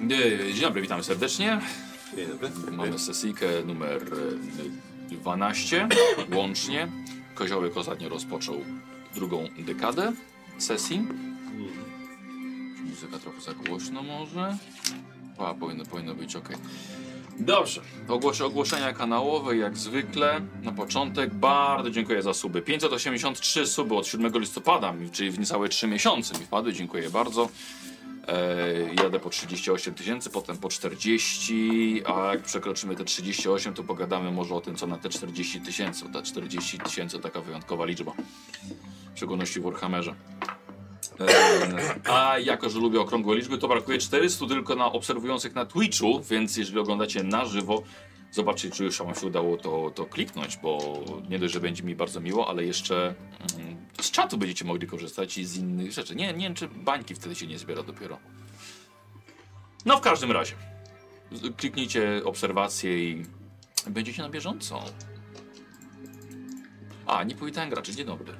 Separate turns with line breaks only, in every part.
E, Dzień dobry, witamy serdecznie.
Dzień dobry.
Mamy sesyjkę numer e, 12 łącznie. Koziołek ostatnio rozpoczął drugą dekadę sesji. Muzyka trochę za głośno może. A, powinno, powinno być ok. Dobrze, Ogłos ogłoszenia kanałowe jak zwykle. Na początek bardzo dziękuję za suby. 583 suby od 7 listopada, czyli w niecałe 3 miesiące mi wpadły. Dziękuję bardzo. E, jadę po 38 tysięcy, potem po 40, a jak przekroczymy te 38, to pogadamy może o tym, co na te 40 tysięcy. Ta 40 tysięcy taka wyjątkowa liczba, w szczególności w Warhammerze. E, a jako, że lubię okrągłe liczby, to brakuje 400 tylko na obserwujących na Twitchu, więc jeżeli oglądacie na żywo, zobaczcie, czy już wam się udało to, to kliknąć, bo nie dość, że będzie mi bardzo miło, ale jeszcze mm, z czatu będziecie mogli korzystać i z innych rzeczy. Nie, nie wiem, czy bańki wtedy się nie zbiera dopiero. No w każdym razie. Kliknijcie obserwacje i będziecie na bieżąco. A, nie powitałem graczy. Dzień dobry.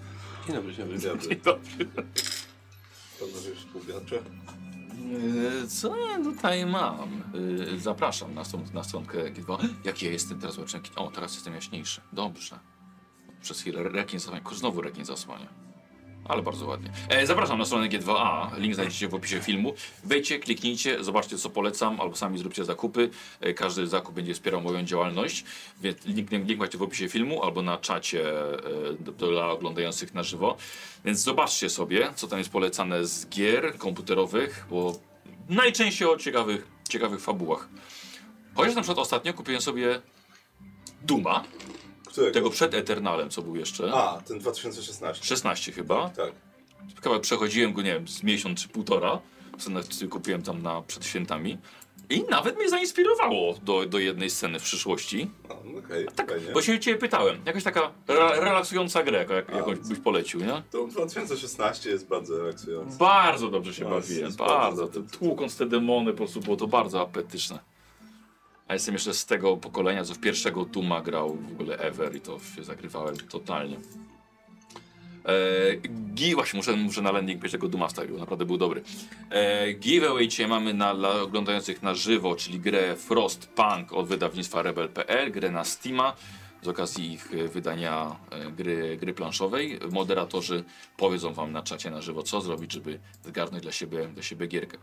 Dzień dobry, dzień dobry. Dzień dobry.
Dzień dobry.
Panowie współgracze.
E, Co ja tutaj mam? E, Zapraszam na, stron, na stronkę G2. Jak ja jestem teraz? O, teraz jestem jaśniejszy. Dobrze. Przez chwilę rekin zasłania. Znowu rekin zasłania. Ale bardzo ładnie. E, zapraszam na stronę G2A. Link znajdziecie w opisie filmu. Wejdźcie, kliknijcie, zobaczcie co polecam, albo sami zróbcie zakupy. E, każdy zakup będzie wspierał moją działalność. Więc link, link macie w opisie filmu albo na czacie e, dla oglądających na żywo. Więc zobaczcie sobie, co tam jest polecane z gier komputerowych, bo najczęściej o ciekawych, ciekawych fabułach. Chociaż na przykład ostatnio kupiłem sobie Duma,
Którego?
tego przed Eternalem, co był jeszcze.
A, ten 2016.
16 chyba.
Tak.
Kawałek przechodziłem go, nie wiem, z miesiąc czy półtora. Scenę kupiłem tam na, przed świętami. I nawet mnie zainspirowało do, do jednej sceny w przyszłości.
A, no okej,
Tak,
fajnie.
bo się ciebie pytałem. Jakaś taka re relaksująca grę, jak,
A,
jakąś byś polecił, nie?
To 2016 jest bardzo relaksujący.
Bardzo dobrze się
No,
bawiłem, bardzo.
bardzo dobrze.
tłukąc te demony, po prostu było to bardzo apetyczne. A jestem jeszcze z tego pokolenia, co w pierwszego Duma grał w ogóle ever i to się zagrywałem totalnie. Eee, gi- właśnie muszę, muszę na landing page tego Duma wstawił, naprawdę był dobry. Eee, giveaway dzisiaj mamy na, dla oglądających na żywo, czyli grę Frostpunk od wydawnictwa Rebel.pl, grę na Steama z okazji ich e, wydania e, gry, gry planszowej. Moderatorzy powiedzą wam na czacie na żywo, co zrobić, żeby zgarnąć dla siebie, dla siebie gierkę.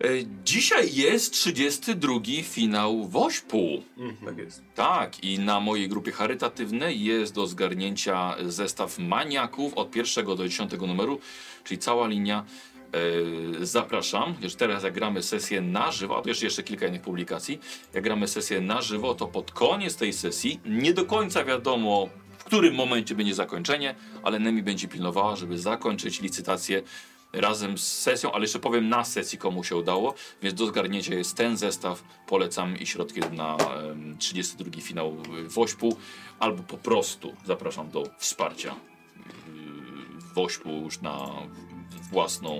E, Dzisiaj jest 32 finał Wośpu.
Tak jest.
Tak, i na mojej grupie charytatywnej jest do zgarnięcia zestaw maniaków od pierwszego do dziesiątego numeru, czyli cała linia. E, zapraszam, już teraz jak gramy sesję na żywo, a to jeszcze, jeszcze kilka innych publikacji, jak gramy sesję na żywo, to pod koniec tej sesji, nie do końca wiadomo w którym momencie będzie zakończenie, ale Nemi będzie pilnowała, żeby zakończyć licytację razem z sesją, ale jeszcze powiem na sesji komu się udało, więc do zgarnięcia jest ten zestaw, polecam i środkiem na em, 32 finał Wośpu, albo po prostu zapraszam do wsparcia y, Wośpu już na własną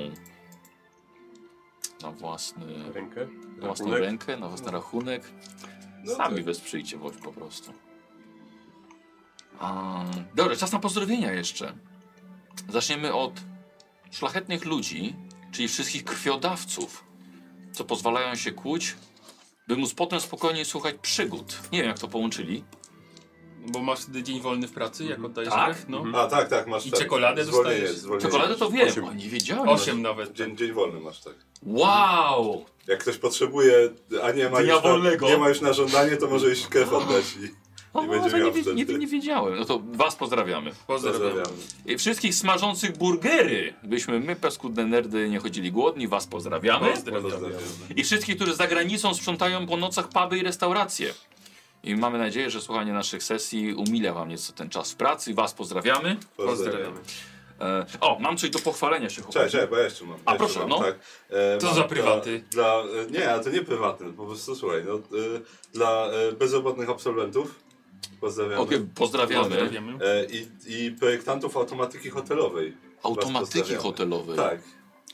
na własny
Rękę.
na własną
Rachunek.
rękę, na własny rachunek.
No
Sami
tak.
wesprzyjcie Woś po prostu. A, dobra, czas na pozdrowienia jeszcze. Zaczniemy od szlachetnych ludzi, czyli wszystkich krwiodawców, co pozwalają się kłuć, by móc potem spokojnie słuchać przygód. Nie wiem, jak to połączyli.
Bo masz wtedy dzień wolny w pracy, jak oddajesz
Tak?
krew? No.
A, tak, tak, masz
I
tak.
czekoladę
zwolnienie,
dostajesz?
zwolnienie.
Czekoladę to wiem,
Osiem.
a nie wiedziałem.
Osiem nawet.
Dzień, dzień wolny masz, tak.
Wow!
Jak ktoś potrzebuje, a nie ma,
Dnia
już na,
wolnego.
nie ma już na żądanie, to może iść krew oddać i
O,
będzie
to nie, wie- nie, nie wiedziałem. No to was pozdrawiamy.
Pozdrawiam.
pozdrawiamy.
I wszystkich smażących burgery. Byśmy my, paskudne nerdy, nie chodzili głodni, was pozdrawiamy.
Pozdrawiam.
Pozdrawiamy.
I wszystkich, którzy za granicą sprzątają po nocach puby i restauracje. I mamy nadzieję, że słuchanie naszych sesji umilia wam nieco ten czas w pracy. Was pozdrawiamy.
Pozdrawiamy.
E, o, mam coś do pochwalenia się, chłopaki.
Cześć, cześć, bo ja jeszcze mam.
A,
jeszcze
proszę,
mam,
no.
Tak. E, mam
za
dla-
prywaty?
Dla, e, nie, a to nie prywatny, po prostu słuchaj, no, e, dla e, bezrobotnych absolwentów pozdrawiamy.
Okej, pozdrawiamy.
Pozdrawiamy.
E, i, I projektantów automatyki hotelowej.
Automatyki
pozdrawiamy.
hotelowe.
Tak,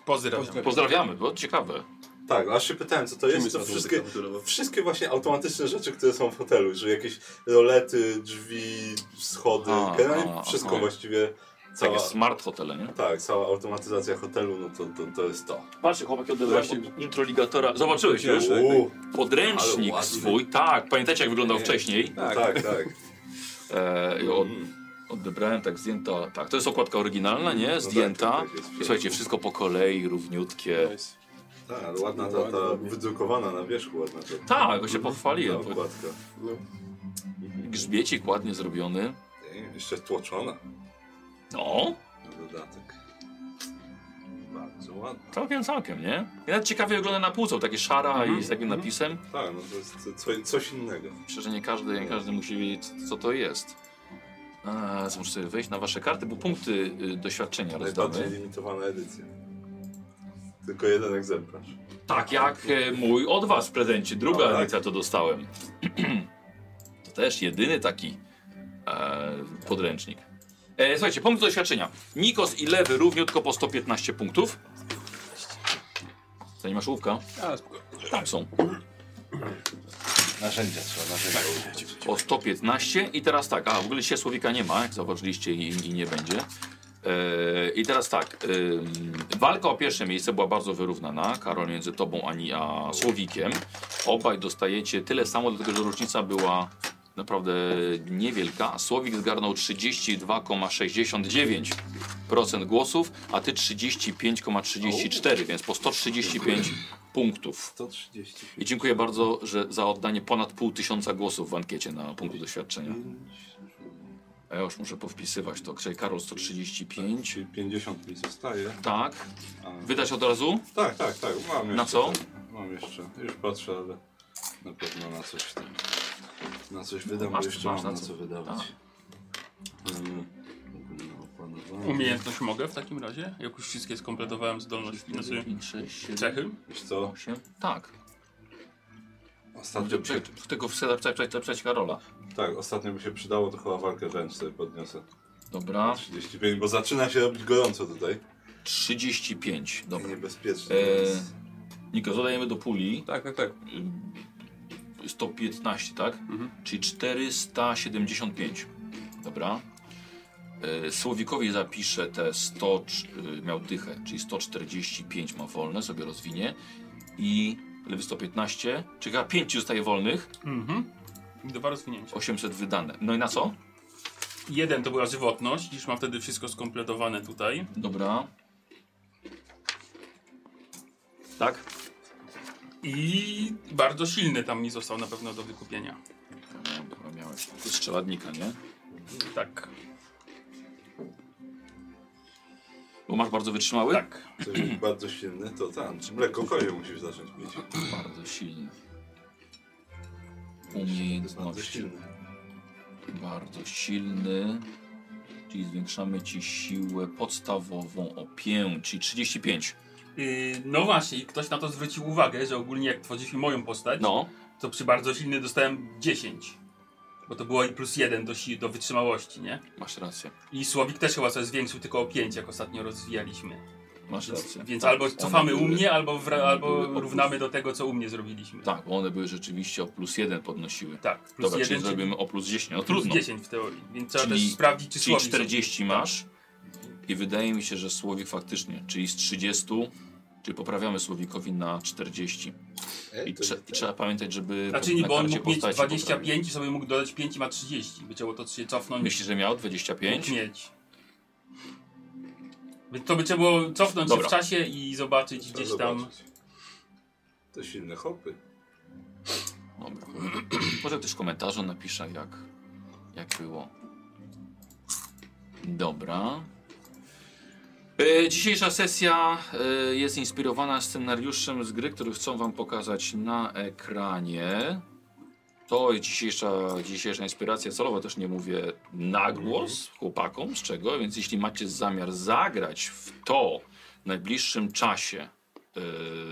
Pozdrawiam.
Pozdrawiamy, bo ciekawe.
tak, aż się pytałem, co to jest, to wszystkie, wszystkie właśnie automatyczne rzeczy, które są w hotelu, że jakieś rolety, drzwi, schody,
A,
generalnie
a,
wszystko
aha.
właściwie cała,
jest smart hotele, nie?
tak, cała automatyzacja hotelu, no to, to, to jest to.
Patrzcie, chłopaki odebrałem od introligatora. Zobaczyłeś już?
Uuu,
Podręcznik
Ale ładny.
swój, tak. Pamiętacie jak wyglądał
Nie.
wcześniej?
tak, tak. tak.
E, od,
Mm.
odebrałem tak zdjęta, tak, to jest okładka oryginalna, nie?
tak,
Zdjęta.
tak, pięknie.
Słuchajcie, wszystko po kolei, równiutkie.
Nice.
Tak, ale ładna ta, ta wydrukowana na wierzchu, ładna ta,
Tak, go się pochwaliłem.
ta okładka.
No.
Grzbiecik ładnie zrobiony.
Nie, Jeszcze tłoczona
No,
na dodatek. Bardzo ładna.
całkiem, całkiem, nie? Nawet ciekawie wygląda na półce, takie szara
Mhm,
i z takim
mhm.
napisem.
Tak, no to jest co, coś innego.
Myślę, że nie każdy, nie każdy musi wiedzieć, co to jest. A, muszę sobie wejść na wasze karty, bo punkty y, doświadczenia
Najbardziej
rozdamy.
limitowana edycja. Tylko jeden egzemplarz.
Tak jak e, mój od was w prezencie. Druga
O, tak.
edycja to dostałem. to też jedyny taki e, podręcznik. E, słuchajcie, punkt doświadczenia. Nikos i Lewy równiutko po 115 punktów. Nie masz łówka?
A, spoko.
Tam są.
Narzędzia trzeba, narzędzia użyć.
Po 115 i teraz tak, a w ogóle dzisiaj Słowika nie ma, jak zauważyliście i, i nie będzie. E, I teraz tak, walka o pierwsze miejsce była bardzo wyrównana, Karol między tobą ani a Słowikiem. Obaj dostajecie tyle samo, dlatego że różnica była naprawdę niewielka. Słowik zgarnął 32,69% głosów, a ty 35,34, więc po 135 punktów.
135.
I dziękuję bardzo że za oddanie ponad pół tysiąca głosów w ankiecie na punktu doświadczenia. A ja już muszę powpisywać to. Czyli Karol 135.
Czyli 50 mi zostaje.
Tak. Wydać od razu?
tak, tak, tak. Mam jeszcze
Na co?
Mam jeszcze. Już patrzę, ale na pewno na coś tam. Na coś wydam,
Masz-
bo jeszcze
masz
mam
na
na
co.
co wydawać. Um, opanowanie.
Umiejętność mogę w takim razie? Jak już wszystkie skompletowałem zdolności, znaczy
5, 6, 7,
cechy?
Wiesz co?
8. Tak.
Ostatnio by się,
Prze- Tego wstać Karola.
tak, ostatnio by się przydało, to chyba walkę wręcz sobie podniosę.
Dobra.
35, bo zaczyna się robić gorąco tutaj.
35.
I
Dobra.
niebezpiecznie.
Eee,
więc-
Niko, zadajemy do puli.
Tak, tak, tak.
Y, 115, tak?
Mhm.
Czyli 475. Dobra. Y, Słowikowi zapiszę te 100, y, miał dychę, czyli 145 ma wolne, sobie rozwinie. I lewy 115, czyli chyba 5 zostaje wolnych,
Mhm. Dwa rozwinięcia.
800 wydane. No i na co?
Jeden to była żywotność, już mam wtedy wszystko skompletowane tutaj.
Dobra. Tak?
I bardzo silny tam mi został na pewno do wykupienia.
Chyba miałeś. Strzeladnika, nie?
Tak.
Bo masz bardzo wytrzymały?
Tak.
Coś bardzo silny, to tam. Mleko kozie musisz zacząć pić.
Bardzo silny.
Bardzo
Umiejętności.
silny.
Bardzo silny. Czyli zwiększamy ci siłę podstawową o 5, czyli 35.
Yy, no właśnie, i ktoś na to zwrócił uwagę, że ogólnie jak tworzyliśmy moją postać,
No,
to przy bardzo silny dostałem 10. Bo to było i plus 1 do, si- do wytrzymałości, nie?
masz rację.
I Słowik też chyba coś zwiększył tylko o 5, jak ostatnio rozwijaliśmy.
Masz rację.
Więc
Tak,
albo cofamy u
były-
mnie, albo,
one
albo równamy do tego, co u mnie zrobiliśmy.
Tak, bo one były rzeczywiście o plus 1 podnosiły.
Tak, plus
Dobra,
1
czyli zrobimy o plus 10. No
plus
trudno.
10 w teorii. Więc trzeba
Czyli-
też sprawdzić, czy
Czyli
Słowik
40 masz. I wydaje mi się, że Słowik faktycznie, czyli z 30, czyli poprawiamy Słowikowi na 40. I, trze i trzeba pamiętać, żeby
Znaczy nie, bo on mógł mieć
postaci
25
poprawić.
i sobie mógł dodać 5 i ma 30. By trzeba to się cofnąć.
Myślisz, że miał 25?
Mógł mieć. To by trzeba było cofnąć
Dobra.
się w czasie i zobaczyć
Trzeba
gdzieś tam.
zobaczyć. To silne hopy.
Dobra. Może ktoś w komentarzu napisze, jak, jak było. Dobra. E, dzisiejsza sesja e, jest inspirowana scenariuszem z gry, który chcą Wam pokazać na ekranie. To dzisiejsza, dzisiejsza inspiracja celowa, też nie mówię na głos chłopakom, z czego, więc jeśli macie zamiar zagrać w to w najbliższym czasie, e,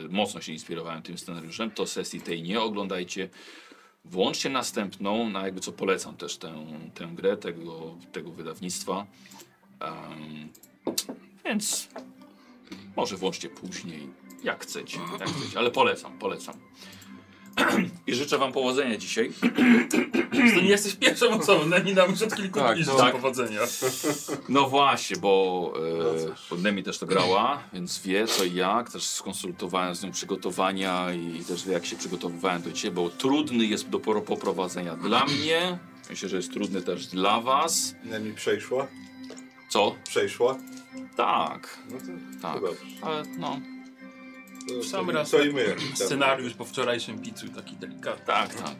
mocno się inspirowałem tym scenariuszem, to sesji tej nie oglądajcie. Włączcie następną, na jakby co polecam też tę, tę grę tego, tego wydawnictwa. Em, więc może włączcie później, jak chcecie, jak chcecie, ale polecam, polecam. I życzę wam powodzenia dzisiaj.
To nie jesteś pierwszą osobą, Nemi nam już od kilku
Tak,
dni
no.
życzę
Tak.
powodzenia.
No właśnie, bo e, Nemi też to grała, więc wie co i jak. Też skonsultowałem z nią przygotowania i też wie jak się przygotowywałem do ciebie, bo trudny jest do poprowadzenia dla mnie. Myślę, że jest trudny też dla was.
Nemi przejszła?
Co?
Przejszła?
Tak,
No to,
tak.
to dobrze.
Ale no,
To,
W sam
to,
raz
to
tak.
i my.
Scenariusz po wczorajszym pizzu taki delikatny.
tak, tak.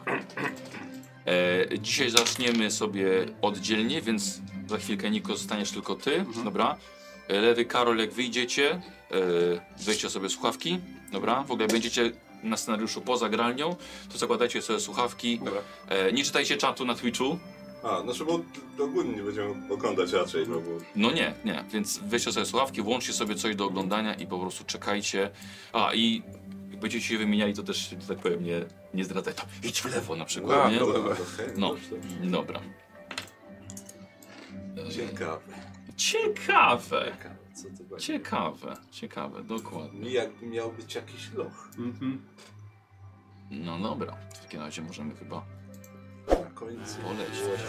E, dzisiaj zaczniemy sobie oddzielnie, więc za chwilkę Niko zostaniesz tylko ty, dobra? E, Lewy Karol, jak wyjdziecie, e, weźcie sobie słuchawki, dobra? W ogóle będziecie na scenariuszu poza gralnią, to zakładajcie sobie słuchawki.
Dobra.
E, nie czytajcie czatu na Twitchu.
A, znaczy bo ogólnie nie będziemy oglądać raczej, no bo...
No nie, nie, więc weźcie sobie słuchawki, włączcie sobie coś do oglądania i po prostu czekajcie. A i jak będziecie się wymieniali, to też, że tak powiem, nie, nie zdradzaj. To idź w lewo na przykład,
A,
nie?
dobra.
Dobra, okej,
No.
dobrze.
Dobra.
Ciekawe.
Ciekawe.
Ciekawe, co to będzie.
Ciekawe, ciekawe, dokładnie.
Jak miał być jakiś loch
Mhm.
No dobra, w takim razie możemy chyba
na końcu.
polecieć.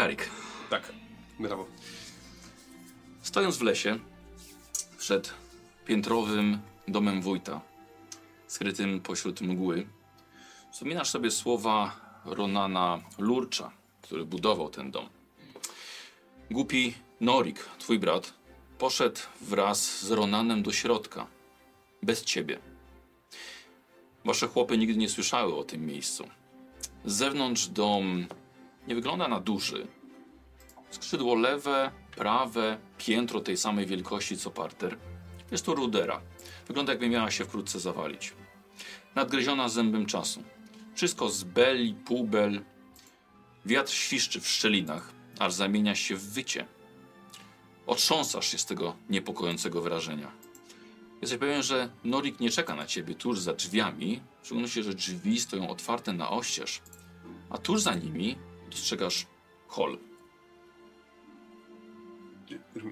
Skarik.
Tak. Brawo.
Stojąc w lesie, przed piętrowym domem wójta, skrytym pośród mgły, wspominasz sobie słowa Ronana Lurcza, który budował ten dom. Głupi Norik, twój brat, poszedł wraz z Ronanem do środka, bez ciebie. Wasze chłopy nigdy nie słyszały o tym miejscu. Z zewnątrz dom nie wygląda na duży, Skrzydło lewe, prawe, piętro tej samej wielkości co parter. Jest to rudera. Wygląda jakby miała się wkrótce zawalić. Nadgryziona zębem czasu. Wszystko z beli, półbel. Wiatr świszczy w szczelinach, aż zamienia się w wycie. Otrząsasz się z tego niepokojącego wrażenia. Jesteś pewien, że Norik nie czeka na ciebie tuż za drzwiami, w szczególności, że drzwi stoją otwarte na oścież, a tuż za nimi dostrzegasz hol.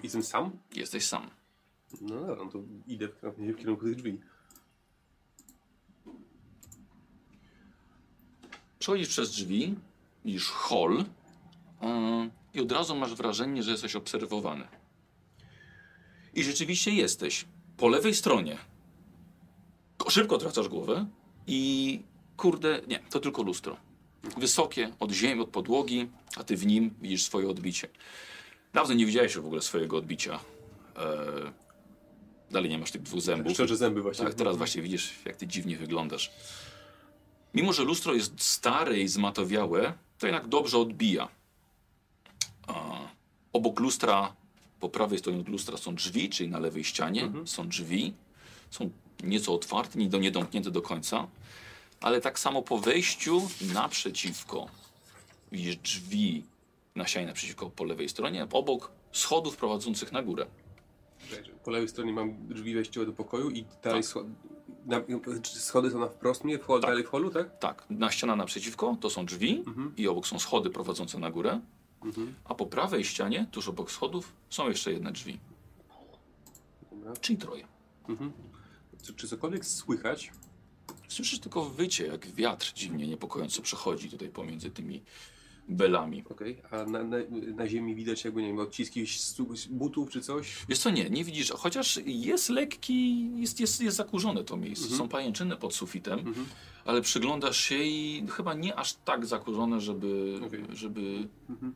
Jestem sam?
Jesteś sam.
No dobra, no to idę w, w kierunku tych drzwi.
Przechodzisz przez drzwi, widzisz hol yy, i od razu masz wrażenie, że jesteś obserwowany. I rzeczywiście jesteś. Po lewej stronie. Ko- Szybko odwracasz głowę i kurde, nie, to tylko lustro. Wysokie, od ziemi, od podłogi, a ty w nim widzisz swoje odbicie. Dawno nie widziałeś w ogóle swojego odbicia. E, dalej nie masz tych dwóch zębów.
Szczerze zęby właśnie.
Tak, teraz właśnie widzisz, jak ty dziwnie wyglądasz. Mimo, że lustro jest stare i zmatowiałe, to jednak dobrze odbija. A, obok lustra, po prawej stronie od lustra są drzwi, czyli na lewej ścianie są drzwi. Są nieco otwarte, nie do- nie domknięte do końca. Ale tak samo po wejściu naprzeciwko widzisz drzwi na ścianie naprzeciwko po lewej stronie, obok schodów prowadzących na górę.
Po lewej stronie mam drzwi wejściowe do pokoju i dalej
Tak.
na, schody są na wprost mnie, wchod,
Tak.
dalej w holu, tak?
Tak, na ściana naprzeciwko to są drzwi
Mhm.
i obok są schody prowadzące na górę.
Mhm.
A po prawej ścianie, tuż obok schodów, są jeszcze jedne drzwi.
Dobra.
Czyli troje.
Mhm. Czy, czy cokolwiek słychać?
Słyszysz tylko wycie, jak wiatr dziwnie niepokojąco przechodzi tutaj pomiędzy tymi belami.
Okej. A na, na, na ziemi widać jakby, nie wiem, odciski stu- butów czy coś?
Wiesz co, nie, nie widzisz, chociaż jest lekki, jest, jest, jest zakurzone to miejsce.
Mhm.
Są pajęczyny pod sufitem,
Mhm.
ale przyglądasz się i chyba nie aż tak zakurzone, żeby...
Okej.
żeby...
Mhm.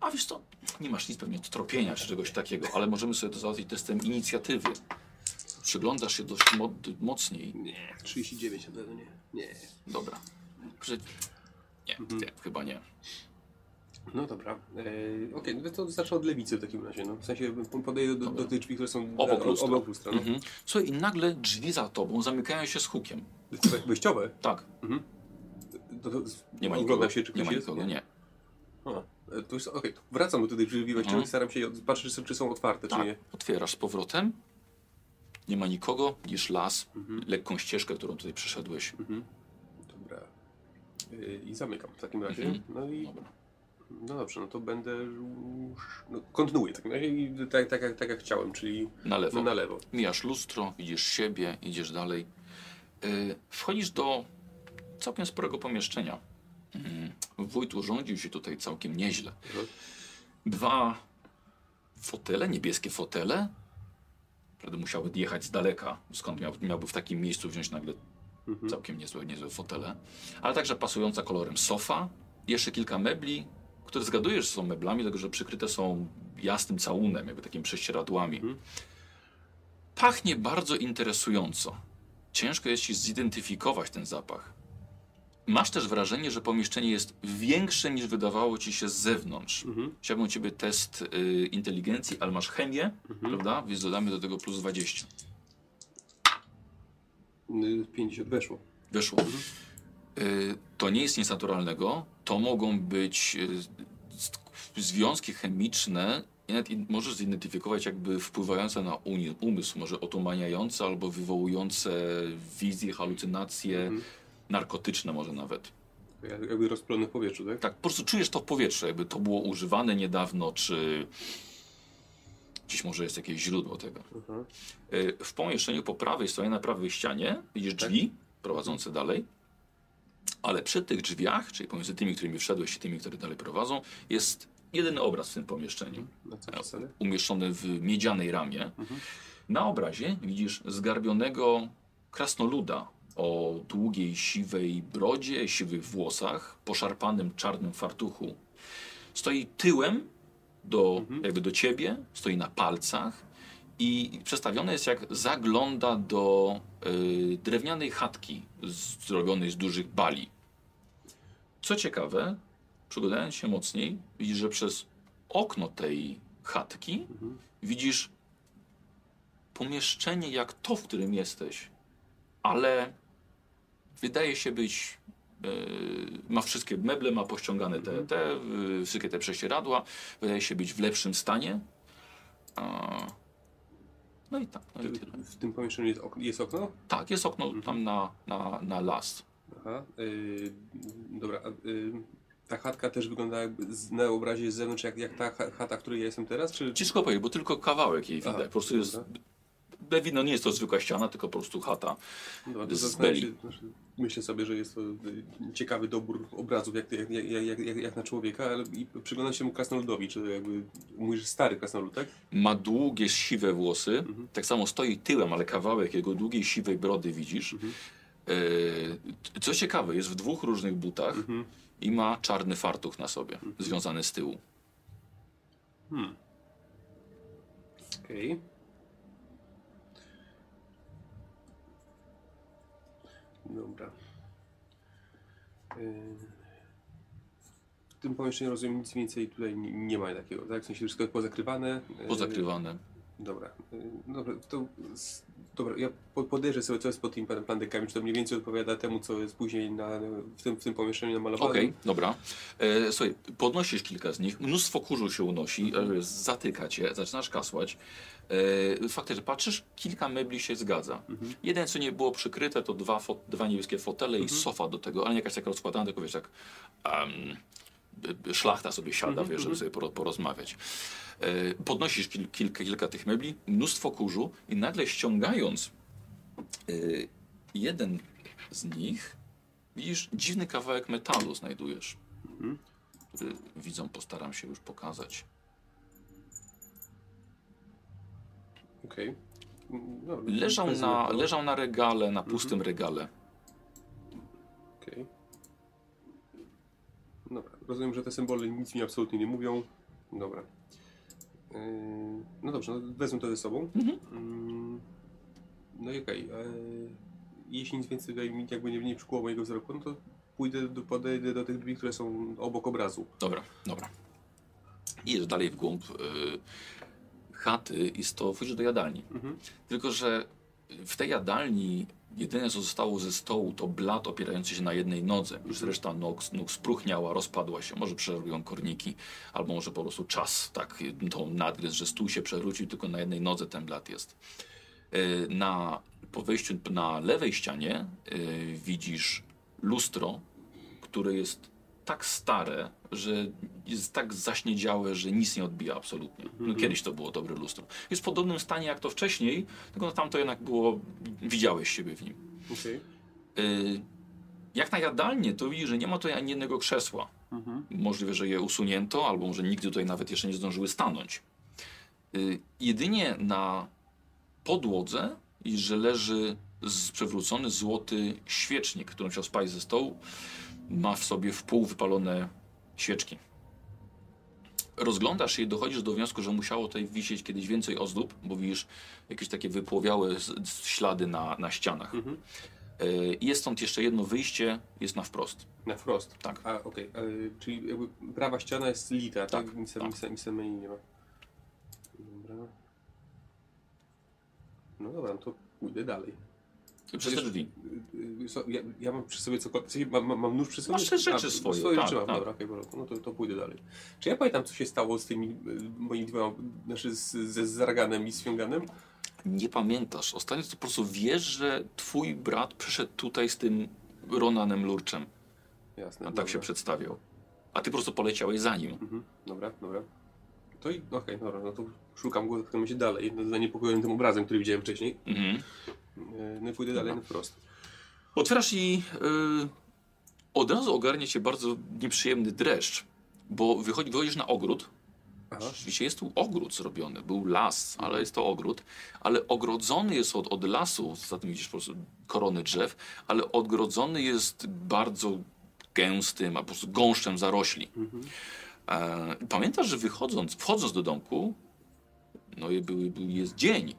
A wiesz co, nie masz nic pewnie tropienia czy czegoś takiego, ale możemy sobie to załatwić testem inicjatywy. Przyglądasz się dość mo mocniej.
Nie. 39 na pewno nie. Nie.
Dobra. Przy... Nie,
Mhm.
nie, chyba nie.
No dobra. E, Okej, no to zacznę od lewicy w takim razie. No. W sensie po- podeję do, do, tych drzwi, które są
Obok lustra.
obok lustra no.
Mhm. Słuchaj, i nagle drzwi za tobą zamykają się z hukiem.
Te Wejściowe?
Tak,
To, to,
nie ma nikogo.
się, czy
nie ma
jest?
nikogo, nie.
A, e, to jest, okej, to wracam do tych drzwi wejściowych
Mhm.
i staram się patrzeć, czy są otwarte,
Tak,
czy nie.
otwierasz z powrotem. Nie ma nikogo, widzisz las,
Mhm.
lekką ścieżkę, którą tutaj przeszedłeś.
Mhm. Dobra. E, I zamykam w takim razie.
Mhm.
No i
Dobra.
no dobrze, no to będę już... No, kontynuuję w takim razie i tak, tak, jak, tak jak chciałem, czyli
Na lewo.
no, na lewo.
Mijasz lustro, widzisz siebie, idziesz dalej. Yy, wchodzisz do całkiem sporego pomieszczenia. Yy, wójt urządził się tutaj całkiem nieźle.
Mhm.
Dwa fotele, niebieskie fotele. Prawda, musiały jechać z daleka, skąd miał, miałby w takim miejscu wziąć nagle
Mhm.
całkiem niezłe, niezłe fotele. Ale także pasująca kolorem sofa. Jeszcze kilka mebli, które zgadujesz, że są meblami, dlatego że przykryte są jasnym całunem, jakby takimi prześcieradłami.
Mhm.
Pachnie bardzo interesująco. Ciężko jest ci zidentyfikować ten zapach. Masz też wrażenie, że pomieszczenie jest większe niż wydawało ci się z zewnątrz.
Mhm.
Chciałbym ciebie test y, inteligencji, ale masz chemię,
Mhm.
prawda? Więc dodamy do tego plus 20.
Y, 50 weszło.
Wyszło. Y, to nie jest nic naturalnego. To mogą być y, związki chemiczne. możesz zidentyfikować jakby wpływające na umysł, może otumaniające albo wywołujące wizje, halucynacje,
Mhm.
Narkotyczne może nawet.
Jak- Jakby rozpylone w powietrzu, tak?
Tak, po prostu czujesz to w powietrzu, jakby to było używane niedawno, czy gdzieś może jest jakieś źródło tego.
Mhm.
Y, W pomieszczeniu po prawej stronie, na prawej ścianie, widzisz
Tak.
drzwi prowadzące dalej, ale przy tych drzwiach, czyli pomiędzy tymi, którymi wszedłeś i tymi, które dalej prowadzą, jest jedyny obraz w tym pomieszczeniu,
zasadę?
umieszczony w miedzianej ramie.
Mhm.
Na obrazie widzisz zgarbionego krasnoluda o długiej, siwej brodzie, siwych włosach, poszarpanym czarnym fartuchu. Stoi tyłem do,
Mhm.
jakby do ciebie, stoi na palcach i przestawione jest jak zagląda do y, drewnianej chatki zrobionej z dużych bali. Co ciekawe, przyglądając się mocniej, widzisz, że przez okno tej chatki
Mhm.
widzisz pomieszczenie jak to, w którym jesteś, ale wydaje się być. e, ma wszystkie meble, ma pościągane te, te e, wszystkie te prześcieradła, wydaje się być w lepszym stanie. No i tak, no i tyle.
W tym pomieszczeniu jest, ok jest okno?
Tak, jest okno tam na, na, na las.
Aha. Yy, dobra. Yy, ta chatka też wygląda jakby z, na obrazie z zewnątrz jak, jak ta cha- chata, w której ja jestem teraz? Czy...
Ciężko powiedzieć, bo tylko kawałek jej
Aha,
widać. Po prostu jest. Lewino nie jest to zwykła ściana, tylko po prostu chata.
To
z
zastanawiam
beli.
się, znaczy, myślę sobie, że jest to y, ciekawy dobór obrazów jak, jak, jak, jak, jak, na człowieka, ale i przyglądam się mu krasnoludowi, czy jakby mówisz stary krasnolud, tak?
Ma długie, siwe włosy.
Mhm.
Tak samo stoi tyłem, ale kawałek jego długiej, siwej brody widzisz.
Mhm.
E, co ciekawe, jest w dwóch różnych butach
Mhm.
i ma czarny fartuch na sobie, związany z tyłu.
Hmm. Okej. Dobra. W tym pomieszczeniu rozumiem nic więcej tutaj nie, ma takiego, tak? W sensie wszystko jest pozakrywane.
Pozakrywane.
Dobra. Yy, Dobra, to dobra, ja po- podejrzę sobie, co jest pod tymi plandekami, czy to mniej więcej odpowiada temu, co jest później na, w, tym, w tym pomieszczeniu namalowane.
Okej, dobra. E, słuchaj, podnosisz kilka z nich, mnóstwo kurzu się unosi, e, zatyka cię, zaczynasz kasłać. E, faktycznie, patrzysz, kilka mebli się zgadza.
Mhm.
Jeden, co nie było przykryte, to dwa, fo dwa niebieskie fotele i sofa do tego, ale nie jakaś taka rozkładana, tylko wiesz, y, szlachta sobie siada,
Mhm,
wiesz, żeby
mhm.
sobie poro- porozmawiać. E, podnosisz kil, kilka, kilka tych mebli, mnóstwo kurzu i nagle ściągając y, jeden z nich, widzisz dziwny kawałek metalu znajdujesz.
Mhm.
Który widzą, postaram się już pokazać.
Okej. Mm, dobra,
Leżał na, leżał na regale, na pustym regale.
Okej. Dobra, rozumiem, że te symbole nic mi absolutnie nie mówią. Dobra. Yy, no dobrze, no wezmę to ze sobą.
Mhm.
Mm, no i okej. yy, jeśli nic więcej tutaj mi jakby nie, nie przykuło mojego wzroku, no to pójdę, do, podejdę do tych drzwi, które są obok obrazu.
Dobra, dobra. Idziesz dalej w głąb y, chaty i to wchodzisz do jadalni.
Mhm.
Tylko, że w tej jadalni jedyne co zostało ze stołu to blat opierający się na jednej nodze. Już reszta nóg, nóg spruchniała, rozpadła się. Może przerobią korniki, albo może po prostu czas tak tą nadgryzł, że stół się przewrócił, tylko na jednej nodze ten blat jest. Y, Na, po wejściu na lewej ścianie y, widzisz lustro, które jest tak stare, że jest tak zaśniedziałe, że nic nie odbija absolutnie. No, kiedyś to było dobre lustro. Jest w podobnym stanie jak to wcześniej, tylko no, tam to jednak było, widziałeś siebie w nim.
Okej.
Y, jak na jadalnię, to widzisz, że nie ma tutaj ani jednego krzesła.
Mhm.
Możliwe, że je usunięto, albo może nigdy tutaj nawet jeszcze nie zdążyły stanąć. Y, jedynie na podłodze i że leży przewrócony złoty świecznik, którym chciał spać ze stołu. Ma w sobie w pół wypalone świeczki. Rozglądasz się i dochodzisz do wniosku, że musiało tutaj wisieć kiedyś więcej ozdób, bo widzisz jakieś takie wypłowiałe ślady na, na ścianach.
Mhm.
Y, jest stąd jeszcze jedno wyjście, jest na wprost.
Na wprost.
Tak.
A, okej. e, Czyli jakby prawa ściana jest lita, tak?
Tak,
Nic,
tak.
nic, nic tam menu nie ma. Dobra. No dobra, no to pójdę dalej.
Przez te drzwi.
Y, y, ja, ja mam przy sobie cokolwiek. Mam, mam, mam nóż przy sobie?
Masz te rzeczy
A,
swoje,
Swoje
tak,
rzeczy mam,
tak.
dobra, okay, no to, to pójdę dalej. Czy ja pamiętam, co się stało z tymi y, moimi dwoma, znaczy z, ze Zarganem i z Fiąganem?
Nie pamiętasz. Ostatnio to po prostu wiesz, że twój brat przyszedł tutaj z tym Ronanem Lurczem.
Jasne. Dobra.
tak się przedstawiał. A ty po prostu poleciałeś za nim.
Mhm, dobra, dobra. To i okej, dobra, no to szukam go w takim razie dalej, no, zaniepokojony tym obrazem, który widziałem wcześniej.
Mhm.
E, No pójdę dalej na wprost.
Otwierasz i yy, od razu ogarnie cię bardzo nieprzyjemny dreszcz, bo wychodzi, wychodzisz na ogród.
Aha.
Rzeczywiście jest tu ogród zrobiony. Był las, ale jest to ogród. Ale ogrodzony jest od, od lasu, za tym widzisz po prostu korony drzew, ale odgrodzony jest bardzo gęstym, a po prostu gąszczem zarośli.
Mhm.
E, pamiętasz, że wychodząc, wchodząc do domku, no i był, był, jest dzień,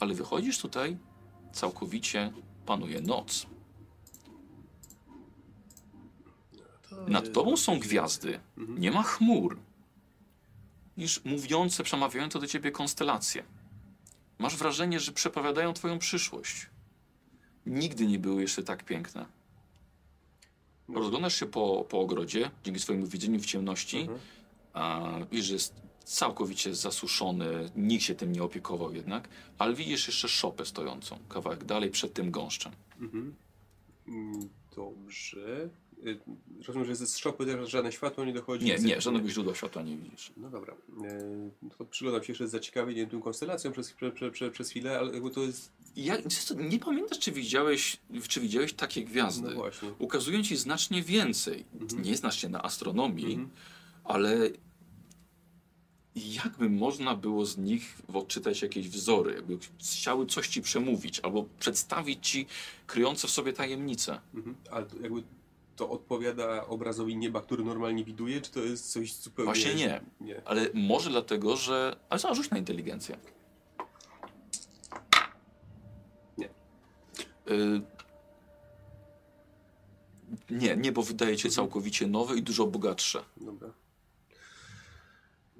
ale wychodzisz tutaj, całkowicie panuje noc. Nad tobą są gwiazdy, nie ma chmur, niż mówiące, przemawiające do ciebie konstelacje. Masz wrażenie, że przepowiadają twoją przyszłość. Nigdy nie były jeszcze tak piękne. Rozglądasz się po, po ogrodzie, dzięki swojemu widzeniu w ciemności,
Mhm.
a widzisz, że jest całkowicie zasuszony, nikt się tym nie opiekował jednak, ale widzisz jeszcze szopę stojącą, kawałek dalej przed tym gąszczem.
Mhm. Mm, Dobrze. Y, Rozumiem, że z szopy też żadne światło nie dochodzi.
Nie, nie, żadnego źródła światła nie widzisz.
No dobra. E, no to przyglądam się jeszcze z zaciekawieniem tą konstelacją przez, prze, prze, prze, przez chwilę, ale jakby to jest...
Ja, nie pamiętasz, czy widziałeś, czy widziałeś takie gwiazdy.
No właśnie.
Ukazują ci znacznie więcej.
Mhm.
Nie znasz się na astronomii,
Mhm.
ale jakby można było z nich odczytać jakieś wzory, jakby chciały coś ci przemówić, albo przedstawić ci kryjące w sobie tajemnice.
Mhm. Ale to jakby to odpowiada obrazowi nieba, który normalnie widuje, czy to jest coś zupełnie...
Właśnie nie.
Nie.
Ale może dlatego, że... Ale co, rzuć na inteligencję.
Nie.
Y... Nie, nie, bo wydaje
Mhm.
cię całkowicie nowe i dużo bogatsze.
Dobra.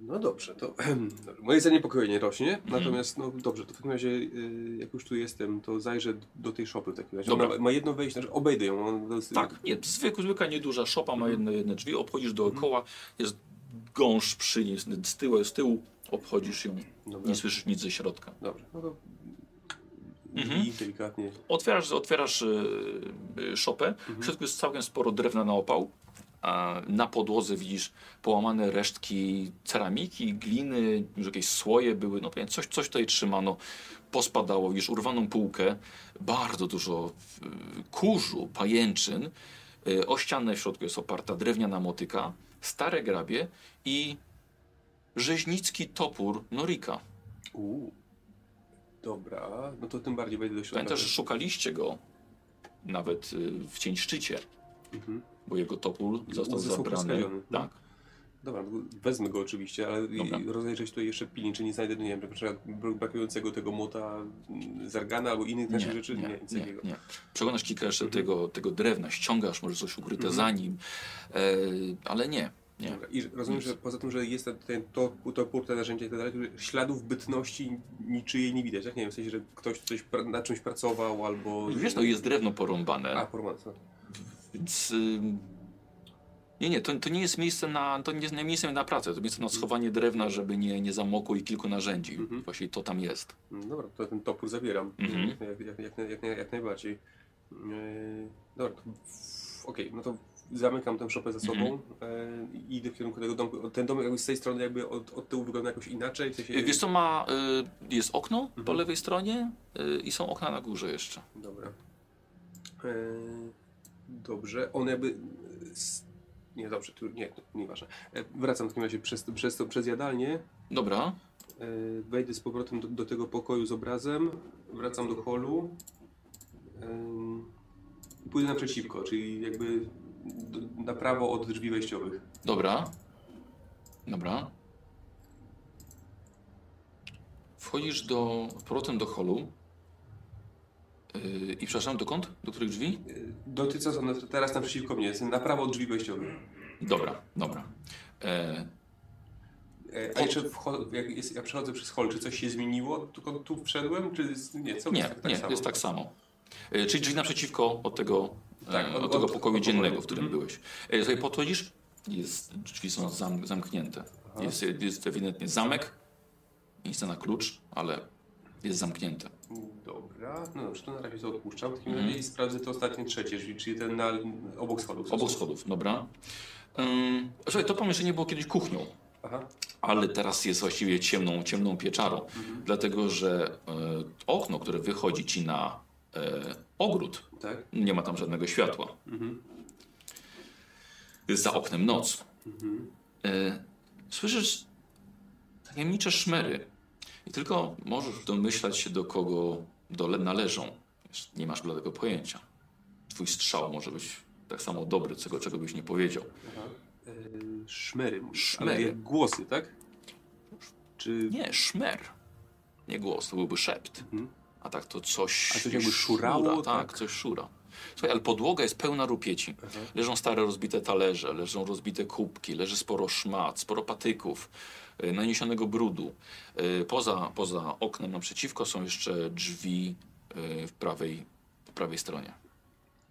No dobrze, to moje zaniepokojenie rośnie,
Mhm.
natomiast no dobrze, to w takim razie y, jak już tu jestem, to zajrzę do tej szopy w takim razie.
Dobra.
Ona ma jedno wejście, znaczy obejdę ją.
Tak, nie, zwykła, zwykła nieduża szopa ma jedne, jedne drzwi, obchodzisz dookoła, jest gąszcz przy niej, z tyłu, z tyłu obchodzisz ją,
Dobra.
nie słyszysz nic ze środka.
Dobrze, no to
Mhm.
delikatnie.
Otwierasz, otwierasz y, y, szopę, w środku jest całkiem sporo drewna na opał, na podłodze widzisz połamane resztki ceramiki, gliny, już jakieś słoje były, no coś, coś tutaj trzymano, pospadało, widzisz urwaną półkę, bardzo dużo y, kurzu, pajęczyn, y, o ścianę w środku jest oparta drewniana motyka, stare grabie i rzeźnicki topór Norika.
Uuu. Dobra, no to tym bardziej wejdę do środka.
Pamiętasz, że szukaliście go nawet y, w cień szczycie,
Mhm.
bo jego topór został
Został
zabrany. Tak.
Dobra, no wezmę go oczywiście, ale rozejrzę się tutaj jeszcze pilnie, czy nie znajdę, nie wiem, na brakującego tego mota mm, zargana albo innych naszych rzeczy, nie, nic
nie,
takiego.
nie. Przeglądasz kilka jeszcze
Mhm.
tego, tego drewna, ściągasz może coś ukryte
Mhm.
za nim, e, ale nie, nie.
Dobra. I rozumiem,
Nic.
że poza tym, że jest ten, ten to, topór, te narzędzia i tak dalej, śladów bytności niczyjej nie widać, tak? Nie wiem, w sensie, że ktoś coś nad czymś pracował albo...
Wiesz, no jest drewno porąbane,
A, pormat,
więc... ym, Nie, nie, to, to nie jest miejsce na, to nie jest miejsce na pracę, to miejsce na schowanie drewna, żeby nie, nie zamokło i kilku narzędzi.
Mhm.
Właściwie to tam jest.
No Dobra, to ten topór zabieram.
Mhm.
Jak, jak, jak, jak, jak, najbardziej. Yy, dobra, to w- okej, no to zamykam tę szopę za sobą
Mhm.
yy, i idę w kierunku tego domu. Ten dom jakby z tej strony jakby od, od tyłu wygląda jakoś inaczej. W sensie,
Wiesz co ma, y, jest okno po
Mhm.
lewej stronie y, i są okna na górze jeszcze.
Dobra. Dobrze, on jakby... s- Nie, dobrze, tu, nie, nieważne. E, Wracam w takim razie przez, przez, to, przez jadalnię.
Dobra,
E, Wejdę z powrotem do, do tego pokoju z obrazem, wracam do holu i pójdę naprzeciwko, czyli jakby na prawo od drzwi wejściowych.
dobra, dobra. Wchodzisz do, powrotem do holu y, i przepraszam, dokąd? Do których drzwi?
E, Dotyca ona teraz naprzeciwko mnie, jest na prawo od drzwi wejściowych.
Dobra, dobra. E,
E, A jeszcze wcho- jak, jest, jak przechodzę przez hol, czy coś się zmieniło? Tu, tu wszedłem, czy jest, nie? Co
nie,
jest tak, tak
nie,
samo?
jest tak samo. E, czyli drzwi naprzeciwko od tego,
Tak,
e,
od-
od tego
od-
pokoju
od
dziennego,
pokoju.
w którym
Mhm.
byłeś. E, sobie podchodzisz, jest, drzwi są zam, zamknięte. Jest, jest ewidentnie zamek, miejsce na klucz, ale jest zamknięte.
Dobra, no dobrze, to na razie to odpuszczam. W takim
Mhm.
razie sprawdzę te ostatnie trzecie czyli ten na, obok schodów.
Obok schodów, dobra. Um, słuchaj, to pomieszczenie było kiedyś kuchnią,
Aha.
ale teraz jest właściwie ciemną, ciemną pieczarą,
Mhm.
dlatego że e, okno, które wychodzi ci na e, ogród,
Tak.
nie ma tam żadnego światła.
Mhm.
Jest za oknem noc.
Mhm.
E, słyszysz tajemnicze szmery i tylko możesz domyślać się, do kogo dole należą. Nie masz bladego pojęcia. Twój strzał może być tak samo dobry, czego, czego byś nie powiedział.
Aha. E, szmery. mówisz,
Szmery.
Jak głosy, tak? Czy...
Nie, szmer. Nie głos, to byłby szept.
Mhm.
A tak to coś.
A coś jakby szurało,
Szura, tak,
tak?
coś szura. Słuchaj, ale podłoga jest pełna rupieci. Leżą stare rozbite talerze, leżą rozbite kubki, leży sporo szmat, sporo patyków, y, naniesionego brudu. Y, Poza, poza oknem naprzeciwko są jeszcze drzwi y, w prawej, po prawej stronie.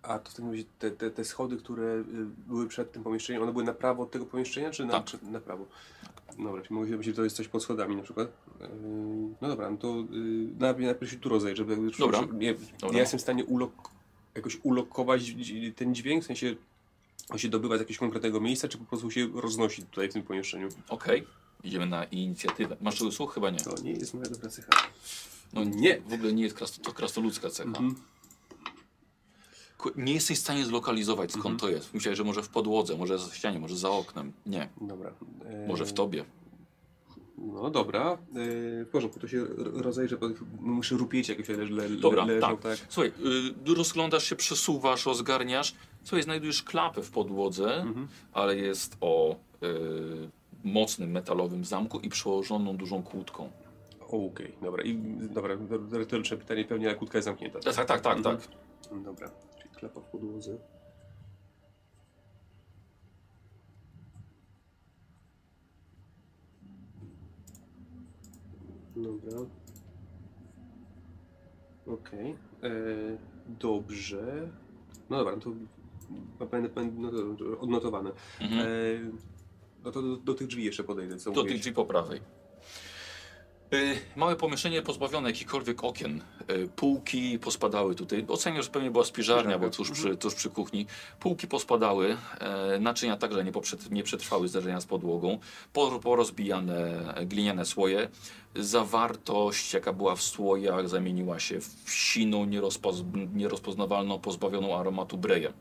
A to w takim razie te, te, te schody, które były przed tym pomieszczeniem, one były na prawo od tego pomieszczenia, czy na,
Tak.
czy na prawo? Dobra, czyli się myśleć, że to jest coś pod schodami na przykład. Yy, no dobra, no to yy, najpierw, najpierw się tu rozejrzę. Żeby, jakby-
Dobra.
Nie,
Dobra.
Ja jestem w stanie ulok, jakoś ulokować ten dźwięk, w sensie on się dobywa z jakiegoś konkretnego miejsca, czy po prostu się roznosi tutaj w tym pomieszczeniu?
Okej, idziemy na inicjatywę. Masz tego słuch? Chyba nie.
To nie jest moja dobra cecha.
No
Nie.
W ogóle nie jest kras, to krasnoludzka cecha.
Mhm.
Ku- Nie jesteś w stanie zlokalizować skąd
Mhm.
to jest. Myślałeś, że może w podłodze, może za ścianie, może za oknem. Nie,
Dobra. Yy,
może w tobie.
No dobra, yy, w porządku, to się r- rozejrzę, bo muszę rupieć jakieś le, le,
Dobra,
leżą,
tak.
tak.
Słuchaj, y, rozglądasz się, przesuwasz, rozgarniasz. Słuchaj, znajdujesz klapę w podłodze,
Mhm.
ale jest o y, mocnym metalowym zamku i przełożoną dużą kłódką.
Okej, dobra. I dobra, retoryczne pytanie, pewnie ale kłódka jest zamknięta.
Tak, tak, tak, tak.
Mhm.
tak.
Dobra, czyli klapa w podłodze. Dobra. Okej. E, Dobrze. No dobra, no to będę no to odnotowane.
Mhm.
E, no to do, do tych drzwi jeszcze podejdę, co
Do tych drzwi po prawej. Y, małe pomieszczenie pozbawione jakichkolwiek okien. Y, półki pospadały tutaj. Oceniam, że pewnie była spiżarnia, bo tuż przy, tuż przy kuchni. Półki pospadały. E, naczynia także nie, nie przetrwały zderzenia z podłogą. Po, porozbijane gliniane słoje. Zawartość, jaka była w słojach, zamieniła się w siną, nierozpoz, nierozpoznawalną, pozbawioną aromatu breję.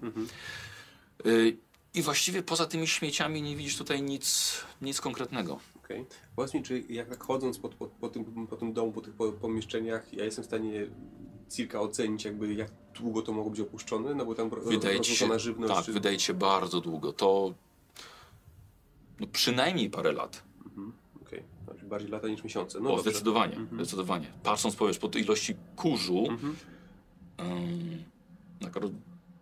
Y, I właściwie poza tymi śmieciami nie widzisz tutaj nic, nic konkretnego.
Okej. Powiedz mi, czy jak tak chodząc po, po, po, tym, po tym domu, po tych po, pomieszczeniach, ja jestem w stanie cirka ocenić jakby jak długo to mogło być opuszczone, no bo tam
Wydaje ci się,
żywność.
tak,
czy...
wydaje się bardzo długo. To no, przynajmniej parę lat.
Okej, Znaczy bardziej lata niż miesiące. No
o,
dobrze. Mhm.
zdecydowanie, zdecydowanie. Patrząc powiesz po ilości kurzu,
Mhm.
karo...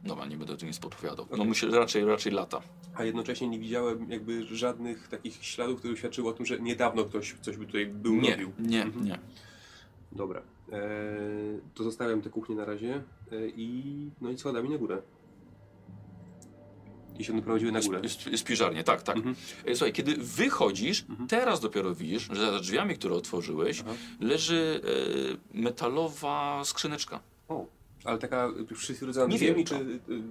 Dobra, nie będę tu nic podpowiadał. No myślę, że raczej, raczej lata.
A jednocześnie nie widziałem jakby żadnych takich śladów, które świadczyły o tym, że niedawno ktoś coś by tutaj był
Nie,
robił.
nie,
Mhm.
nie.
Dobra. Eee, to zostawiam tę kuchnię na razie e, i no i schodami na górę. I się one prowadziły na górę.
Jest, jest piżarnie, tak, tak.
Mhm.
E, Słuchaj, kiedy wychodzisz, teraz dopiero widzisz, że za drzwiami, które otworzyłeś, leży e, metalowa skrzyneczka.
O, ale taka przyrodzona
Nie
ziemi,
wiem,
czy...
to.
y,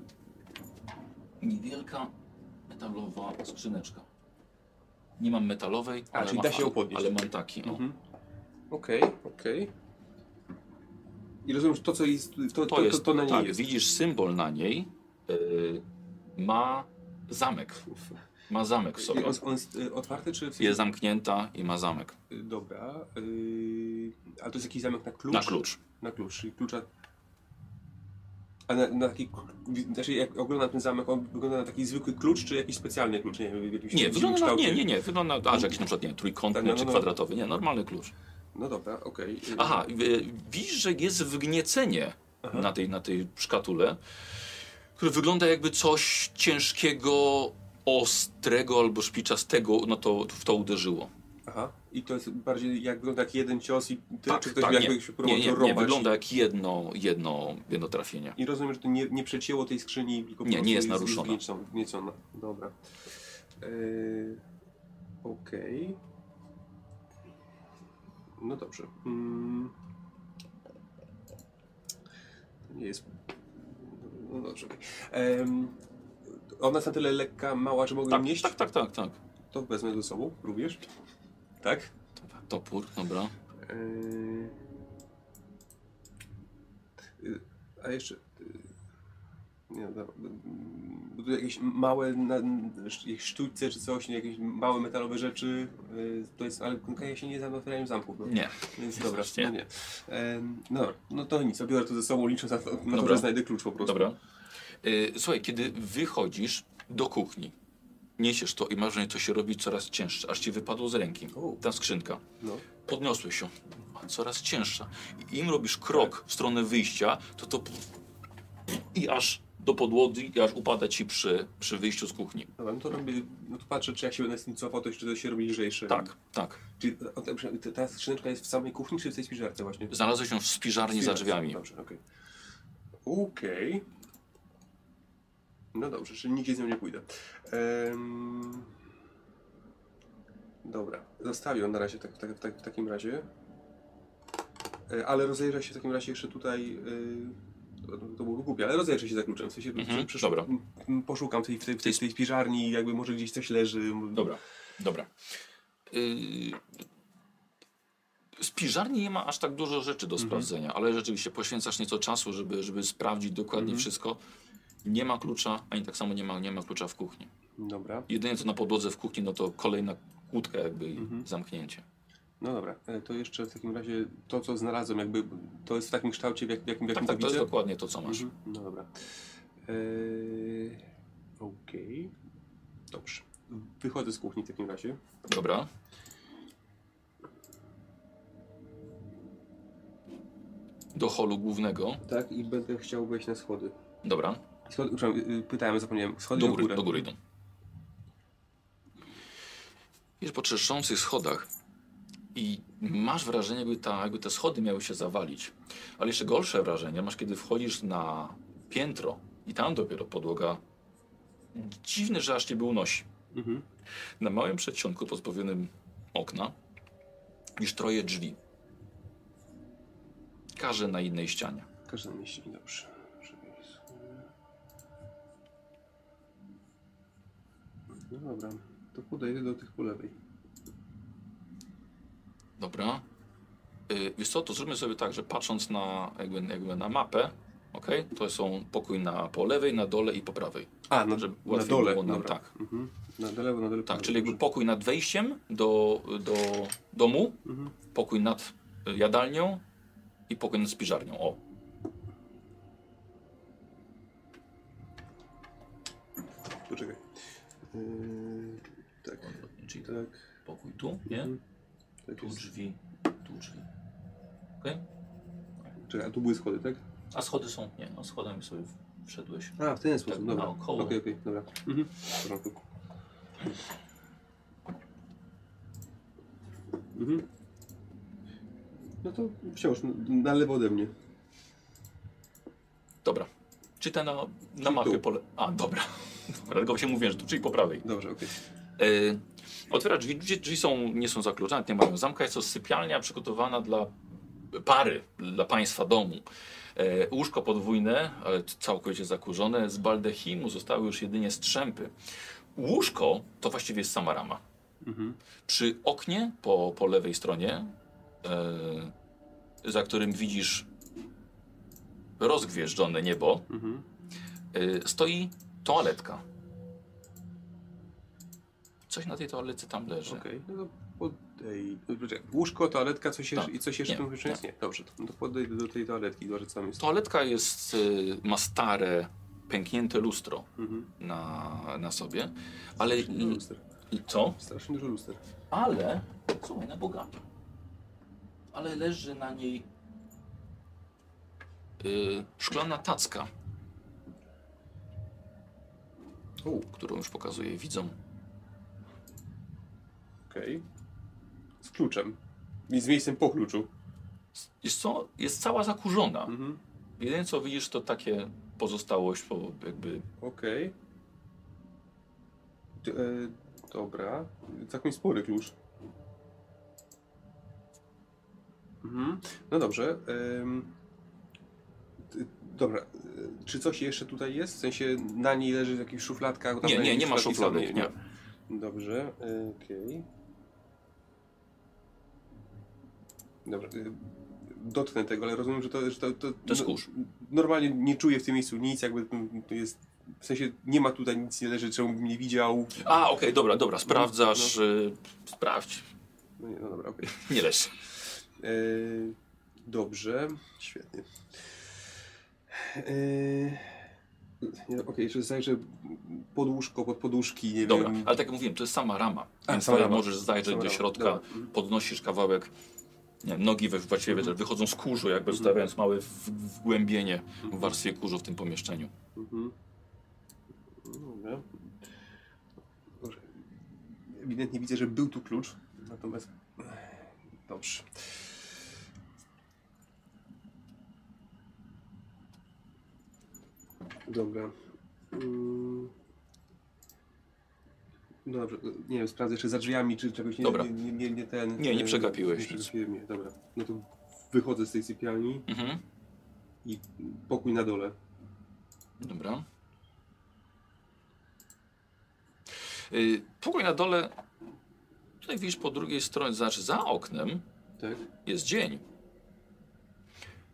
Niewielka metalowa skrzyneczka. Nie mam metalowej,
A,
ale,
czyli
ma,
da się ją podnieść.
ale mam taki.
Mhm. Okej, okej. I rozumiem, że to co jest, to, to,
To, jest,
to, to na niej
tak,
jest.
widzisz symbol na niej, y, ma zamek. Ma zamek w
I
sobie.
On, on jest y, otwarty, czy... w sensie-
Jest zamknięta i ma zamek.
Y, Dobra. Yy, ale to jest jakiś zamek na klucz?
Na klucz.
Na klucz, czyli klucza... A na, na taki... Znaczy jak oglądam ten zamek, on wygląda na taki zwykły klucz, czy jakiś specjalny klucz? Nie wiem, w jakimś
Nie, wygląda na, nie, nie, nie, wygląda, a że jakiś na przykład, nie trójkątny
Tak, no, no,
czy
no.
kwadratowy, nie, normalny klucz.
No dobra, okej. Y,
Aha, y, widzisz, że jest wgniecenie na tej, na tej szkatule, które wygląda jakby coś ciężkiego, ostrego albo szpiczastego, no to w to uderzyło.
Aha. I to jest bardziej jak wygląda jak jeden cios i tyle,
Tak,
czy ktoś
tak,
jakby
nie,
się
nie,
próbował
nie,
to
nie,
rąbać?
wygląda jak jedno, jedno, jedno trafienie.
I rozumiem, że to nie, nie przecięło tej skrzyni, tylko
Nie, nie jest naruszona.
wgniecona- wgniecona. Dobra. Yy, Okej. No dobrze. Mm. To nie jest... No dobrze. Em, ona jest na tyle lekka, mała, że mogę
Tak,
nieść?
tak, tak, tak, tak.
To wezmę ze sobą również. Tak?
Topór, dobra.
Yy, A jeszcze. yy, Nie, dobra, jakieś małe na, jakieś sztućce czy coś, nie, jakieś małe metalowe rzeczy. yy, To jest, ale konkretnie się nie znam otwieraniu zamków. No.
Nie.
Więc dobra, no nie. No, dobra, no to nic, biorę to ze sobą, liczę na to, na to
Dobra.
że znajdę klucz po prostu.
Dobra. Słuchaj, kiedy wychodzisz do kuchni, niesiesz to i masz wrażenie, to się robi coraz cięższe, aż ci wypadło z ręki. Ta skrzynka.
No.
Podniosłeś ją. A Coraz cięższa. I im robisz krok w stronę wyjścia, to to i aż do podłogi, i aż upada ci przy, przy wyjściu z kuchni.
Dobra, no to robię, no to patrzę, czy jak się będę z tym cofał, to jeszcze to się robi lżejsze.
Tak, tak.
Czyli o, ta- ta- skrzyneczka jest w samej kuchni, czy w tej spiżarce właśnie?
Znalazłeś ją w spiżarni za drzwiami.
Dobrze, okej. Okej. No dobrze, czyli nigdzie z nią nie pójdę. Dobra, zostawię ją na razie tak, tak, tak, w takim razie. E, Ale rozejrzę się w takim razie jeszcze tutaj. y, To, to było głupie, ale rozejrzę się za kluczem. W sensie
Mhm,
przeszu-
dobra.
poszukam tej, w, tej, w, tej, w tej spiżarni, jakby może gdzieś coś leży.
Dobra, dobra. Yy... Z piżarni nie ma aż tak dużo rzeczy do sprawdzenia, ale rzeczywiście poświęcasz nieco czasu, żeby, żeby sprawdzić dokładnie wszystko. Nie ma klucza, ani tak samo nie ma, nie ma klucza w kuchni.
Dobra.
Jedynie co na podłodze w kuchni, no to kolejna kłódka jakby i zamknięcie.
No dobra, e, to jeszcze w takim razie to, co znalazłem, jakby to jest w takim kształcie, w, jak, w jakim,
Tak,
jakim
tak,
to
to jest
widzę?
dokładnie to, co masz.
Mhm. No dobra. Eee, Okej. Dobrze. Wychodzę z kuchni w takim razie.
Dobra. Do holu głównego.
Tak, i będę chciał wejść na schody.
Dobra.
Przepraszam, y, y, pytałem, zapomniałem. Schody
Do
na
góry, do góry idą. Wiesz, po trzeszczących schodach i masz wrażenie, jakby, ta, jakby te schody miały się zawalić. Ale jeszcze gorsze wrażenie masz, kiedy wchodzisz na piętro i tam dopiero podłoga dziwny, że aż ciebie unosi.
Mhm.
Na małym przedsionku pozbawionym okna niż troje drzwi. Każde na innej ścianie.
Każda myśli, dobrze. No dobra, to podejdę do tych po lewej.
Dobra. Yy, wiesz co, to zróbmy sobie tak, że patrząc na, jakby, jakby na mapę, ok, to są pokój na, po lewej, na dole i po prawej.
A, na,
Żeby
na dole,
było nam,
dobra.
tak.
Mhm. Na dole, na dole.
Tak, czyli jakby pokój nad wejściem do, do domu,
Mhm.
pokój nad y, jadalnią i pokój nad spiżarnią. O,
Yy, tak,
czyli
tak.
pokój tu, nie?
Mhm. tak
Tu
jest.
drzwi, tu drzwi. Ok?
Czekaj, a tu były schody, tak?
A schody są, nie, no schodami sobie wszedłeś.
A, w ten sposób,
Tak,
dobra. Okej,
naokoło.
okej, dobra. Mhm. W porządku. Mhm. No to wciąż na lewo ode mnie.
Dobra. Czy te na, na mapie
tu.
pole... A, dobra. Tylko się mówię, że tu, czyli po prawej.
Dobrze, okej.
Yy, otwiera drzwi, drzwi, drzwi są, nie są zakluczone, nie mają zamka, jest to sypialnia przygotowana dla pary, dla państwa domu. E, łóżko podwójne, ale całkowicie zakurzone, z baldechinu zostały już jedynie strzępy. Łóżko to właściwie jest sama rama.
Mhm.
Przy oknie po, po lewej stronie, e, za którym widzisz rozgwieżdżone niebo,
Mhm.
e, stoi toaletka. Coś na tej toalecie tam leży.
Okej, no to podej... Poczekaj, Łóżko, toaletka, coś jeszcze,
Tak.
i coś jeszcze
Nie,
jest? Nie, dobrze, to, no to podejdę do tej toaletki, zobaczę co tam jest.
Toaletka jest, y, ma stare, pęknięte lustro
Mhm.
na, na sobie, ale
Strasznie dużo
i,
luster.
i co?
Strasznie dużo luster.
Ale, słuchaj, na bogato. Ale leży na niej y, szklana tacka,
O,
którą już pokazuję widzom.
okej. Z kluczem. I z miejscem po kluczu.
Jest co? Jest cała zakurzona.
Mhm.
Jedyne co widzisz to takie pozostałość po jakby...
Okej. Ty- E, dobra. Całkiem spory klucz. Mhm. No dobrze. ty- dobra. e, Czy coś jeszcze tutaj jest? W sensie na niej leży w jakichś szufladkach? Tam
Nie, nie, nie ma szufladek, nie.
Dobrze. e, Okej. Dobra. e, Dotknę tego, ale rozumiem, że to, że to, to,
To jest
no,
kurz.
Normalnie nie czuję w tym miejscu nic, jakby to jest. W sensie nie ma tutaj nic nie leży, czemu bym nie widział.
A, okej, dobra, dobra, sprawdzasz, y, sprawdź,
No nie, no dobra, okej.
nie leż.
E, Dobrze, świetnie. Nie, Okej, jeszcze zajrzę pod łóżko, pod poduszki, nie
Dobra,
wiem.
ale tak jak mówiłem, to jest sama rama,
A,
więc
sama rama.
możesz zajrzeć
Sama
do
rama,
środka.
Mhm.
podnosisz kawałek, nie, nogi we, właściwie
Mhm.
też wychodzą z kurzu, jakby zostawiając małe wgłębienie w warstwie kurzu w tym pomieszczeniu.
Mhm. Dobra. Dobrze. Ewidentnie widzę, że był tu klucz, natomiast... Dobrze. Dobra. No Dobrze, nie wiem, sprawdzę jeszcze za drzwiami, czy czegoś nie,
Dobra.
nie, nie, nie, nie ten...
Nie, nie
e,
przegapiłeś
Nie
nic.
przegapiłem, nie, dobra. No to wychodzę z tej sypialni
Mhm.
i pokój na dole.
Dobra. Y, pokój na dole, tutaj widzisz po drugiej stronie, znaczy za oknem
Tak?
jest dzień.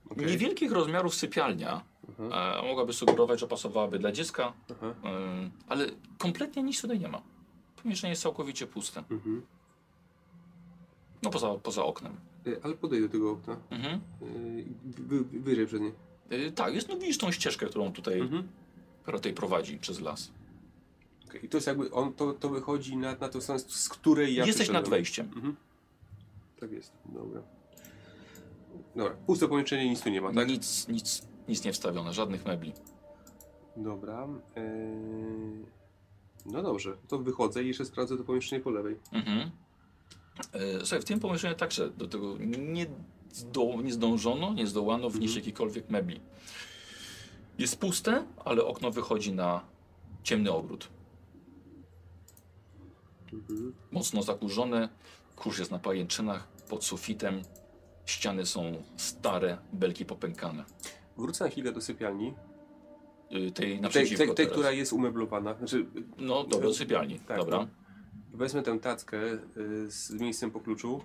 Okej.
Niewielkich rozmiarów sypialnia,
Aha.
e, mogłaby sugerować, że pasowałaby dla dziecka,
Aha.
e, ale kompletnie nic tutaj nie ma. Pomieszczenie jest całkowicie puste.
Mhm.
No poza, poza oknem.
Y, Ale podejdę do tego okna.
Mhm.
Wy, wy, wyżej przez nie.
Tak, jest, no widzisz tą ścieżkę, którą tutaj,
Mhm.
tutaj prowadzi przez las.
Okay. I to jest jakby, on, to, to wychodzi na, na tą stronę, z której ja
Jesteś nad wejściem.
Mhm. Tak jest, dobra. Dobra, puste pomieszczenie, nic tu nie ma, tak?
Nic, nic, nic nie wstawione, żadnych mebli.
Dobra. Yy... No dobrze, to wychodzę i jeszcze sprawdzę to pomieszczenie po lewej.
Mhm. E, Słuchaj, w tym pomieszczeniu także do tego nie, zdo, nie zdążono, nie zdołano wnieść
Mhm.
jakikolwiek mebli. Jest puste, ale okno wychodzi na ciemny ogród.
Mhm.
Mocno zakurzone, kurz jest na pajęczynach. pod sufitem. Ściany są stare, belki popękane.
Wrócę na chwilę do sypialni.
Y, tej
Tej, tej, tej która jest umeblowana. Znaczy,
No dobra, do sypialni.
Tak,
dobra.
no. wezmę tę tackę y, z miejscem po kluczu.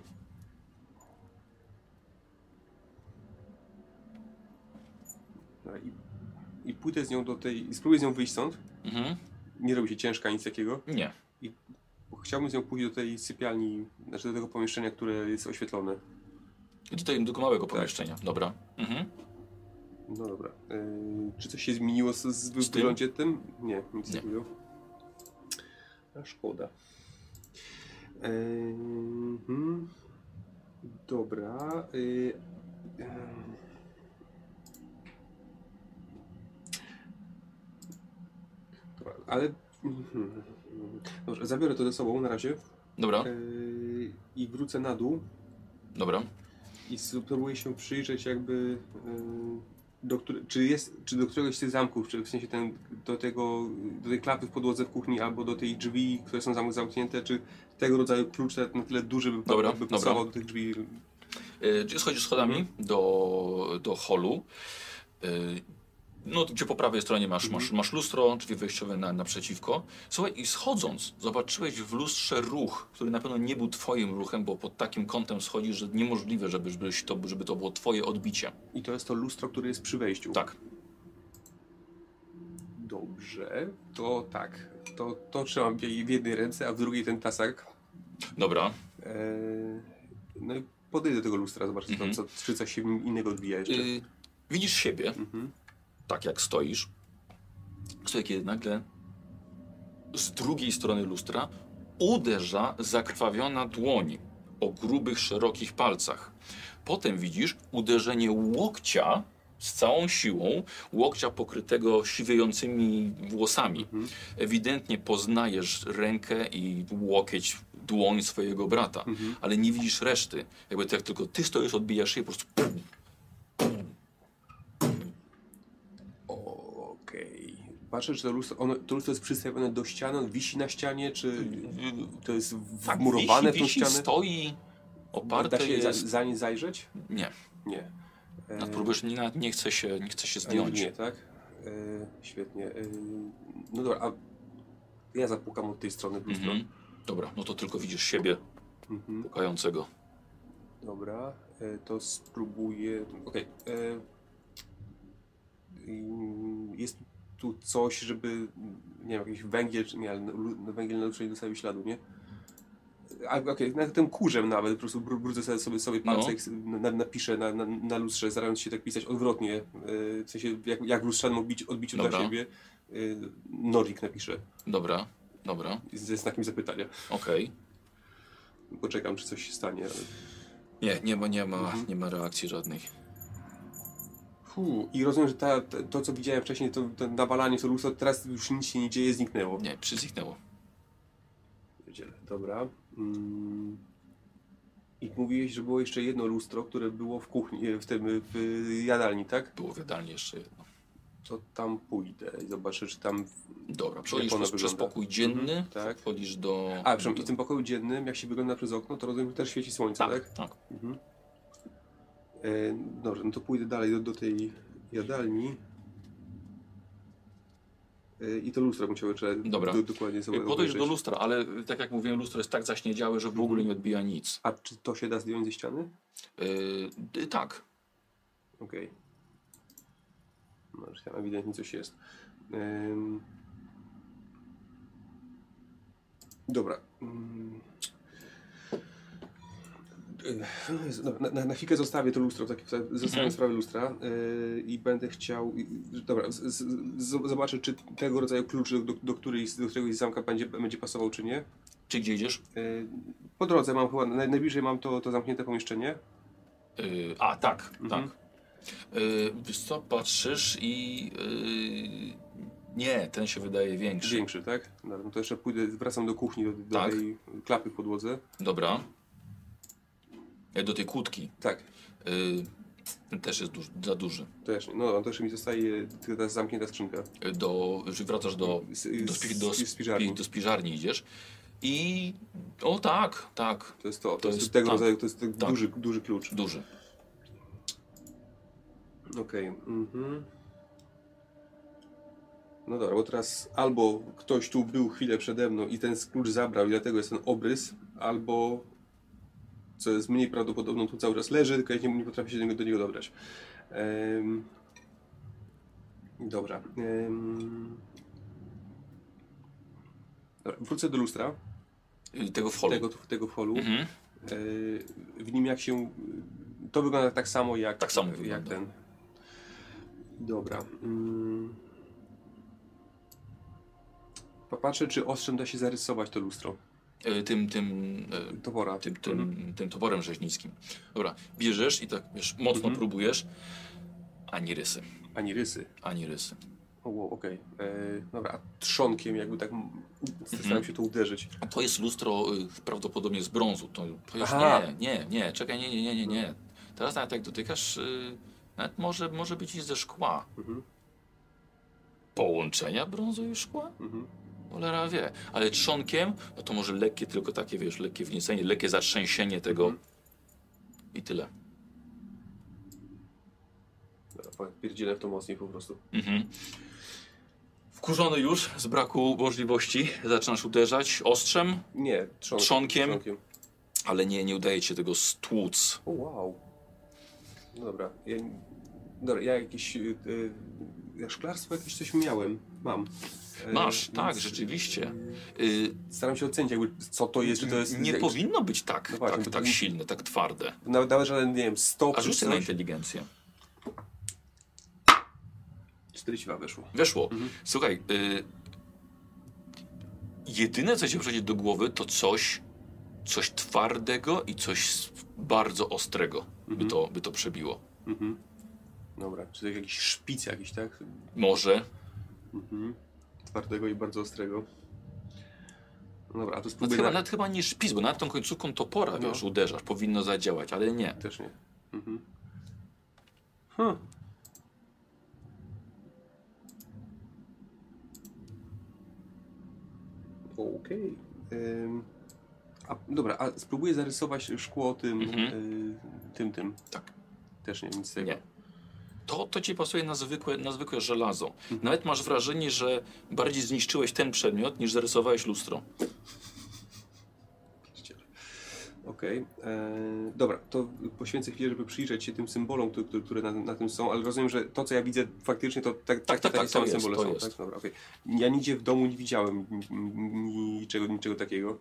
I, I pójdę z nią do tej. Spróbuję z nią wyjść stąd.
Mhm.
Nie robi się ciężka, nic takiego.
Nie.
Bo Chciałbym z nią pójść do tej sypialni, znaczy do tego pomieszczenia, które jest oświetlone.
I tutaj do małego
Tak.
pomieszczenia. Dobra. Mhm.
No dobra. Yy, czy coś się zmieniło z, z, w wyglądzie tym? Nie, nic
Nie.
takiego. A szkoda. Yy, hmm. Dobra. Yy. Dobra, ale. mhm. Dobrze, zabiorę to ze sobą na razie
Dobra,
yy, i wrócę na dół
dobra.
i spróbuję się przyjrzeć jakby yy, do czy jest, czy do któregoś z tych zamków, czy w sensie ten, do tego, do tej klapy w podłodze w kuchni albo do tej drzwi, które są zam- zamknięte, czy tego rodzaju klucz na tyle duży by,
Dobra,
by
dobra.
pasował do tych drzwi.
Y, Czy schodzisz schodami
Mhm.
do, do holu. Y, No, gdzie po prawej stronie masz,
Mhm.
masz, masz lustro, drzwi wejściowe na, naprzeciwko. Słuchaj, i schodząc, zobaczyłeś w lustrze ruch, który na pewno nie był twoim ruchem, bo pod takim kątem schodzisz, że niemożliwe, żeby, żebyś to, żeby to było twoje odbicie.
I to jest to lustro, które jest przy wejściu.
Tak.
Dobrze, to tak. To, to trzymam w jednej ręce, a w drugiej ten tasak.
Dobra.
Eee, no i podejdę do tego lustra, zobaczę,
Mhm.
co, czy coś się innego odbija jeszcze.
Y, widzisz siebie,
Mhm.
Tak jak stoisz. Słuchaj, kiedy nagle z drugiej strony lustra uderza zakrwawiona dłoń o grubych, szerokich palcach. Potem widzisz uderzenie łokcia z całą siłą, łokcia pokrytego siwiejącymi włosami.
Mhm.
Ewidentnie poznajesz rękę i łokieć, dłoń swojego brata,
Mhm.
ale nie widzisz reszty. Jakby tak tylko ty stoisz, odbijasz się i po prostu pum,
Okej. Patrzę, czy to lustro, ono, to lustro jest przystawione do ściany, on wisi na ścianie, czy to jest
Tak,
wmurowane
wisi,
w tą
wisi,
ścianę?
stoi, oparte
da się
jest...
za, za nie zajrzeć?
Nie,
Nie. E,
no, próbujesz, nie, nawet nie chce się, nie chce się
a
zdjąć.
Nie, tak? E, świetnie. E, no dobra, a ja zapukam od tej strony w lustro.
Mhm. Dobra, no to tylko widzisz siebie
Mhm.
pukającego.
Dobra, e, to spróbuję. Okej. e, mm, Jest tu coś, żeby. Nie wiem, jakiś węgiel, nie, ale lu- węgiel na lustrze nie zostawił śladu, nie? A, Okej, na tym kurzem nawet, po prostu bru- brudzę sobie, sobie, palce
No.
na, napiszę na, na, na lustrze, starając się tak pisać odwrotnie, e, w sensie jak, jak w lustrzanym odbici, odbiciu dla
Dobra.
siebie. e, Norik napiszę,
Dobra, dobra,
ze znakiem zapytania.
okej.
Poczekam, czy coś się stanie. ale-
Nie, nie ma, nie ma,
Mhm.
nie ma reakcji żadnej.
I rozumiem, że ta, to, co widziałem wcześniej, to, to nawalanie lustro, teraz już nic się nie dzieje, zniknęło.
Nie, przyzniknęło.
Dobra. Mm. I mówiłeś, że było jeszcze jedno lustro, które było w kuchni, e, w tym, w jadalni, tak?
Było w jadalni jeszcze jedno.
To tam pójdę i zobaczę, czy tam...
Dobra, przechodzisz przez, pokój dzienny,
Mhm, tak.
wchodzisz do...
A, przepraszam, i w tym pokoju dziennym, jak się wygląda przez okno, to rozumiem, że też świeci słońce, tak?
Tak, tak.
Mhm. E, dobrze, no to pójdę dalej do, do tej jadalni. E, I to lustro chciał jeszcze
Dobra.
Do, dokładnie sobie
Podejdź do lustra, ale tak jak mówiłem, lustro jest tak zaśniedziałe, że w ogóle nie odbija nic.
A czy to się da zdjąć ze ściany?
Yy, tak,
Okej. No, że tam ewidentnie coś jest. Ym... Dobra. Yy, dobra, Na, na, na chwilkę zostawię to lustro, tak, zostawiam
Mhm.
sprawę lustra yy, i będę chciał. Yy, dobra, z, z, z, zobaczę, czy tego rodzaju klucz do, do, którejś, do któregoś zamka będzie, będzie pasował, czy nie.
czy gdzie idziesz?
Yy, po drodze mam chyba, naj, najbliżej mam to, to zamknięte pomieszczenie.
Yy, a, tak,
Mhm.
tak. Yy, wiesz co, patrzysz i... Yy, nie, ten się wydaje większy.
Większy, tak? Dobra, no to jeszcze pójdę, wracam do kuchni, do, do
Tak.
tej klapy w podłodze.
Dobra. Yy, Do tej kłódki.
Tak,
ten też jest duży, za duży.
też. No, to jeszcze mi zostaje ta zamknięta skrzynka.
Yy, Do, wracasz do, do, spi, do,
z spiżarni.
spi, do spiżarni idziesz. I... O tak, tak.
To jest to, to,
To
jest,
jest-
tego
tak.
rodzaju, to jest ten
Tak.
duży, duży klucz.
Duży.
Okej. mhm. No dobra, bo teraz albo ktoś tu był chwilę przede mną i ten klucz zabrał i dlatego jest ten obrys, albo co jest mniej prawdopodobne, tu cały czas leży, tylko ja nie, nie potrafię się do niego, do niego dobrać. Dobra. dobra. Wrócę do lustra,
Y, Tego w holu.
tego, tego w holu.
Mhm.
E, w nim jak się. To wygląda tak samo jak,
Tak samo
jak ten. Dobra. Mm. Popatrzę, czy ostrzem da się zarysować to lustro.
Y, Tym, tym...
Towora.
tym, tym, tym toporem rzeźnickim. Dobra, bierzesz i tak, wiesz, mocno
Mhm.
próbujesz. Ani rysy,
Ani rysy.
ani rysy.
O, wow, okej. E, Dobra, a trzonkiem jakby tak staram
Mhm.
się to uderzyć.
A to jest lustro y, prawdopodobnie z brązu. To, to już
Aha.
nie, nie, nie, czekaj, nie, nie, nie, nie, nie. Teraz nawet jak dotykasz, y, nawet może, może być i ze szkła.
Mhm.
Połączenia brązu i szkła?
Mhm.
Cholera wie. Ale trzonkiem, no to może lekkie, tylko takie, wiesz, lekkie wniecenie, lekkie zatrzęsienie tego
Mhm.
i tyle.
Pierdzielę w to mocniej po prostu.
Mhm. Wkurzony już z braku możliwości, zaczynasz uderzać ostrzem,
Nie, trzon,
Trzonkiem?
trzonkiem.
ale nie, nie udaje ci się tego stłuc.
O, wow. No dobra. Ja, dobra, ja jakieś. Y, y, ja szklarstwo jakieś coś miałem. Mam. E,
Masz, tak,
więc,
rzeczywiście.
y,
Y,
Staram się ocenić, jakby, co to jest, czy to jest.
nie powinno być tak,
No właśnie,
tak, tak silne, tak twarde.
Nawet, nawet żaden, nie wiem, stop
A
czy
rzuć sobie na inteligencję.
42 weszło.
Weszło.
Mhm.
Słuchaj, y, jedyne co ci przychodzi do głowy to coś, coś twardego i coś bardzo ostrego, by,
Mhm.
to, by to przebiło.
Mhm. Dobra, czy to jakiś szpic jakiś, tak?
Może.
Mhm. Twardego i bardzo ostrego. No Dobra, a to
Nawet
spróbuję
chyba,
na...
nawet chyba nie szpic, bo nawet tą końcówką topora,
No.
wiesz, uderzasz, powinno zadziałać, ale nie.
Też nie. Mhm. Huh. Okej. Ym, a, dobra, a spróbuję zarysować szkło tym,
Mhm.
y, tym, tym.
Tak.
Też nie, nic z tego.
Nie. To, to ci pasuje na zwykłe, na zwykłe żelazo.
Mhm.
Nawet masz wrażenie, że bardziej zniszczyłeś ten przedmiot, niż zarysowałeś lustro.
Okej. e, Dobra, to poświęcę chwilę, żeby przyjrzeć się tym symbolom, które, które- na, na tym są, ale rozumiem, że to, co ja widzę faktycznie, to tak, tak,
tak,
takie
tak,
same symbole są,
jest.
tak? Dobra, okej. Ja nigdzie w domu nie widziałem niczego, niczego takiego.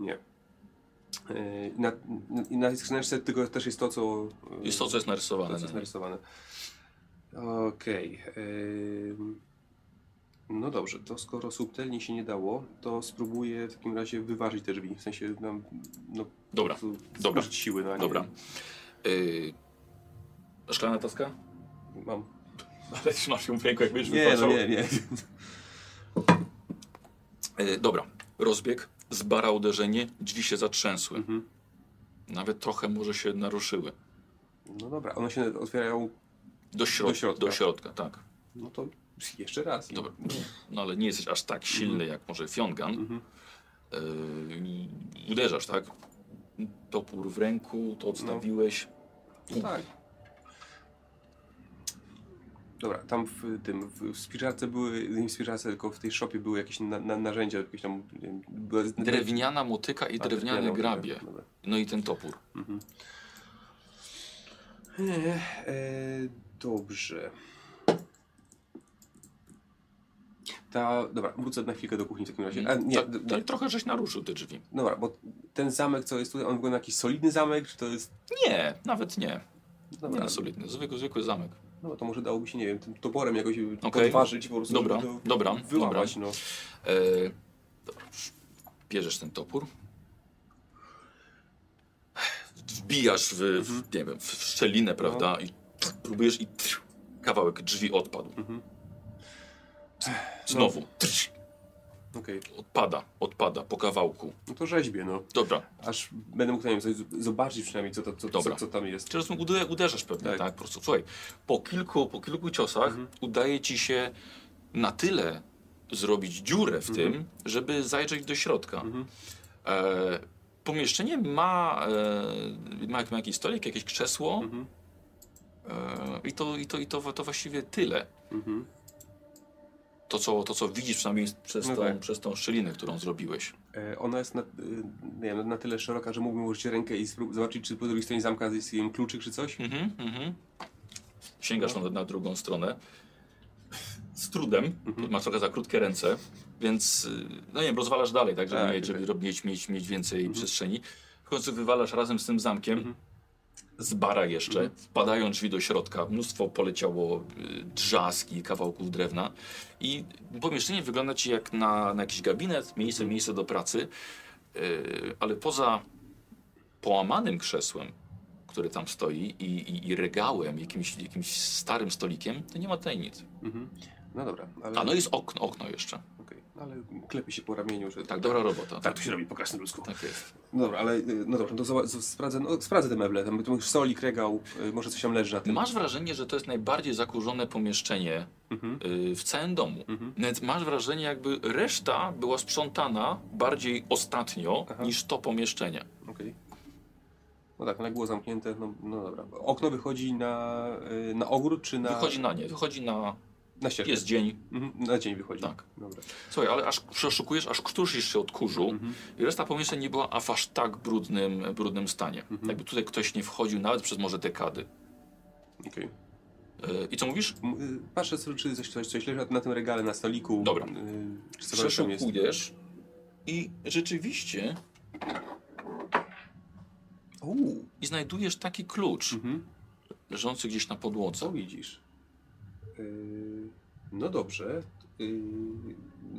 Nie. E, Na, na, na skrzyneczce tylko też jest to, co... e,
Jest to, co jest narysowane.
to, co jest narysowane. Okej. em, No dobrze, to skoro subtelnie się nie dało, to spróbuję w takim razie wyważyć te drzwi. W sensie, nam, no,
Dobra, dobra,
siły na nie.
dobra. Yy, szklana taska?
Mam.
Ale trzymasz ją w ręku, jak będziesz
Nie, no
wypaczał.
nie, nie.
Yy, dobra, rozbieg, zbara uderzenie, drzwi się zatrzęsły.
Mhm.
Nawet trochę może się naruszyły.
No dobra, one się otwierają,
Do, środ
Do środka.
do środka, tak.
no to jeszcze raz.
Dobra. No ale nie jesteś aż tak silny jak może Fiongan.
Mhm.
Yy, uderzasz, tak? Topór w ręku, to odstawiłeś.
No tak. Dobra, tam w tym, w, spiżarce były, nie w spiżarce, tylko w tej szopie były jakieś na, na, narzędzia, jakieś tam... Nie były,
Drewniana motyka i
A,
drewniane grabie.
dobra.
No i ten topór.
Mhm. E, e, dobrze. Ta, dobra, wrócę na chwilkę do kuchni w takim razie. A, nie,
tak,
d-
tak,
d-
trochę żeś naruszył te drzwi.
dobra, bo ten zamek, co jest tutaj, on wygląda jakiś solidny zamek, czy to jest...
Nie, nawet nie. Nie
Dobra,
na solidny, zwykły, zwykły zamek.
no to może dałoby się, nie wiem, tym toporem jakoś
Okej.
podważyć po prostu,
Dobra,
to
dobra,
wyłamać, no.
E, dobra, bierzesz ten topór. Wbijasz w,
Mhm.
w, nie wiem, w szczelinę, prawda? I próbujesz i kawałek drzwi odpadł.
Mhm.
Znowu. Trz,
Okej,
Odpada, odpada po kawałku.
no to rzeźbie, no.
Dobra,
Aż będę mógł, coś z- zobaczyć przynajmniej, co, to, co, co,
Dobra.
co tam jest.
Teraz ude- uderzasz pewnie, tak.
Tak.
Po prostu, słuchaj, po kilku, po kilku ciosach
Mhm.
udaje ci się na tyle zrobić dziurę w
Mhm.
tym, żeby zajrzeć do środka.
Mhm.
E, pomieszczenie ma, e, ma, ma jakiś stolik, jakieś krzesło
Mhm.
I, to, i, to, i to, to właściwie tyle.
Mhm.
To co, to, co widzisz przynajmniej przez,
No
tą,
tak.
przez tą szczelinę, którą zrobiłeś.
E, Ona jest na, y, wiem, na tyle szeroka, że mógłbym ułożyć rękę i zobaczyć, czy po drugiej stronie zamka jest jej kluczyk, czy coś.
Mhm, mhm. Sięgasz na, na drugą stronę. Z trudem,
Mhm.
masz trochę za krótkie ręce, więc y, no nie wiem, rozwalasz dalej, tak, żeby,
Tak,
mieć, żeby
okej.
mieć, mieć, mieć więcej
Mhm.
przestrzeni. W końcu wywalasz razem z tym zamkiem,
Mhm.
Z bara jeszcze,
Mhm.
wpadają drzwi do środka, mnóstwo poleciało y, drzaski, kawałków drewna i pomieszczenie wygląda ci jak na, na jakiś gabinet, miejsce,
Mhm.
miejsce do pracy, y, ale poza połamanym krzesłem, który tam stoi i, i, i regałem, jakimś, jakimś starym stolikiem, to nie ma tutaj nic.
Mhm. No dobra, ale...
A no jest okno, okno jeszcze.
Ale klepie się po ramieniu, że...
Tak, dobra robota.
Tak to się robi po krasnym ludzku.
Tak jest.
No dobra, ale y, no dobrze, to zoba- z- sprawdzę, no, sprawdzę te meble, tam tu stolik, regał, y, może coś tam leży na tym.
Masz wrażenie, że to jest najbardziej zakurzone pomieszczenie
Mhm.
y, w całym domu.
Mhm.
Masz wrażenie, jakby reszta była sprzątana bardziej ostatnio
Aha.
niż to pomieszczenie.
Okej. No tak, ale było zamknięte, no, no dobra. Okno wychodzi na, na ogród, czy na...
Wychodzi na nie, wychodzi na.
Na ścieżkę.
Jest dzień.
Mhm. Na dzień wychodzi.
Tak.
Dobra.
Słuchaj, ale aż przeszukujesz, aż krztuszysz się od kurzu
Mhm.
i reszta pomieszczeń nie była w aż tak brudnym, brudnym stanie.
Mhm.
Jakby tutaj ktoś nie wchodził nawet przez może dekady.
Okej.
Y, I co mówisz?
Y, Patrzę, czy coś, coś, coś leży na tym regale, na stoliku.
Dobra.
Y, czy.
Przeszukujesz i rzeczywiście. Uuu, I znajdujesz taki klucz
Mhm.
leżący gdzieś na podłodze.
Co widzisz? Y, no dobrze. Y,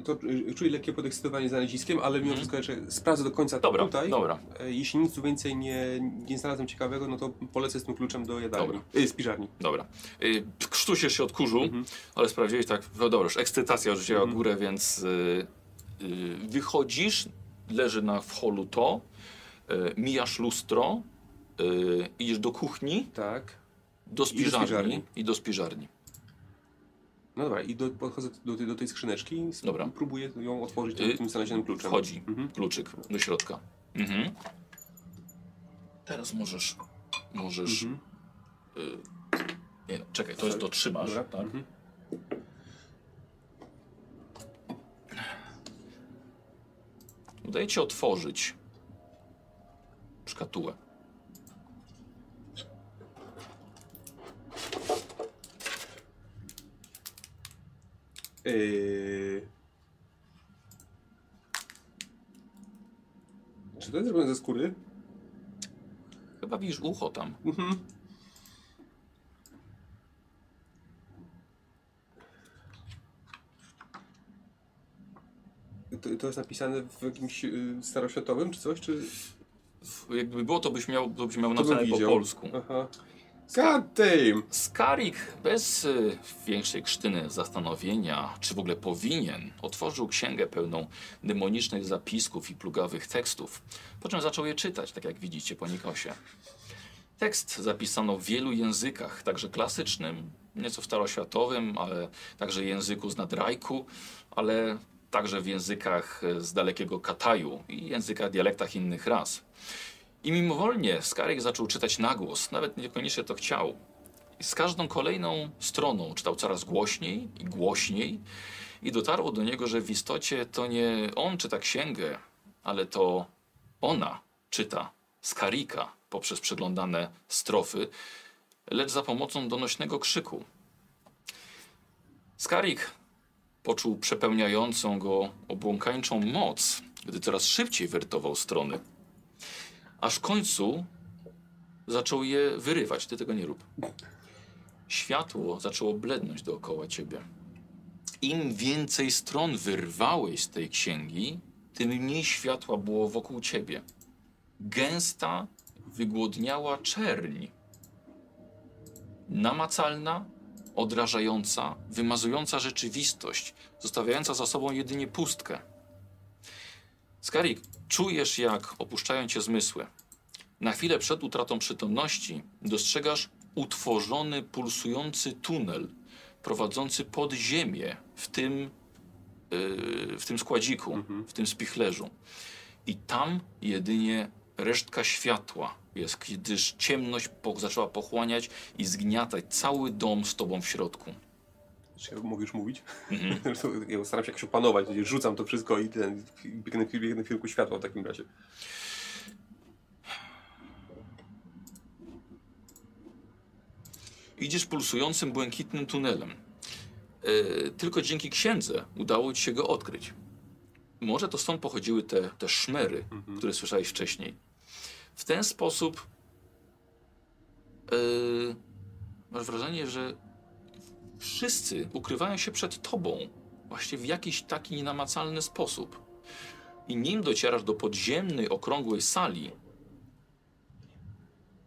to y, czuję lekkie podekscytowanie znaleziskiem, ale mimo
Mhm.
wszystko jeszcze sprawdzę do końca
Dobra,
tutaj.
dobra.
E, Jeśli nic tu więcej nie, nie znalazłem ciekawego, no to polecę z tym kluczem do jadalni.
Dobra.
Y, z piżarni.
Dobra. Y, krztusiesz się od kurzu,
Mhm.
ale sprawdziłeś tak, no dobra, już ekscytacja już wzięła
Mhm.
górę, więc y, wychodzisz, leży na w holu to, mijasz lustro, idziesz do kuchni,
Tak.
do spiżarni,
spiżarni.
i do spiżarni.
No dobra, i do, podchodzę do, tej- do tej skrzyneczki
Dobra.
próbuję ją otworzyć
Y,
tym znalezionym kluczem.
Wchodzi
Mhm.
kluczyk do środka. Mhm. Teraz możesz, możesz,
Mhm.
y, nie, no, czekaj, to jest to trzymasz,
Dobra.
tak?
Mhm.
Udaje ci otworzyć szkatułę.
Yy... Czy to jest zrobione ze skóry?
Chyba widzisz ucho tam.
Mhm. To, to jest napisane w jakimś y, staroświatowym czy coś? Czy...
Jakby było, to byś miał, to byś miał
To
napisane po polsku.
Aha. God damn!
Skarik bez y, większej krztyny zastanowienia, czy w ogóle powinien, otworzył księgę pełną demonicznych zapisków i plugawych tekstów, po czym zaczął je czytać, tak jak widzicie po Nikosie. Tekst zapisano w wielu językach, także klasycznym, nieco w staroświatowym, ale także języku z nadrajku, ale także w językach z dalekiego Kataju i językach, dialektach innych ras. I mimowolnie Skarik zaczął czytać na głos, nawet niekoniecznie to chciał. I z każdą kolejną stroną czytał coraz głośniej i głośniej i dotarło do niego, że w istocie to nie on czyta księgę, ale to ona czyta Skarika poprzez przeglądane strofy, lecz za pomocą donośnego krzyku. Skarik poczuł przepełniającą go obłąkańczą moc, gdy coraz szybciej wertował strony. Aż w końcu zaczął je wyrywać. Ty tego nie rób. Światło zaczęło blednąć dookoła ciebie. Im więcej stron wyrwałeś z tej księgi, tym mniej światła było wokół ciebie. Gęsta, wygłodniała czerń. Namacalna, odrażająca, wymazująca rzeczywistość, zostawiająca za sobą jedynie pustkę. Skarik, czujesz jak opuszczają cię zmysły. Na chwilę przed utratą przytomności dostrzegasz utworzony, pulsujący tunel prowadzący pod ziemię, w tym yy, w tym składziku, w tym spichlerzu. I tam jedynie resztka światła jest, gdyż ciemność po, zaczęła pochłaniać i zgniatać cały dom z tobą w środku.
Czy ja mogę już mówić?
Mhm.
Zresztą ja staram się jakoś opanować, rzucam to wszystko i ten, biegnę, biegnę w kierunku światła w takim razie.
Idziesz pulsującym, błękitnym tunelem. E, tylko dzięki księdze udało ci się go odkryć. Może to stąd pochodziły te, te szmery, które słyszałeś wcześniej. W ten sposób e, masz wrażenie, że wszyscy ukrywają się przed tobą właśnie w jakiś taki nienamacalny sposób. I nim docierasz do podziemnej, okrągłej sali,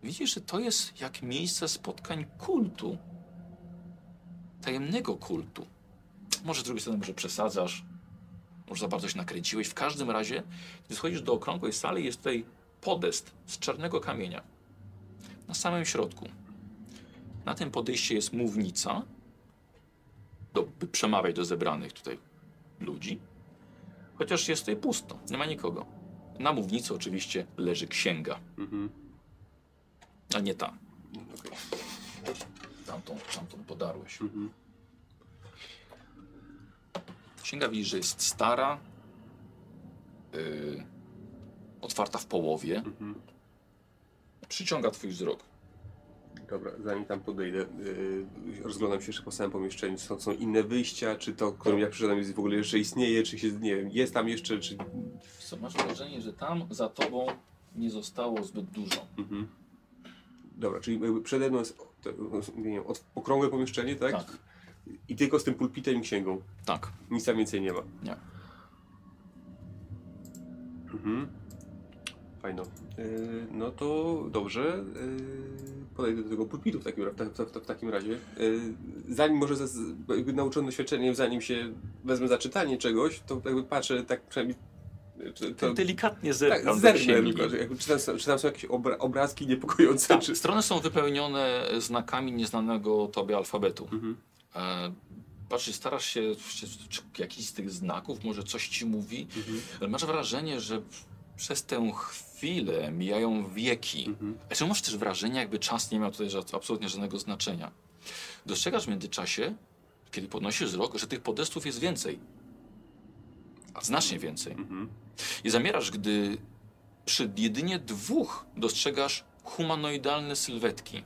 Widzisz, że to jest jak miejsce spotkań kultu. Tajemnego kultu. Może z drugiej strony może przesadzasz, może za bardzo się nakręciłeś. W każdym razie, gdy schodzisz do okrągłej sali, jest tutaj podest z czarnego kamienia. Na samym środku. Na tym podejście jest mównica, do, przemawiać do zebranych tutaj ludzi. Chociaż jest tutaj pusto, nie ma nikogo. Na mównicy oczywiście leży księga.
Mhm.
A nie ta.
Okej.
Tamtą, tamtą podarłeś.
Mhm.
Księga widzisz, że jest stara, yy, otwarta w połowie.
Mhm.
Przyciąga twój wzrok.
Dobra, zanim tam podejdę, yy, rozglądam się jeszcze po samym pomieszczeniu. Są, są inne wyjścia, czy to, którym ja przyszedłem, jest w ogóle jeszcze istnieje, czy się, nie wiem, jest tam jeszcze, czy...
Co, masz wrażenie, że tam za tobą nie zostało zbyt dużo.
Mhm. Dobra, czyli jakby przede mną jest to, nie wiem, od- okrągłe pomieszczenie, tak?
Tak,
I tylko z tym pulpitem i księgą.
tak.
Nic tam więcej nie ma.
Nie.
Mhm. Fajno. Yy, no to dobrze. Yy, podejdę do tego pulpitu w takim, w, w, w takim razie. Yy, zanim może z, jakby nauczony doświadczeniem, zanim się wezmę za czytanie czegoś, to jakby patrzę tak przynajmniej. yy, To, to,
Delikatnie
tak,
zerkam do
zerknę
księgi.
tylko, że jakby czy, tam, czy tam są jakieś obra, obrazki niepokojące,
Tak,
czy...
strony są wypełnione znakami nieznanego tobie alfabetu.
Mhm.
E, patrzysz, starasz się, się, czy jakiś z tych znaków może coś ci mówi,
Mhm.
ale masz wrażenie, że przez tę chwilę mijają wieki.
Mhm.
A czy masz też wrażenie, jakby czas nie miał tutaj absolutnie żadnego znaczenia? Dostrzegasz w międzyczasie, kiedy podnosisz wzrok, że tych podestów jest więcej. Znacznie więcej.
Mhm.
I zamierasz, gdy przy jedynie dwóch dostrzegasz humanoidalne sylwetki.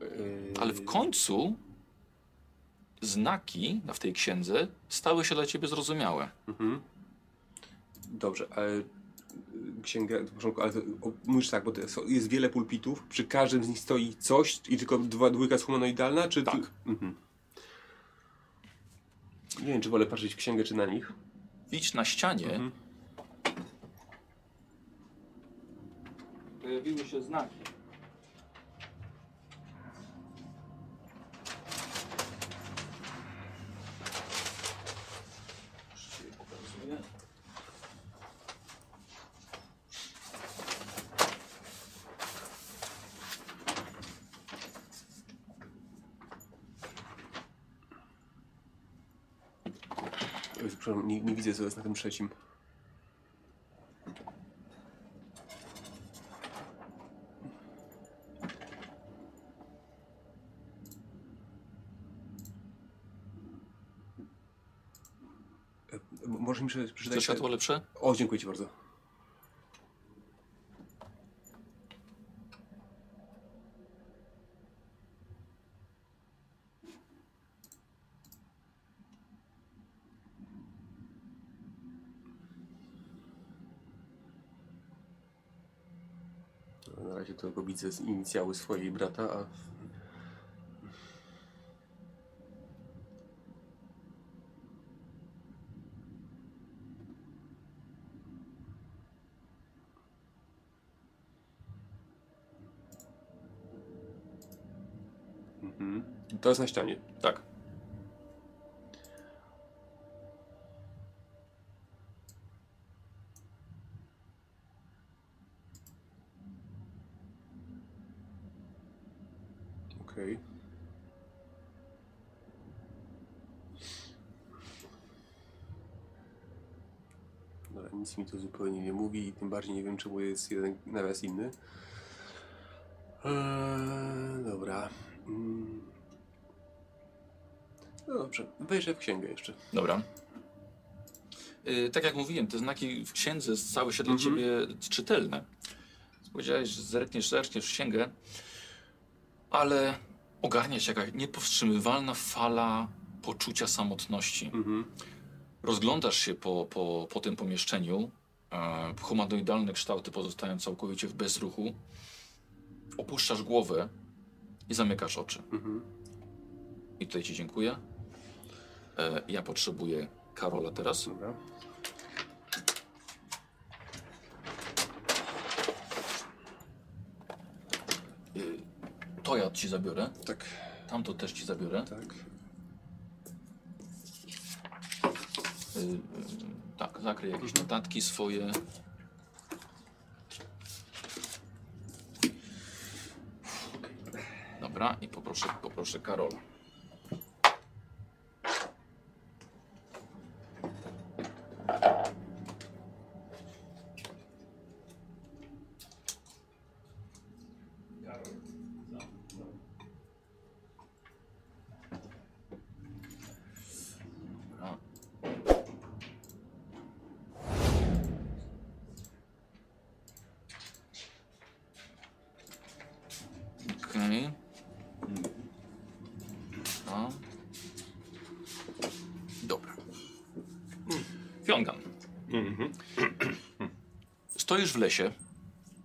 Yy,
Ale w końcu znaki w tej księdze stały się dla ciebie zrozumiałe.
Mhm. Dobrze, ale księga, w porządku, ale to, o, mówisz tak, bo są, jest wiele pulpitów, przy każdym z nich stoi coś i tylko dwa, dwójka jest humanoidalna, czy...
Tak.
Ty... Mhm. Nie wiem, czy wolę patrzeć w księgę, czy na nich.
Widzisz na ścianie
Mhm.
pojawiły się znaki. Już ci je pokazuję.
Jezu, Co jest na tym trzecim. E, Możesz mi prze-
Czy
przeczytać...
to światło lepsze?
O, dziękuję Ci bardzo. No, Na razie tylko widzę inicjały swojej brata, a... Mhm. To jest na ścianie.
Tak.
Okej. Nic mi to zupełnie nie mówi i tym bardziej nie wiem, czemu jest jeden nawias inny. Eee, dobra. Mm. No dobrze, wejrzę w księgę jeszcze.
Dobra. Y, tak jak mówiłem, te znaki w księdze stały się dla
Mhm.
ciebie czytelne. Powiedziałeś, że zerkniesz, zerkniesz w księgę, ale ogarnia się jakaś niepowstrzymywalna fala poczucia samotności.
Mhm.
Rozglądasz się po, po, po tym pomieszczeniu. E, humanoidalne kształty pozostają całkowicie w bezruchu. Opuszczasz głowę i zamykasz oczy.
Mhm.
I tutaj ci dziękuję. E, ja potrzebuję Karola teraz.
Dobra.
Y, to ja ci zabiorę.
Tak,
Tamto też ci zabiorę.
tak.
Y, y, tak, zakryj jakieś notatki swoje. Dobra, i poproszę, poproszę Karola. Dobra. Okej. No. Dobra. Fiongan. Stoisz w lesie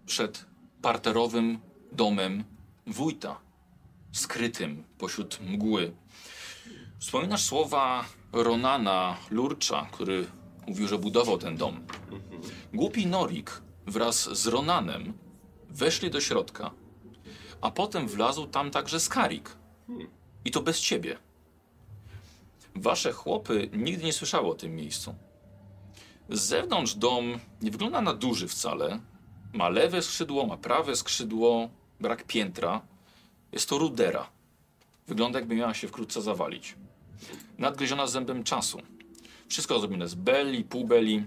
przed parterowym domem wójta, skrytym pośród mgły. Wspominasz słowa Ronana Lurcza, który mówił, że budował ten dom. Głupi Norik wraz z Ronanem weszli do środka, a potem wlazł tam także Skarik. I to bez ciebie. Wasze chłopy nigdy nie słyszały o tym miejscu. Z zewnątrz dom nie wygląda na duży wcale. Ma lewe skrzydło, ma prawe skrzydło, brak piętra. Jest to rudera. Wygląda jakby miała się wkrótce zawalić. Nadgryziona zębem czasu. Wszystko zrobione z beli, półbeli.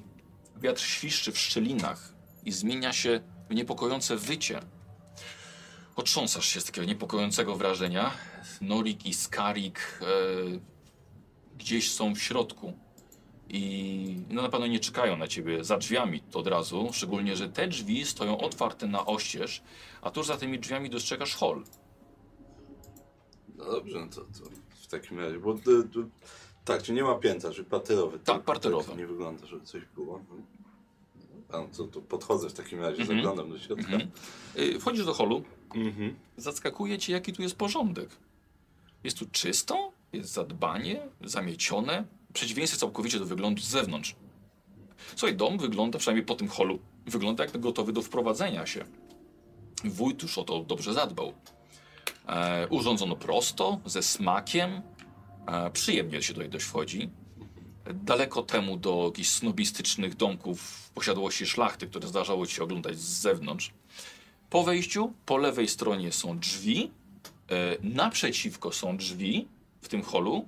Wiatr świszczy w szczelinach i zmienia się w niepokojące wycie. Otrząsasz się z takiego niepokojącego wrażenia. Norik i Skarik e, gdzieś są w środku. I no na pewno nie czekają na ciebie za drzwiami od razu, szczególnie, że te drzwi stoją otwarte na oścież, a tuż za tymi drzwiami dostrzegasz hol.
No dobrze, no to, to w takim razie, bo y, y, tak, czy nie ma piętra, czy parterowy?
Tak, parterowy.
Tak, nie wygląda, żeby coś było. A no to, to podchodzę w takim razie,
Mhm.
zaglądam do środka.
Mhm. Y, Wchodzisz do holu,
Mhm.
zaskakuje cię, jaki tu jest porządek. Jest tu czysto, jest zadbanie, zamiecione, przeciwieństwie całkowicie do wyglądu z zewnątrz. Słuchaj, dom wygląda, przynajmniej po tym holu, wygląda jakby gotowy do wprowadzenia się. Wójt już o to dobrze zadbał. E, urządzono prosto, ze smakiem. E, przyjemnie się tutaj dość wchodzi. Daleko temu do jakichś snobistycznych domków posiadłości szlachty, które zdarzało ci się oglądać z zewnątrz. Po wejściu, po lewej stronie są drzwi, e, naprzeciwko są drzwi w tym holu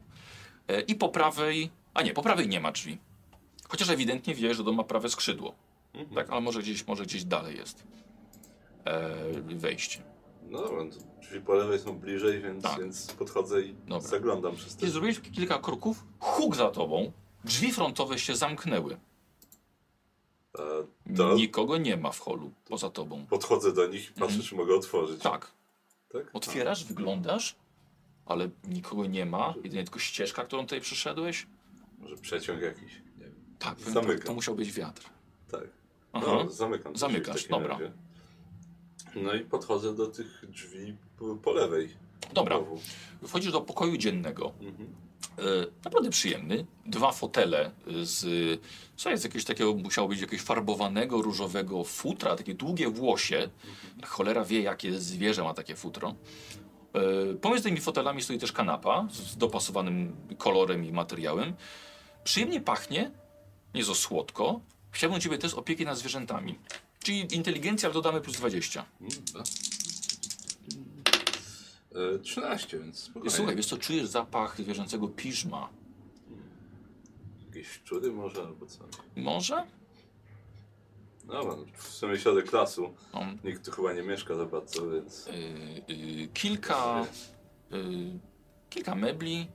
i po prawej, a nie, po prawej nie ma drzwi. Chociaż ewidentnie wie, że dom ma prawe skrzydło.
Mhm.
Tak, ale może gdzieś, może gdzieś dalej jest e, wejście.
No dobra, no drzwi po lewej są bliżej, więc,
Tak.
więc podchodzę i
Dobra.
zaglądam przez te
zrobiłeś kilka kroków, huk za tobą, drzwi frontowe się zamknęły.
E, to
Nikogo nie ma w holu poza tobą.
podchodzę do nich i patrzę,
Mhm.
czy mogę otworzyć.
Tak,
tak?
otwierasz, wyglądasz, ale nikogo nie ma. Jedynie tylko ścieżka, którą tutaj przyszedłeś.
Może przeciąg jakiś. Nie wiem.
Tak,
Zamykam.
to musiał być wiatr.
Tak.
Aha.
No, zamykam. te
Zamykasz, dobra.
razie. No i podchodzę do tych drzwi po, po lewej.
Dobra,
Znowu.
wchodzisz do pokoju dziennego.
Mhm.
E, naprawdę przyjemny. Dwa fotele z. Co jest jakiegoś takiego, musiało być jakiegoś farbowanego, różowego futra, takie długie włosie. Cholera wie, jakie zwierzę ma takie futro. E, pomiędzy tymi fotelami stoi też kanapa z dopasowanym kolorem i materiałem. Przyjemnie pachnie, nie za słodko. Chciałbym ciebie też opieki nad zwierzętami. Czyli inteligencja, dodamy plus 20.
Mm, tak. E, 13, więc spokojnie.
Słuchaj, wiesz co, czujesz zapach zwierzęcego piżma.
Jakieś szczury może albo co?
Może?
No, no, w sumie środek lasu.
No,
Nikt tu chyba nie mieszka za bardzo, więc...
y, y, kilka, y, kilka mebli,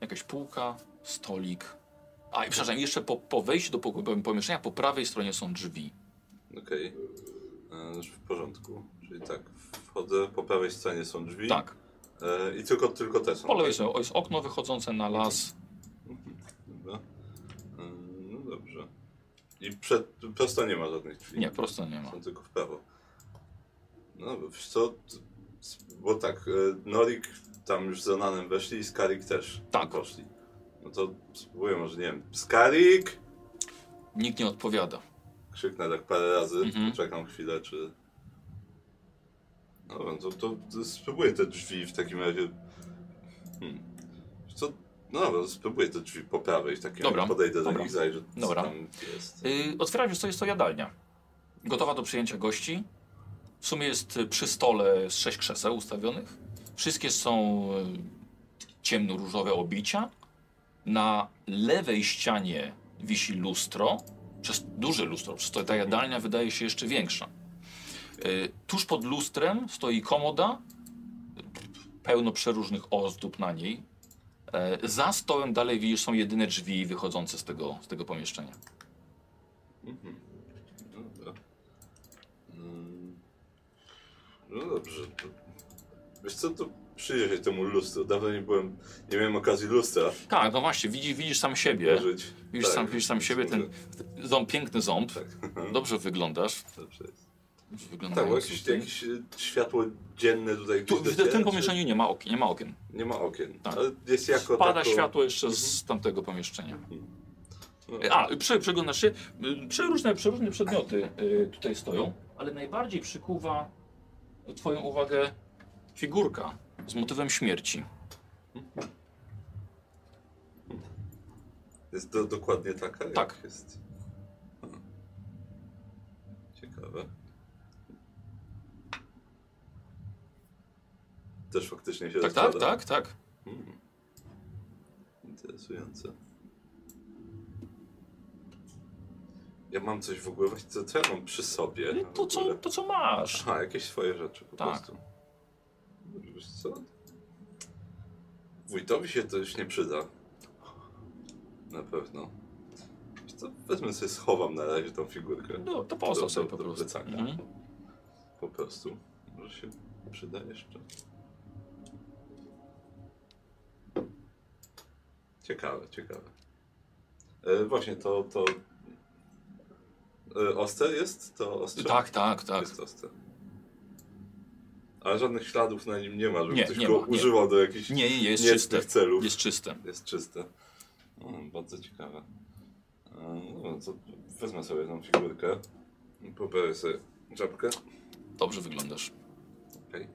jakaś półka, stolik. A i przepraszam, jeszcze po, po wejściu do pomieszczenia po prawej stronie są drzwi.
Okej. E, W porządku. Czyli tak, wchodzę, po prawej stronie są drzwi.
Tak.
E, I tylko, tylko te są.
Po lewej
tak?
stronie jest okno wychodzące na las.
Dobra. E, No dobrze. I przed, prosto nie ma żadnych drzwi.
Nie, prosto nie ma.
Są tylko w prawo. No, wiesz co, bo tak, e, Norik tam już z Ronanem weszli i Skarik też
Tak.
poszli. No to spróbuję może, nie wiem, Skarik!
Nikt nie odpowiada.
Krzyknę tak parę razy,
Mhm.
poczekam chwilę, czy... No, to, to, to spróbuję te drzwi w takim razie... Hmm. Co? No dobra, spróbuję te drzwi po prawej w takim
Dobra.
Podejdę do nich, zajrzę, co
Dobra.
tam jest.
Yy, otwieram co jest to jadalnia. Gotowa do przyjęcia gości. W sumie jest przy stole z sześć krzeseł ustawionych. Wszystkie są y, ciemnoróżowe obicia. Na lewej ścianie wisi lustro. Przez duże lustro, przez to ta jadalnia wydaje się jeszcze większa. Y, tuż pod lustrem stoi komoda, pełno przeróżnych ozdób na niej. E, za stołem dalej widzisz są jedyne drzwi wychodzące z tego, z tego pomieszczenia.
Mhm. Dobra. Mm. No dobrze. To... Wiesz co, to przyjrzę się temu lustru. Dawno nie byłem, nie miałem okazji lustra
Tak, no właśnie, widzisz, widzisz sam siebie.
użyć.
Widzisz,
Tak,
sam, widzisz sam siebie,
może-
ten ząb, piękny ząb.
Tak.
Dobrze wyglądasz.
Dobrze jest. Tak, jakieś, jakieś e, światło dzienne tutaj
Tu, w tym
czy-
pomieszczeniu nie ma okien. Nie, ma okien.
Nie ma okien.
Tak.
Ale jest jako
Pada
tako...
światło jeszcze z tamtego pomieszczenia.
No,
A, przy, przyglądasz się, y, przeróżne, przeróżne przedmioty y, tutaj stoją, ale najbardziej przykuwa twoją uwagę figurka z motywem śmierci.
Jest do, dokładnie taka? jak
Tak.
Jest. Hmm. Ciekawe. Też faktycznie się
Tak, tak, tak, tak.
Hmm. Interesujące. Ja mam coś w ogóle, właśnie co, co ja mam przy sobie?
Y, To co, to, co masz.
Aha, jakieś swoje rzeczy po
Tak.
prostu. Wiesz co? Wójtowi się to już nie przyda. Na pewno. Wiesz co? Wezmę sobie, schowam na razie tą figurkę.
No, to postaw sobie
do-
po
do
prostu. Mhm.
Po prostu. Może się przyda jeszcze. Ciekawe, ciekawe. E, właśnie to, to... E, ostre jest? To ostrze?
Tak, tak, tak.
Jest ostre. Ale żadnych śladów na nim nie ma, żeby
Nie,
ktoś
nie
go
ma, nie.
używał do jakichś
Nie, nie, jest czyste.
celów.
Jest czyste.
Jest czyste. O, bardzo ciekawe. No, to wezmę sobie tą figurkę. Pobiorę sobie czapkę.
Dobrze wyglądasz.
Okej.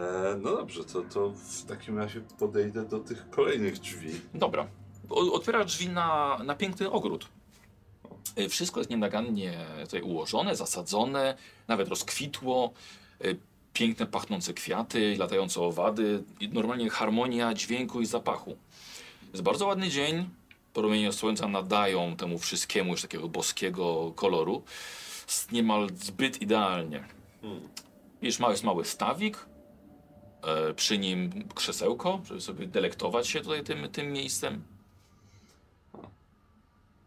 E, No dobrze, to, to w takim razie podejdę do tych kolejnych drzwi.
Dobra. O- Otwierasz drzwi na, na piękny ogród. Y, Wszystko jest nienagannie tutaj ułożone, zasadzone, nawet rozkwitło. Y, Piękne, pachnące kwiaty, latające owady. I normalnie harmonia dźwięku i zapachu. Jest bardzo ładny dzień. Promienie słońca nadają temu wszystkiemu już takiego boskiego koloru. Niemal zbyt idealnie.
Hmm.
Widzisz, mały, jest mały stawik, e, przy nim krzesełko, żeby sobie delektować się tutaj tym, tym miejscem.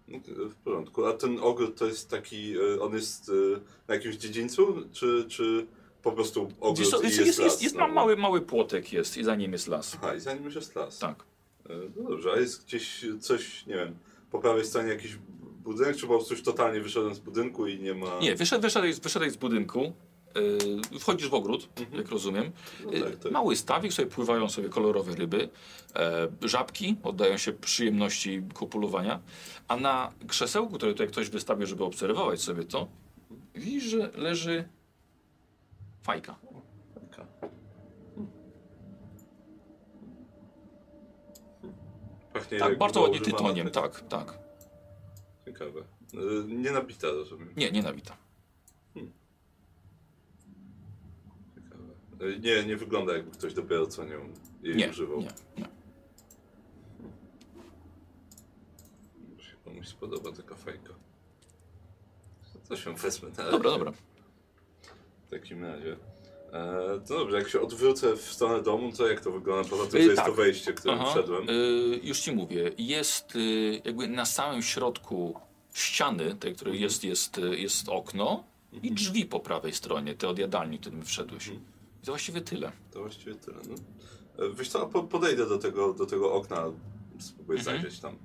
No, W porządku. A ten ogród to jest taki, e, on jest e, na jakimś dziedzińcu, czy, czy po prostu ogród i
jest,
jest,
jest,
las
jest, jest
znowu?
mały, mały płotek jest i za nim jest las.
Aha, i za nim jest las.
Tak.
E, No dobrze, a jest gdzieś coś, nie wiem, po prawej stronie jakiś budynek, czy po prostu już totalnie wyszedłem z budynku i nie ma...
Nie, wyszedł, wyszedłeś, wyszedłeś z budynku, yy, wchodzisz w ogród, jak rozumiem.
No
Yy,
tak, tak.
Mały stawik, sobie pływają sobie kolorowe ryby. E, żabki oddają się przyjemności kopulowania. A na krzesełku, które tutaj ktoś wystawił, żeby obserwować sobie to, widzisz, że leży fajka.
Taka. Pachnie
Tak, bardzo ładnie tytoniem, tak, tak.
Ciekawe. E, Nie nabita, rozumiem.
Nie, nie nabita.
Ciekawe. E, Nie, nie wygląda jakby ktoś dopiero co nią jej
Nie,
używał.
nie, nie.
Może się komuś spodoba taka fajka. Coś ją wezmę na
Dobra,
razie.
dobra.
W takim razie. E, to dobrze, jak się odwrócę w stronę domu, to jak to wygląda? Poza tym,
Y,
że jest
tak.
to wejście, którym
Aha,
wszedłem.
y, już ci mówię, jest y, jakby na samym środku ściany, tej, której
Mhm.
jest, jest, jest okno i drzwi po prawej stronie, te od jadalni, którym wszedłeś.
Mhm.
I to właściwie tyle.
To właściwie tyle. No. E, Wiesz co, po, podejdę do tego, do tego okna, spróbuję
Mhm.
zajrzeć tam.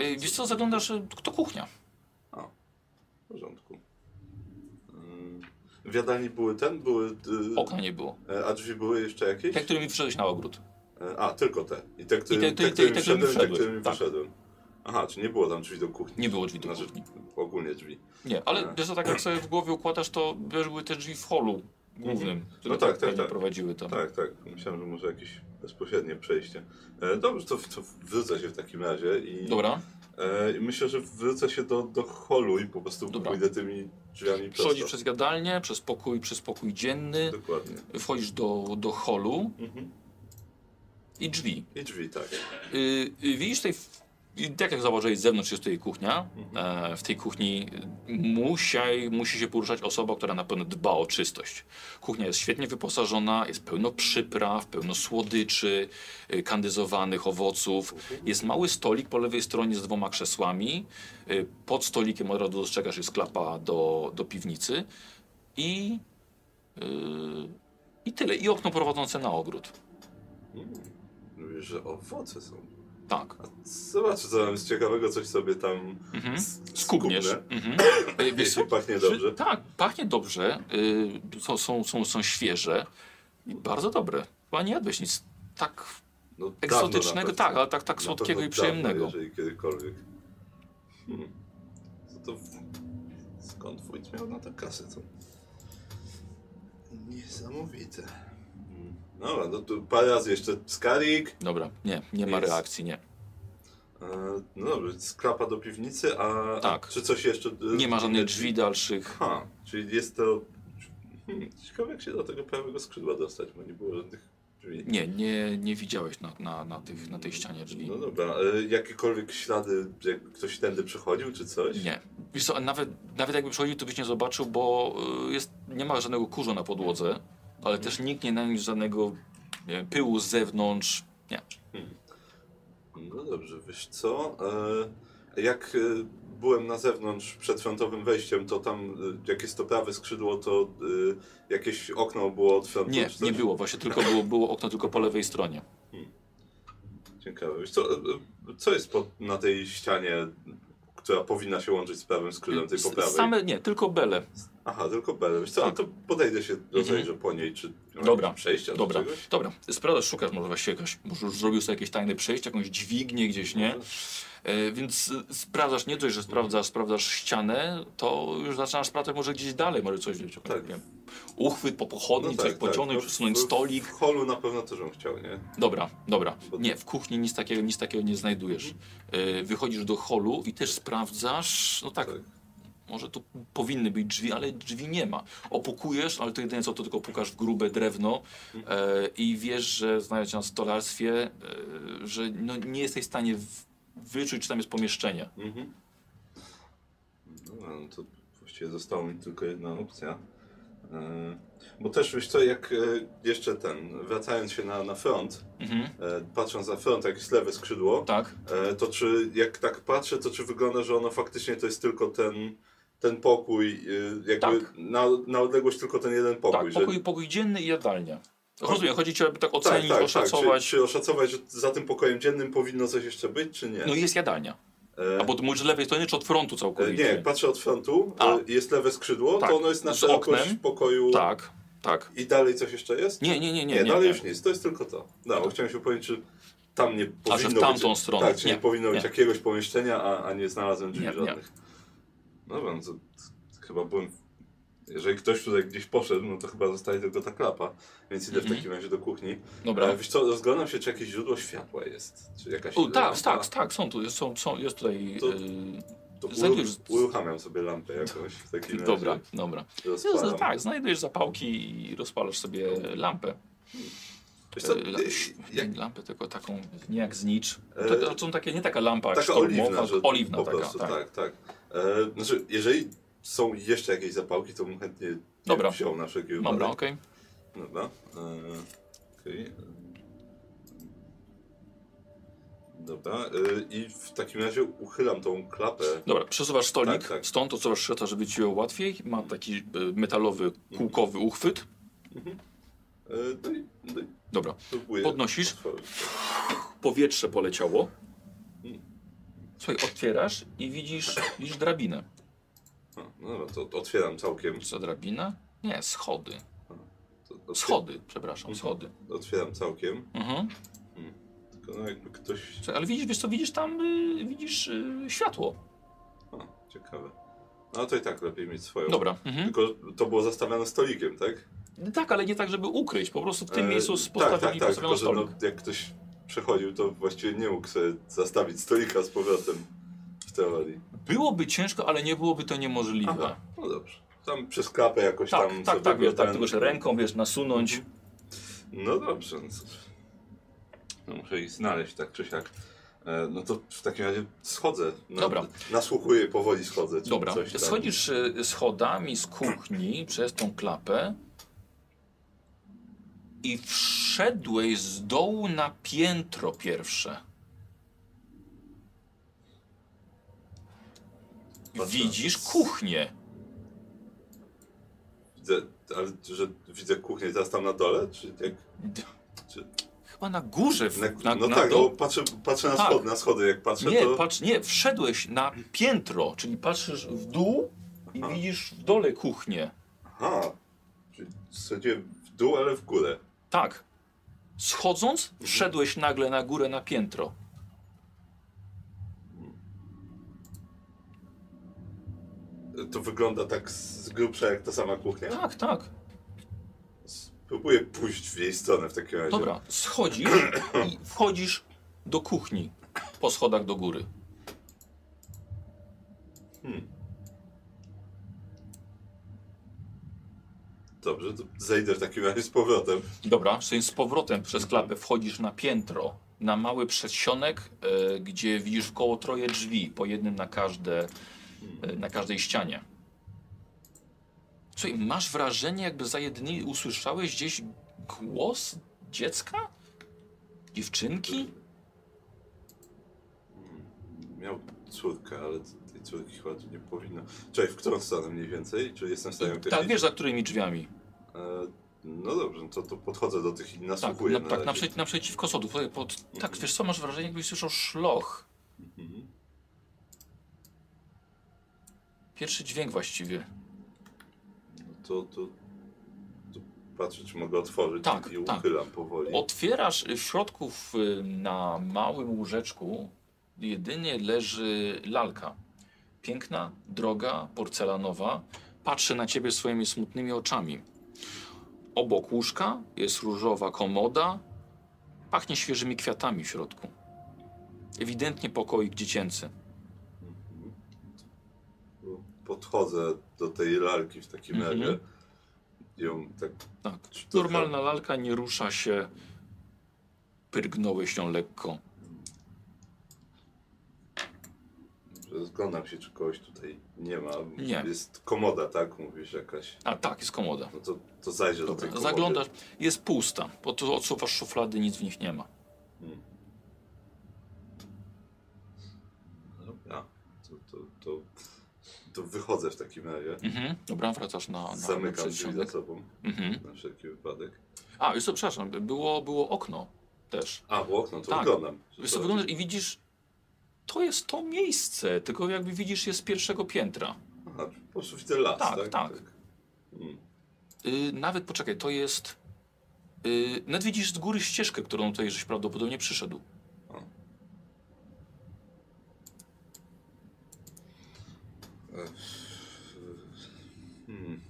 Y, wiesz co, zaglądasz, y, to kuchnia.
W porządku. W jadalni były ten, były...
Okna nie było.
e, A drzwi były jeszcze jakieś?
Te, którymi wszedłeś na ogród.
E, A, tylko te. I te, którym,
te- te-
te,
te- te, którymi
wszedłem, i te, którymi
Tak.
wyszedłem. Aha, czy nie było tam drzwi do kuchni?
Nie było drzwi do
Znaczy,
kuchni.
ogólnie drzwi.
Nie, ale
A.
wiesz co, tak jak sobie w głowie układasz, to były te drzwi w holu głównym, które
No tak,
tak,
tak,
pewnie
tak.
prowadziły tam.
Tak, tak. Myślałem, że może jakieś bezpośrednie przejście. E, dobrze, to, to wrócę się w takim razie i
Dobra,
e, myślę, że wrócę się do, do holu i po prostu
Dobra.
pójdę tymi drzwiami
przechodzisz
prosto.
przez jadalnię, przez pokój, przez pokój dzienny,
Dokładnie.
wchodzisz do, do holu
Mhm.
i drzwi.
I drzwi, tak.
Y, y, widzisz tutaj, i tak jak zauważyłeś, z zewnątrz jest tutaj kuchnia.
Mhm.
E, w tej kuchni musi, musi się poruszać osoba, która na pewno dba o czystość. Kuchnia jest świetnie wyposażona, jest pełno przypraw, pełno słodyczy, y, kandyzowanych owoców. Jest mały stolik po lewej stronie z dwoma krzesłami. Y, pod stolikiem od razu dostrzegasz jest klapa do, do piwnicy. I, y, I tyle. I okno prowadzące na ogród.
Mm. Mówisz, że owoce są.
Tak.
Zobacz, co tam jest ciekawego, coś sobie tam
Mhm. Skubniesz. Mhm. Wiesz?
Jeśli pachnie dobrze.
Tak, pachnie dobrze. Y, są, są, są, są świeże i bardzo dobre. Chyba nie jadłeś nic tak
No,
egzotycznego, tak, ale tak, tak słodkiego i przyjemnego.
Dawno, jeżeli kiedykolwiek. Hmm. Co to... Skąd wójt miał na to kasę? To... Niesamowite. Dobra, no to parę razy jeszcze skarik.
Dobra, nie, nie ma
Jest.
reakcji, nie.
E, no dobrze, sklapa do piwnicy, a...
Tak.
Czy coś jeszcze... e,
Nie ma żadnych
inne
drzwi dalszych.
Ha, czyli jest to... Hmm, ciekawe jak się do tego prawego skrzydła dostać, bo nie było żadnych drzwi.
Nie, nie, nie widziałeś na, na, na, tych, na tej ścianie drzwi.
No dobra, e, jakiekolwiek ślady, jak ktoś tędy przechodził, czy coś?
Nie. Wiesz co, nawet, nawet jakby przychodził, to byś nie zobaczył, bo y, jest, nie ma żadnego kurzu na podłodze, ale też nikt nie naniósł żadnego wiem, pyłu z zewnątrz. Nie.
No dobrze, wiesz co? E, jak e, byłem na zewnątrz przed frontowym wejściem, to tam, e, jak jest to prawe skrzydło, to e, jakieś okno było od frontu?
Nie, nie było. Właśnie tylko było, było okno tylko po lewej stronie.
Ciekawe. Wiesz co, co jest pod, na tej ścianie, która powinna się łączyć z prawym skrzydłem tej po prawej?
Same, nie, tylko bele.
Aha, tylko belę. Wiesz co,
Tak.
no to podejdę się, rozejrzę po niej, czy
Dobra,
przejścia
Dobra,
do czegoś?
dobra. Sprawdzasz, szukasz może właściwie jakoś, może już zrobił sobie jakieś tajne przejście, jakąś dźwignię gdzieś, nie? E, więc e, sprawdzasz, nie dość, że sprawdzasz, sprawdzasz ścianę, to już zaczynasz sprawdzać może gdzieś dalej, może coś, wiecie,
Tak.
nie uchwyt po pochodni, coś pociągnąć,
No,
przesunąć stolik.
W holu na pewno też bym chciał, nie?
Dobra, dobra. Nie, w kuchni nic takiego, nic takiego nie znajdujesz. E, wychodzisz do holu i też sprawdzasz, no tak,
Tak.
Może tu powinny być drzwi, ale drzwi nie ma. Opukujesz, ale to jedyne co, to tylko pukasz w grube drewno e, i wiesz, że znając się na stolarstwie, e, że no, nie jesteś w stanie w, wyczuć, czy tam jest pomieszczenie.
Mhm. Dobra, no to właściwie została mi tylko jedna opcja. E, bo też wiesz co, jak e, jeszcze ten, wracając się na, na front,
Mhm.
e, patrząc na front, jak jest lewe skrzydło,
Tak?
e, to czy jak tak patrzę, to czy wygląda, że ono faktycznie to jest tylko ten, ten pokój, e, jakby
Tak.
na, na odległość tylko ten jeden pokój.
tak, pokój, pokój dzienny i jadalnia. Rozumiem, chodzi ci, aby tak
tak,
ocenić,
tak,
oszacować.
Tak. Czy, czy oszacować, że za tym pokojem dziennym powinno coś jeszcze być, czy nie?
No jest jadalnia.
E,
A bo mówisz z lewej strony, czy od frontu
E,
całkowicie?
Nie, jak patrzę od frontu,
A.
e, jest lewe skrzydło,
Tak,
to ono jest na szerokość
oknem.
pokoju.
Tak, tak.
I dalej coś jeszcze jest?
Nie, nie, nie, nie.
Nie,
nie,
dalej
nie.
już nic, to jest tylko to. No, bo chciałem się powiedzieć, czy tam nie powinno
A, że w tamtą
być,
stronę.
Tak, czy nie,
Nie,
powinno być
nie.
jakiegoś pomieszczenia, a, a nie znalazłem drzwi
Nie, nie.
żadnych. No dobra, no to, to chyba byłem... Jeżeli ktoś tutaj gdzieś poszedł, no to chyba zostaje tylko ta klapa, więc idę
Mhm.
w takim razie do kuchni.
Dobra.
E, wiesz co, rozglądam się, czy jakieś źródło światła jest, czy jakaś
O, tak,
lampa.
tak, tak, są tu, są, są, jest tutaj.
To-
Yy,
To
Znajdujesz-
uruchamiam sobie lampę jakąś w takim razie.
dobra, dobra.
Rozpalam.
No, tak, znajdujesz zapałki i rozpalasz sobie lampę.
Wiesz co,
E, la,
y,
nie
jak,
lampę, tylko taką, nie jak znicz.
E,
To, to są takie, nie taka lampa jak
taka
sztormowa,
oliwna, że
oliwna
po
taka,
prostu,
tak.
tak, tak. E, znaczy, jeżeli są jeszcze jakieś zapałki, to bym chętnie
Dobra.
wziął na wszelki
Dobra,
wypadek.
okej.
Dobra. E, okej. Dobra. E, I w takim razie uchylam tą klapę.
Dobra, przesuwasz stolik
Tak, tak.
stąd, odsuwasz szeta, żeby ci było łatwiej. Ma taki e, metalowy, kółkowy uchwyt.
No i, no i
Dobra,
próbuję
Podnosisz?
otworzyć.
powietrze poleciało. Słuchaj, otwierasz i widzisz, widzisz drabinę.
No dobra, to otwieram całkiem.
Co, drabina? Nie, schody.
To otwier-
Schody, przepraszam, schody.
Otwieram całkiem.
Mhm.
Tylko no jakby ktoś...
Słuchaj, ale widzisz, wiesz co, widzisz tam, y, widzisz y, światło.
A, ciekawe. No to i tak lepiej mieć swoją.
Dobra. Mhm.
Tylko to było zastawione stolikiem, tak?
Tak, ale nie tak, żeby ukryć. Po prostu w tym
E,
miejscu
tak,
postawili
tak, tak,
postawiono
tylko że no, jak ktoś przechodził, to właściwie nie mógł sobie zastawić stolika z powrotem w teorii.
Byłoby ciężko, ale nie byłoby to niemożliwe.
Aha, no dobrze. Tam przez klapę jakoś
Tak,
tam
tak,
sobie
tak, wiesz, tak, tylko że ręką, wiesz, nasunąć.
No dobrze. No, no muszę ich znaleźć tak czy siak. E, No to w takim razie schodzę. Na,
Dobra.
Nasłuchuję, powoli schodzę.
Dobra, schodzisz y, schodami z kuchni przez tą klapę i wszedłeś z dołu na piętro pierwsze.
Patrzę.
Widzisz kuchnię.
Widzę, ale że widzę kuchnię teraz tam na dole? Czy jak... Czy...
Chyba na górze. W,
Na,
na,
no
na
tak, bo patrzę, patrzę na,
Tak.
schody, na schody, jak patrzę
Nie,
to...
patrz, nie, wszedłeś na piętro, czyli patrzysz w dół i
Aha.
widzisz w dole kuchnię.
Aha, czyli w dół, ale w górę.
Tak. Schodząc, wszedłeś nagle na górę na piętro.
To wygląda tak z grubsza jak ta sama kuchnia?
Tak, tak.
Spróbuję pójść w jej stronę w takim razie.
Dobra, schodzisz i wchodzisz do kuchni po schodach do góry.
Dobrze, to zejdę w takim razie z powrotem.
Dobra, czyli z powrotem przez klapę wchodzisz na piętro, na mały przedsionek, e, gdzie widzisz koło troje drzwi, po jednym na, każde, e, na każdej ścianie. Słuchaj, masz wrażenie, jakby za jednymi usłyszałeś gdzieś głos dziecka? Dziewczynki?
Miał córkę, ale córki tu nie powinno. Czekaj, w którą stronę mniej więcej? Czy jestem w stanie
Tak,
określić?
wiesz za którymi drzwiami.
E, no dobrze, no to, to podchodzę do tych i
Tak,
nasłuchuję
na,
na
tak naprzeciwko sodu. Tutaj Pod, tak, wiesz co, masz wrażenie, jakbyś słyszał szloch.
Mhm.
Pierwszy dźwięk właściwie.
No to, to, to patrzę, czy mogę otworzyć
Tak,
i
tak.
uchylam powoli.
Otwierasz w środku na małym łóżeczku jedynie leży lalka. Piękna, droga, porcelanowa. Patrzy na ciebie swoimi smutnymi oczami. Obok łóżka jest różowa komoda. Pachnie świeżymi kwiatami w środku. Ewidentnie pokoik dziecięcy.
Podchodzę do tej lalki w takim
Mhm.
razie. Ją tak
Tak. Normalna lalka nie rusza się. Pyrgnąłeś ją lekko.
Rozglądam się, czy kogoś tutaj nie ma.
Nie.
Jest komoda, tak? Mówisz jakaś.
A tak, jest komoda.
No to, to zajrzę do tej
Dobra,
komody.
zaglądasz, jest pusta, bo tu odsuwasz szuflady, nic w nich nie ma.
Dobra. To, to, to, to wychodzę w takim razie.
Mhm. Dobra, wracasz na, na
Zamykam drzwi za sobą
Mhm.
na wszelki wypadek.
A, już to, przepraszam, było, było okno też.
A, w okno, to
Tak.
wyglądam.
Wiesz co, wyglądasz i widzisz, to jest to miejsce, tylko jakby widzisz je z pierwszego piętra.
Aha, po prostu widzę las,
Tak,
tak?
tak.
Mm.
Y, nawet, poczekaj, to jest, y, nawet widzisz z góry ścieżkę, którą tutaj żeś prawdopodobnie przyszedł.
Hmm.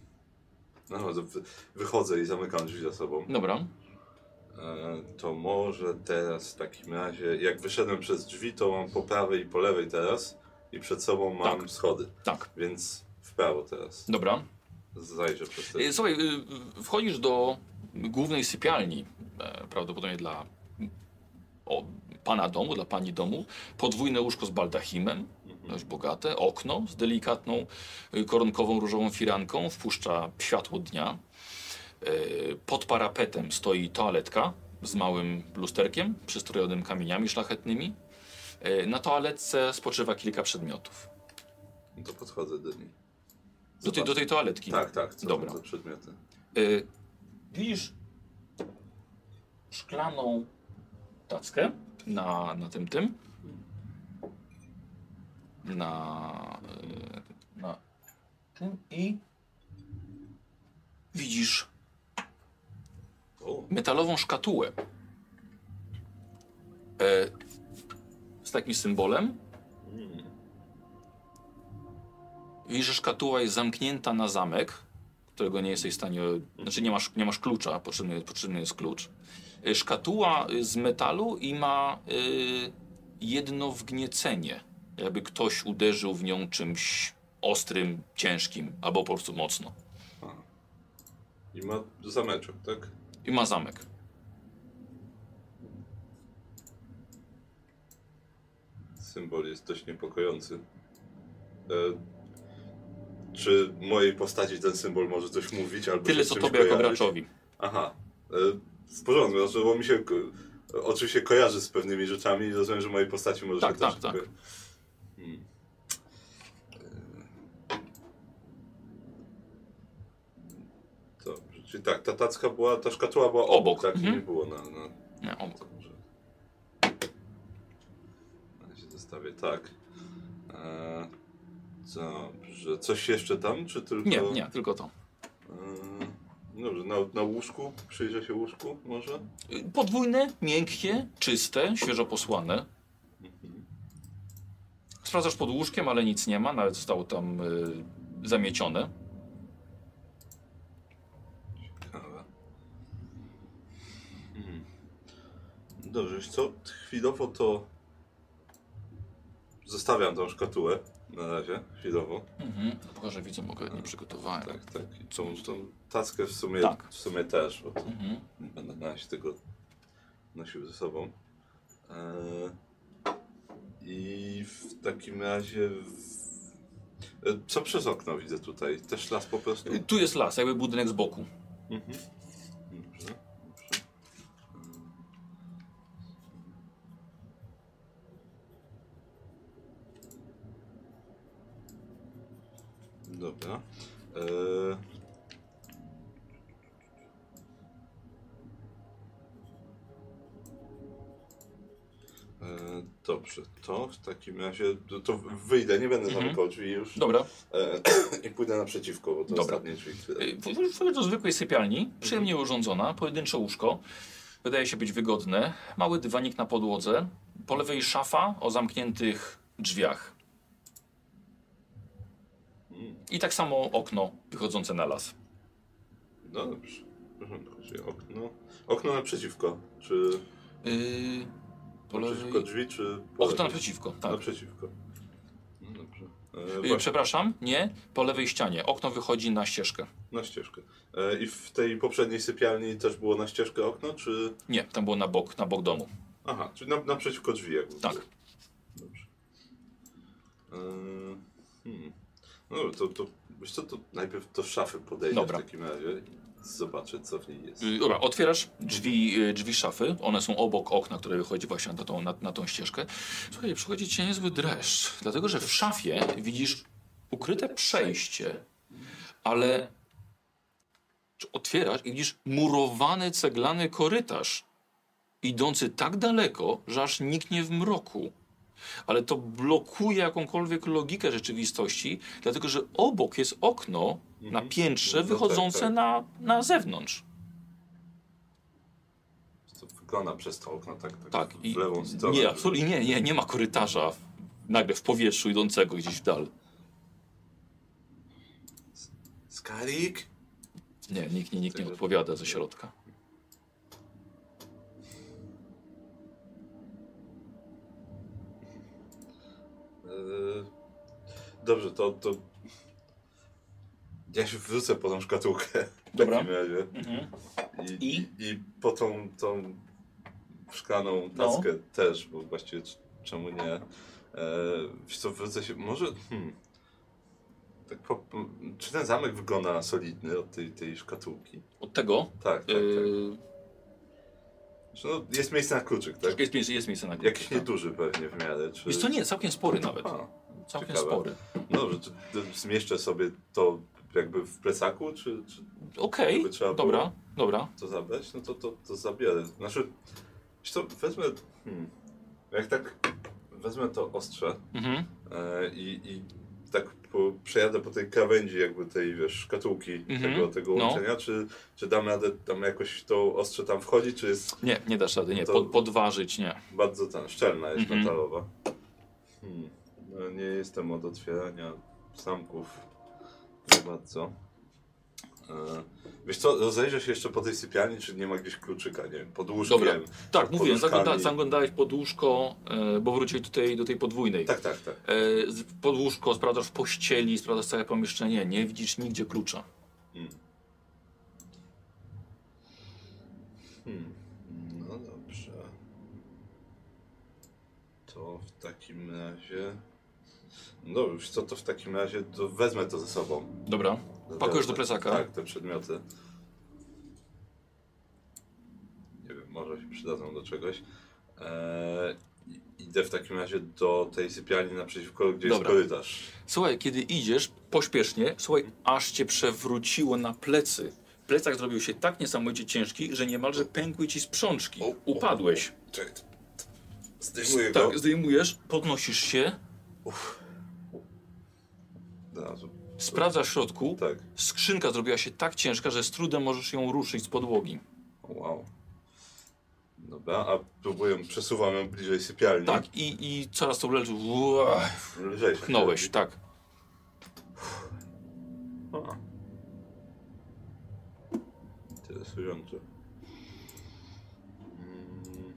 No, to wy- wychodzę i zamykam drzwi za sobą.
Dobra,
to może teraz w takim razie, jak wyszedłem przez drzwi, to mam po prawej i po lewej teraz i przed sobą mam
Tak.
schody,
tak,
więc w prawo teraz.
dobra.
Zajrzę przez te...
Y, Słuchaj, y, wchodzisz do głównej sypialni, e, prawdopodobnie dla o, pana domu, dla pani domu. Podwójne łóżko z baldachimem.
Mhm.
dość bogate. Okno z delikatną y, koronkową różową firanką wpuszcza światło dnia. Y, Pod parapetem stoi toaletka z małym lusterkiem przystrojonym kamieniami szlachetnymi. Y, Na toaletce spoczywa kilka przedmiotów.
No to podchodzę do niej.
Do tej, do tej toaletki.
Tak, tak. Co
Dobra.
To przedmioty?
Y, widzisz szklaną tackę na, na tym tym. Na, na tym i widzisz metalową szkatułę e, z takim symbolem. Widzisz, że szkatuła jest zamknięta na zamek, którego nie jesteś w stanie. Znaczy, nie masz, nie masz klucza, potrzebny, potrzebny jest klucz. Y, Szkatuła z metalu i ma y, jedno wgniecenie. Jakby ktoś uderzył w nią czymś ostrym, ciężkim albo po prostu mocno.
I ma zameczek, tak?
I ma zamek.
Symbol jest dość niepokojący. E, czy mojej postaci ten symbol może coś mówić? Albo
Tyle co tobie jako
kojarzyć?
graczowi.
Aha. E, w porządku, znaczy, bo mi się oczywiście kojarzy z pewnymi rzeczami i rozumiem, że mojej postaci może
Tak, tak, tak.
Hmm. E, Dobrze, czyli tak, ta tacka była, ta szkatuła była obok,
Obok,
tak?
mhm.
Nie było na... na...
Nie, obok.
Ja się zostawię tak. E, dobrze. Coś jeszcze tam, czy tylko...
Nie, nie, tylko to.
E, dobrze, na, na łóżku? Przyjrzę się łóżku może?
Y, Podwójne, miękkie, czyste, świeżo posłane. Sprawdzasz pod łóżkiem, ale nic nie ma, nawet zostało tam y, zamiecione.
Ciekawe. Mhm. Dobrze, wiesz co? Chwilowo to... Zostawiam tą szkatułę. Na razie, chwilowo.
Mhm. Pokażę widzom, bo nie przygotowałem.
Tak, tak. I tą, tą tackę w sumie,
Tak.
w sumie też, bo to
Mhm.
nie będę na razie tego nosił ze sobą. Eee, I w takim razie... W... e, Co przez okno widzę tutaj? Też las po prostu?
Tu jest las, jakby budynek z boku.
Mhm. Dobrze, dobrze. Dobra. Eee... Eee, Dobrze, to w takim razie to, to wyjdę, nie będę
Mhm.
zamykał drzwi już
Dobra.
eee, i pójdę naprzeciwko, bo to
Dobra.
ostatnie drzwi,
Wchodzę do zwykłej sypialni, przyjemnie urządzona, pojedyncze łóżko. Wydaje się być wygodne. Mały dywanik na podłodze. Po lewej szafa o zamkniętych drzwiach.
Mm.
I tak samo okno wychodzące na las.
No dobrze. Porządku, czyli okno. Okno naprzeciwko. Czy
Yy, po
naprzeciwko
lewej...
drzwi, czy po
Okno
lewej?
naprzeciwko, tak.
Naprzeciwko. No dobrze. E,
Yy, przepraszam, nie, po lewej ścianie. Okno wychodzi na ścieżkę.
na ścieżkę. E, I w tej poprzedniej sypialni też było na ścieżkę okno, czy...
Nie, tam było na bok, na bok domu.
Aha, czyli na, naprzeciwko drzwi jakby.
Tak.
Dobrze. E, hmm. No to, to wiesz co, to najpierw do szafy podejdę
Dobra.
w takim razie. Zobaczę, co w niej jest.
Yy, Dobra, otwierasz drzwi, yy, drzwi szafy. One są obok okna, które wychodzi właśnie na tą, na, na tą ścieżkę. Słuchaj, przychodzi ci niezły dreszcz, dlatego że w szafie widzisz ukryte przejście, ale otwierasz i widzisz murowany ceglany korytarz, idący tak daleko, że aż niknie w mroku. Ale to blokuje jakąkolwiek logikę rzeczywistości, dlatego że obok jest okno na
Mhm.
piętrze
No tak,
wychodzące
tak.
Na, na zewnątrz.
To wygląda przez to okno, tak? Tak,
Tak.
w lewą stronę.
nie, absolutnie nie, nie, nie ma korytarza w- nagle w powietrzu idącego gdzieś w dal.
Skalik?
Nie, nikt, nie- nikt nie odpowiada ze środka.
Dobrze, to, to... Ja się wrzucę po tą szkatułkę. W
Dobra.
takim razie.
Mhm.
I,
I?
i? po tą, tą szklaną
No.
tackę też, bo właściwie c- czemu nie. E, wiesz co, wrócę się, może... Hmm, tak po, czy ten zamek wygląda na solidny od tej, tej szkatułki?
Od tego
Tak, tak, tak.
yy,
No, jest miejsce na kluczyk, tak?
jest, jest miejsce na górę.
Jakiś nieduży pewnie w miarę, czy...
Jest to nie, całkiem spory nawet.
A,
Całkiem
ciekawe.
spory.
no dobrze, czy to zmieszczę sobie to jakby w plecaku, czy, czy
Okej,
trzeba
dobra, dobra.
to zabrać? No to, to, to zabiorę. Znaczy, wiesz co, wezmę... Hmm, jak tak wezmę to ostrze
Mhm.
e, i, i tak po, przejadę po tej krawędzi jakby tej, wiesz, szkatułki
Mhm,
tego, tego
no.
łączenia, czy, czy dam radę tam jakoś to ostrze tam wchodzi, czy jest
Nie, nie dasz rady, nie. Pod, podważyć, nie.
bardzo tam szczelna, jest
Mhm.
metalowa. Hmm. No, nie jestem od otwierania zamków za bardzo. E, wiesz co, rozejrzę się jeszcze po tej sypialni, czy nie ma gdzieś kluczyka, nie wiem, pod łóżkiem.
Dobra. Tak, mówiłem, zagląda, zaglądałeś pod łóżko, e, bo wróciłeś tej, do tej podwójnej.
Tak, tak, tak.
E, pod łóżko, sprawdzasz w pościeli, sprawdzasz całe pomieszczenie, nie widzisz nigdzie klucza.
Hmm. Hmm. No dobrze. To w takim razie... No już co, to w takim razie to wezmę to ze sobą.
Dobra. Pakujesz do plecaka?
Tak, te przedmioty. Nie wiem, może się przydadzą do czegoś. Eee, idę w takim razie do tej sypialni naprzeciwko, gdzie
Dobra.
jest korytarz.
Słuchaj, kiedy idziesz pośpiesznie, słuchaj, aż cię przewróciło na plecy. Plecak zrobił się tak niesamowicie ciężki, że niemalże pękły ci sprzączki.
O, o.
Upadłeś.
Czekaj. Zdejmuję go.
Tak, zdejmujesz, podnosisz się,
Znalazłem.
sprawdzasz w środku.
Tak.
Skrzynka zrobiła się tak ciężka, że z trudem możesz ją ruszyć z podłogi.
Wow. Dobra, a próbuję, przesuwam ją bliżej sypialni.
Tak, i, i coraz to leży.
Lżej się
Pchnąłeś,
robi.
tak.
A. Interesujące. Mm.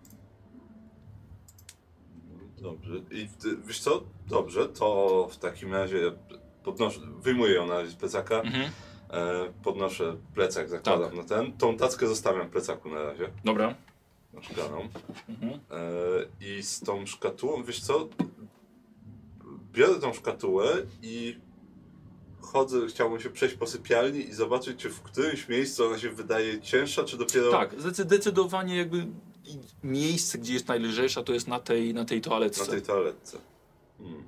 Dobrze. I ty, wiesz co? Dobrze, to w takim razie podnoszę, wyjmuję ją na z plecaka,
Mhm.
e, podnoszę plecak, zakładam
Tak.
na ten. Tą tackę zostawiam w plecaku na razie,
Dobra.
na szklaną.
Mhm.
E, I z tą szkatułą, wiesz co? Biorę tą szkatułę i chodzę, chciałbym się przejść po sypialni i zobaczyć, czy w którymś miejscu ona się wydaje cięższa, czy dopiero
Tak, zdecy- zdecydowanie jakby miejsce, gdzie jest najlżejsza, to jest na tej, na tej toaletce.
na tej toaletce. Hmm.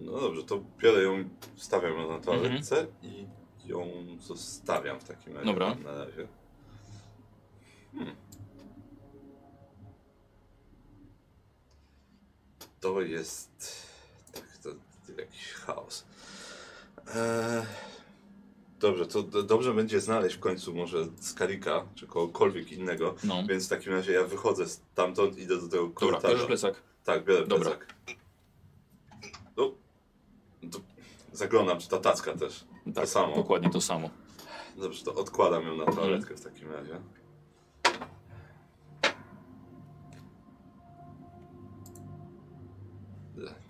No dobrze, to biorę ją, stawiam ją na toaletce i ją zostawiam w takim razie.
Dobra.
Na razie. Hmm. To jest. Tak, to, jakiś chaos. Eee, dobrze, to do, dobrze będzie znaleźć w końcu może skalika, czy kogokolwiek innego.
No.
Więc w takim razie ja wychodzę stamtąd, idę do tego
Dobra,
korytarza.
bierzesz plecak.
Tak, biorę
Dobra.
plecak. No, to zaglądam, czy ta tacka też.
Tak,
to samo.
dokładnie to samo.
Dobrze, to odkładam ją na toaletkę w takim razie.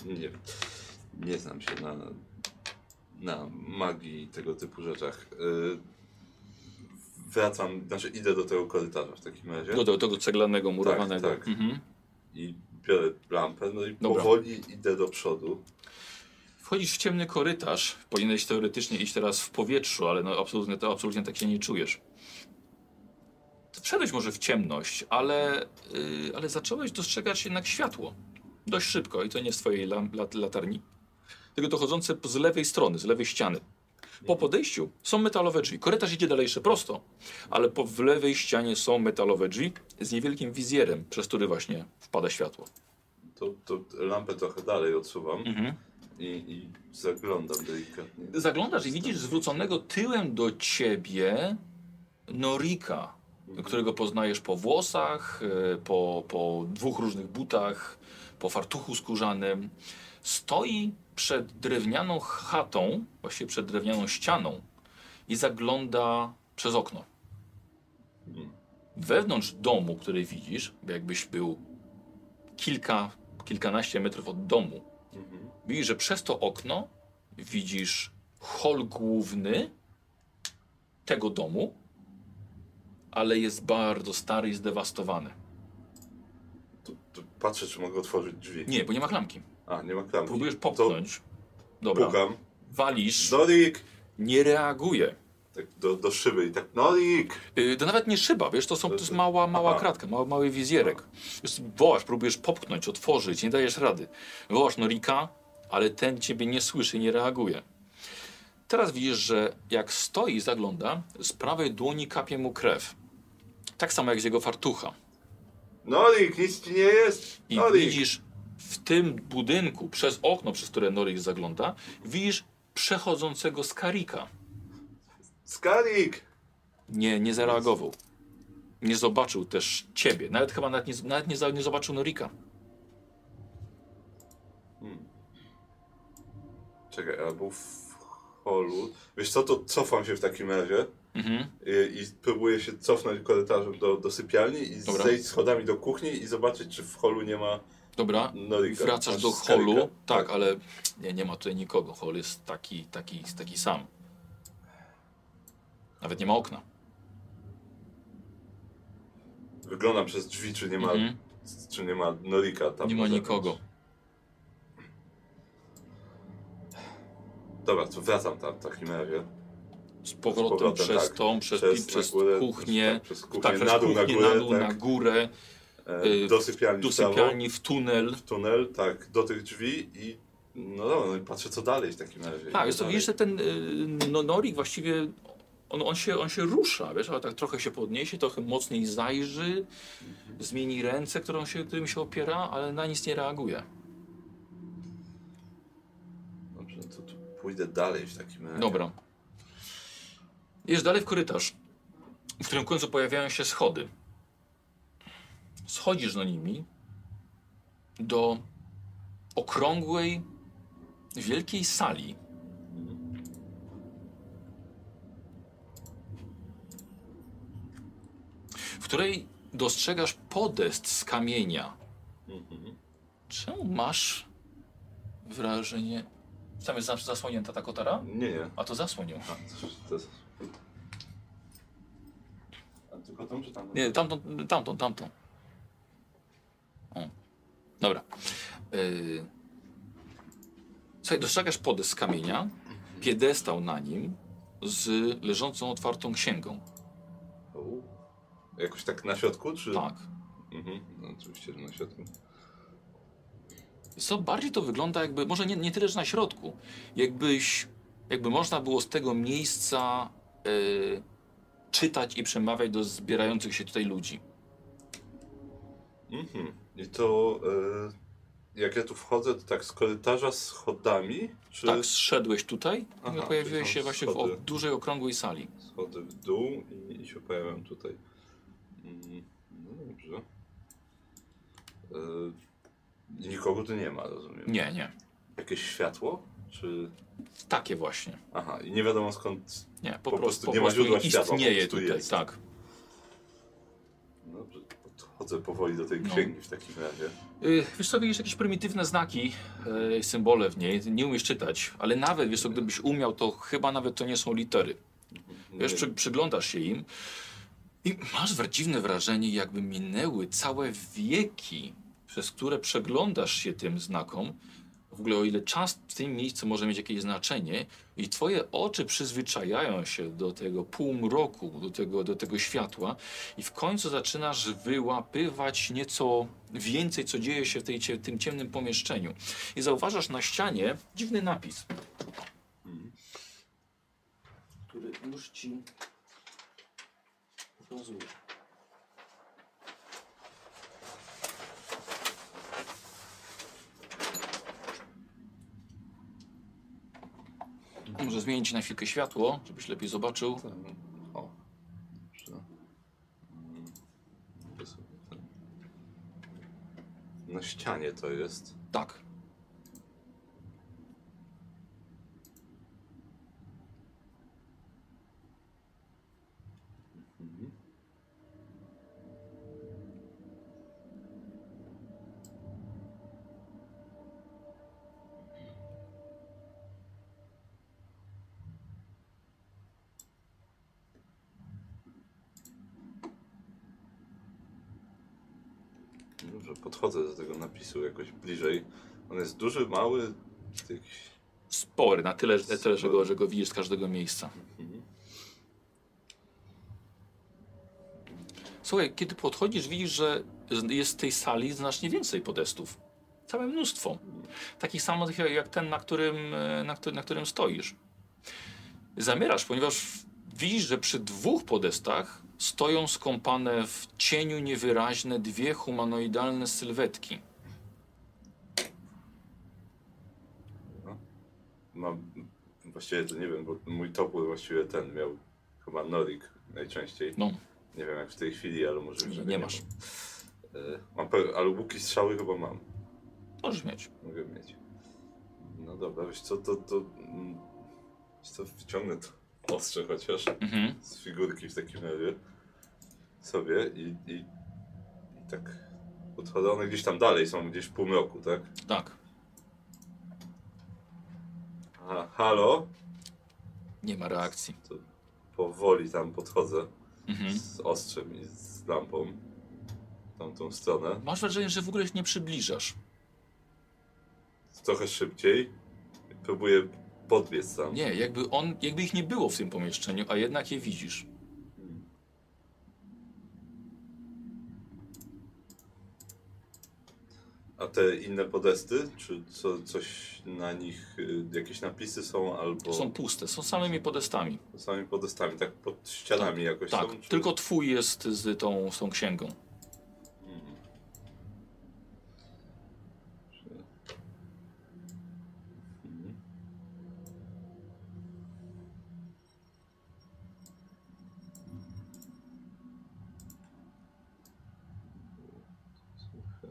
Nie, nie znam się na, na magii i tego typu rzeczach. Yy, wracam, znaczy idę do tego korytarza w takim razie.
Do, do tego ceglanego, murowanego.
tak.
Mhm.
I biorę lampę, no i
Dobra.
powoli idę do przodu.
Wchodzisz w ciemny korytarz. Powinieneś teoretycznie iść teraz w powietrzu, ale no absolutnie, to absolutnie tak się nie czujesz. Wszedłeś może w ciemność, ale, yy, ale zacząłeś dostrzegać jednak światło. Dość szybko i to nie z twojej lat, latarni, tylko dochodzące z lewej strony, z lewej ściany. Po podejściu są metalowe drzwi. Korytarz idzie dalej jeszcze prosto, ale po w lewej ścianie są metalowe drzwi z niewielkim wizjerem, przez który właśnie wpada światło.
To, to lampę trochę dalej odsuwam
Mhm.
I, i zaglądam delikatnie.
Zaglądasz i widzisz zwróconego tyłem do ciebie Norika, którego poznajesz po włosach, e, po, po dwóch różnych butach, po fartuchu skórzanym. Stoi przed drewnianą chatą, właściwie przed drewnianą ścianą i zagląda przez okno.
Hmm.
Wewnątrz domu, który widzisz, jakbyś był kilka, kilkanaście metrów od domu,
Mhm.
Widzisz, że przez to okno widzisz hol główny tego domu, ale jest bardzo stary i zdewastowany.
To, to patrzę, czy mogę otworzyć drzwi.
Nie, bo nie ma klamki.
A, nie ma klamki.
Próbujesz
To
popchnąć. Dobra.
pukam.
Walisz.
Norik!
Nie reaguje.
Tak do, do szyby i tak, Norik!
Yy, to nawet nie szyba, wiesz, to, są, to jest mała, mała
Aha.
kratka, mały, mały wizjerek. Wołasz, próbujesz popchnąć, otworzyć, nie dajesz rady. Wołasz Norika, ale ten ciebie nie słyszy, nie reaguje. Teraz widzisz, że jak stoi i zagląda, z prawej dłoni kapie mu krew. Tak samo jak z jego fartucha.
Norik, nic ci nie jest?
I
Norik!
widzisz w tym budynku, przez okno, przez które Norik zagląda, widzisz przechodzącego Skarika.
Skarik!
Nie, nie zareagował. Nie zobaczył też ciebie. Nawet chyba nawet nie, nawet nie, nie zobaczył Norika.
Czekaj, albo w holu. Wiesz co, to cofam się w takim razie
Mhm.
i, i próbuję się cofnąć korytarzem do, do sypialni i
Dobra.
zejść schodami do kuchni i zobaczyć, czy w holu nie ma
Dobra,
Norika.
wracasz do holu. Tak, ale nie, nie ma tutaj nikogo. Hol jest taki, taki, taki sam. Nawet nie ma okna.
Wyglądam przez drzwi, czy nie ma,
Mhm.
czy nie ma Norika tam.
Nie ma nikogo.
Dobra, to wracam tam w takim razie.
Z powrotem,
Z powrotem,
przez
tak.
tą, przez,
Przez
przez,
górę,
kuchnię.
tak, przez kuchnię,
tak, przez
na dół, na górę,
na, dół,
tak.
na górę,
E,
y,
do sypialni,
do
w
sypialni, w tunel.
w tunel, tak, do tych drzwi i no dobra, no i patrzę co dalej w takim razie.
Tak, jest to widzisz, że ten y, no, Norik właściwie on, on, się, on się rusza, wiesz, ale tak trochę się podniesie, trochę mocniej zajrzy, zmieni ręce, którą się, którym się opiera, ale na nic nie reaguje.
Dobrze, no to tu pójdę dalej w takim razie.
Dobra. Jest dalej w korytarz, w którym w końcu pojawiają się schody. Schodzisz na nimi do okrągłej, wielkiej sali. W której dostrzegasz podest z kamienia.
Mhm.
Czemu masz wrażenie. Tam jest zas- zasłonięta ta kotara?
Nie, nie.
A to zasłonił.
A, to, to jest... A tylko tą czy tam?
Nie, tamtą, tamtą, tamtą. O. Dobra. Yy... Słuchaj, dostrzegasz podest z kamienia, piedestał na nim z leżącą otwartą księgą.
O. Jakoś tak na środku, czy?
Tak.
Mhm. No, oczywiście, że na środku.
Co bardziej to wygląda jakby, może nie, nie tyle, że na środku, jakbyś, jakby można było z tego miejsca yy, czytać i przemawiać do zbierających się tutaj ludzi.
Mhm. I to e, jak ja tu wchodzę, to tak z korytarza schodami? Czy
Tak, zszedłeś tutaj
Aha,
i pojawiłeś się właśnie w dużej, okrągłej sali.
schody w dół i, i się pojawiam tutaj. Mm, No dobrze. I nikogo tu nie ma, rozumiem.
Nie, nie.
Jakieś światło? Czy...
Takie właśnie.
Aha, i nie wiadomo skąd.
Nie, po,
Po
prostu, po
nie ma źródła światła,
istnieje tutaj,
jest.
tak.
Dobrze, podchodzę powoli do tej
No.
księgi w takim razie.
Yy, wiesz co, widzisz jakieś prymitywne znaki, yy, symbole w niej, nie umiesz czytać, ale nawet, wiesz co, gdybyś umiał, to chyba nawet to nie są litery. Wiesz, przy, przyglądasz się im i masz dziwne wrażenie, jakby minęły całe wieki, przez które przeglądasz się tym znakom. W ogóle o ile czas w tym miejscu może mieć jakieś znaczenie i twoje oczy przyzwyczajają się do tego półmroku, do tego, do tego światła i w końcu zaczynasz wyłapywać nieco więcej, co dzieje się w tej, cie- tym ciemnym pomieszczeniu. I zauważasz na ścianie dziwny napis, który już ci pokazuję. Może zmienić na chwilkę światło, żebyś lepiej zobaczył.
O, Na ścianie to jest.
Tak.
Podchodzę do tego napisu jakoś bliżej. On jest duży, mały, jakiś...
Spory, na tyle, na tyle że, go, że go widzisz z każdego miejsca.
Mhm.
Słuchaj, kiedy podchodzisz, widzisz, że jest w tej sali znacznie więcej podestów. Całe mnóstwo. Takich samych jak- ten, na którym, e, na, którym, na którym stoisz. Zamierasz, ponieważ widzisz, że przy dwóch podestach stoją skąpane w cieniu niewyraźne dwie humanoidalne sylwetki.
Mam... Właściwie to nie wiem, bo mój topór właściwie ten miał chyba Norik najczęściej.
No,
Nie wiem jak w tej chwili, ale może
Nie, nie masz.
Mam. E, mam. Ale łuki strzały chyba mam.
możesz mieć.
Mogę mieć. No dobra, wiesz co, to... to mm, wiesz co, wyciągnę to ostrze chociaż
Mhm.
z figurki w takim razie sobie i, i, i tak podchodzę. One gdzieś tam dalej są, gdzieś w półmroku, tak?
Tak.
Aha, halo?
Nie ma reakcji.
To powoli tam podchodzę
Mhm.
z ostrzem i z lampą w tamtą stronę.
Masz wrażenie, że w ogóle się nie przybliżasz.
Trochę szybciej. Próbuję podbiec tam.
Nie, jakby on, jakby ich nie było w tym pomieszczeniu, a jednak je widzisz.
A te inne podesty, czy co, coś na nich, y, jakieś napisy są albo
Są puste, są samymi podestami.
samymi podestami, tak pod ścianami jakoś
Tak,
są? Czy...
tylko twój jest z tą, z tą księgą.
Mhm. Czy- Mhm. Słuchaj.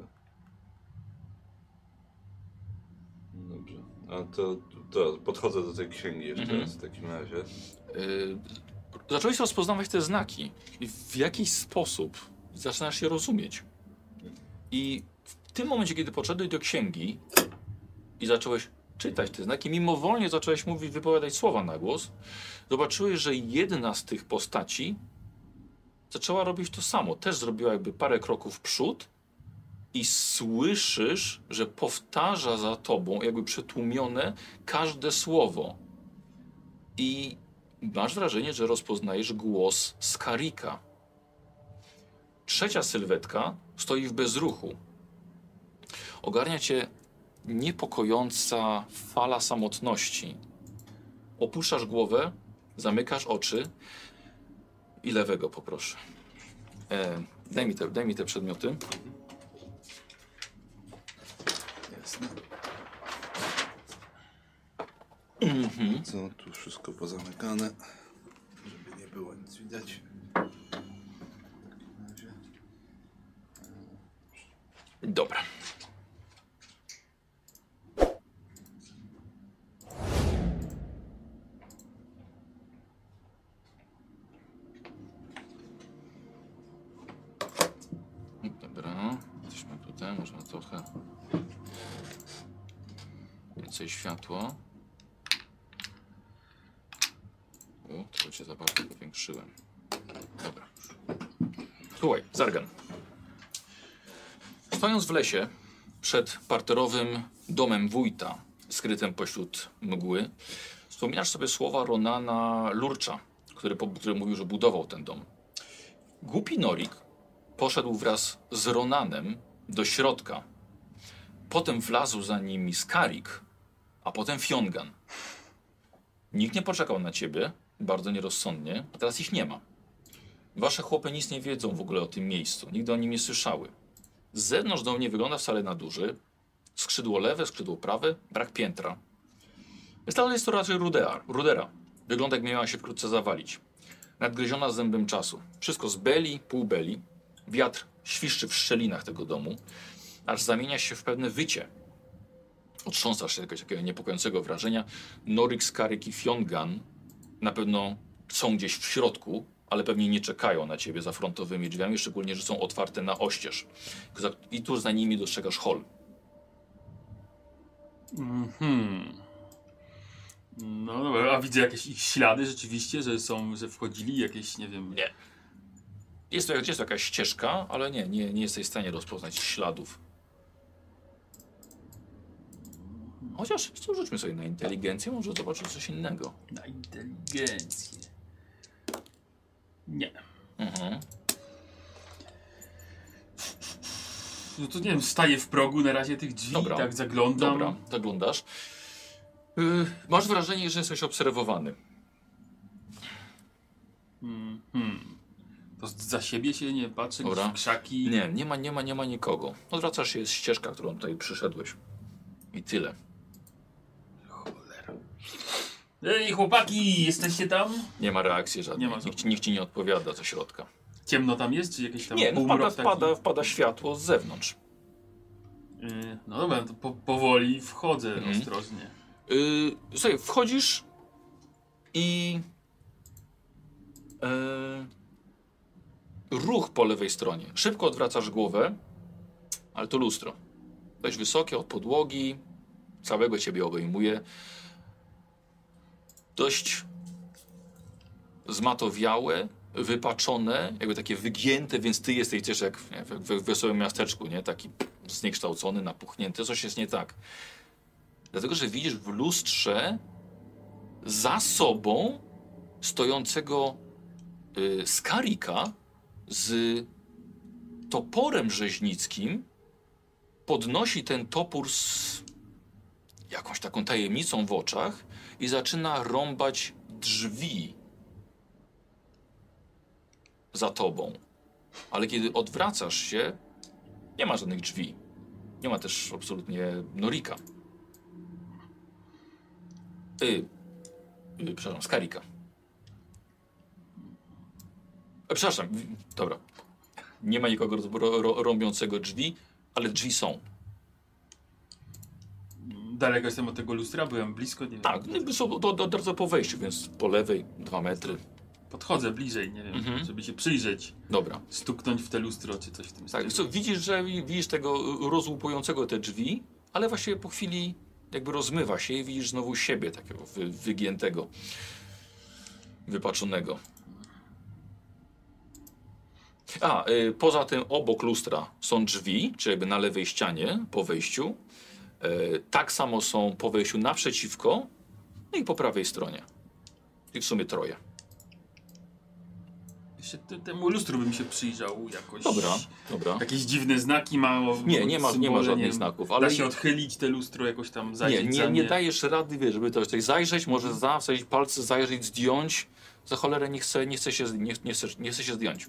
Dobrze. A to, to podchodzę do tej księgi jeszcze
Mhm.
raz w takim razie.
Yy, zacząłeś rozpoznawać te znaki i w jakiś sposób zaczynasz je rozumieć. I w tym momencie, kiedy podszedłeś do księgi i zacząłeś czytać te znaki, mimowolnie zacząłeś mówić, wypowiadać słowa na głos, zobaczyłeś, że jedna z tych postaci zaczęła robić to samo. Też zrobiła jakby parę kroków w przód i słyszysz, że powtarza za tobą, jakby przetłumione, każde słowo. I masz wrażenie, że rozpoznajesz głos Skarika. Trzecia sylwetka stoi w bezruchu. Ogarnia cię niepokojąca fala samotności. Opuszczasz głowę, zamykasz oczy i lewego poproszę. E, daj, mi te, daj mi te przedmioty.
Jasne.
Mhm.
Co tu wszystko pozamykane, żeby nie było nic widać.
Dobra, jesteśmy tutaj, można trochę światła. O, to cię za bardzo powiększyłem. Dobra. Słuchaj, Zargan. Stojąc w lesie przed parterowym domem wójta, skrytym pośród mgły, wspominasz sobie słowa Ronana Lurcza, który, który mówił, że budował ten dom. Głupi Norik poszedł wraz z Ronanem do środka. Potem wlazł za nimi Skarik, a potem Fiongan. Nikt nie poczekał na ciebie, bardzo nierozsądnie, a teraz ich nie ma. Wasze chłopy nic nie wiedzą w ogóle o tym miejscu, nigdy o nim nie słyszały. Z zewnątrz dom nie wygląda wcale na duży. Skrzydło lewe, skrzydło prawe, brak piętra. Jest, ale jest to raczej rudera. rudera. Wygląda jakby miała się wkrótce zawalić. Nadgryziona zębem czasu. Wszystko z beli, pół beli. Wiatr świszczy w szczelinach tego domu, aż zamienia się w pewne wycie. Otrząsasz się jakiegoś takiego niepokojącego wrażenia. Norik, Skaryk i Fiongan na pewno są gdzieś w środku, ale pewnie nie czekają na ciebie za frontowymi drzwiami, szczególnie, że są otwarte na oścież. I tu za nimi dostrzegasz hol.
Mhm. No dobra, a widzę jakieś ich ślady rzeczywiście, że są, że wchodzili jakieś, nie wiem.
Nie. Jest to, jest to jakaś ścieżka, ale nie, nie, nie jesteś w stanie rozpoznać śladów. Chociaż co, rzućmy sobie na inteligencję, może zobaczyć coś innego.
Na inteligencję. Nie.
Mhm.
No to nie wiem, staję w progu na razie tych drzwi,
Dobra.
tak zaglądam.
Dobra, zaglądasz. Yy, masz wrażenie, że jesteś obserwowany.
Hmm, hmm. To za siebie się nie patrzę,
Dobra.
krzaki.
Nie, nie ma, nie ma, nie ma nikogo. Odwracasz się, jest ścieżka, którą tutaj przyszedłeś. I tyle.
Ej, chłopaki, jesteście tam?
Nie ma reakcji żadnej.
Nie ma
nikt, nikt ci nie odpowiada ze środka.
Ciemno tam jest, czy jakieś tam
Nie, no wpada,
taki?
wpada, wpada światło z zewnątrz.
Yy, no dobra, to po, powoli wchodzę
Mhm.
ostrożnie.
Yy, słuchaj, wchodzisz i yy, ruch po lewej stronie. Szybko odwracasz głowę, ale to lustro. Dość wysokie od podłogi, całego ciebie obejmuje. Dość zmatowiałe, wypaczone, jakby takie wygięte, więc ty jesteś też jak nie, w, w wesołym miasteczku, nie? Taki zniekształcony, napuchnięty, coś jest nie tak. Dlatego, że widzisz w lustrze za sobą stojącego y, Skarika z toporem rzeźnickim. Podnosi ten topór z jakąś taką tajemnicą w oczach i zaczyna rąbać drzwi za tobą. Ale kiedy odwracasz się, nie ma żadnych drzwi. Nie ma też absolutnie Norika. Y, y, przepraszam, Skarika. E, przepraszam, dobra. Nie ma nikogo rąbiącego drzwi, ale drzwi są.
Daleko jestem od tego lustra, byłem blisko, nie wiem.
Tak, jakby są do, do, do, po wejściu, więc po lewej dwa metry.
Podchodzę bliżej, nie wiem,
Mhm.
żeby się przyjrzeć,
Dobra.
stuknąć w te lustro, czy coś w tym
Tak,
stylu.
co, widzisz, że widzisz tego rozłupującego te drzwi, ale właściwie po chwili jakby rozmywa się i widzisz znowu siebie takiego wy, wygiętego, wypaczonego. A, y, poza tym obok lustra są drzwi, czy jakby na lewej ścianie po wejściu. Y, tak samo są po wejściu naprzeciwko, no i po prawej stronie. I w sumie troje.
Jeszcze te- temu lustru bym się przyjrzał jakoś.
Dobra, dobra.
Jakieś dziwne znaki ma.
Nie, nie ma, nie ma żadnych znaków,
Da
ale
się odchylić te lustro jakoś tam
Nie,
zajrzeć za
nie, nie dajesz rady, wiesz, żeby to coś zajrzeć, może
Mhm.
za, wsadzić palce, zajrzeć, zdjąć. Za cholerę nie chce, nie chce, się, nie, nie chce, nie chce się zdjąć.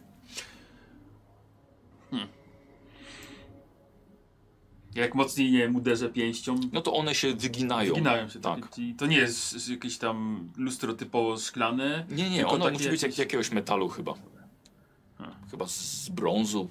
Jak mocniej, nie wiem, uderzę pięścią,
No to one się wyginają.
wyginają się.
Tak.
Tak. To nie jest jakieś tam lustro typowo szklane.
Nie, nie, ono musi być jak, jakiegoś metalu chyba. Chyba z brązu.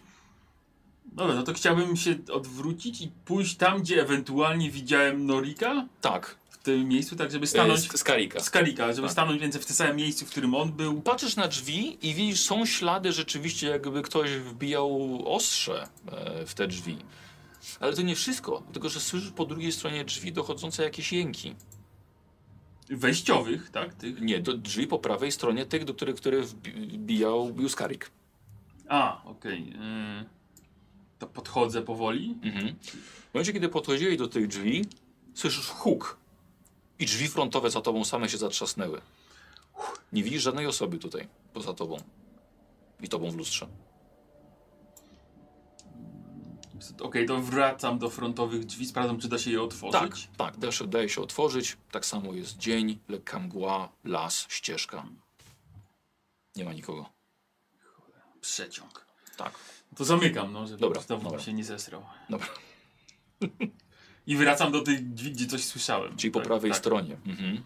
Dobra, no to chciałbym się odwrócić i pójść tam, gdzie ewentualnie widziałem Norika
Tak,
w tym miejscu, tak żeby
e,
stanąć.
z, z karika.
z Kalika, żeby
Tak.
stanąć więcej w tym samym miejscu, w którym on był.
Patrzysz na drzwi i widzisz, są ślady rzeczywiście, jakby ktoś wbijał ostrze e, w te drzwi. Ale to nie wszystko, tylko że słyszysz po drugiej stronie drzwi dochodzące jakieś jęki.
Wejściowych, tak? Tych.
Nie, do drzwi po prawej stronie tych, do których które wbi- wbijał Juskarik.
A, okej. y, To podchodzę powoli.
Mhm. W momencie, kiedy podchodziłeś do tych drzwi, słyszysz huk. I drzwi frontowe za tobą same się zatrzasnęły. Nie widzisz żadnej osoby tutaj, poza tobą. I tobą w lustrze.
Okej, to wracam do frontowych drzwi, sprawdzam, czy da się je
Tak,
otworzyć.
tak, da się, daje się otworzyć. Tak samo jest dzień, lekka mgła, las, ścieżka. Nie ma nikogo.
Przeciąg.
Tak.
To zamykam, no, żeby
Dobra, dobra.
się nie zesrał.
Dobra.
I wracam do tych drzwi, gdzie coś słyszałem.
Czyli po
Tak,
prawej
tak.
stronie. Mhm.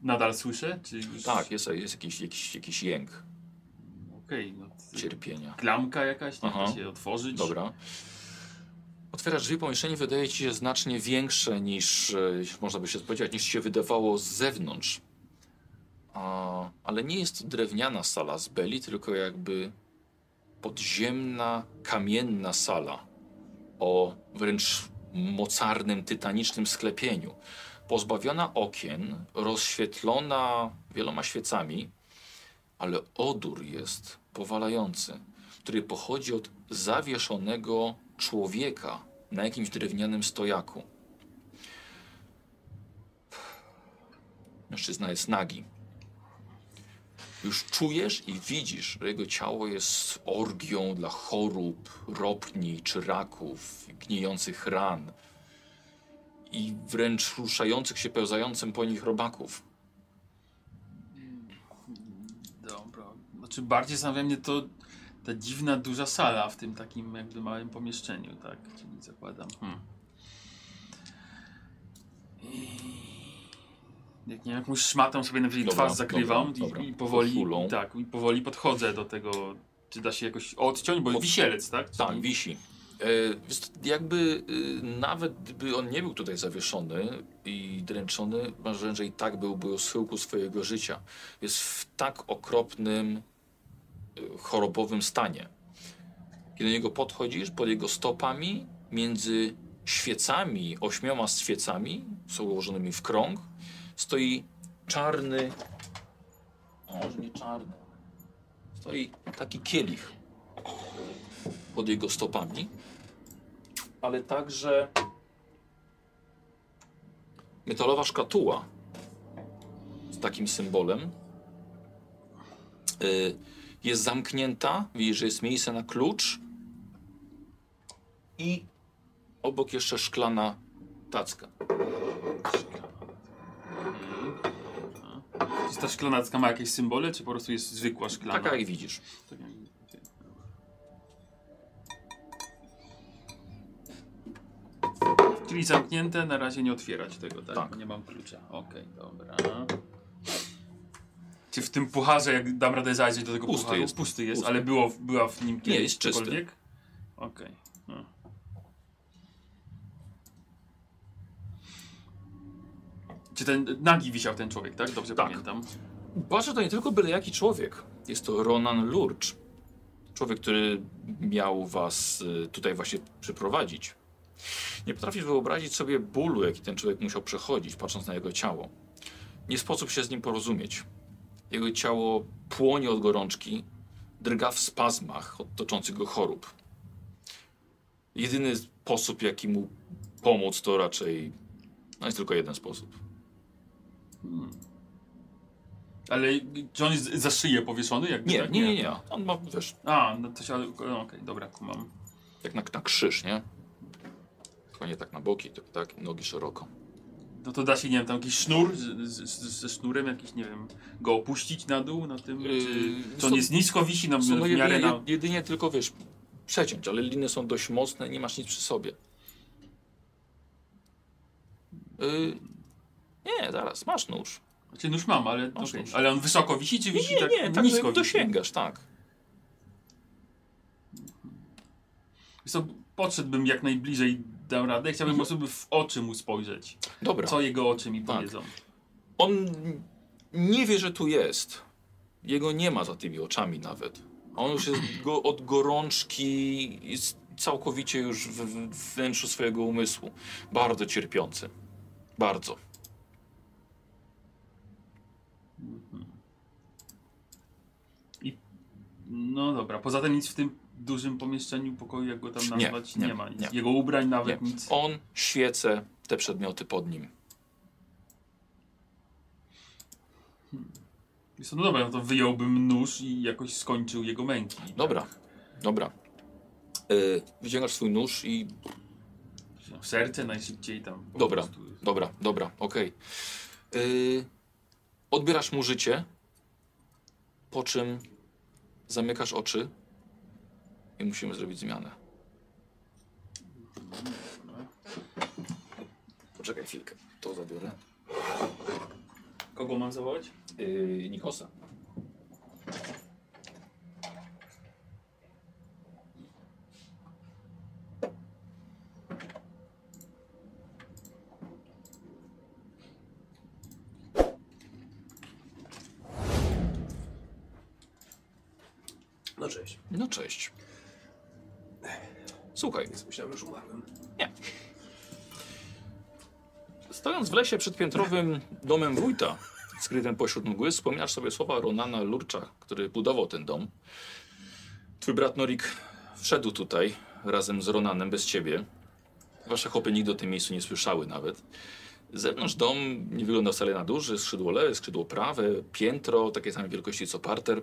Nadal słyszę? Czy już...
Tak, jest, jest jakiś, jakiś, jakiś jęk
Okej, no.
Cierpienia.
Klamka jakaś, nie
Aha.
da się otworzyć.
Dobra. Otwierasz drzwi, pomieszczenie wydaje ci się znacznie większe niż e, można by się spodziewać, niż się wydawało z zewnątrz. A, ale nie jest to drewniana sala z beli, tylko jakby podziemna, kamienna sala o wręcz mocarnym, tytanicznym sklepieniu. Pozbawiona okien, rozświetlona wieloma świecami, ale odór jest powalający, który pochodzi od zawieszonego człowieka na jakimś drewnianym stojaku. Mężczyzna jest nagi. Już czujesz i widzisz, że jego ciało jest orgią dla chorób, ropni czy raków, gnijących ran i wręcz ruszających się, pełzającym po nich robaków.
Znaczy bardziej zastanawia mnie to ta dziwna duża sala w tym takim jakby małym pomieszczeniu, tak? Czyli zakładam. Hmm. I... Jak nie jakąś szmatą sobie najwyżej
Dobra,
twarz zakrywam
dobra, dobra.
i, i powoli. Tak, i powoli podchodzę do tego. Czy da się jakoś odciąć, bo wisielec, tak?
Tak,
Czyli-
wisi. E, jakby e, nawet gdyby on nie był tutaj zawieszony i dręczony, wrażenie, że i tak byłby o schyłku swojego życia. Jest w tak okropnym, chorobowym stanie. Kiedy do niego podchodzisz, pod jego stopami, między świecami, ośmioma świecami, są ułożonymi w krąg, stoi czarny, a może nie czarny, stoi taki kielich pod jego stopami, ale także metalowa szkatuła z takim symbolem y, jest zamknięta, widzisz, że jest miejsce na klucz i obok jeszcze szklana tacka.
Czy ta szklanacka ma jakieś symbole, czy po prostu jest zwykła szklana?
Taka jak widzisz.
Tak jak- okej. Czyli zamknięte, na razie nie otwierać tego, tak?
Tak.
Nie mam klucza. Okej, dobra. Czy w tym pucharze, jak dam radę zajrzeć do tego
Pusty
pucharu?
jest.
Pusty jest,
Pusty.
ale było, była w nim kiedyś
jest czysty.
Okej. no. Czy ten nagi wisiał ten człowiek, tak? Dobrze
Tak.
pamiętam.
Patrzę, to nie tylko byle jaki człowiek. Jest to Ronan Lurcz. Człowiek, który miał was y, tutaj właśnie przyprowadzić. Nie potrafisz wyobrazić sobie bólu, jaki ten człowiek musiał przechodzić, patrząc na jego ciało. Nie sposób się z nim porozumieć. Jego ciało płonie od gorączki, drga w spazmach od toczących go chorób. Jedyny sposób, jaki mu pomóc, to raczej. No jest tylko jeden sposób.
Ale czy on jest za szyję powieszony? Jakby,
Nie,
tak?
nie, nie, nie. On ma, wiesz,
A, no to się, ale- no, okej, dobra, kumam.
Jak na, na krzyż, nie? Tylko nie tak na boki, tylko tak, nogi szeroko.
No to da się, nie wiem, tam jakiś sznur z, z, ze sznurem jakiś, nie wiem, go opuścić na dół na tym,
Yy,
czy,
są-
jest nisko wisi na,
Są
w
no
miarę
jedynie,
na...
jedynie tylko, wiesz, przeciąć, ale liny są dość mocne, nie masz nic przy sobie. Yy, nie, zaraz, masz nóż.
Znaczy nóż mam, ale,
Masz
okej.
nóż.
ale on wysoko wisi, czy wisi
Nie,
tak
nie, tak
nisko wisi?
dosięgasz, tak.
Wiesz Co, podszedłbym jak najbliżej, dam radę, chciałbym
Mhm.
prostu w oczy mu spojrzeć.
Dobra.
Co jego oczy mi
Tak.
powiedzą.
On nie wie, że tu jest. Jego nie ma za tymi oczami nawet. On już jest go, od gorączki, jest całkowicie już w, w wnętrzu swojego umysłu. Bardzo cierpiący. Bardzo.
No dobra, poza tym nic w tym dużym pomieszczeniu pokoju, jak go tam
Nie,
nazwać, nie,
nie,
ma nic.
nie.
Jego ubrań nawet
Nie.
nic.
On, świece, te przedmioty pod nim.
Wiesz co, No dobra, no to wyjąłbym nóż i jakoś skończył jego męki.
Dobra, dobra. Yy, wyciągasz swój nóż i.
Tak. Serce najszybciej tam.
Dobra, dobra, dobra, okej. Yy, odbierasz mu życie, po czym zamykasz oczy i musimy zrobić zmianę. Poczekaj chwilkę, to zabiorę.
Kogo mam zawołać?
Yy, Nikosa.
No cześć.
No cześć. Słuchaj,
Więc myślałem, że umarłem.
W lesie przed piętrowym domem wójta, skrytym pośród mgły, wspominasz sobie słowa Ronana Lurcza, który budował ten dom. Twój brat Norik wszedł tutaj razem z Ronanem bez ciebie. Wasze chłopy nigdy o tym miejscu nie słyszały nawet. Z zewnątrz dom nie wygląda wcale na duży, skrzydło lewe, skrzydło prawe, piętro, takie samej wielkości co parter.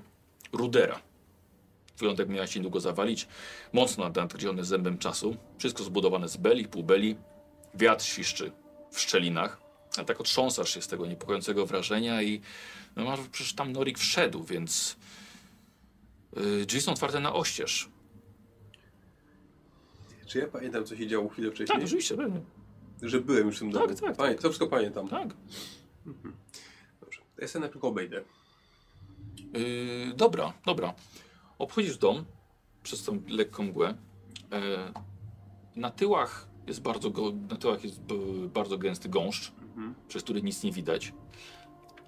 Rudera. Wygląda jak miała się niedługo zawalić. Mocno nadgryziony zębem czasu. Wszystko zbudowane z beli, półbeli. Wiatr świszczy w szczelinach. A tak otrząsasz się z tego niepokojącego wrażenia i no masz, przecież tam Norik wszedł, więc yy, drzwi są otwarte na oścież.
Czy ja pamiętam, co się działo chwilę wcześniej?
Tak, oczywiście, pewnie.
Że byłem już w tym
Tak,
domu.
tak,
Pamię- To wszystko pamiętam.
Tak.
Dobrze. To ja sobie najpierw obejdę.
Yy, dobra, dobra. Obchodzisz dom przez tą lekką mgłę. E, na tyłach jest bardzo, go, na tyłach jest bardzo gęsty gąszcz,
Mhm.
przez który nic nie widać.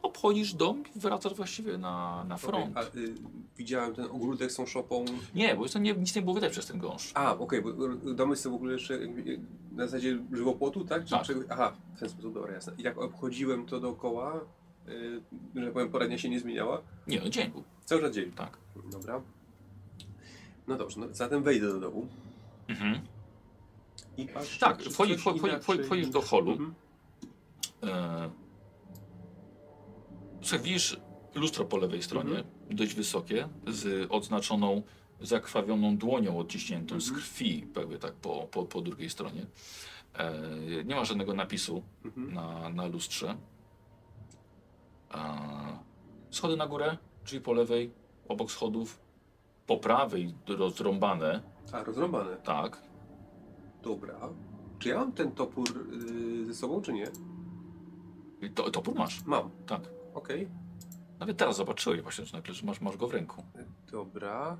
Obchodzisz dom i wracasz właściwie na, na front.
Okej, A y, widziałem ten ogródek z tą szopą.
Nie, bo jeszcze nie, nic nie było widać przez ten gąszcz.
A, okej, bo domy są w ogóle jeszcze jakby na zasadzie żywopłotu, tak? Czy
Tak.
czegoś- Aha, w ten sposób, dobra, jasne. I jak obchodziłem to dookoła, y, że tak powiem, poradnia się nie zmieniała?
Nie, no dzień był,
Cały czas dzień.
tak.
Dobra. No dobrze, no, zatem wejdę do domu
Mhm. Tak,
czy
wchodzi- wchodzi- wchodzi- wchodzisz do holu.
Mhm.
E, Słuchaj, widzisz lustro po lewej stronie,
Mhm.
dość wysokie, z odznaczoną, zakrwawioną dłonią odciśniętą z
Mhm.
krwi, jakby tak po, po, po drugiej stronie. E, nie ma żadnego napisu
Mhm.
na, na lustrze. E, schody na górę, drzwi po lewej, obok schodów, po prawej rozrąbane,
A, rozrąbane.
tak.
Dobra. Czy ja mam ten topór y, ze sobą, czy nie?
To, topór masz,
Mam.
tak.
Okej.
Nawet teraz zobaczyłem właśnie, że nagle, że masz, masz go w ręku.
Dobra.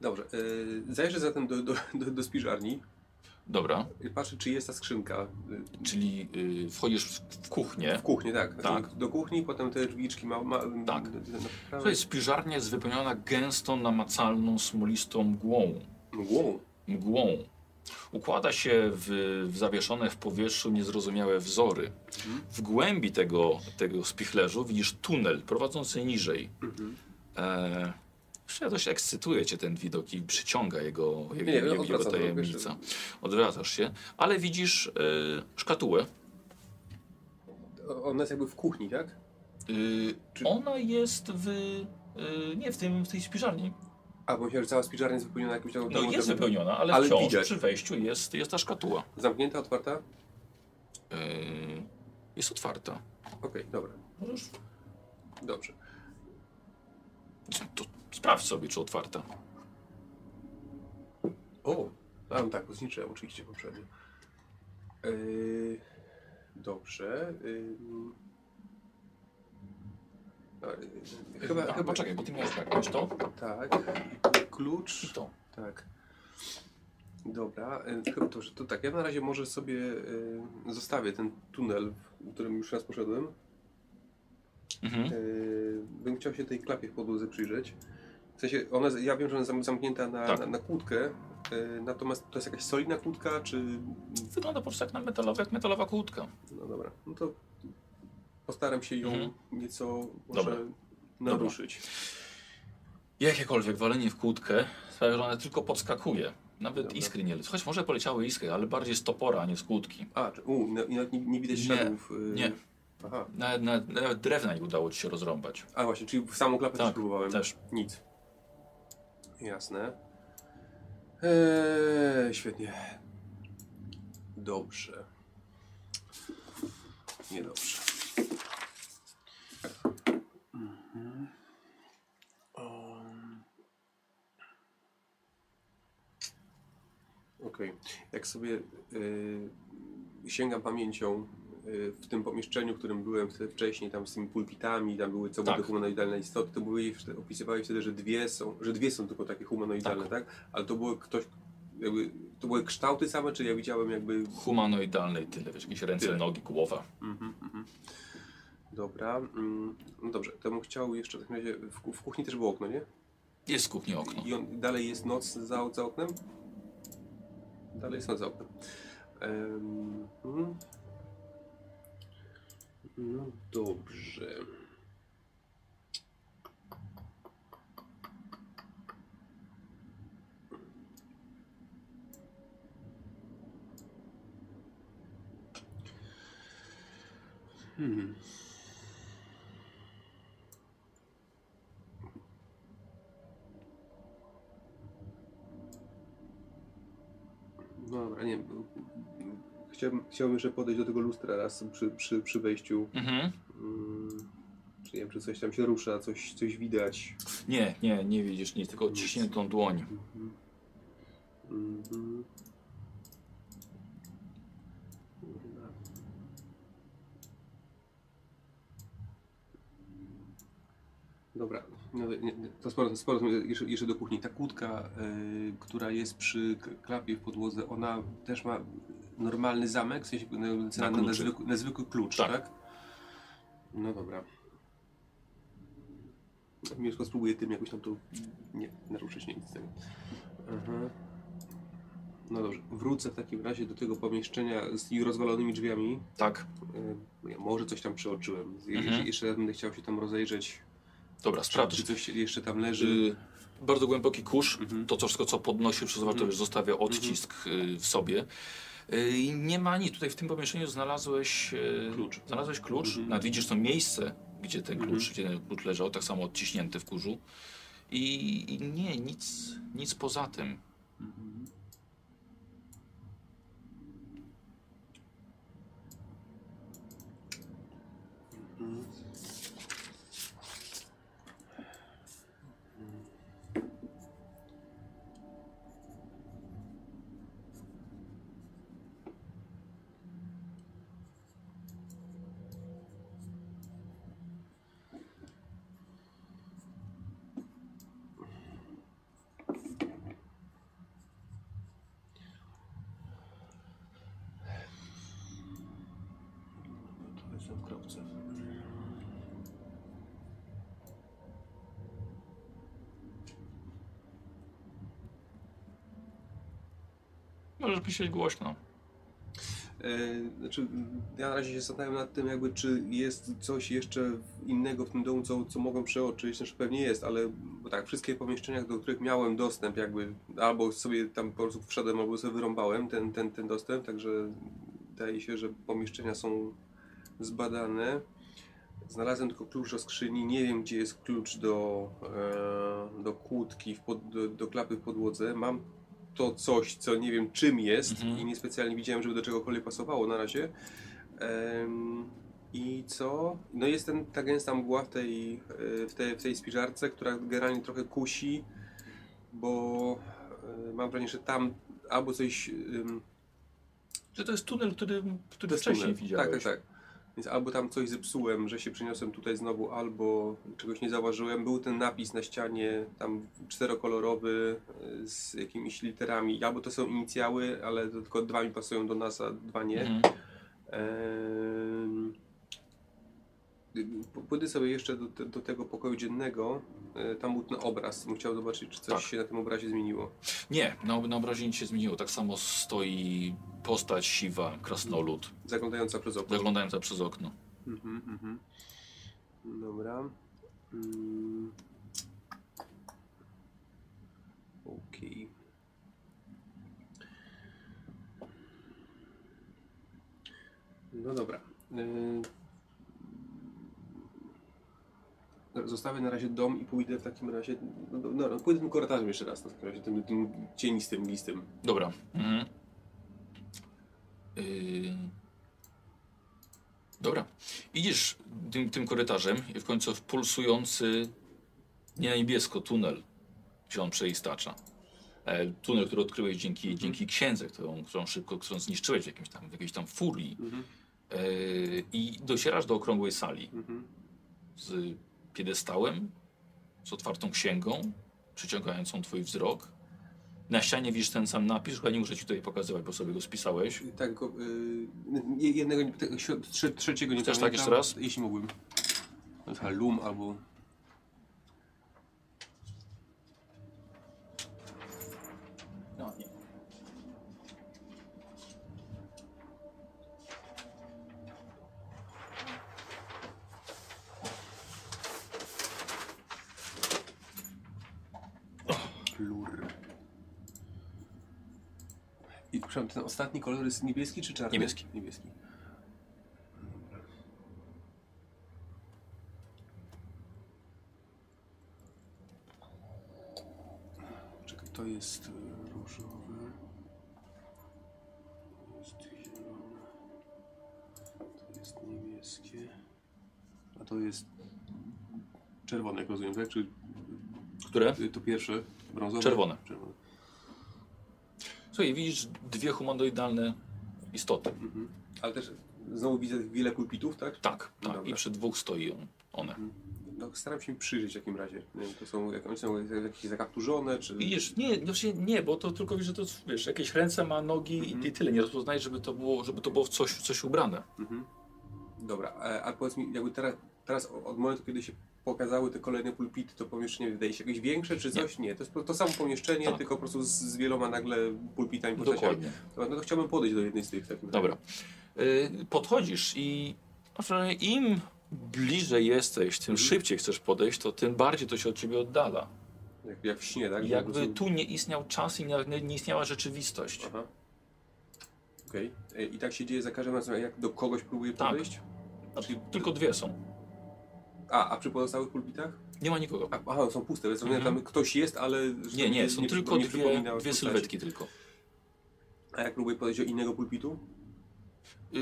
Dobrze. Y, zajrzę zatem do, do, do, do spiżarni.
Dobra.
i Patrzę, czy jest ta skrzynka. y,
Czyli y, wchodzisz w, w kuchnię.
W kuchni, tak.
Tak.
Do kuchni, potem te drzwiczki ma, ma,
Tak.
na
jest spiżarnia jest wypełniona gęstą, namacalną, smolistą mgłą.
Mgłą.
Mgłą. Układa się w, w zawieszone w powietrzu niezrozumiałe wzory.
Mhm.
W głębi tego, tego spichlerzu widzisz tunel prowadzący niżej.
Mhm.
E, dość ekscytuje cię ten widok i przyciąga jego, jego,
Nie,
jego, jego tajemnica. Odwracasz się, ale widzisz e, szkatułę.
Ona jest jakby w kuchni, tak?
Y,
Czy-
Ona jest w. y, nie, w, tym, w tej spiżarni.
A, bo myślałem, że cała spiżarnia jest wypełniona jakimś tam...
No jest wypełniona, ale,
Ale
wciąż
widać.
przy wejściu jest, jest ta szkatuła.
Zamknięta, otwarta?
Y, jest otwarta.
Okej, dobra.
Możesz.
Dobrze.
To sprawdź sobie, czy otwarta.
O, a no tak, bo zniszczyłem oczywiście poprzednio. Yy, dobrze. Yy, yy, chyba,
A,
chyba
Poczekaj, bo ty miałeś tak, masz to
Tak. Klucz.
i to.
Tak. Dobra, yy, chyba to, że to tak. Ja na razie może sobie yy, zostawię ten tunel, w którym już raz poszedłem.
Mhm.
Yy, bym chciał się tej klapie w podłodze przyjrzeć. W sensie, ona, ja wiem, że ona jest zam- zamknięta na,
Tak.
na, na kłódkę, natomiast to jest jakaś solidna kłódka, czy...
Wygląda po prostu jak, na metalowa, jak metalowa kłódka.
No dobra, no to postaram się ją
Mhm.
nieco może
Dobra.
naruszyć.
Jakiekolwiek walenie w kłódkę sprawia, że ona tylko podskakuje. Nawet
Dobra.
iskry nie lecą. Choć może poleciały iskry, ale bardziej z topora, a nie z kłódki.
A, u, i nawet nie, nie widać
Nie,
śladów. yy,
Nie,
Aha.
nawet, nawet, nawet drewna nie udało ci się rozrąbać.
A właśnie, czyli w samą klapę też
Tak,
próbowałem.
też.
Nic. Jasne. Eee, świetnie. Dobrze. Niedobrze. Mhm. Um. Okej. Jak sobie y, sięgam pamięcią y, w tym pomieszczeniu, w którym byłem wcześniej, tam z tymi pulpitami, tam były całe
Tak.
humanoidalne istoty, to wtedy- opisywałeś wtedy, że dwie są, że dwie są tylko takie humanoidalne, tak? Ale to były ktoś, jakby, to były kształty same, czy ja widziałem jakby...
Humanoidalnej tyle, wiesz, jakieś ręce,
Tyle.
nogi, głowa.
Mhm, mhm. Dobra, mm, no dobrze, to bym chciał jeszcze w takim razie, w, w kuchni też było okno, nie?
Jest w kuchni okno.
I on, dalej jest noc za, za oknem? Dalej. Em, mhm. No dobrze. Hmm. Dobra, nie. Chciałbym, chciałbym jeszcze podejść do tego lustra raz przy, przy, przy wejściu.
Mhm.
Mm, Czy nie wiem, czy coś tam się rusza, coś, coś widać.
Nie, nie, nie widzisz nic, tylko odciśniętą dłoń.
Mhm. Mhm. Dobra. No, to sporo, sporo jeszcze, jeszcze do kuchni. Ta kłódka, y, która jest przy klapie w podłodze, ona też ma normalny zamek, w sensie na, na, na, na, zwykły, na zwykły klucz,
Tak.
tak? No dobra. Mieszko spróbuję tym jakoś tam to nie naruszyć, nie nic z tego. Aha. No dobrze, wrócę w takim razie do tego pomieszczenia z rozwalonymi drzwiami.
Tak,
E, może coś tam przeoczyłem.
Mhm.
Jeszcze raz będę chciał się tam rozejrzeć.
Dobra, sprawdź.
czy coś jeszcze tam leży.
Y, bardzo głęboki kurz,
Mhm.
to co wszystko co podnosi przez wartość
Mhm.
zostawia odcisk y, w sobie. Y, I nie ma nic. Tutaj w tym pomieszczeniu znalazłeś
Klucz.
Znalazłeś klucz.
Mhm.
Nawet widzisz to miejsce, gdzie ten klucz,
Mhm.
gdzie ten klucz leżał, tak samo odciśnięty w kurzu. I, i nie, nic, nic poza tym.
Mhm. Mhm. To jest w kropce.
Możesz myśleć głośno.
E, znaczy, ja na razie się zastanawiam nad tym, jakby czy jest coś jeszcze innego w tym domu, co, co mogą przeoczyć. Znaczy pewnie jest, ale bo tak, wszystkie pomieszczenia, do których miałem dostęp, jakby albo sobie tam po prostu wszedłem, albo sobie wyrąbałem ten, ten, ten dostęp, także wydaje się, że pomieszczenia są zbadane. Znalazłem tylko klucz do skrzyni, nie wiem gdzie jest klucz do, e, do kłódki, pod, do, do klapy w podłodze. Mam to coś, co nie wiem czym jest
Mhm.
i niespecjalnie widziałem, żeby do czegokolwiek pasowało na razie. Em, I co? No jest ten, ta gęsta mgła w tej, e, w tej, w tej spiżarce, która generalnie trochę kusi, bo e, mam wrażenie, że tam albo coś... em,
Że to jest tunel, który, który wcześniej
tunel.
widziałeś.
Tak, tak, tak. Więc albo tam coś zepsułem, że się przeniosłem tutaj znowu, albo czegoś nie zauważyłem. Był ten napis na ścianie, tam czterokolorowy, y, z jakimiś literami. Albo to są inicjały, ale tylko dwa mi pasują do nas, a dwa nie.
Mhm.
Pójdę sobie jeszcze do, te- do tego pokoju dziennego. E, Tam był ten obraz. Bym chciał zobaczyć, czy coś
Tak.
się na tym obrazie zmieniło.
Nie, na, na obrazie nic się zmieniło. Tak samo stoi postać siwa, krasnolud,
Zaglądająca przez okno.
zaglądająca przez okno.
Mhm, mhm. Dobra. Mm. Okej. No dobra. Y, Zostawię na razie dom i pójdę w takim razie. No, no, no, pójdę tym korytarzem jeszcze raz, w takim razie, tym, tym cienistym listem.
Dobra. Mhm. Yy... Dobra. Idziesz tym, tym korytarzem i w końcu w pulsujący nie na niebiesko tunel, gdzie on przeistacza. E, tunel, który odkryłeś dzięki, dzięki księdze, którą, którą szybko którą zniszczyłeś w, jakimś tam, w jakiejś tam furii.
Mhm.
E, I docierasz do okrągłej sali
Mhm.
z piedestałem, z otwartą księgą, przyciągającą twój wzrok. Na ścianie widzisz ten sam napis, chyba nie muszę ci tutaj pokazywać, bo sobie go spisałeś.
Tak, go, y, jednego, te- trze, trzeciego nie
Chcesz tak
pamiętam,
jeszcze raz?
Jeśli mógłbym. Lum albo...
No, nie.
Flur. I przepraszam, ten ostatni kolor jest niebieski czy czarny?
Niebieski.
Niebieski. Czekaj, to jest y, różowe. To jest zielone. To jest niebieskie. A to jest czerwone, jak rozumiem, tak? Czy
Które?
y, to pierwsze? Brązowe?
Czerwone.
Czerwone.
Słuchaj, widzisz dwie humanoidalne istoty.
Mhm. Ale też znowu widzę wiele pulpitów, tak?
Tak,
No
tak.
dobra.
I przy dwóch stoją one.
No, staram się im przyjrzeć w takim razie. Nie wiem, to są, jak, one są jakieś zakapturzone, czy...
Widzisz, nie, się, nie, bo to tylko wiesz, że to wiesz, jakieś ręce ma, nogi
Mhm.
i, tyle. Nie rozpoznajesz, żeby to było, żeby to było w coś, coś ubrane.
Mhm. Dobra, a, a powiedz mi, jakby teraz, teraz od momentu, kiedy się pokazały te kolejne pulpity, to pomieszczenie wydaje się jakieś większe, czy coś? Nie, to jest to samo pomieszczenie,
Tak.
tylko po prostu z, z wieloma nagle pulpitami.
Dokładnie.
No to chciałbym podejść do jednej z tych takim
Dobra. Y, podchodzizi i znaczy, im bliżej jesteś, tym
Mhm.
szybciej chcesz podejść, to tym bardziej to się od ciebie oddala.
Jak, jak w śnie, tak?
Jakby
prostu-
tu nie istniał czas i nie, nie istniała rzeczywistość.
Aha. Okej. E, I tak się dzieje za każdym razem, jak do kogoś próbuję
Tak.
podejść?
Znaczy, tylko dwie są.
A, a przy pozostałych pulpitach?
Nie ma nikogo.
A, aha, są puste, więc
Mhm.
tam ktoś jest, ale...
Nie, nie, są tylko
nie
dwie, dwie sylwetki tylko.
A jak próbuję podejść do innego pulpitu?
Y,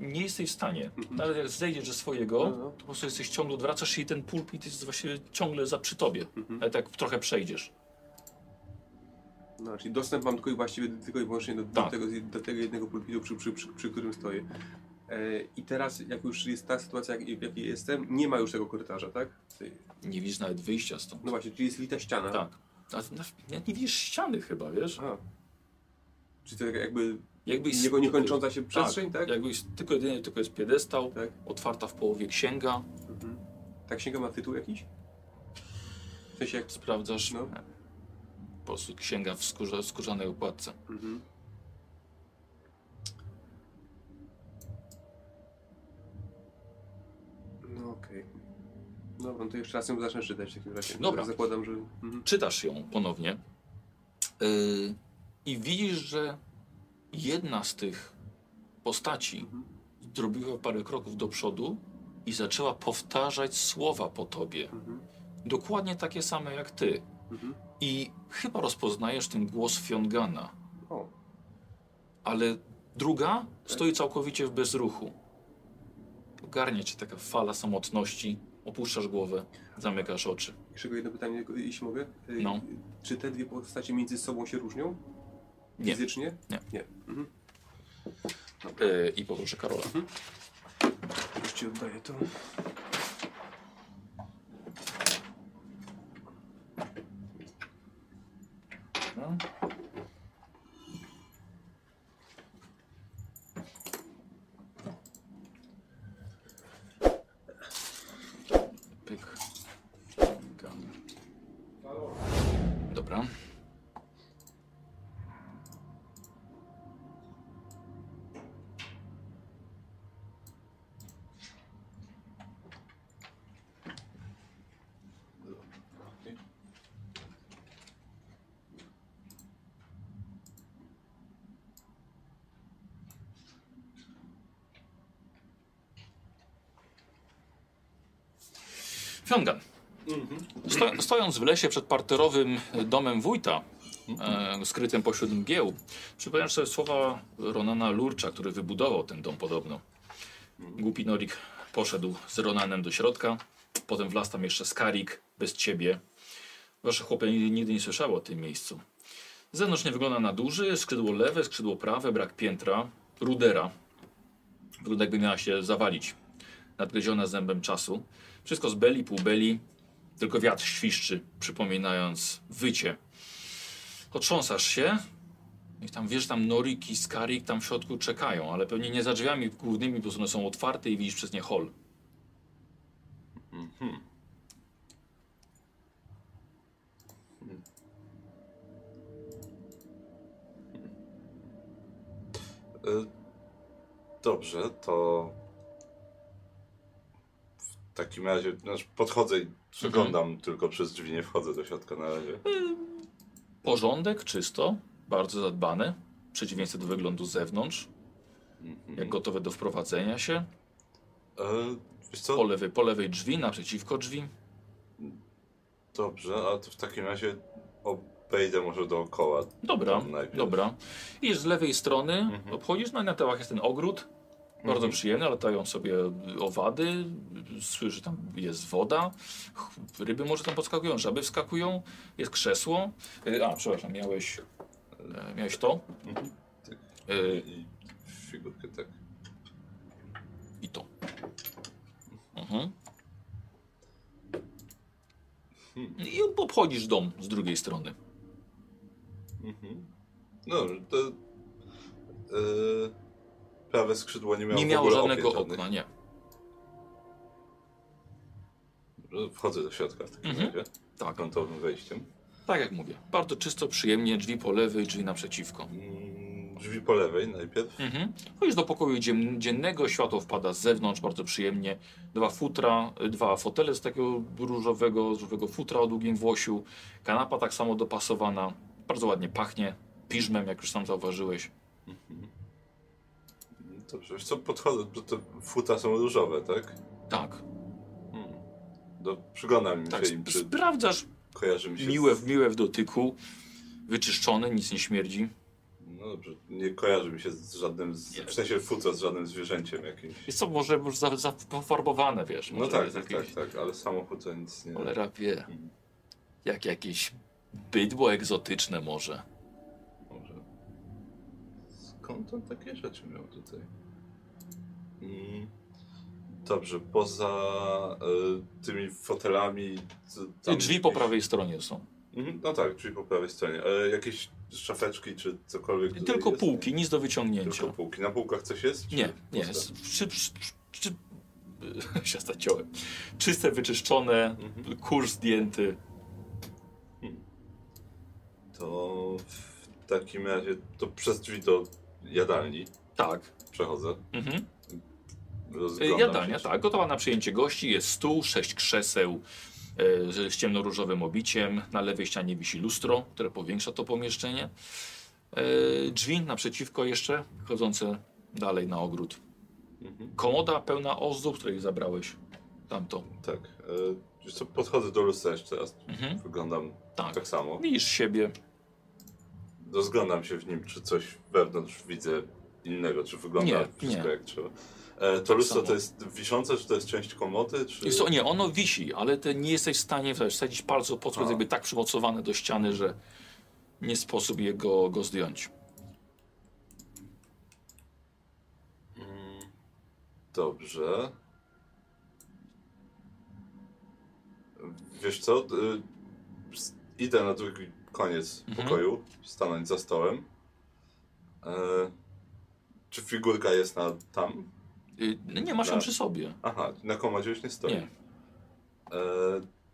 nie jesteś w stanie.
Mhm.
Nawet jak zejdziesz ze swojego,
No, no.
to po prostu jesteś ciągle odwracasz się i ten pulpit jest właściwie ciągle za przy tobie.
Mhm.
Ale tak trochę przejdziesz.
No, czyli dostęp mam tylko i właściwie tylko i wyłącznie do, do,
Tak.
tego, do tego jednego pulpitu, przy, przy, przy, przy którym stoję. I teraz, jak już jest ta sytuacja, w jakiej jestem, nie ma już tego korytarza, tak?
Nie widzisz nawet wyjścia stąd.
No właśnie, czyli jest lita ściana.
Tak. A, nie, nie widzisz ściany chyba, wiesz?
Aha. Czyli to tak jakby
Jakbyś
nieko- niekończąca się przestrzeń, tak?
Jakbyś tylko jedynie tylko jest piedestał,
Tak.
otwarta w połowie księga,
Mhm. Ta księga ma tytuł jakiś? W sensie jak...
sprawdzasz
No.
po prostu księga w skórze, skórzanej okładce.
Mhm. No okej. Dobra, no to jeszcze raz ją zacznę czytać w takim razie.
Dobra.
Zakładam, że... Mhm.
Czytasz ją ponownie yy, i widzisz, że jedna z tych postaci
Mhm.
zrobiła parę kroków do przodu i zaczęła powtarzać słowa po tobie.
Mhm.
Dokładnie takie same jak ty.
Mhm.
I chyba rozpoznajesz ten głos Fiongana,
O,
ale druga stoi całkowicie w bezruchu. Ogarnia cię taka fala samotności, opuszczasz głowę, zamykasz oczy.
jeszcze jedno pytanie, jeśli mogę. Y,
No.
Czy te dwie postacie między sobą się różnią?
Nie.
Fizycznie?
Nie.
Nie. Mhm.
Yy, I poproszę Karola.
Już ci oddaję to.
No. Pyk. Gun. Dobra. Fiongan. Sto, stojąc w lesie przed parterowym domem wójta, e, skrytym pośród mgieł, przypomniasz sobie słowa Ronana Lurcza, który wybudował ten dom podobno. Głupi Norik poszedł z Ronanem do środka, potem wlazł tam jeszcze Skarik, bez ciebie. Wasze chłopie nigdy, nigdy nie słyszały o tym miejscu. Zewnątrz nie wygląda na duży, skrzydło lewe, skrzydło prawe, brak piętra, rudera. Wygląda jakby miała się zawalić, nadgryziona zębem czasu. Wszystko z beli, półbeli, tylko wiatr świszczy, przypominając wycie. Otrząsasz się i tam wiesz, tam Norik i Skarik tam w środku czekają, ale pewnie nie za drzwiami głównymi, bo one są otwarte i widzisz przez nie hol.
Mhm. Y, Dobrze, to w takim razie znaczy podchodzę przeglądam tylko przez drzwi, nie wchodzę do środka na razie.
Porządek, czysto, bardzo zadbane. W przeciwieństwie do wyglądu z zewnątrz,
Mhm.
jak gotowe do wprowadzenia się.
E, wiesz co?
Po lewej, po lewej drzwi, naprzeciwko drzwi.
Dobrze, a to w takim razie obejdę może dookoła.
Dobra, dobra. I z lewej strony
Mhm.
obchodzisz, no i na tyłach jest ten ogród. Bardzo
Mhm.
przyjemny, latają sobie owady, słyszy tam jest woda, ryby może tam podskakują, żaby wskakują, jest krzesło. Y, A, przepraszam, miałeś, e, miałeś to
Mhm.
Y,
I figurkę, tak.
i to. Mhm.
Hmm.
I obchodzisz dom z drugiej strony.
Mhm. Dobrze, to... E, prawe skrzydło nie miało
Nie miało żadnego okna, nie.
Wchodzę do środka w takim
Mhm.
razie.
Tak,
wejściem.
tak jak mówię. Bardzo czysto, przyjemnie, drzwi po lewej, drzwi naprzeciwko.
Mm, Drzwi po lewej najpierw.
Mhm. Chodzisz do pokoju dzien- dziennego, światło wpada z zewnątrz, bardzo przyjemnie. Dwa futra, y, dwa fotele z takiego różowego, różowego futra o długim włosiu. Kanapa tak samo dopasowana. Bardzo ładnie pachnie. Piżmem, jak już sam zauważyłeś.
Mhm. Dobrze, wiesz co, podchodzę, bo te futa są różowe, tak?
Tak,
Hmm. Do, przyglądam
tak.
się im, czy
Sprawdzasz.
kojarzy mi się...
Miłe, w- miłe w dotyku. Wyczyszczone, nic nie śmierdzi.
No dobrze, nie kojarzy mi się z żadnym, z, w sensie futra z żadnym zwierzęciem jakimś.
Jest co, może już za, za pofarbowane, wiesz.
No
może
tak, tak,
jakieś-
tak, tak, ale samochód to nic nie...
Cholera wie.
Mhm.
Jak jakieś bydło egzotyczne może.
Może. Skąd on takie rzeczy miał tutaj? Mm. Dobrze, poza y, tymi fotelami. tam
Drzwi po
jakieś-
prawej stronie są.
Mhm, no tak, drzwi po prawej stronie. E, jakieś szafeczki czy cokolwiek.
Tylko
jest?
półki, nic do wyciągnięcia.
Tylko półki. Na półkach coś jest? czy
Nie, nie. przy, się zaciąłem. Czyste, wyczyszczone,
Mhm.
kurz zdjęty.
To w takim razie to przez drzwi do jadalni
Tak.
przechodzę.
Mhm.
Rozglądam
Jadalnia,
się,
tak. Gotowa na przyjęcie gości. Jest stół, sześć krzeseł e, z ciemnoróżowym obiciem. Na lewej ścianie wisi lustro, które powiększa to pomieszczenie. E, drzwi naprzeciwko jeszcze, chodzące dalej na ogród.
Mhm.
Komoda pełna ozdób, której zabrałeś tamto.
Tak. E, podchodzę do lustra jeszcze teraz.
Mhm.
Wyglądam
Tak.
tak samo.
Widzisz siebie.
Rozglądam się w nim, czy coś wewnątrz widzę innego, czy wygląda
Nie,
wszystko
nie.
jak trzeba. E, to lustro
samo.
to jest wiszące, czy to jest część komody, czy...
Jest to, nie, ono wisi, ale ty nie jesteś w stanie wsadzić palców pod
A.
jakby tak przymocowane do ściany, że nie sposób jego go zdjąć.
Mm, Dobrze. Wiesz co? y, Idę na drugi koniec
Mhm.
pokoju, stanąć za stołem. E, czy figurka jest na tam?
Y, nie masz ją
Na-
przy sobie.
Aha, na komodzie już nie stoi.
Nie.
E,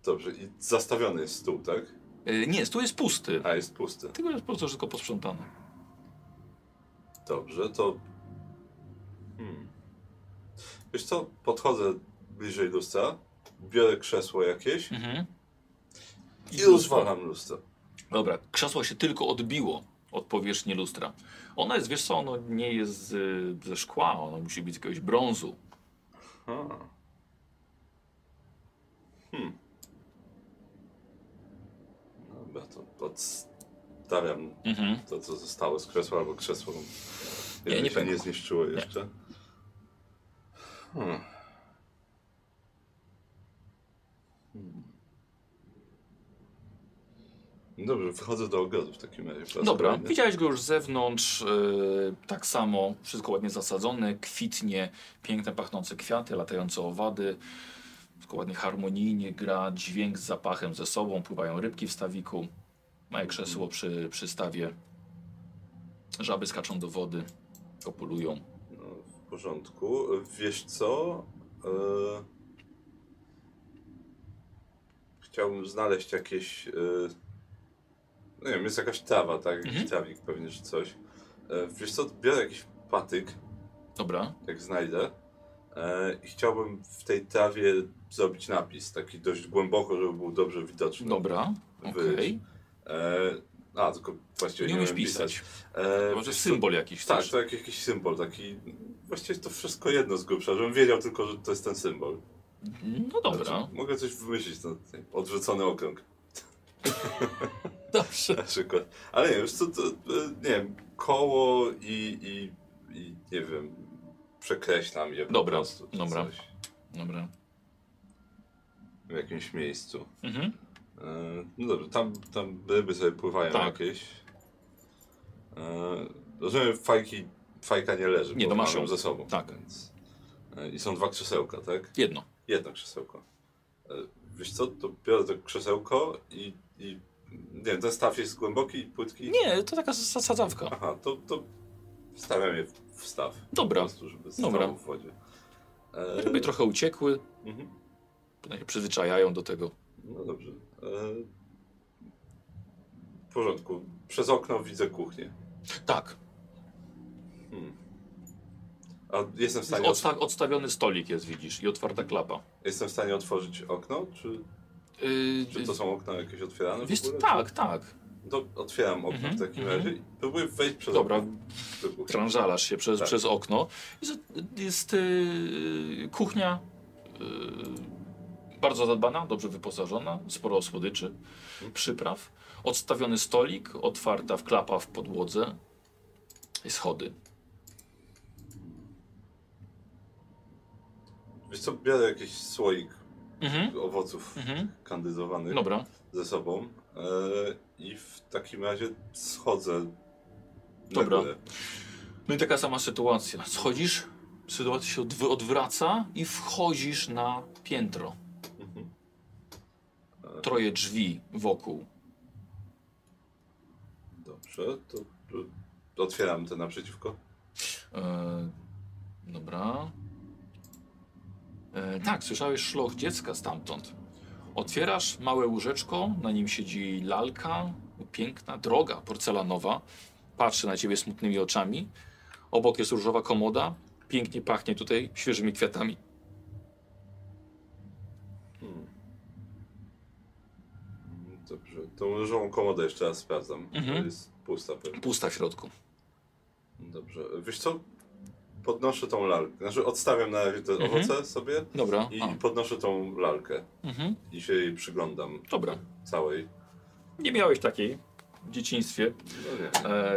dobrze, i zastawiony jest stół, tak?
Y, nie, tu jest pusty.
A, jest pusty.
Tylko jest po prostu wszystko posprzątane.
Dobrze, to... Hmm. Wiesz co? Podchodzę bliżej lustra, biorę krzesło jakieś
Mhm.
i rozwalam lustro.
Dobra, krzesło się tylko odbiło od powierzchni lustra. Ono jest, wiesz co, ono nie jest z, ze szkła, ono musi być z jakiegoś brązu.
Aha. Hmm. Dobra, to odstawiam
Mhm.
to, co zostało z krzesła, albo krzesło
Nie,
nie,
nie
się
pękło.
nie zniszczyło jeszcze. Hmm. Hmm. Dobrze, wchodzę do ogrodu w takim razie.
Dobra, widziałeś go już z zewnątrz, yy, tak samo, wszystko ładnie zasadzone, kwitnie, piękne pachnące kwiaty, latające owady, wszystko ładnie harmonijnie gra, dźwięk z zapachem ze sobą, pływają rybki w stawiku, małe krzesło przy, przy stawie, żaby skaczą do wody, kopulują.
No, w porządku. Wiesz co? E... Chciałbym znaleźć jakieś. E... No nie wiem, jest jakaś trawa, tak? Jakiś
Mhm.
trawik pewnie, czy coś. E... Wiesz co? Biorę jakiś patyk,
Dobra,
jak znajdę. E... I chciałbym w tej trawie zrobić napis, taki dość głęboko, żeby był dobrze widoczny.
dobra, okej.
E... A, tylko właściwie
Nie
nie,
umiesz
umiem
pisać.
E,
może symbol jakiś.
Tak,
chcesz?
to jak jakiś symbol taki. Właściwie to wszystko jedno z grubsza, żebym wiedział tylko, że to jest ten symbol.
No dobra.
Znaczy, mogę coś wymyślić na ten odwrócony okrąg
Dobrze.
na przykład. Ale nie, wiesz co, to, e, nie wiem, koło i, i, i nie wiem, przekreślam je po
Dobra,
prostu. czy
dobra.
Coś
Dobra.
w jakimś miejscu.
Mhm.
E, no dobrze, tam, tam ryby sobie pływają
Tak.
jakieś. E, rozumiem, fajki, fajka nie leży,
Nie,
bo
masz ją.
ze sobą.
Tak.
Więc, e, I są dwa krzesełka, tak?
Jedno.
Jedno krzesełko. E, wiesz co, to biorę to krzesełko i, i nie ten staw jest głęboki płytki?
Nie, to taka zasadzawka.
Aha, to, to wstawiam je w staw.
Dobra.
Po prostu, żeby
Dobra.
w wodzie. E,
Ryby trochę uciekły,
mhm.
się przyzwyczajają do tego.
No dobrze. E, w porządku. Przez okno widzę kuchnię.
Tak.
Hmm. A jestem w stanie,
Odsta odstawiony stolik jest, widzisz, i otwarta klapa.
jestem w stanie otworzyć okno? Czy,
Yy,
czy to są okna jakieś otwierane?
Wiesz, tak, tak.
Czy... To otwieram okno
Mhm,
w takim
mhm.
razie i próbuję wejść przez
Dobra,
okno.
tranżalasz się przez,
Tak.
przez okno. Jest, jest yy, kuchnia yy, bardzo zadbana, dobrze wyposażona, sporo słodyczy, przypraw. Odstawiony stolik, otwarta w klapa w podłodze. I schody.
Wiesz co, biorę jakiś słoik
Mhm.
owoców
Mhm.
kandydowanych
Dobra.
ze sobą e, i w takim razie schodzę
Dobra.
górę.
No i taka sama sytuacja. Schodzisz, sytuacja się odw odwraca i wchodzisz na piętro.
Mhm.
Troje drzwi wokół.
Dobrze, to, to otwieram te naprzeciwko.
E, dobra. E, tak, słyszałeś szloch dziecka stamtąd. Otwierasz małe łóżeczko, na nim siedzi lalka, piękna, droga, porcelanowa. Patrzy na ciebie smutnymi oczami. Obok jest różowa komoda. Pięknie pachnie tutaj świeżymi kwiatami.
Hmm. Dobrze, tą różową komodę jeszcze raz sprawdzam.
Mhm.
Jest pusta pewnie.
Pusta w środku.
Dobrze, wiesz co? Podnoszę tą lalkę. Znaczy odstawiam na razie te
Mhm.
owoce sobie
Dobra.
i
A.
podnoszę tą lalkę
Mhm.
i się jej przyglądam
Dobra.
całej.
Nie miałeś takiej w dzieciństwie.
No nie.
E,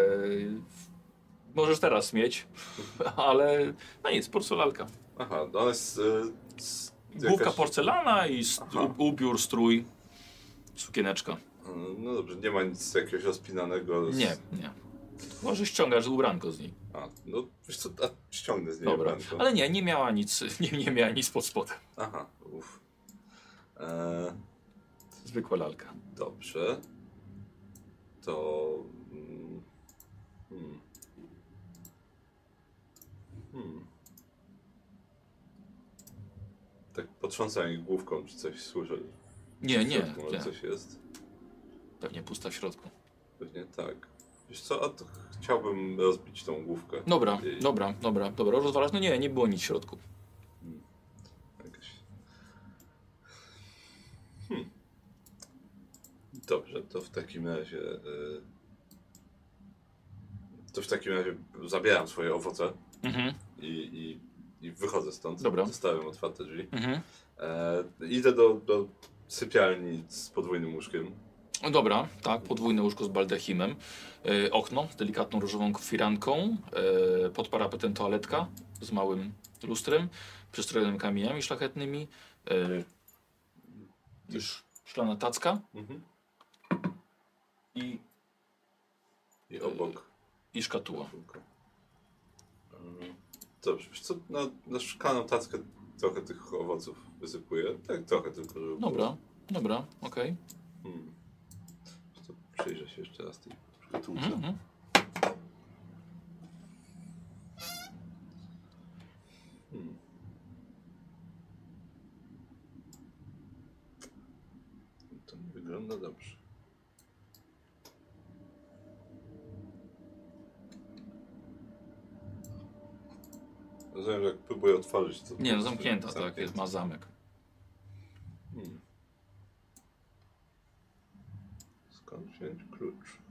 możesz teraz mieć, ale no nic, porcelalka.
Aha, no ona jest... E, s-
Główka
jakaś-
porcelana i st-
Aha.
ubiór, strój, sukieneczka.
No dobrze, nie ma nic jakiegoś rozpinanego. Z...
Nie, nie. Może ściągasz ubranko z niej.
A, no wiesz co, a, ściągnę z niej
Dobra.
ubranko.
Ale nie, nie miała nic, nie, nie miała nic pod spodem.
Aha, uff. E,
Zwykła lalka.
dobrze. To... mm, Hmm. Hmm. Tak potrząsam jej główką, czy coś słyszę.
Nie,
W
nie,
środku może
nie.
coś jest.
Pewnie pusta w środku.
Pewnie tak. Wiesz co, a to chciałbym rozbić tą główkę.
Dobra,
Jej.
dobra, dobra, dobra. Rozwalasz? No nie, nie było nic w środku.
Jakaś... Hmm. Dobrze, to w takim razie. y, To w takim razie zabieram swoje owoce
Mhm,
i, i, i wychodzę stąd.
Dobra.
Zostawiam otwarte drzwi.
mhm.
E, idę do, do sypialni z podwójnym łóżkiem.
No Dobra, tak, podwójne łóżko z baldachimem. E, okno z delikatną różową firanką. E, pod parapetem toaletka z małym lustrem, przystrojonymi kamieniami szlachetnymi. E, już szklana tacka
Mhm.
i,
I obok.
i szkatuła.
Dobrze, wiesz co, na, na szklaną tackę trochę tych owoców wysypuję. Tak, trochę tylko, żeby.
Dobra, dobra, okej.
Hmm. Przyjrzę się jeszcze raz tej szkatułce.
Mhm.
Hmm. To nie wygląda dobrze. Rozumiem, że jak próbuję otworzyć to...
Nie, no zamknięta, tak, jest, ma zamek.
Wziąć klucz.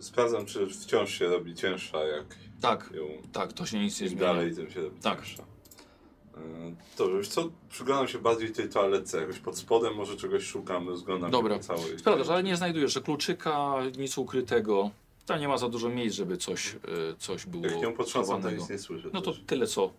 Sprawdzam, czy wciąż się robi cięższa, jak
tak,
ją
tak, to się nic nie zmienia.
dalej, tym się robi
Tak.
Dobrze, wiesz co, przyglądam się bardziej tej toaletce, jakoś pod spodem może czegoś szukam, rozglądam
Dobra.
się po całej.
Sprawdzasz, ale nie znajdujesz kluczyka, nic ukrytego. Tam nie ma za dużo miejsc, żeby coś, e, coś było
Jak ją potrząsam, to
chowanego.
nic nie słyszę.
No to
też.
tyle co.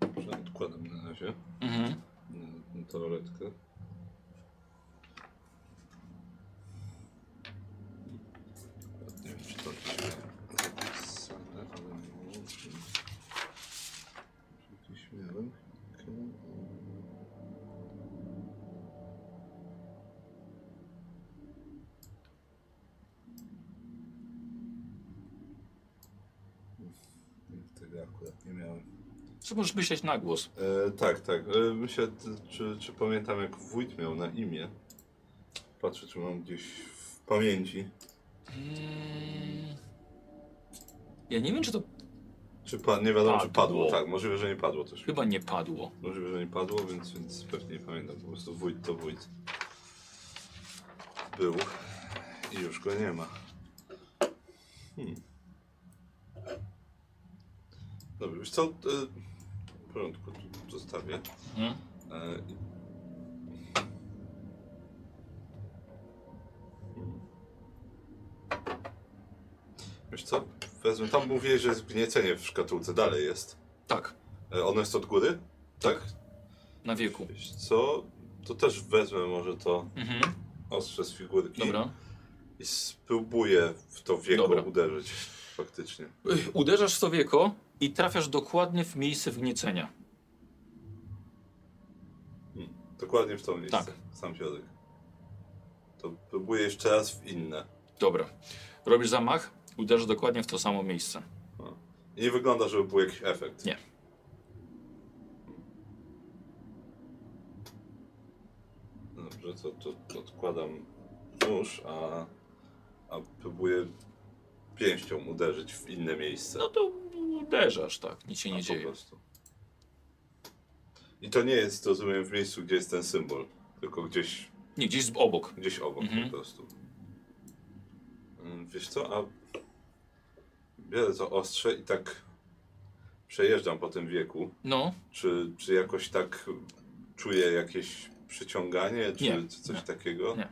Dobrze, odkładam na razie
Mhm.
na, na toaletkę. Nie wiem, czy to gdzieś zapisane, ale może... Czy Gdzieś miałem. Okej. Nie, Tego akurat nie miałem.
Co możesz myśleć na głos?
E, tak, tak. E, myślę, czy, czy pamiętam jak wójt miał na imię. Patrzę, czy mam gdzieś w pamięci.
Mm. Ja nie wiem, czy to
Czy pa, nie wiadomo, czy
Padło.
padło. Tak, możliwe, że nie padło też.
chyba nie padło.
Możliwe, że nie padło, więc, więc pewnie nie pamiętam. Po prostu wójt to wójt. Był i już go nie ma. Hmm. Dobrze, wiesz co? W porządku, tu zostawię. E, Hmm. Wiesz co? Wezmę. Tam mówiłeś, że jest wgniecenie w szkatułce. Dalej jest.
Tak,
E, ono jest od góry? Tak.
na wieku.
Wiesz co? To też wezmę może to
Mhm.
ostrze z figurki
Dobra.
i spróbuję w to wieko
Dobra.
uderzyć. Faktycznie.
Uderzasz w to wieko i trafiasz dokładnie w miejsce wgniecenia.
Hmm. Dokładnie w to miejsce.
Tak.
Sam środek. To próbuję jeszcze raz w inne.
Dobra. Robisz zamach, uderzasz dokładnie w to samo miejsce.
I nie wygląda, żeby był jakiś efekt.
Nie.
Dobrze, to, to, to odkładam nóż, a, a próbuję pięścią uderzyć w inne miejsce.
No to uderzasz, tak, nic się
A,
nie
po
dzieje.
prostu. I to nie jest, rozumiem, w miejscu, gdzie jest ten symbol, tylko gdzieś,
Nie, gdzieś obok.
gdzieś obok
Mhm.
po prostu. Mm, Wiesz co, a biorę to ostrze i tak przejeżdżam po tym wieku.
No,
Czy, czy jakoś tak czuję jakieś przyciąganie, czy,
Nie,
czy coś
nie,
takiego?
nie.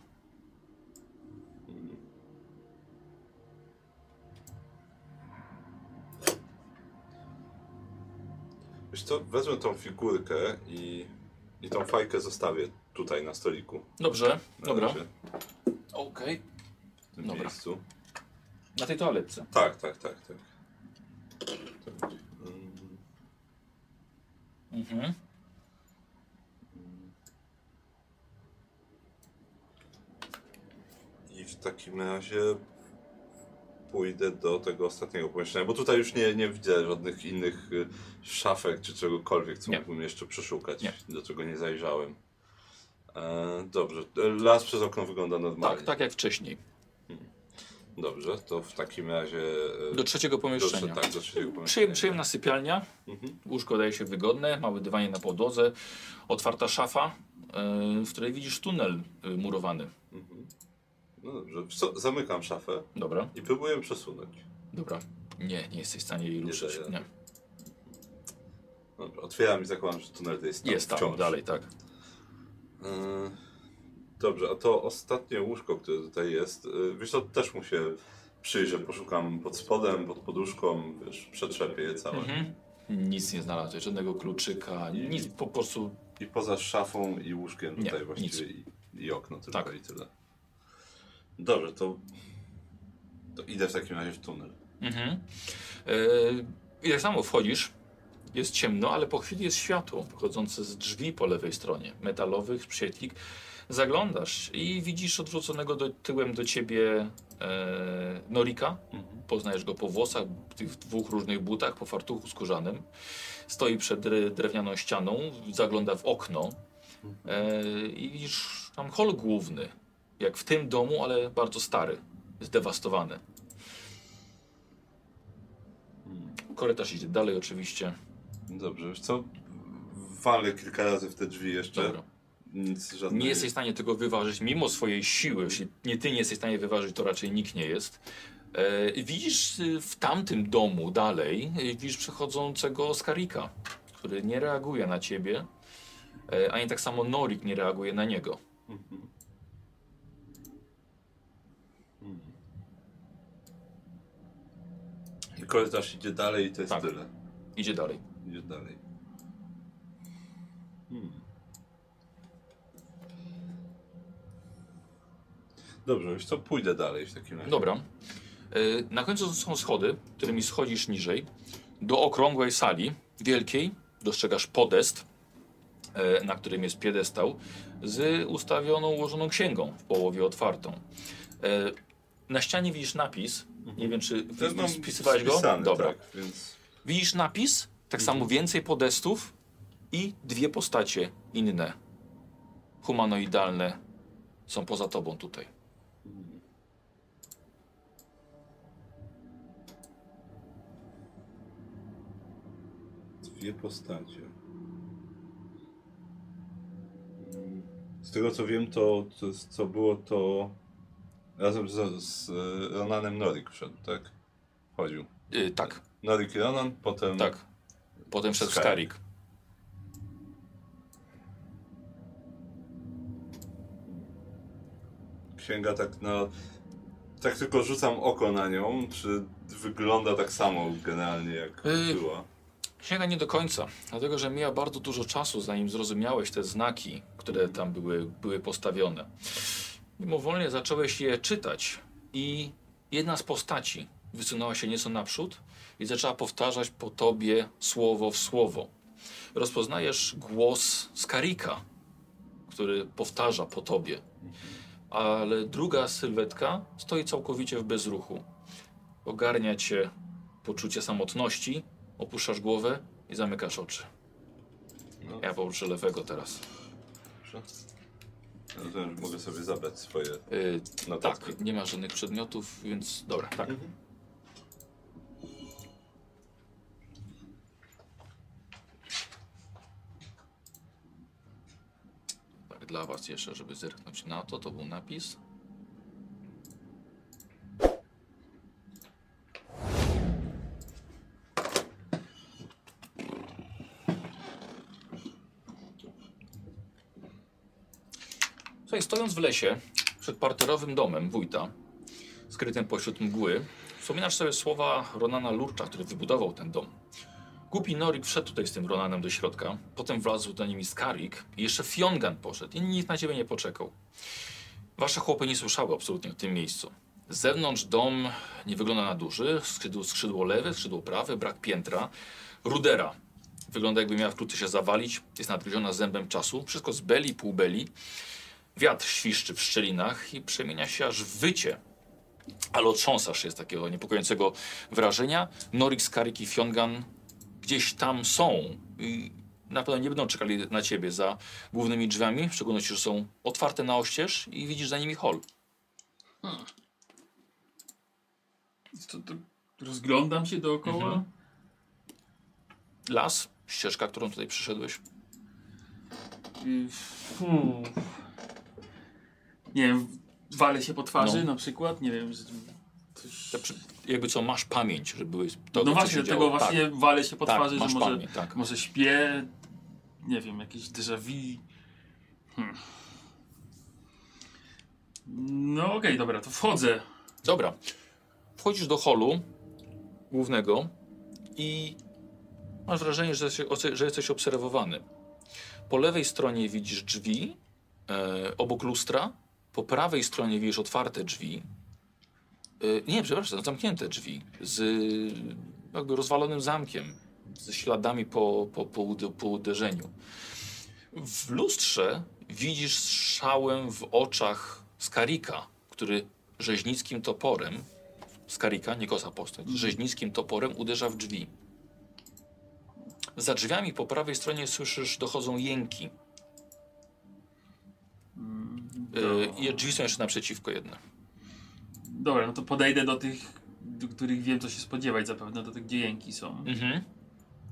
Co, wezmę tą figurkę i, i tą fajkę zostawię tutaj na stoliku.
dobrze,
Na
dobra. Okej.
W tym
Dobra.
miejscu.
Na tej toaletce.
Tak, tak, tak, tak. tak. Mm,
Mhm.
I w takim razie pójdę do tego ostatniego pomieszczenia, bo tutaj już nie, nie widzę żadnych innych y, szafek czy czegokolwiek, co
Nie.
mógłbym jeszcze przeszukać,
Nie.
do czego nie zajrzałem. E, dobrze, e, las przez okno wygląda normalnie.
Tak, tak jak wcześniej.
Dobrze, to w takim razie... e,
Do trzeciego
do,
pomieszczenia.
tak, do trzeciego pomieszczenia.
przyjemna sypialnia,
Mhm.
łóżko daje się wygodne, małe dywanie na podłodze, otwarta szafa, yy, w której widzisz tunel murowany.
Mhm. No dobrze, co, zamykam szafę
Dobra,
i próbuję przesunąć.
dobra. Nie, nie jesteś w stanie jej ruszyć.
daje.
Nie.
Dobrze, otwieram i zakładam, że tunel to jest tam
Jest tam,
wciąż.
dalej, tak.
Yy, Dobrze, a to ostatnie łóżko, które tutaj jest, yy, wiesz co, też mu się przyjrzę, poszukam pod spodem, pod poduszką, wiesz, przetrzepię je całe.
Mhm. Nic nie znalazłeś, żadnego kluczyka, nic, po prostu
I poza szafą i łóżkiem
Nie,
tutaj właściwie i, i okno tylko
Tak.
i tyle. Dobrze, to, to idę w takim razie w tunel.
Mhm. Yy, I tak samo wchodzisz, jest ciemno, ale po chwili jest światło wychodzące z drzwi po lewej stronie, metalowych, świetlik. Zaglądasz i widzisz odwróconego do, tyłem do ciebie e, Norika. Poznajesz go po włosach, tych dwóch różnych butach, po fartuchu skórzanym. Stoi przed dre- drewnianą ścianą, zagląda w okno e, i widzisz Tam hol główny, jak w tym domu, ale bardzo stary, zdewastowany. Korytarz idzie dalej oczywiście.
Dobrze, wiesz co? Walę kilka razy w te drzwi jeszcze.
Dobra.
Nic żadnej...
Nie jesteś w stanie tego wyważyć mimo swojej siły. Jeśli nie ty nie jesteś w stanie wyważyć, to raczej nikt nie jest. E, widzisz y, w tamtym domu dalej, y, widzisz przechodzącego Skarika, który nie reaguje na ciebie, e, ani tak samo Norik nie reaguje na niego.
Mhm. I korytarz idzie dalej i to jest
Tak.
tyle.
Idzie dalej.
Idzie dalej. Hmm. Dobrze, wiesz co? Pójdę dalej w takim razie.
Dobra. E, Na końcu są schody, którymi schodzisz niżej. Do okrągłej sali, wielkiej, dostrzegasz podest, e, na którym jest piedestał, z ustawioną, ułożoną księgą w połowie otwartą. E, Na ścianie widzisz napis. Nie wiem, czy
To mam
spisywałeś go? Dobra.
Tak, więc...
Widzisz napis, tak samo więcej podestów i dwie postacie inne, humanoidalne, są poza tobą tutaj.
Dwie postacie. Z tego co wiem, to, to co było to razem z, z Ronanem Norik wszedł, tak? Chodził.
Y, tak,
Norik i Ronan, potem...
tak. Potem wszedł
Skyrim.
Skarik.
Księga tak no... Tak tylko rzucam oko na nią, czy wygląda tak samo generalnie jak
Y,
była.
Księga nie do końca, dlatego że mija bardzo dużo czasu, zanim zrozumiałeś te znaki, które tam były, były postawione. Mimowolnie zacząłeś je czytać i jedna z postaci wysunęła się nieco naprzód i zaczęła powtarzać po tobie słowo w słowo. Rozpoznajesz głos Skarika, który powtarza po tobie, ale druga sylwetka stoi całkowicie w bezruchu. Ogarnia cię poczucie samotności, opuszczasz głowę i zamykasz oczy.
No,
Ja poruszę lewego teraz.
proszę. Rozumiem, że mogę sobie zabrać swoje
Yy,
notatki.
tak, nie ma żadnych przedmiotów, więc dobra, tak.
Mhm.
tak. Dla was jeszcze, żeby zerknąć na to, to był napis. Stojąc w lesie, przed parterowym domem wójta, skrytym pośród mgły, wspominasz sobie słowa Ronana Lurcza, który wybudował ten dom. Głupi Norik wszedł tutaj z tym Ronanem do środka, potem wlazł do nimi Skarik i jeszcze Fiongan poszedł i nikt na ciebie nie poczekał. Wasze chłopy nie słyszały absolutnie w tym miejscu. Z zewnątrz dom nie wygląda na duży, skrzydło, skrzydło lewe, skrzydło prawe, brak piętra. Rudera wygląda jakby miała wkrótce się zawalić, jest nadgryziona zębem czasu, wszystko z beli, półbeli. Wiatr świszczy w szczelinach i przemienia się aż w wycie. Ale otrząsasz się z takiego niepokojącego wrażenia. Norik, Skarik i Fiongan gdzieś tam są i na pewno nie będą czekali na ciebie za głównymi drzwiami, w szczególności, że są otwarte na oścież i widzisz za nimi hol.
To, to rozglądam się dookoła.
Mhm. Las, ścieżka, którą tutaj przyszedłeś.
Fu. Nie wiem, walę się po twarzy
No.
na przykład, nie wiem, że coś...
Tak przy- Jakby co, masz pamięć, że byłeś... To,
No właśnie, dlatego
działo.
właśnie walę się po
tak,
twarzy,
tak,
że może,
pamięć, tak.
może śpię, nie wiem, jakieś déjà vu. Hmm. No okej, dobra, to wchodzę.
Dobra. Wchodzisz do holu głównego i masz wrażenie, że, się, że jesteś obserwowany. Po lewej stronie widzisz drzwi, e, obok lustra. Po prawej stronie widzisz otwarte drzwi. E, nie, przepraszam, zamknięte drzwi z jakby rozwalonym zamkiem, ze śladami po, po, po, ude- po uderzeniu. W lustrze widzisz strzałem w oczach Skarika, który rzeźnickim toporem, Skarika, nie kosa postać, rzeźnickim toporem uderza w drzwi. Za drzwiami po prawej stronie słyszysz, dochodzą jęki.
Do...
Yy, I drzwi są jeszcze naprzeciwko jedne.
Dobra, no to podejdę do tych, do których wiem co się spodziewać zapewne, do tych gdzie jęki są.
Mhm.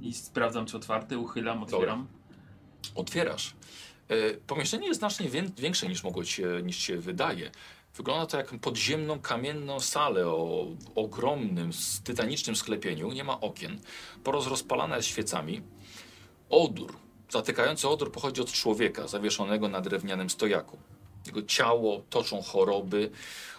I sprawdzam czy otwarte, uchylam, otwieram.
Otwierasz. Yy, pomieszczenie jest znacznie wię- większe niż mogło ci się, niż się wydaje. Wygląda to jak podziemną, kamienną salę o ogromnym, tytanicznym sklepieniu. Nie ma okien. Porozrozpalana jest świecami. Odór, zatykający odór pochodzi od człowieka zawieszonego na drewnianym stojaku. Jego ciało toczą choroby,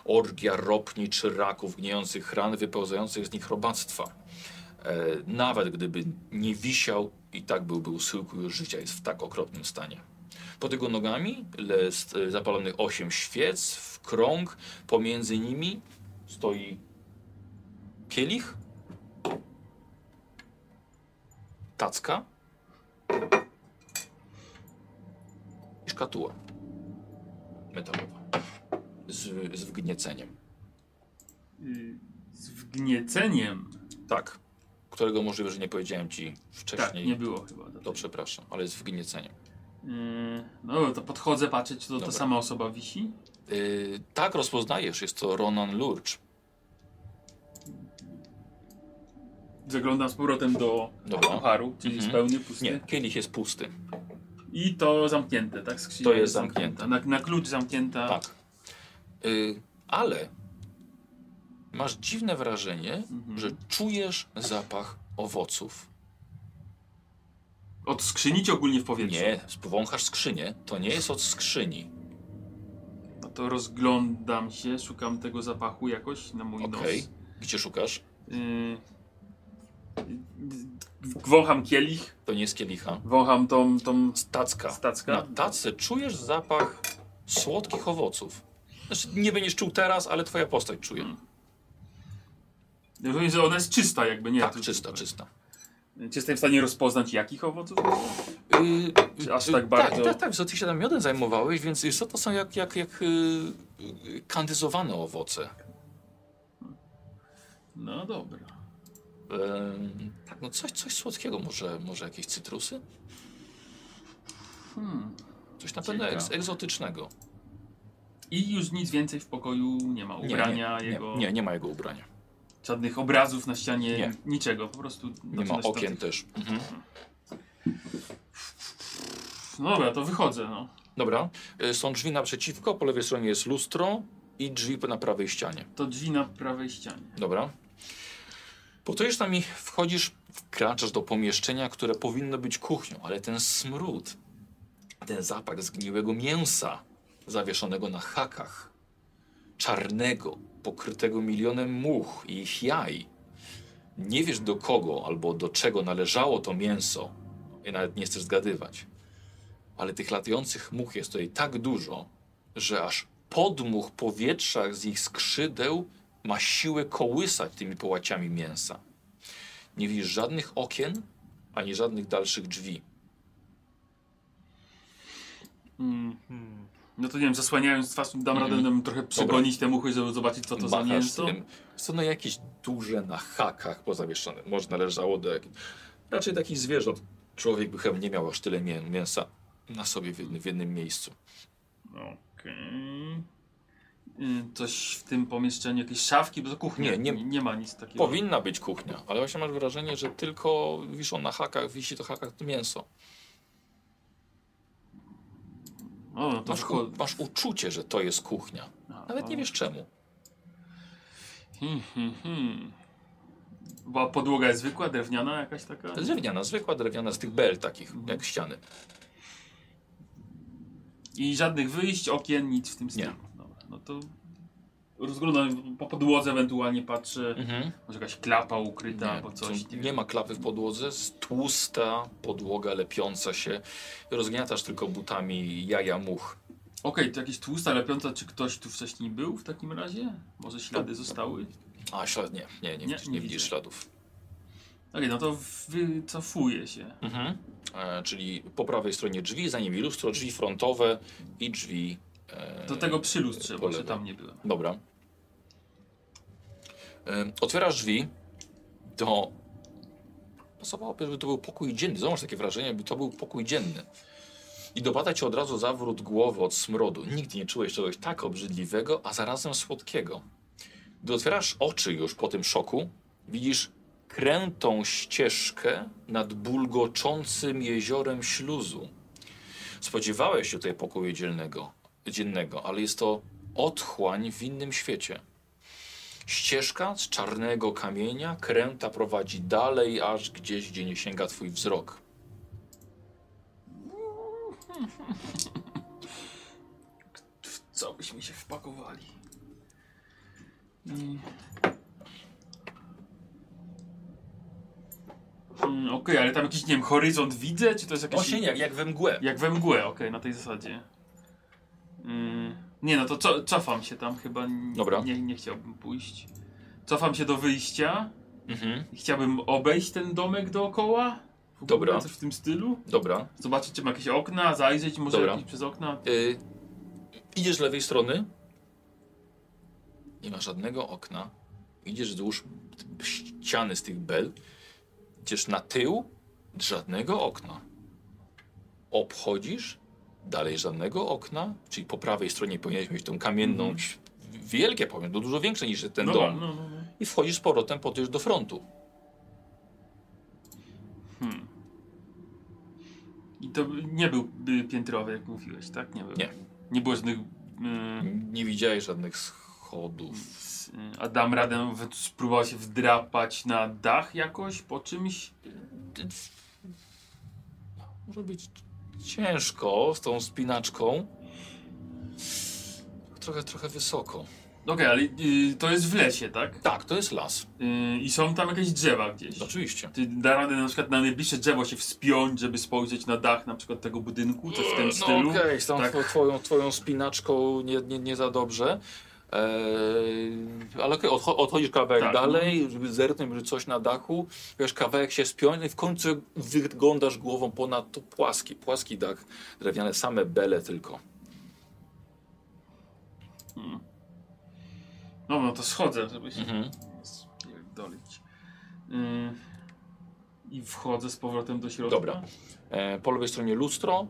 orgia ropni czy raków, gniejących ran, wypełzających z nich robactwa. E, nawet gdyby nie wisiał, i tak byłby u schyłku już życia, jest w tak okropnym stanie. Pod jego nogami jest e, zapalonych osiem świec w krąg, pomiędzy nimi stoi kielich, tacka i szkatuła metalowa z, z wgnieceniem.
Y, Z wgnieceniem.
Tak, którego możliwe, że nie powiedziałem ci
Tak,
wcześniej.
nie było chyba.
To przepraszam, ale jest wgnieceniem.
Yy, no to podchodzę, patrzę, czy to ta
Dobra.
sama osoba wisi.
Yy, tak, rozpoznajesz, jest to Ronan Lurch.
Zaglądam z powrotem do
Dobra.
pucharu, czyli
Mhm.
jest pełny, pusty.
Nie, kielich jest pusty.
I to zamknięte, tak? Skrzynia
To jest zamknięte.
Na, na klucz zamknięta.
Tak. Yy, ale masz dziwne wrażenie,
Mhm.
że czujesz zapach owoców.
Od skrzyni czy ogólnie w powietrzu?
Nie, wąchasz skrzynię, to nie jest od skrzyni.
No to rozglądam się, szukam tego zapachu jakoś na mój
Okej.
nos.
Gdzie szukasz?
Yy, wącham kielich,
To nie jest kielicha.
wącham tą, tą
Tacka.
stackę.
Na tacy czujesz zapach słodkich owoców. Znaczy, nie będziesz czuł teraz, ale twoja postać czuje.
Hmm. Rozumiem, że ona jest czysta jakby, nie?
tak,
To-
czysta, czysta.
Czy jestem w stanie rozpoznać jakich owoców?
Yy,
aż
yy,
tak bardzo?
Tak, tak, tak, co ty się tam miodem zajmowałeś, więc co, to są jak, jak, jak yy, yy, kandyzowane owoce.
No dobra.
Tak, no coś, coś słodkiego, może, może jakieś cytrusy?
Hmm.
Coś na pewno egz, egzotycznego.
I już nic więcej w pokoju nie ma.
Nie,
Ubrania
nie,
jego.
Nie, nie, nie ma jego ubrania.
Żadnych obrazów na ścianie,
Nie.
niczego. Po prostu.
Nie ma okien
do-
też. Mhm.
No dobra, to wychodzę. No.
Dobra, yy, są drzwi naprzeciwko, po lewej stronie jest lustro i drzwi na prawej ścianie.
To drzwi na prawej ścianie.
Dobra. Po to już tam i wchodzisz, wkraczasz do pomieszczenia, które powinno być kuchnią, ale ten smród, ten zapach zgniłego mięsa zawieszonego na hakach, czarnego, pokrytego milionem much i ich jaj. Nie wiesz do kogo albo do czego należało to mięso i nawet nie chcesz zgadywać. Ale tych latających much jest tutaj tak dużo, że aż podmuch powietrza z ich skrzydeł ma siłę kołysać tymi połaciami mięsa. Nie widzisz żadnych okien, ani żadnych dalszych drzwi.
Mm. No to nie wiem, zasłaniając twarz, dam
Mhm.
radę nam trochę przegonić te muchy, żeby zobaczyć, co to za
Machasz
mięso.
tym. Są no jakieś duże na hakach pozawieszone. Może należało do jakichś... Raczej takich zwierząt. Człowiek by chyba nie miał aż tyle mię mięsa na sobie w jednym, w jednym miejscu.
Okej. Y, Coś w tym pomieszczeniu, jakieś szafki, bo to kuchnia.
Nie, nie-
nie, ma nic takiego.
Powinna być kuchnia, ale właśnie masz wrażenie, że tylko wiszą na hakach, wisi to hakach to mięso.
O, no to
Masz, u, masz uczucie, że to jest kuchnia.
A,
Nawet nie wiesz czemu.
Hmm, hmm, hmm. Bo podłoga jest zwykła, drewniana jakaś taka?
Drewniana, zwykła drewniana z tych bel takich,
Mhm.
jak ściany.
I żadnych wyjść, okien, nic w tym stylu.
Nie.
No to rozglądam po podłodze, ewentualnie patrzę,
Mhm.
może jakaś klapa ukryta
Nie,
albo coś.
tu nie ma klapy w podłodze, jest tłusta podłoga lepiąca się. Rozgniatasz tylko butami jaja much.
Okej, to jakieś tłusta, lepiąca, czy ktoś tu wcześniej był w takim razie? Może ślady zostały?
A ślad nie, nie, nie,
Nie,
widzisz, nie,
nie
widzisz śladów.
Okej, no to wycofuję się.
Mhm. E, czyli po prawej stronie drzwi, za nimi lustro, drzwi frontowe i drzwi. E,
Do tego przy lustrze,
po
bo
lewej.
tam nie byłem.
Dobra. E, otwierasz drzwi do. Pasowałoby, żeby to był pokój dzienny. Zobacz takie wrażenie, jakby to był pokój dzienny. I dopada cię od razu zawrót głowy od smrodu. Nigdy nie czułeś czegoś tak obrzydliwego, a zarazem słodkiego. Gdy otwierasz oczy już po tym szoku, widzisz krętą ścieżkę nad bulgoczącym jeziorem śluzu. Spodziewałeś się tutaj pokoju dzielnego, dziennego, ale jest to otchłań w innym świecie. Ścieżka z czarnego kamienia, kręta prowadzi dalej, aż gdzieś, gdzie nie sięga twój wzrok.
W co byśmy się wpakowali? Mm. Mm, Okej, ale tam jakiś, nie wiem, horyzont widzę, czy to jest jakiś...
Właśnie jak, jak we mgłę.
Jak we mgłę, okej, na tej zasadzie. Mm, nie no, to co, cofam się tam chyba.
Dobra.
Nie, nie chciałbym pójść. Cofam się do wyjścia
Mhm.
chciałbym obejść ten domek dookoła. W
Dobra.
Coś w tym stylu.
Dobra.
Zobaczyć, czy ma jakieś okna, zajrzeć może
Dobra.
jakieś przez okna.
Y, idziesz z lewej strony. Nie ma żadnego okna. Idziesz wzdłuż ściany z tych bel. Idziesz na tył. Żadnego okna. Obchodzisz. Dalej żadnego okna. Czyli po prawej stronie powinieneś mieć tą kamienną, ś- wielkie powiem, to dużo większe niż ten
Dobra,
dom.
No, no, no.
I wchodzisz z powrotem podejść do frontu.
Hmm. I to nie był piętrowy, jak mówiłeś, tak? Nie był.
Nie.
Nie było żadnych. Y,
Nie widziałeś żadnych schodów.
y, a dam radę spróbował się wdrapać na dach jakoś po czymś.
Może być ciężko z tą spinaczką. Trochę, trochę wysoko.
Okej, ale y, to jest w lesie, tak?
Tak, to jest las.
Y, I są tam jakieś drzewa gdzieś.
Oczywiście.
Ty da radę na przykład na najbliższe drzewo się wspiąć, żeby spojrzeć na dach na przykład tego budynku, coś w tym
No
stylu.
okej, z tą
Tak.
two- twoją, twoją spinaczką nie, nie, nie za dobrze. Eee, ale okej, odcho- odchodzisz kawałek
Tak,
dalej, żeby zerknąć, żeby coś na dachu. Wiesz, kawałek się spiąć no i w końcu wyglądasz głową ponad to płaski, płaski dach, drewniane, same bele tylko.
No, no to schodzę, żeby się
Mhm.
dolić. Y, I wchodzę z powrotem do środka.
Dobra. E, po lewej stronie lustro,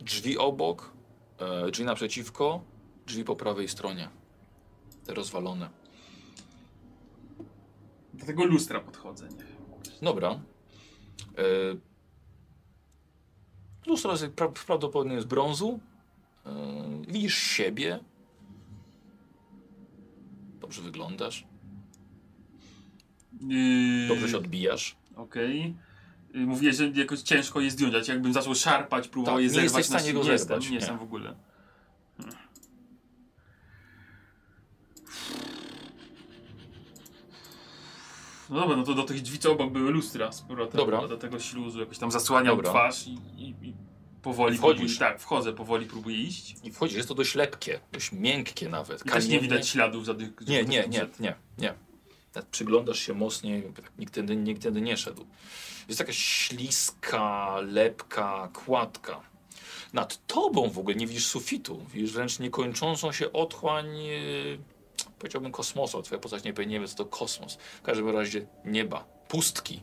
drzwi obok, e, drzwi naprzeciwko, drzwi po prawej stronie. Te rozwalone.
Do tego lustra podchodzę, nie.
Dobra. E, lustro jest pra prawdopodobnie z brązu. E, widzisz siebie. Dobrze wyglądasz.
Yy,
Dobrze się odbijasz.
Okej. Yy, Mówiłeś, że jakoś ciężko je zdjąć, jakbym zaczął szarpać, próbował
Tak,
je
nie
zerwać
jesteś w stanie go
nie
zerwać,
nie
nie.
jestem w ogóle. No dobra, no to do tych drzwi co obok były lustra z powrotem.
Dobra.
Do tego śluzu jakoś tam zasłaniał
Dobra.
twarz i, i, i powoli
Wchodzisz.
próbuję, tak, wchodzę, powoli próbuję iść.
I wchodzisz, jest to dość lepkie, dość miękkie nawet.
I też nie widać śladów żadnych.
Nie, nie, nie, nie, nie. Tak przyglądasz się mocniej, tak nikt tędy, nikt tędy nie szedł. Jest jakaś śliska, lepka, kładka. Nad tobą w ogóle nie widzisz sufitu. Widzisz wręcz niekończącą się otchłań, e, powiedziałbym kosmosu. Twoja postać nie pewnie wie, co to kosmos. W każdym razie nieba, pustki.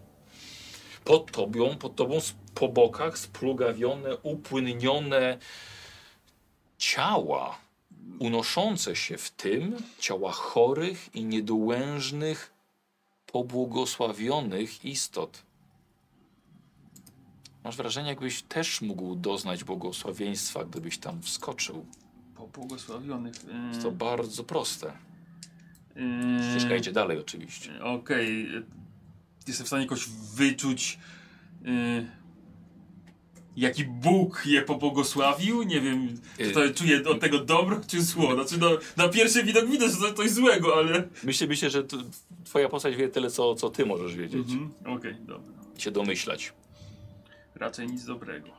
Pod tobą, pod tobą po bokach splugawione, upłynnione ciała unoszące się w tym ciała chorych i niedołężnych, pobłogosławionych istot. Masz wrażenie, jakbyś też mógł doznać błogosławieństwa, gdybyś tam wskoczył.
Pobłogosławionych.
Jest to bardzo proste.
Yy,
Ścieżka idzie dalej oczywiście.
Okej. y, Jestem w stanie jakoś wyczuć, y, jaki Bóg je pobłogosławił. Nie wiem, czy to czuję od tego dobro czy zło. Znaczy, no, na pierwszy widok widać, że to coś złego, ale.
Myślę, myślę że twoja postać wie tyle, co, co ty możesz wiedzieć.
Mhm. Okej, dobra.
i Się domyślać.
Raczej nic dobrego.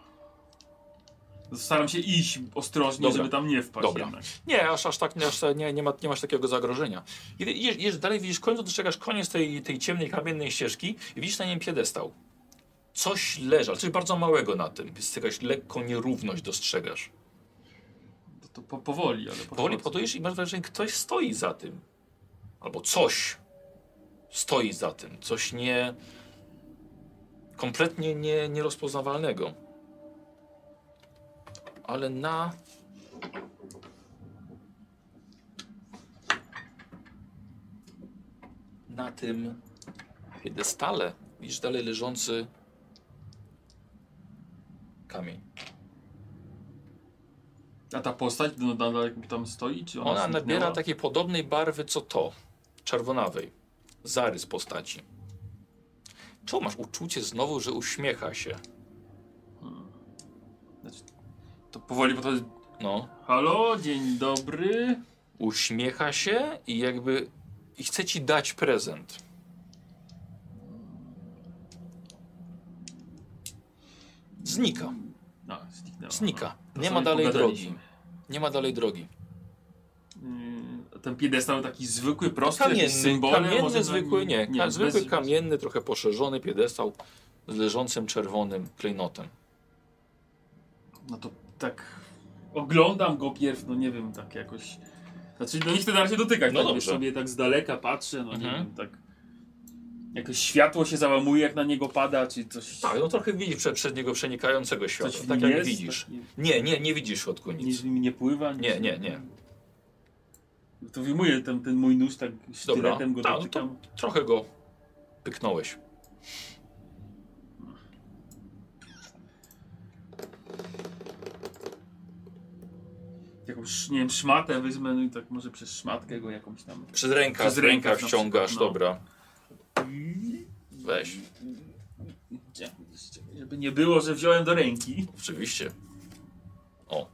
Staram się iść ostrożnie,
Dobra.
żeby tam nie wpaść
Dobra.
jednak.
Nie, aż, aż tak nie, aż, nie, nie, ma, nie masz takiego zagrożenia. Idzie- Idziesz, dalej, widzisz, w końcu dostrzegasz koniec tej, tej ciemnej, kamiennej ścieżki i widzisz na nim piedestał. Coś leży, ale coś bardzo małego na tym. Jest jakaś lekką nierówność dostrzegasz.
To, to po, powoli, ale
Powoli
podchodzę.
podejdziesz i masz wrażenie, że ktoś stoi za tym. Albo coś stoi za tym. Coś nie... kompletnie nie, nierozpoznawalnego. Ale na... Na tym piedestale widzisz dalej leżący kamień.
A ta postać no, nadal tam stoi? Czy ona,
Ona
zniknęła?
nabiera takiej podobnej barwy co to, czerwonawej. Zarys postaci. Czemu masz uczucie znowu, że uśmiecha się?
Znaczy, to powoli podchodzi.
No,
Halo, dzień dobry.
uśmiecha się i jakby i chce ci dać prezent. Znika,
No, zniknęła.
znika.
To
Nie ma dalej drogi. Nie ma dalej drogi.
Yy, ten piedestał taki zwykły, prosty,
Kamienny,
symbole,
kamienny zwykły, nie, ka-
bez-
zwykły
bez-
kamienny, trochę poszerzony piedestał z leżącym czerwonym klejnotem.
No to tak oglądam go pierw, no nie wiem, tak jakoś... Znaczy, no nie chcę na razie dotykać,
No
tak wiesz, sobie tak z daleka patrzę, no nie
Mhm.
wiem, tak... Jakoś światło się załamuje, jak na niego pada, czy coś...
Tak, no trochę widzisz przed, przed niego przenikającego
coś
światła,
w
tak jak
jest,
widzisz.
tak nie-
Nie, nie, nie widzisz w środku nic.
Nic nie pływa? Nic
Nie, nie, nie.
To wyjmuję ten, ten mój nóż, tak
Dobra,
sztyletem go
tak, no
dotykam.
to trochę go pyknąłeś.
Jakąś, nie wiem, szmatę wezmę, no i tak może przez szmatkę go jakąś tam...
Przez rękaw,
Przez rękaw
wciągasz,
przykład, no.
dobra. Weź?
Żeby nie było, że wziąłem do ręki.
oczywiście. O,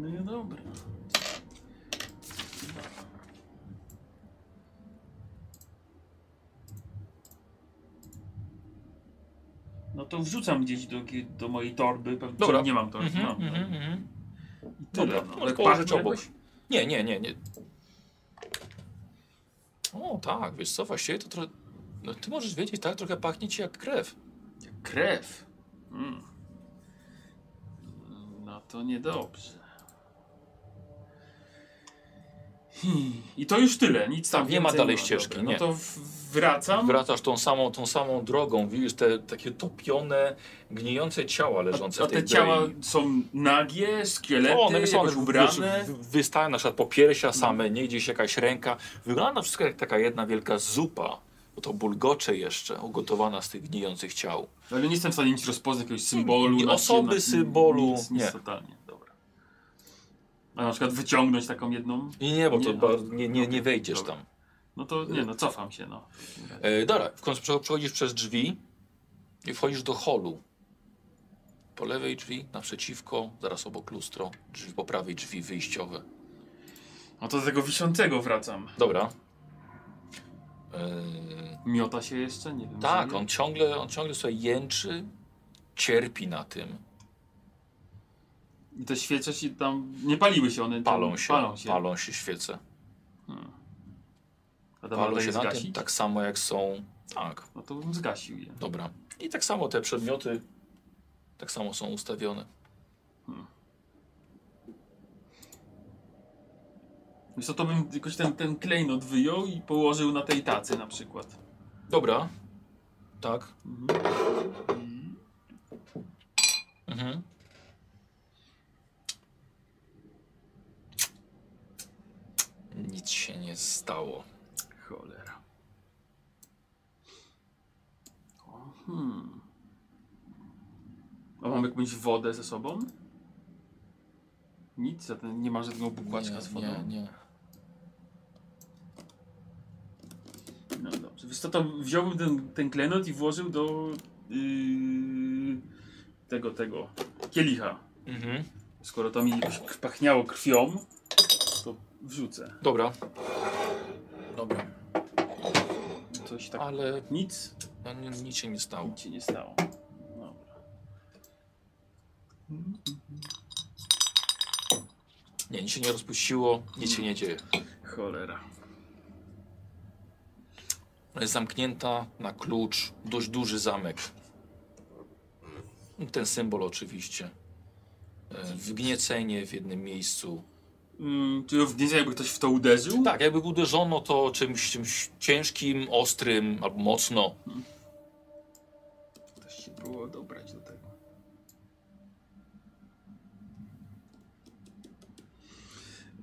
No i dobra. No to wrzucam gdzieś do, do mojej torby. Pewnie
Dobra.
nie mam torby.
mhm,
mam, no.
mhm, mhm.
I tyle.
Dobra,
no.
położyć
pachnie
obok. Nie, nie, nie, nie. O, tak, wiesz co, właściwie to trochę... No, ty możesz wiedzieć, tak, trochę pachnie ci jak krew.
Jak krew. Mm. No to niedobrze. Hmm. I to już tyle, nic tam
Tak, nie ma dalej ścieżki,
Dobra,
nie.
No to w- wracam.
Wracasz tą samą, tą samą drogą, widzisz te takie topione, gnijące ciała leżące
A
w tej
te ciała
brei.
są nagie, szkielety,
O, one są one
ubrane.
wy- wystają na przykład popiersia same, nie gdzieś jakaś ręka. Wygląda wszystko jak taka jedna wielka zupa. Bo to bulgocze jeszcze, ugotowana z tych gnijących ciał.
Ale nie jestem w stanie nic rozpoznać, jakiegoś symbolu.
nie, osoby,
na-
symbolu,
Nic, nic
nie.
totalnie, dobra. A na przykład wyciągnąć taką jedną?
Nie, nie, bo to
Nie,
bar-
no.
nie, nie, nie wejdziesz
dobra.
tam.
No to nie, no cofam się, no.
E, dobra, w końcu prze- przechodzisz przez drzwi i wchodzisz do holu. Po lewej drzwi, naprzeciwko, zaraz obok lustro, drzwi, po prawej drzwi wyjściowe.
No to do tego wiszącego wracam.
Dobra. E,
Miota się jeszcze? Nie wiem.
tak, on ciągle, on ciągle sobie jęczy, cierpi na tym.
I te świece się tam... Nie paliły się one.
Palą się,
Palą się.
palą się świece.
Da
Palą się na tym tak samo jak są. Tak,
No to bym zgasił je.
dobra. I tak samo te przedmioty tak samo są ustawione.
Wiesz co, to bym jakoś ten, ten klejnot wyjął i położył na tej tacy na przykład.
Dobra. Tak. Mhm. Nic się nie stało.
Cholera. O, Hmm. A mam jakąś wodę ze sobą? Nic, zatem nie ma żadnego bukłaczka z wodą.
nie, nie.
No dobrze. Wiesz co, to wziąłbym ten, ten klenot i włożył do yy, tego, tego kielicha.
Mhm.
Skoro to mi pachniało krwią, to wrzucę.
Dobra. Dobra.
Coś tak.
Ale
Nic?
no, ni- nic się nie stało.
Nic się nie stało. Dobra.
Nie, nic się nie rozpuściło, nic się nie dzieje.
Cholera.
Ona jest zamknięta na klucz, dość duży zamek. Ten symbol oczywiście. E, Wgniecenie w jednym miejscu.
Mm, czy w jakby ktoś w to uderzył?
Tak, jakby uderzono to czymś, czymś ciężkim, ostrym albo mocno.
Ktoś się próbował dobrać do tego.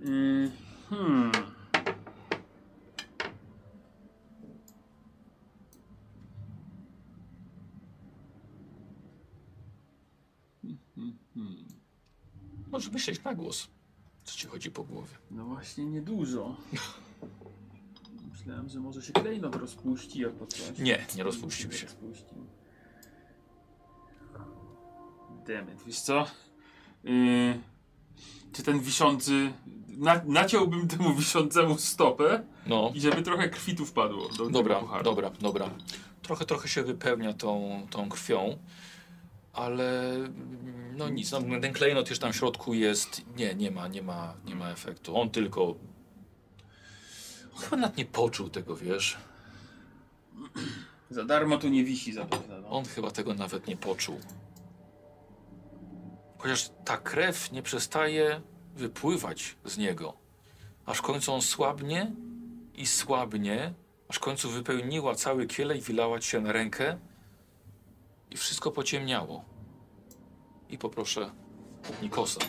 Mm, Hmm. Hmm, hmm.
Możesz myśleć na głos. Co ci chodzi po głowie?
No właśnie niedużo. Myślałem, że może się klejnot rozpuści albo coś.
Nie, nie rozpuścił się.
Rozpuścił. Demet, wiesz co? Yy, czy ten wiszący... Na, naciąłbym temu wiszącemu stopę
No,
i żeby trochę krwi tu wpadło do
dobra, dobra, dobra. Trochę, trochę się wypełnia tą, tą krwią, ale mm, no nic, no, ten klejnot już tam w środku jest, nie, nie ma, nie ma, nie ma efektu. On tylko, chyba nawet nie poczuł tego, wiesz.
Za darmo tu nie wisi zapewne. No.
On chyba tego nawet nie poczuł. Chociaż ta krew nie przestaje wypływać z niego. Aż w końcu on słabnie i słabnie, aż w końcu wypełniła cały kielej i wylała się na rękę i wszystko pociemniało. I poproszę Nikosa.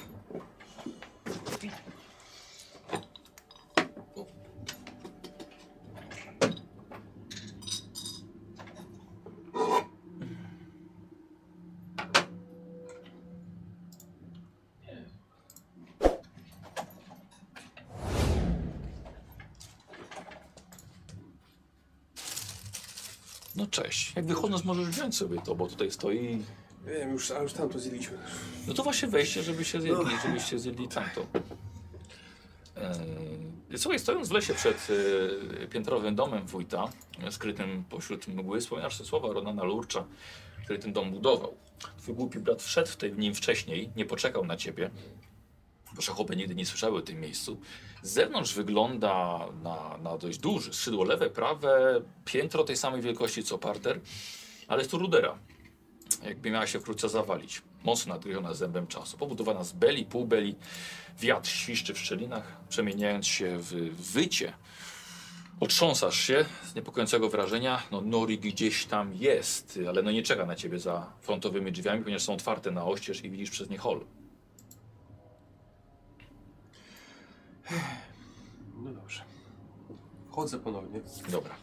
Cześć. Jak wychodząc możesz wziąć sobie to, bo tutaj stoi.
Wiem, już, a już tam to zjedliśmy.
No to właśnie wejście, żeby się zjedli, żebyście zjedli tamto. Eee, Słuchaj, stojąc w lesie przed e, piętrowym domem wójta, e, skrytym pośród mgły, wspominasz te słowa Ronana Lurcza, który ten dom budował. Twój głupi brat wszedł w tej- w nim wcześniej, nie poczekał na ciebie, bo szachopy nigdy nie słyszały o tym miejscu. Z zewnątrz wygląda na, na dość duży, skrzydło lewe, prawe, piętro tej samej wielkości co parter, ale jest tu rudera, jakby miała się wkrótce zawalić. Mocno nadgryziona zębem czasu. Pobudowana z beli, półbeli, wiatr świszczy w szczelinach, przemieniając się w wycie. Otrząsasz się z niepokojącego wrażenia. No, Nori gdzieś tam jest, ale no nie czeka na ciebie za frontowymi drzwiami, ponieważ są otwarte na oścież i widzisz przez nie hol.
No dobrze. Wchodzę ponownie.
Dobra.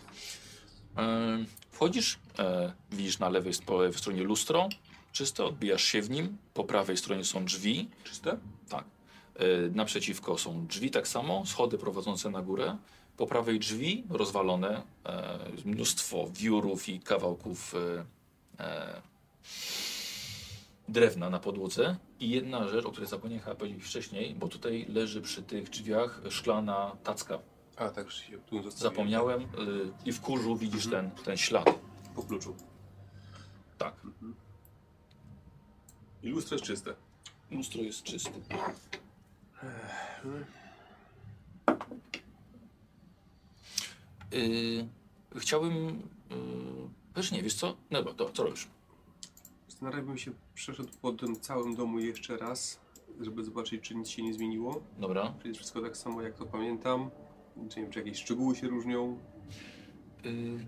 Em, Wchodzisz, e, widzisz na lewej, po lewej stronie lustro, czyste, odbijasz się w nim. Po prawej stronie są drzwi,
Czyste?
tak. E, Naprzeciwko są drzwi tak samo, schody prowadzące na górę. Po prawej drzwi rozwalone, e, mnóstwo wiórów i kawałków e, e, drewna na podłodze. I jedna rzecz, o której zapomniałem chyba powiedzieć wcześniej, bo tutaj leży przy tych drzwiach szklana tacka.
A, tak się tu zostawiłem.
Zapomniałem y, i w kurzu widzisz ten, ten ślad.
Po kluczu.
Tak.
I lustro jest czyste.
Lustro jest czyste. Y, chciałbym... Y, wiesz nie, wiesz co? No dobra, to co robisz?
Zastanawiam bym się przeszedł po tym całym domu jeszcze raz, żeby zobaczyć, czy nic się nie zmieniło.
Dobra.
Czy jest wszystko tak samo, jak to pamiętam. Czy, nie wiem, czy jakieś szczegóły się różnią.
Y,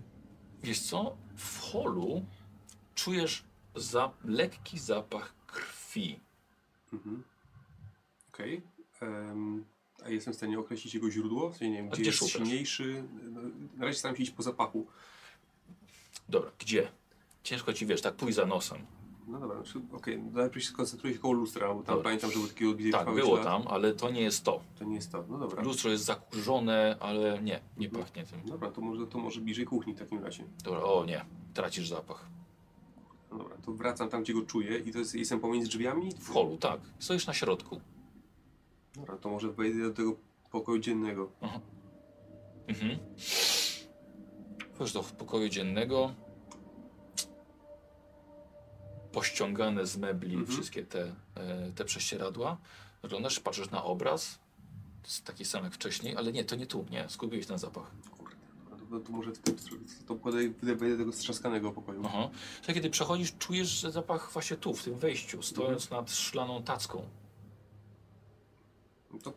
wiesz co? W holu czujesz za, lekki zapach krwi.
Mhm. Okej. Em, a jestem w stanie określić jego źródło? W sensie, nie wiem, gdzie
gdzie
jest
szukasz?
silniejszy. No, na razie staram się iść po zapachu.
Dobra, gdzie? Ciężko ci, wiesz, tak pójść za nosem.
No dobra, znaczy, okej, najpierw się skoncentruję się koło lustra, bo tam
Dobra.
pamiętam, że był taki odbity
Tak, było tam, ale to nie jest to.
To nie jest to. No dobra.
Lustro jest zakurzone, ale nie, nie
Mhm.
pachnie tym.
Dobra, to może, to może bliżej kuchni w takim razie.
Dobra, o nie, tracisz zapach.
No dobra, to wracam tam, gdzie go czuję i to jest, jestem pomiędzy drzwiami?
W holu, tak. Stoisz na środku.
Dobra, to może wejdę do tego pokoju dziennego.
Mhm. Wchodzisz do pokoju dziennego. Pościągane z mebli
Mhm.
wszystkie te, e, te prześcieradła. Oglądasz, patrzysz na obraz. Jest taki sam jak wcześniej, ale nie, to nie tu, nie. Skupiłeś ten zapach.
Kurde, dobra, to, może w tym, to podej- wejdę do tego strzaskanego pokoju.
Aha. Słuchaj, kiedy przechodzisz, czujesz że zapach właśnie tu, w tym wejściu, stojąc nad szklaną tacką.
No to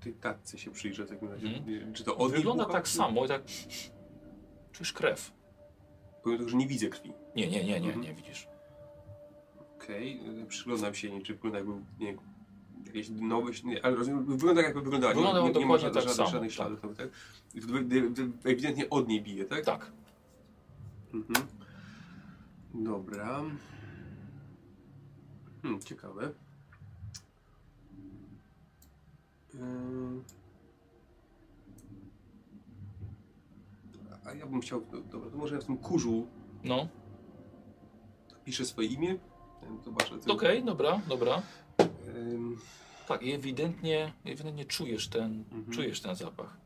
tej tatce się przyjrzę w takim razie.
Mhm.
Czy to od
Wygląda tak
czy-
samo tak... Czujesz krew.
Powiem tylko, że nie widzę krwi.
Nie, nie, nie, nie,
Mhm.
nie widzisz.
Okej, okay. przyglądam się, nie, czy wygląda jakby, nie, jakieś nowe, nie, ale rozumiem, wygląda jakby wyglądała.
Wygląda
nie, nie, nie ma żadnych,
tak samo,
żadnych
tak.
śladów, tak? Wy- Ewidentnie od niej bije, tak?
Tak.
Mhm. Dobra. Hmm, ciekawe. Ym. A ja bym chciał, no, dobra, to może ja w tym kurzu
No,
piszę swoje imię. Zobaczę.
okej, dobra, dobra.
Ym,
Tak, i ewidentnie, ewidentnie czujesz ten,
Mhm.
czujesz ten zapach.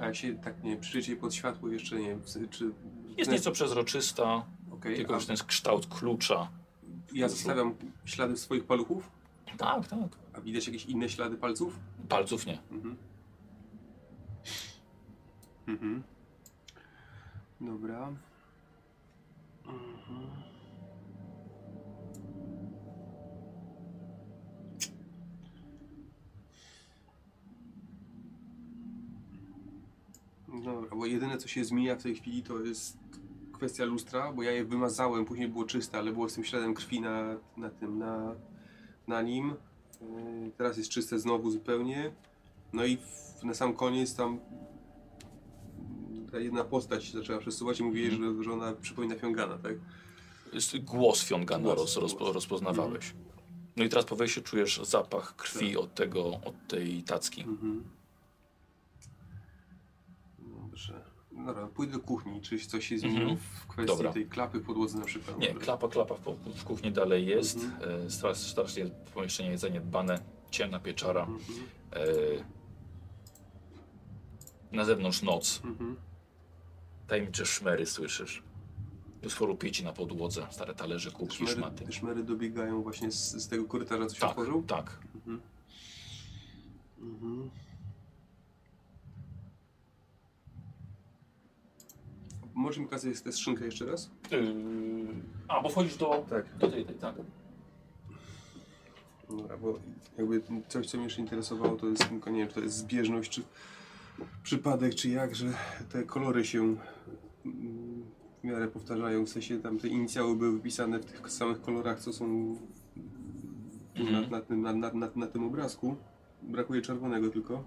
A jak się tak nie przyjdzie pod światło jeszcze nie wiem, czy-.
Jest nieco przezroczysta,
Okej,
tylko
a
ten jest kształt klucza.
ja zostawiam ślady swoich paluchów,
Tak, tak.
a widać jakieś inne ślady palców?
Palców nie.
Mhm. Mhm. Dobra. Mhm. Dobra, bo jedyne co się zmienia w tej chwili to jest kwestia lustra, bo ja je wymazałem, później było czyste, ale było z tym śladem krwi na, na tym, na, na nim. Yy, Teraz jest czyste znowu zupełnie. No i w, na sam koniec tam ta jedna postać się zaczęła przesuwać i mówili, że, że ona przypomina Fiongana, tak?
Jest głos Fiongana
Głos,
roz, rozpo,
głos.
rozpoznawałeś. No i teraz po wejściu czujesz zapach krwi
Tak.
od tego, od tej tacki.
Mhm. Dobrze. Dobra, pójdę do kuchni, czy coś się zmieniło
Mhm.
w kwestii
Dobra.
tej klapy w podłodze na przykład?
Nie, klapa, klapa w, w kuchni dalej jest.
Mhm.
E, Strasznie, strasznie pomieszczenie jest zaniedbane. Ciemna pieczara.
Mhm.
E, na zewnątrz noc.
Mhm.
Tajemnicze szmery słyszysz. Sporo pieci na podłodze, stare talerze, kubki,
szmery,
szmaty.
te szmery dobiegają właśnie z, z tego korytarza, co się
Tak,
otworzył?
tak.
Mhm. Mhm. Może mi pokazać tę skrzynkę jeszcze raz?
Yy, a, bo wchodzisz do,
Tak.
do tej, tej, tak.
Dobra, bo jakby coś, co mnie jeszcze interesowało, to jest tylko, nie wiem, czy to jest zbieżność, czy przypadek, czy jak, że te kolory się mm, w miarę powtarzają, w sensie tam te inicjały były wypisane w tych samych kolorach, co są tu
Mhm.
na, na, tym, na, na, na, na tym obrazku. Brakuje czerwonego tylko.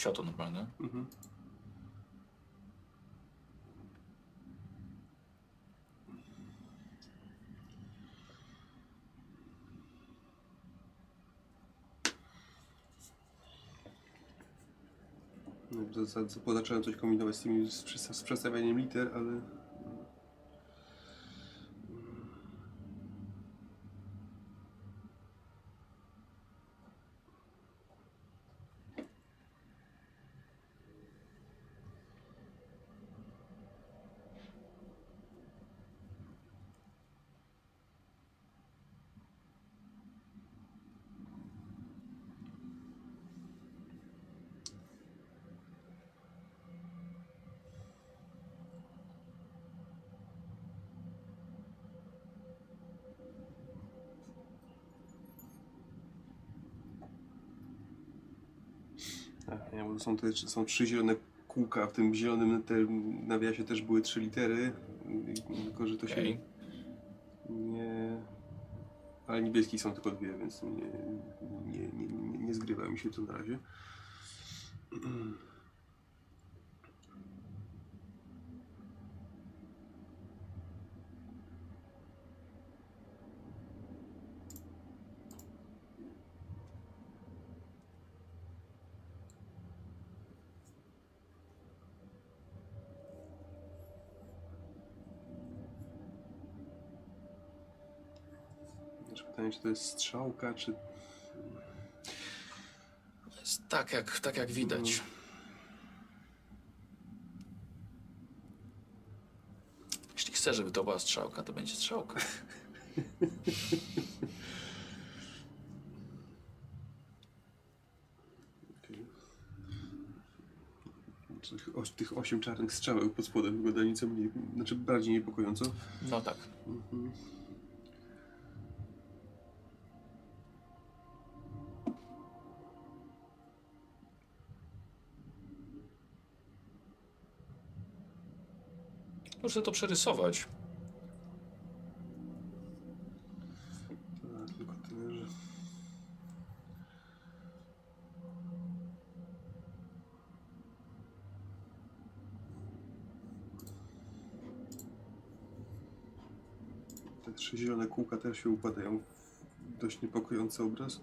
Światło normalne.
Mhm. No, za- za- bo zacząłem coś kombinować z, tymi, z, przesta- z przestawianiem liter, ale... Tak, nie, bo są, te, są trzy zielone kółka, w tym zielonym te, nawiasie też były trzy litery, tylko że to się nie... Ale niebieskich są tylko dwie, więc nie, nie, nie, nie, nie zgrywa mi się to na razie. Czy to jest strzałka, czy...
tak jak, tak jak widać. Jeśli chcesz, żeby to była strzałka, to będzie strzałka.
Tych, oś- tych osiem czarnych strzałek pod spodem wygląda nieco mniej, znaczy bardziej niepokojąco.
No tak. Muszę to przerysować.
Te trzy zielone kółka też się układają w dość niepokojący obraz.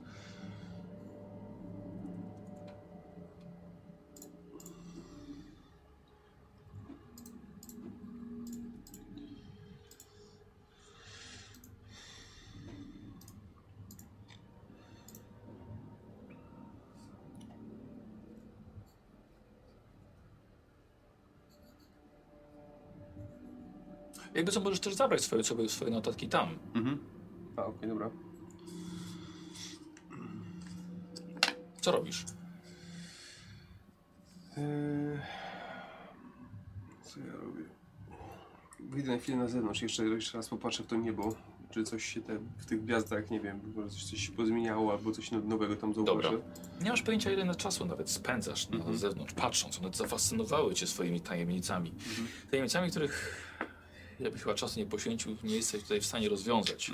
Jakby co, możesz też zabrać swoje, sobie swoje notatki tam.
Mhm. A, okej, dobra.
Co robisz?
Eee, Co ja robię? Wyjdę na chwilę na zewnątrz, jeszcze, jeszcze raz popatrzę w to niebo, czy coś się te, w tych gwiazdach, nie wiem, może coś, się pozmieniało, albo coś no- nowego tam zauważę.
Dobra. Nie masz pojęcia, ile czasu nawet spędzasz na zewnątrz, patrząc. One zafascynowały cię swoimi tajemnicami. Tajemnicami, których ja bym chyba czasu nie poświęcił, nie jesteś tutaj w stanie rozwiązać.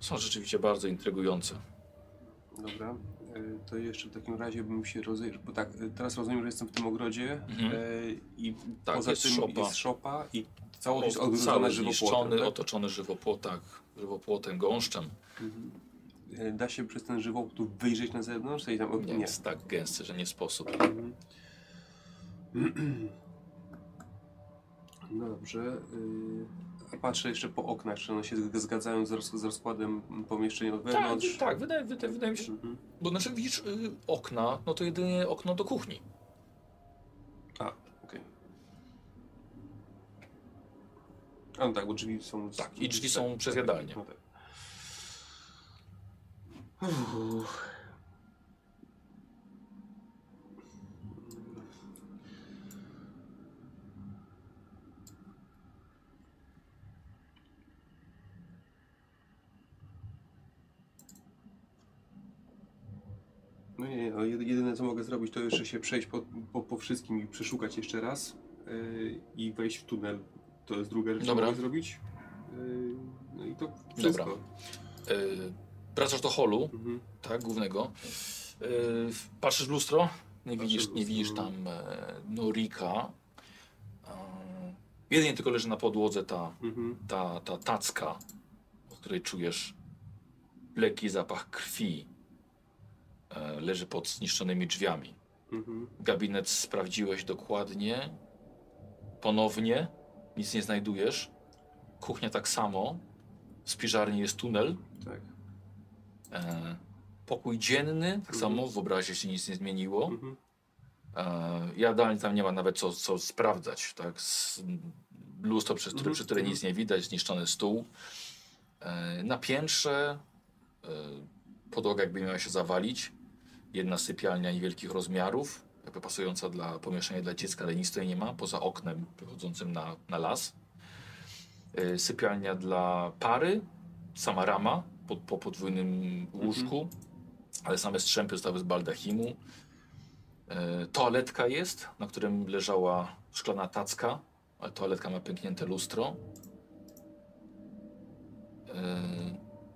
Są rzeczywiście bardzo intrygujące.
Dobra, e, to jeszcze w takim razie bym się rozejrzał, bo tak, e, teraz rozumiem, że jestem w tym ogrodzie
Mhm.
e, i
Tak,
poza
jest
tym
szopa.
jest szopa i całość jest
zniszczony,
żywopłotem. Tak?
otoczony żywopłotach, żywopłotem, gąszczem.
E, Da się przez ten żywopłot wyjrzeć na zewnątrz? I tam,
Nie, jest tak gęsty, że nie sposób.
No dobrze. y, A patrzę jeszcze po oknach, czy one się zgadzają z, roz, z rozkładem pomieszczeń od
Tak,
wewnątrz.
tak, wydaje, wydaje, wydaje mi się.
Mhm.
Bo znaczy widzisz y, okna, no to jedynie okno do kuchni.
A, okej. A no tak, bo drzwi są...
Tak, i drzwi są przez jadalnię.
No tak. Uff. No nie, no jedy- jedyne co mogę zrobić to jeszcze się przejść po, po, po wszystkim i przeszukać jeszcze raz yy, i wejść w tunel. To jest druga rzecz,
Dobra.
co mogę zrobić. Yy, no i to wszystko.
Dobra. Y, wracasz do holu,
Mhm.
tak, głównego. Y, patrzysz w lustro, nie
Patrzę
widzisz,
w
nie
lustro,
widzisz
no.
tam e, Norika. E, jedynie tylko leży na podłodze ta,
Mhm.
ta, ta tacka, od której czujesz lekki zapach krwi. E, leży pod zniszczonymi drzwiami.
Mhm.
Gabinet sprawdziłeś dokładnie. Ponownie. Nic nie znajdujesz. Kuchnia tak samo. W spiżarni jest tunel.
Tak.
E, pokój dzienny, tak
Mhm.
samo. W obrazie się nic nie zmieniło.
Mhm.
E, jadalni tam nie ma nawet co, co sprawdzać. Tak? S- Lustro, przez które, przy której nic nie widać, zniszczony stół. E, na piętrze e, podłoga jakby miała się zawalić. Jedna sypialnia niewielkich rozmiarów, jakby pasująca dla pomieszczenia dla dziecka, ale nic tutaj nie ma, poza oknem wychodzącym na, na las. E, sypialnia dla pary, sama rama po, po podwójnym łóżku, ale same strzępy zostały z baldachimu. E, toaletka jest, na którym leżała szklana tacka, ale toaletka ma pęknięte lustro. E,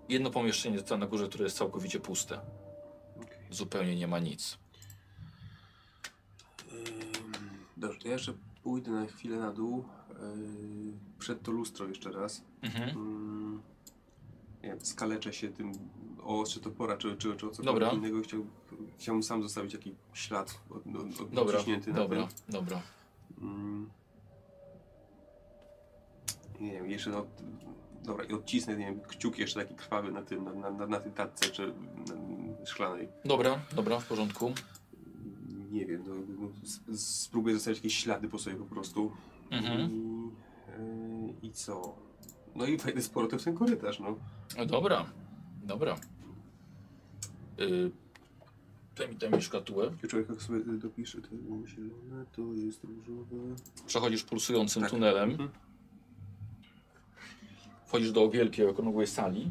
jedno pomieszczenie tutaj na górze, które jest całkowicie puste. Zupełnie nie ma nic.
Dobrze, to ja jeszcze pójdę na chwilę na dół. Yy, przed to lustro jeszcze raz.
Mhm.
Nie wiem, skaleczę się tym o ostrze topora, czy, czy, czy o cokolwiek
Dobra.
innego. Chciał, chciałbym sam zostawić jakiś ślad od, od, od,
Dobra, dobra,
tym.
dobra.
Nie wiem, jeszcze no, dobra, i odcisnę, nie wiem, kciuk jeszcze taki krwawy na tym, na, na, na, tej tatce, czy na, szklanej.
Dobra, dobra, w porządku.
Nie wiem, no, spróbuję zostawić jakieś ślady po sobie po prostu.
Mhm.
I, e, I co? No i wejdę z powrotem w ten korytarz, no.
No dobra, dobra. Yy, daj, mi, mi szkatułę.
Człowiek jak sobie dopisze, to zielone, to jest różowe.
Przechodzisz pulsującym
Tak.
tunelem.
Mhm.
Wchodzisz do wielkiej, okrągłej sali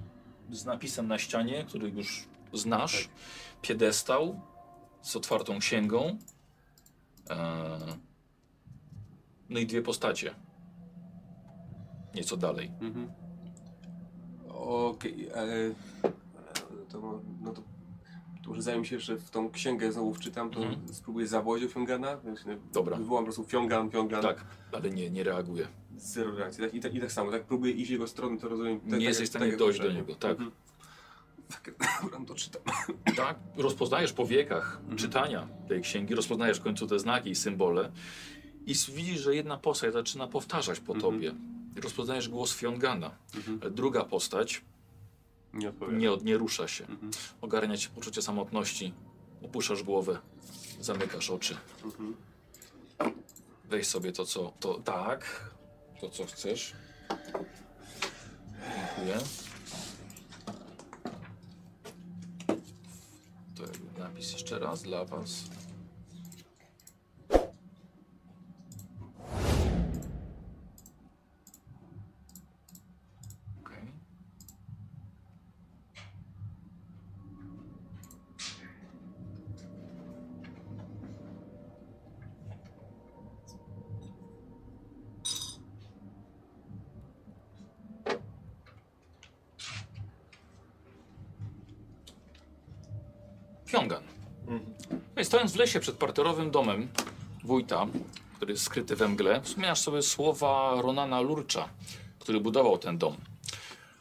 z napisem na ścianie, który już znasz.
Tak.
Piedestał z otwartą księgą. E, no i dwie postacie. Nieco dalej.
Mhm. Okej, ale to, no to, to może zanim się jeszcze w tą księgę znowu wczytam, to
Mhm.
spróbuję zawołać o Fiongana.
Dobra.
Wywołam po prostu Fiongan, Fiongan.
Tak, ale nie, nie reaguje.
Zero reakcji. Tak, i, tak, I tak samo, tak próbuję iść w jego stronę, to rozumiem. Tak,
Nie jesteś w stanie dojść do niego, tak.
Mhm. Tak, to czytam.
Tak, rozpoznajesz po wiekach
Mhm.
czytania tej księgi, rozpoznajesz w końcu te znaki i symbole i widzisz, że jedna postać zaczyna powtarzać po
Mhm.
tobie. Rozpoznajesz głos Fiongana.
Mhm.
Druga postać
Nie
nie, nie rusza się.
Mhm.
Ogarnia cię poczucie samotności. Opuszczasz głowę, zamykasz oczy.
Mhm.
Weź sobie to, co... To, tak, to, co chcesz. Dziękuję. To napis jeszcze raz dla was. Okej. Piongan. No i stojąc w lesie przed parterowym domem wójta, który jest skryty we mgle, wspominasz sobie słowa Ronana Lurcza, który budował ten dom.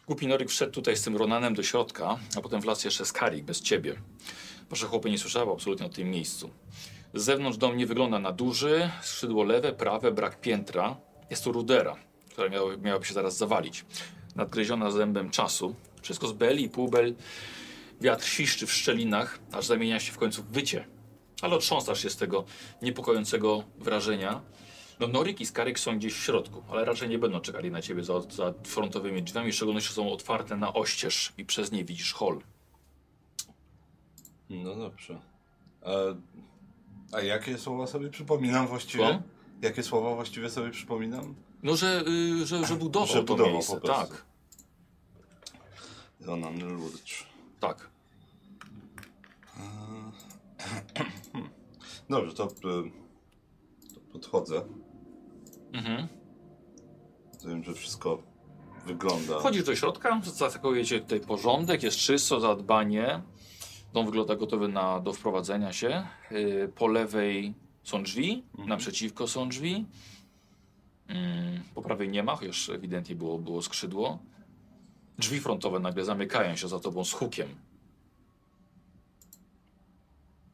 Głupi Norik wszedł tutaj z tym Ronanem do środka, a potem wlazł jeszcze Skarik bez ciebie. Wasze chłopy nie słyszały absolutnie o tym miejscu. Z zewnątrz dom nie wygląda na duży, skrzydło lewe, prawe, brak piętra. Jest to rudera, która miała, miałaby się zaraz zawalić. Nadgryziona zębem czasu. Wszystko z beli i półbel. Wiatr świszczy w szczelinach, aż zamienia się w końcu w wycie. Ale otrząsasz się z tego niepokojącego wrażenia. No Norik i Skaryk są gdzieś w środku, ale raczej nie będą czekali na ciebie za, za frontowymi drzwiami, w szczególności są otwarte na oścież i przez nie widzisz hol.
No dobrze. A, a jakie słowa sobie przypominam właściwie?
Słucham?
Jakie słowa właściwie sobie przypominam?
No, że, y, że, że budował
Że
to
budował
miejsce. Tak,
Ronan Lurcz.
tak.
Dobrze, to, y, to podchodzę.
Mhm.
Wiem, że wszystko wygląda.
Wchodzisz do środka, zaatakuje cię tutaj porządek, jest czysto, zadbanie. Dom wygląda gotowy na, do wprowadzenia się. Yy, po lewej są drzwi,
Mhm.
naprzeciwko są drzwi. Mm, po prawej nie ma, chociaż ewidentnie było, było skrzydło. Drzwi frontowe nagle zamykają się za tobą z hukiem.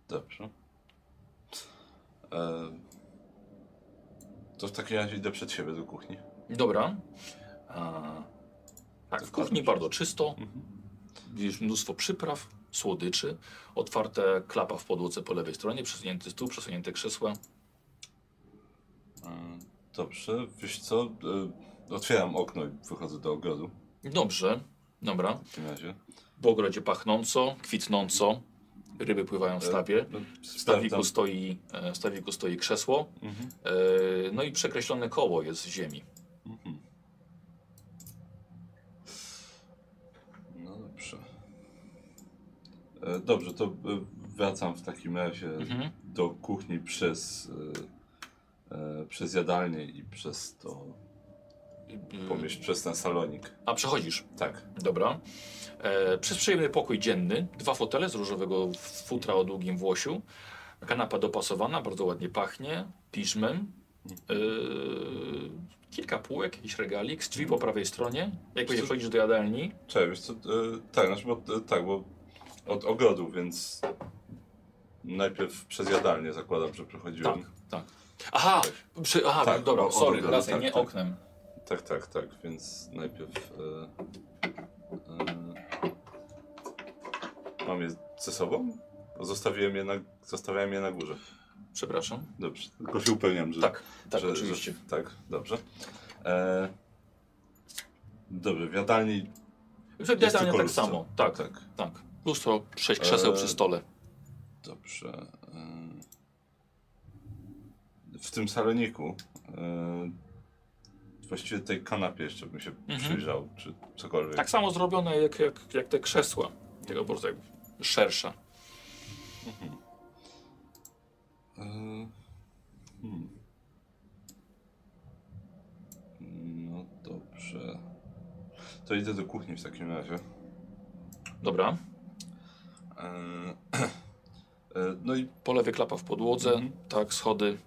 Dobrze. E, to w takim razie idę przed siebie do kuchni.
Dobra. A, tak, w kuchni bardzo czysto.
Mhm.
Widzisz mnóstwo przypraw, słodyczy, otwarte klapa w podłodze po lewej stronie, przesunięty stół, przesunięte krzesła.
E, dobrze, wiesz co? E, otwieram okno i wychodzę do ogrodu
Dobrze, dobra.
w takim razie.
W ogrodzie pachnąco, kwitnąco, ryby pływają w stawie.
No,
W stawiku stoi, e, w stawiku stoi krzesło,
Mhm.
e, no i przekreślone koło jest z ziemi.
Mhm. No dobrze. E, dobrze, to e, wracam w takim razie
Mhm.
do kuchni przez, e, e, przez jadalnię i przez to pomieść, przez ten salonik.
A przechodzisz.
Tak.
Dobra. E, przez przyjemny pokój dzienny, dwa fotele z różowego futra o długim włosiu, kanapa dopasowana, bardzo ładnie pachnie, piżmem, e, kilka półek, jakiś regalik, z drzwi po prawej stronie. Jak będzie wchodzisz do jadalni,
Cześć, co, e, tak, znaczy, bo, e, tak, bo od ogrodu, więc najpierw przez jadalnię zakładam, że przechodziłem.
tak, tak. Aha, przy, aha
Tak,
dobra, sorry, racja,
tak,
nie
tak.
oknem.
Tak, tak, tak, więc najpierw e, e, mam je ze sobą? Zostawiłem je na, zostawiałem je na górze.
Przepraszam.
Dobrze, tylko się upewniam, że...
Tak, tak,
że,
oczywiście.
Że, tak, dobrze. E, dobrze, w jadalni...
Jest
tylko
tak samo. Tak, tak.
tak.
Lustro, sześć krzeseł
Eee,
przy stole.
Dobrze. e, W tym saloniku e, właściwie tej kanapie jeszcze bym się
Mhm.
przyjrzał, czy cokolwiek.
Tak samo zrobione jak, jak, jak te krzesła. Tylko po prostu szersza.
E, hmm. No dobrze. To idę do kuchni w takim razie.
Dobra.
E, e, no i
Po lewej klapa w podłodze.
Mhm.
Tak, schody.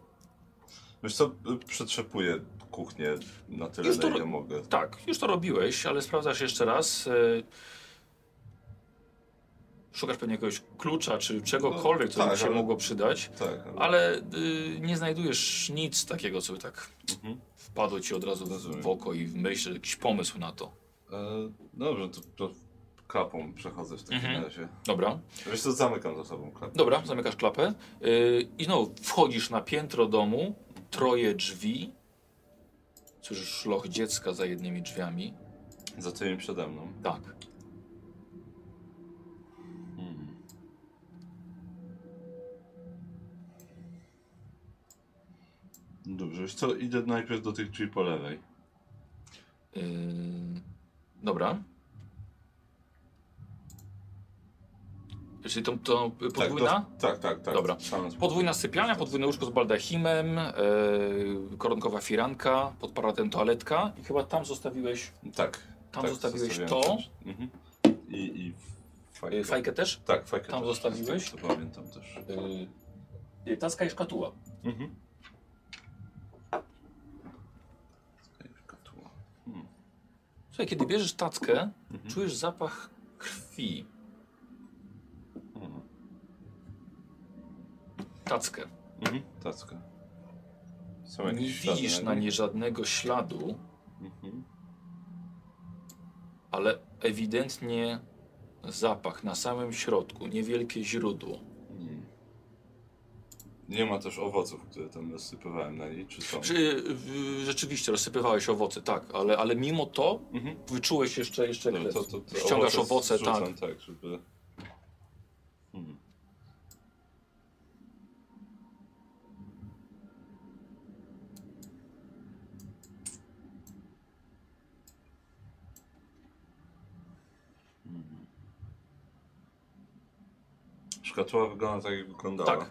wiesz co, przetrzepuję kuchnię na tyle,
Już to
na ile mogę.
Tak, już to robiłeś, ale sprawdzasz jeszcze raz. e, Szukasz pewnie jakiegoś klucza, czy czegokolwiek, co
tak,
by się
ale-
mogło przydać.
Tak, ale...
Ale y, nie znajdujesz nic takiego, co by tak
Mhm.
wpadło ci od razu w,
Rozumiem.
w oko i w myśl, jakiś pomysł na to.
E, dobrze, to, to klapą przechodzę w takim
Mhm.
razie.
Dobra,
Wiesz co, zamykam za sobą klapę.
dobra, zamykasz klapę y, i znowu wchodzisz na piętro domu, troje drzwi. Słyszysz szloch dziecka za jednymi drzwiami.
Za tymi przede mną.
Tak.
Hmm. Dobrze, co, idę najpierw do tych drzwi po lewej.
Yy, dobra. Czyli to, podwójna?
Tak, do, tak, tak, tak.
Dobra. Podwójna sypialnia, podwójne łóżko z baldachimem, e, koronkowa firanka, pod paratem toaletka i chyba tam zostawiłeś
Tak.
Tam
tak,
zostawiłeś to?
Mhm. I, i fajkę.
e, fajkę też.
Tak, fajkę
Tam
też.
zostawiłeś?
Tak, to pamiętam też.
E, tacka i szkatuła.
Mhm. Hmm.
Słuchaj, kiedy bierzesz tackę,
Mhm.
czujesz zapach krwi.
Hmm.
Tackę.
Mhm. Tacka. Są
Nie widzisz na
niej?
żadnego śladu,
Mhm.
ale ewidentnie zapach na samym środku, niewielkie źródło.
Hmm. Nie ma też owoców, które tam rozsypywałem na niej, czy są?
Czy, rzeczywiście rozsypywałeś owoce, tak, ale, ale mimo to
Mhm.
wyczułeś jeszcze, jeszcze krew.
to, to, to
Ściągasz owoce,
zrzucam,
tak.
tak, żeby... Hmm. Mhm. Szkatuła wygląda tak, jak wyglądała.
Tak.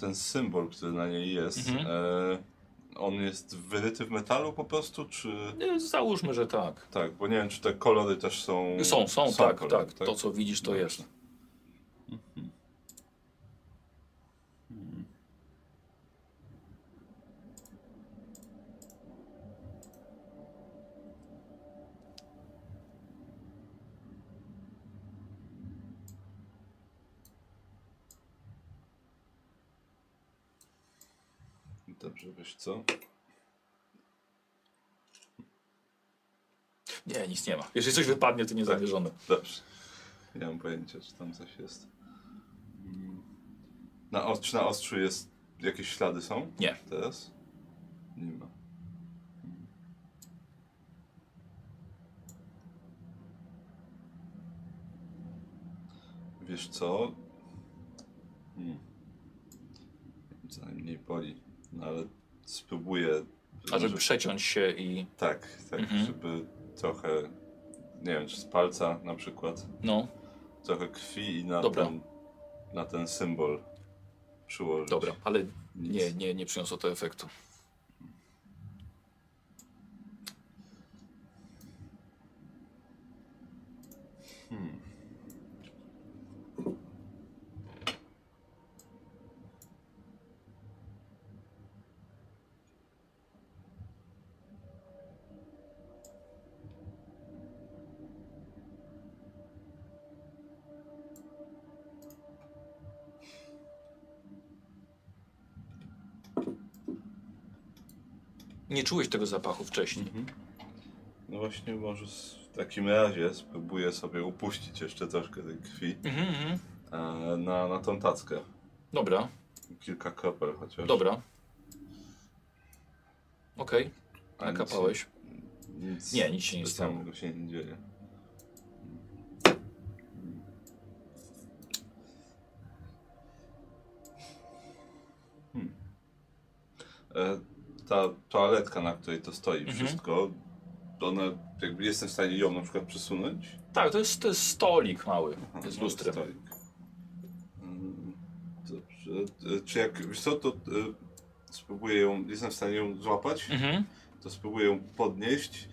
Ten symbol, który na niej jest,
Mhm.
e, on jest wyryty w metalu po prostu, czy...
Załóżmy, że tak.
Tak, bo nie wiem, czy te kolory też są...
Są, są, tak,
kolory,
tak. To, co widzisz, to
Dobrze.
jest.
Wiesz co?
Nie, nic nie ma. Jeżeli coś wypadnie, to niezamierzone.
Dobrze. Nie mam pojęcia, czy tam coś jest. Mm. Na, os- czy na ostrzu jest... Jakieś ślady są?
Nie.
Teraz? Nie ma. Mm. Wiesz co? Hmm. Co najmniej boli. No ale spróbuję...
A żeby przeciąć się i...
Tak, tak,
Mhm.
żeby trochę... Nie wiem, czy z palca na przykład
No,
trochę krwi i na
Dobra.
ten, na ten symbol przyłożyć.
dobra, ale
Nic.
nie, nie, nie przyniosło to efektu.
Hmm.
Nie czułeś tego zapachu wcześniej.
Mhm. No właśnie, może w takim razie spróbuję sobie upuścić jeszcze troszkę tej krwi
Mhm, mhm.
e, na, na tą tackę.
Dobra,
Kilka kropel chociaż.
dobra. Okej,
A nic-
nakapałeś.
Nic,
Nie, nic się nie
specjalnego się nie dzieje. Ta toaletka, na której to stoi
Mhm.
wszystko, ona jakby jestem w stanie ją na przykład przesunąć.
Tak, to jest, to jest stolik mały
Aha,
z
no,
lustrem.
stolik. Mm, Dobrze. E, Czy jak wiesz co, to e, spróbuję ją, jestem w stanie ją złapać,
Mhm.
to spróbuję ją podnieść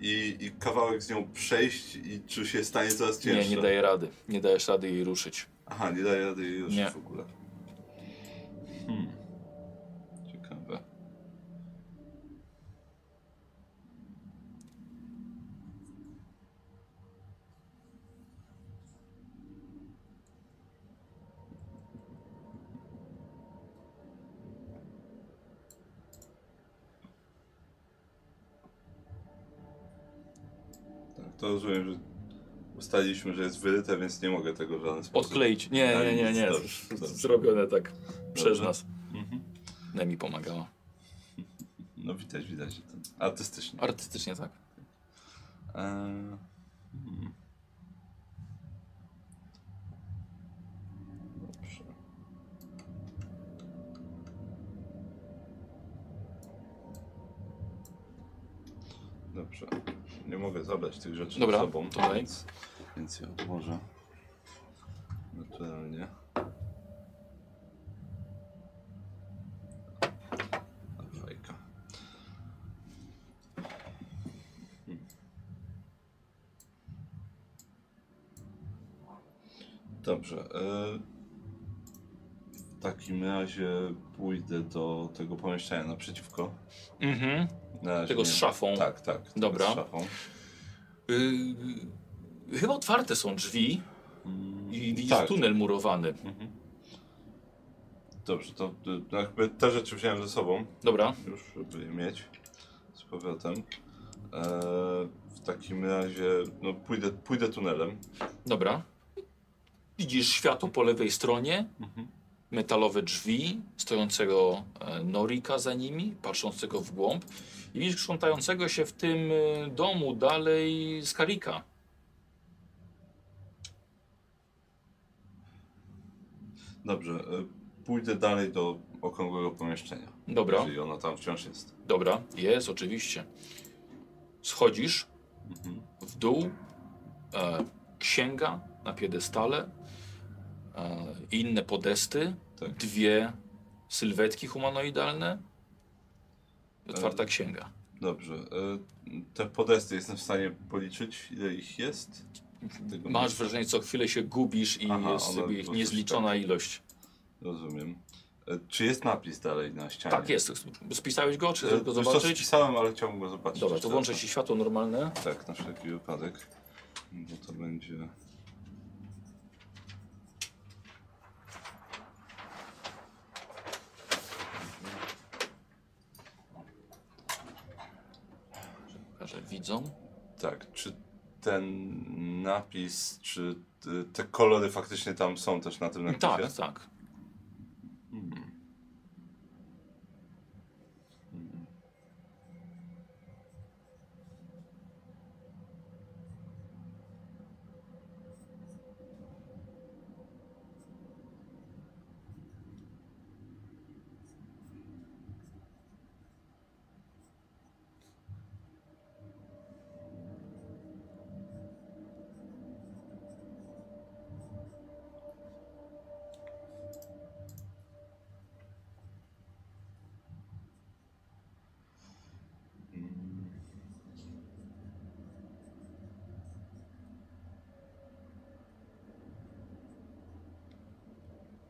i, i kawałek z nią przejść i czy się stanie coraz cięższe.
Nie, nie daje rady. Nie dajesz rady jej ruszyć.
Aha, nie daje rady jej ruszyć
Nie.
w ogóle. Hmm. Ciekawe. Tak, to rozumiem, że ustaliliśmy, że jest wyryte, więc nie mogę tego w żaden sposób.
Odkleić. Nie, nie, nie, nie.
Dobrze, dobrze.
Zrobione tak przez nas.
Mhm.
Nemi pomagała.
No widać, widać, ten artystycznie.
Artystycznie tak.
Eee, hmm. Dobrze. Dobrze. Nie mogę zabrać tych rzeczy
Dobra,
ze sobą,
to daj.
więc, więc je odłożę. Naturalnie. Fajka. Dobrze. e, W takim razie pójdę do tego pomieszczenia naprzeciwko.
Mhm.
Na razie
Tego z szafą.
Tak, tak. tego
Dobra.
Z szafą.
Yy, chyba otwarte są drzwi
Mm,
i widzisz
tak.
tunel murowany.
Mhm. Dobrze, to jakby te rzeczy wziąłem ze sobą,
Dobra.
już żeby je mieć z powrotem. E, w takim razie no, pójdę, pójdę tunelem.
Dobra. Widzisz światło po lewej stronie,
Mhm.
metalowe drzwi, stojącego e, Norika za nimi, patrzącego w głąb. I widzisz krzątającego się w tym e, domu dalej z Karika.
Dobrze, e, pójdę dalej do okrągłego pomieszczenia.
Dobra,
Jeżeli ona tam wciąż jest.
dobra, jest oczywiście. Schodzisz
Mhm.
w dół, e, księga na piedestale, e, inne podesty,
Tak.
dwie sylwetki humanoidalne otwarta księga.
Dobrze. E, te podesty jestem w stanie policzyć, ile ich jest? Tego
Masz
nie-
wrażenie, co chwilę się gubisz i
Aha,
jest
po prostu
niezliczona ilość.
Rozumiem. E, czy jest napis dalej na ścianie?
Tak, jest. Spisałeś go, czy
E, wiesz co,
zobaczyć?
spisałem, ale chciałbym go zobaczyć.
Dobra, to włączę ci światło normalne.
Tak, na wszelki wypadek. Bo to będzie. Tak, czy ten napis, czy te kolory faktycznie tam są też na tym napisie?
Tak, tak.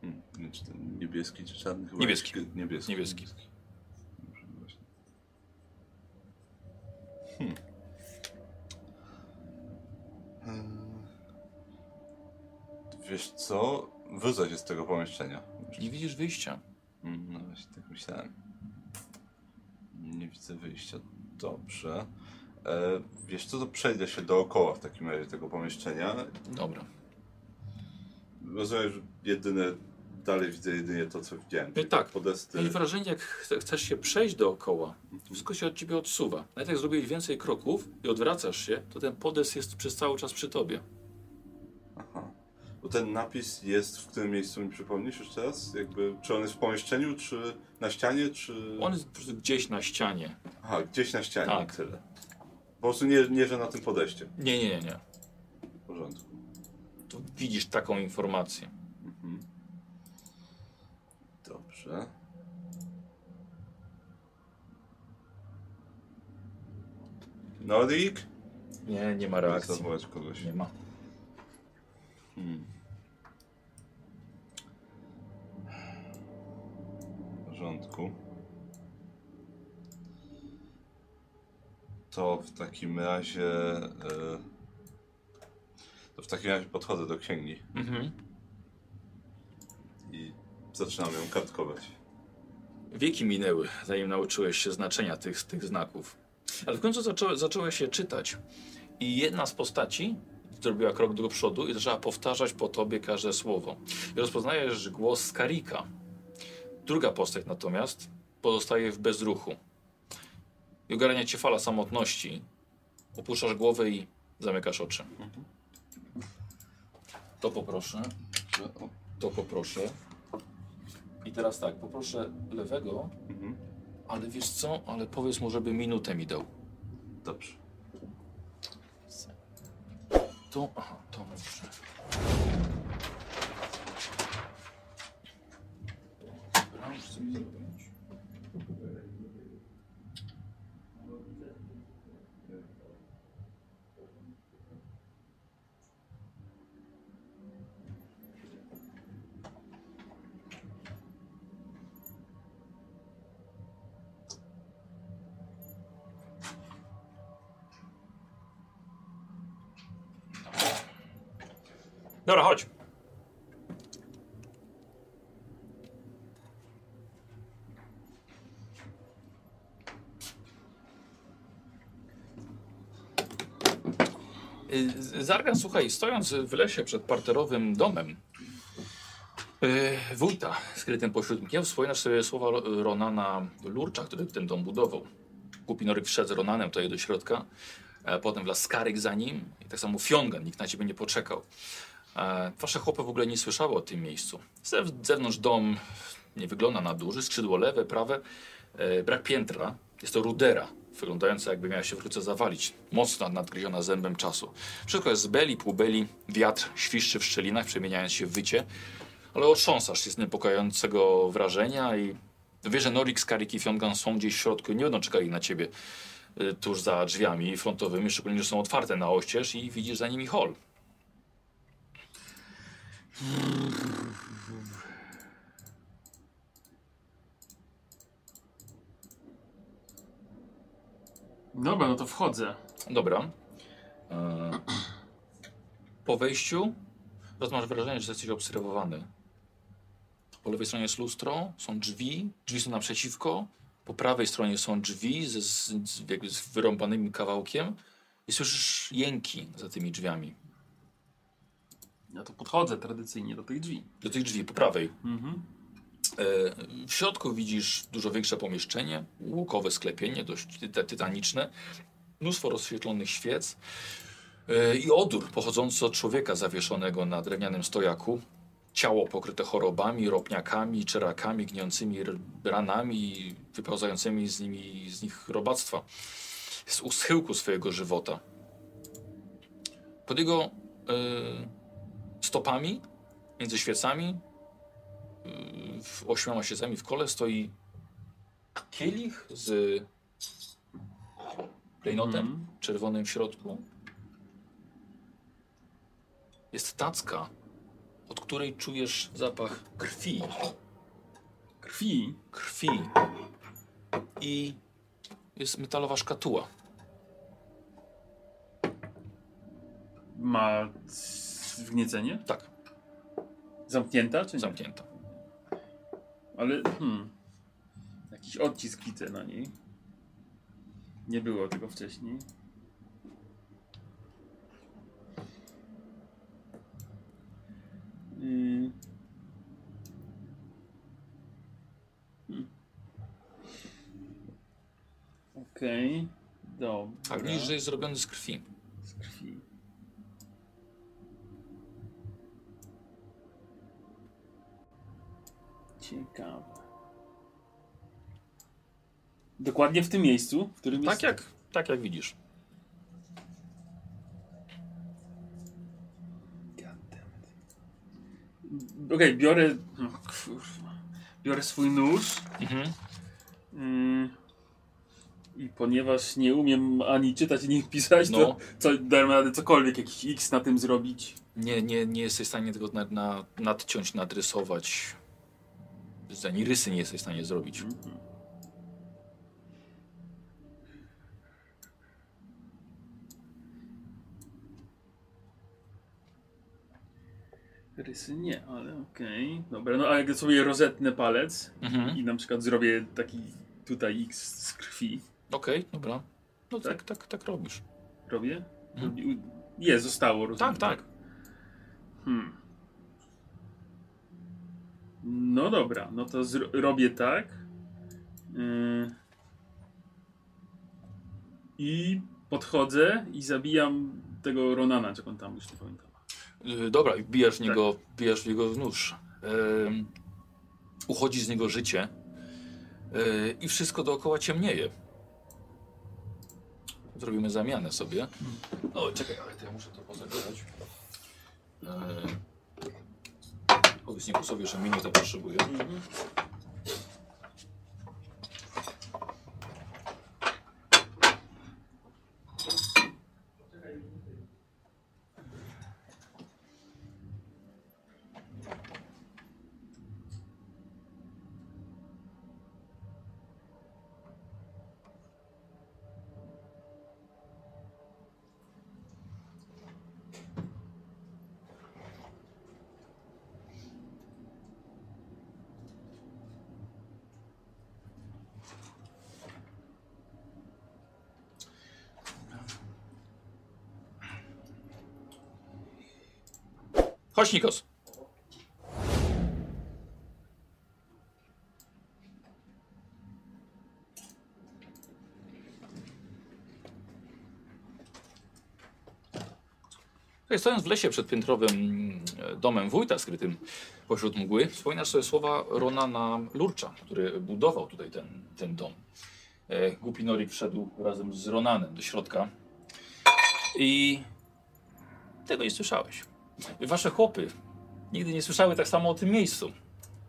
Hmm, nie wiem, czy ten niebieski, czy czarny? Chyba
Niebieski.
jakiś- Niebieski.
Niebieski.
Właśnie. Hmm. Wiesz co? Wrócę się z tego pomieszczenia.
Nie widzisz wyjścia.
Mm, No właśnie, tak myślałem. Nie widzę wyjścia. Dobrze. E, wiesz co, to przejdę się dookoła w takim razie tego pomieszczenia.
Dobra.
Rozumiem, że jedyne, dalej widzę jedynie to, co widziałem. czyli
tak.
Podesty.
Mieć wrażenie, jak chce- chcesz się przejść dookoła, wszystko się od ciebie odsuwa. Nawet jak zrobiłeś więcej kroków i odwracasz się, to ten podest jest przez cały czas przy tobie.
Aha. Bo ten napis jest w którym miejscu mi przypomnisz jeszcze raz? Jakby, czy on jest w pomieszczeniu, czy na ścianie, czy...
On jest po prostu gdzieś na ścianie.
Aha, gdzieś na ścianie.
Tak.
Tyle. Po prostu nie, nie, że na tym podejście.
Nie, nie, nie, nie.
W porządku.
Tu widzisz taką informację.
Mhm. Dobrze. Norik?
Nie, nie ma reakcji.
Zawołać kogoś.
Nie ma.
Hmm. W porządku. To w takim razie. e, To w takim razie podchodzę do księgi
Mhm.
i zaczynam ją kartkować.
Wieki minęły, zanim nauczyłeś się znaczenia tych, tych znaków. Ale w końcu zaczą, zacząłeś się czytać. I jedna z postaci zrobiła krok do przodu i zaczęła powtarzać po tobie każde słowo. I rozpoznajesz głos Skarika. Druga postać natomiast pozostaje w bezruchu. I ogarnia cię fala samotności. Opuszczasz głowę i zamykasz oczy. To poproszę. To poproszę. I teraz tak, poproszę lewego,
Mhm.
ale wiesz co? Ale powiedz mu, żeby minutę mi dał.
Dobrze.
To, aha, to muszę. Dobra, już sobie zrobić. Dobra, chodź. Y, Zargan, słuchaj, stojąc w lesie przed parterowym domem yy, wójta skrytym pośród mgieł, wspominasz sobie słowa Ro- Ronana Lurcza, który ten dom budował. Kupinoryk wszedł z Ronanem tutaj do środka, potem Laskaryk za nim i tak samo Fiongan, nikt na ciebie nie poczekał. E, Wasze chłopy w ogóle nie słyszały o tym miejscu. Z zewnątrz dom nie wygląda na duży, skrzydło lewe, prawe, e, brak piętra. Jest to rudera, wyglądająca jakby miała się wkrótce zawalić. Mocno nadgryziona zębem czasu. Wszystko jest z beli, półbeli, wiatr świszczy w szczelinach, przemieniając się w wycie. Ale otrząsasz się z niepokojącego wrażenia i wiesz, że Norik, Skarik i Fiongan są gdzieś w środku i nie będą czekali na ciebie y, tuż za drzwiami frontowymi, szczególnie, że są otwarte na oścież i widzisz za nimi hol.
Dobra, no to wchodzę.
Dobra. E, po wejściu teraz masz wrażenie, że jesteś obserwowany. Po lewej stronie jest lustro, są drzwi, drzwi są naprzeciwko. Po prawej stronie są drzwi z, z, z, z kawałkiem i słyszysz jęki za tymi drzwiami.
Ja to podchodzę tradycyjnie do tych drzwi.
Do tych drzwi po prawej.
Mhm.
E, W środku widzisz dużo większe pomieszczenie, łukowe sklepienie, dość tyta- tytaniczne, mnóstwo rozświetlonych świec e, i odór pochodzący od człowieka zawieszonego na drewnianym stojaku. Ciało pokryte chorobami, ropniakami, czerakami, gniącymi ranami, wypełzającymi z, nimi, z nich robactwa. Jest u schyłku swojego żywota. Pod jego e, stopami, między świecami, w ośmioma siedzami w kole stoi kielich z klejnotem
Mhm.
czerwonym w środku. Jest tacka, od której czujesz zapach krwi.
Krwi.
Krwi. I jest metalowa szkatuła.
Ma c- wgniecenie?
Tak,
Zamknięta czy nie?
zamknięta.
Ale hmm. Jakiś odcisk widzę na niej. Nie było tego wcześniej. Mm. Hmm. Okej, dobra.
A jest zrobiony. Z krwi.
Ciekawe. Dokładnie w tym miejscu, w którym
Tak
jest...
jak, tak jak widzisz.
Okej, biorę... No, kurwa. Biorę swój nóż
Mhm.
mm, i ponieważ nie umiem ani czytać, ani pisać,
No.
to co, dałem radę cokolwiek, jakiś X na tym zrobić.
Nie, nie, nie jesteś w stanie tego na, nadciąć, nadrysować. Ani rysy nie jesteś w stanie zrobić.
Rysy nie, ale okej. Dobra, no a jak sobie rozetnę palec
Mhm.
i na przykład zrobię taki tutaj X z krwi,
Okej, dobra. No tak, tak, tak robisz.
robię?
Mhm.
Robi- Jest, zostało, rozumiem.
Tak, tak.
Hmm. No dobra, no to robię tak. Yy. I podchodzę i zabijam tego Ronana, czy on tam już nie pamiętam.
Yy, dobra, i bijesz w niego, bijesz w niego nóż. Ym, uchodzi z niego życie. Yy, I wszystko dookoła ciemnieje. Zrobimy zamianę sobie. O, czekaj, ale to ja muszę to pozabierać. Yy, powiedz Nikusowi, że mini to potrzebuje. Chodź, Nikos. Stojąc w lesie przed piętrowym e, domem wójta skrytym pośród mgły, wspominasz sobie słowa Ronana Lurcza, który budował tutaj ten, ten dom. E, Głupi Norik wszedł razem z Ronanem do środka i tego nie słyszałeś. Wasze chłopy nigdy nie słyszały tak samo o tym miejscu.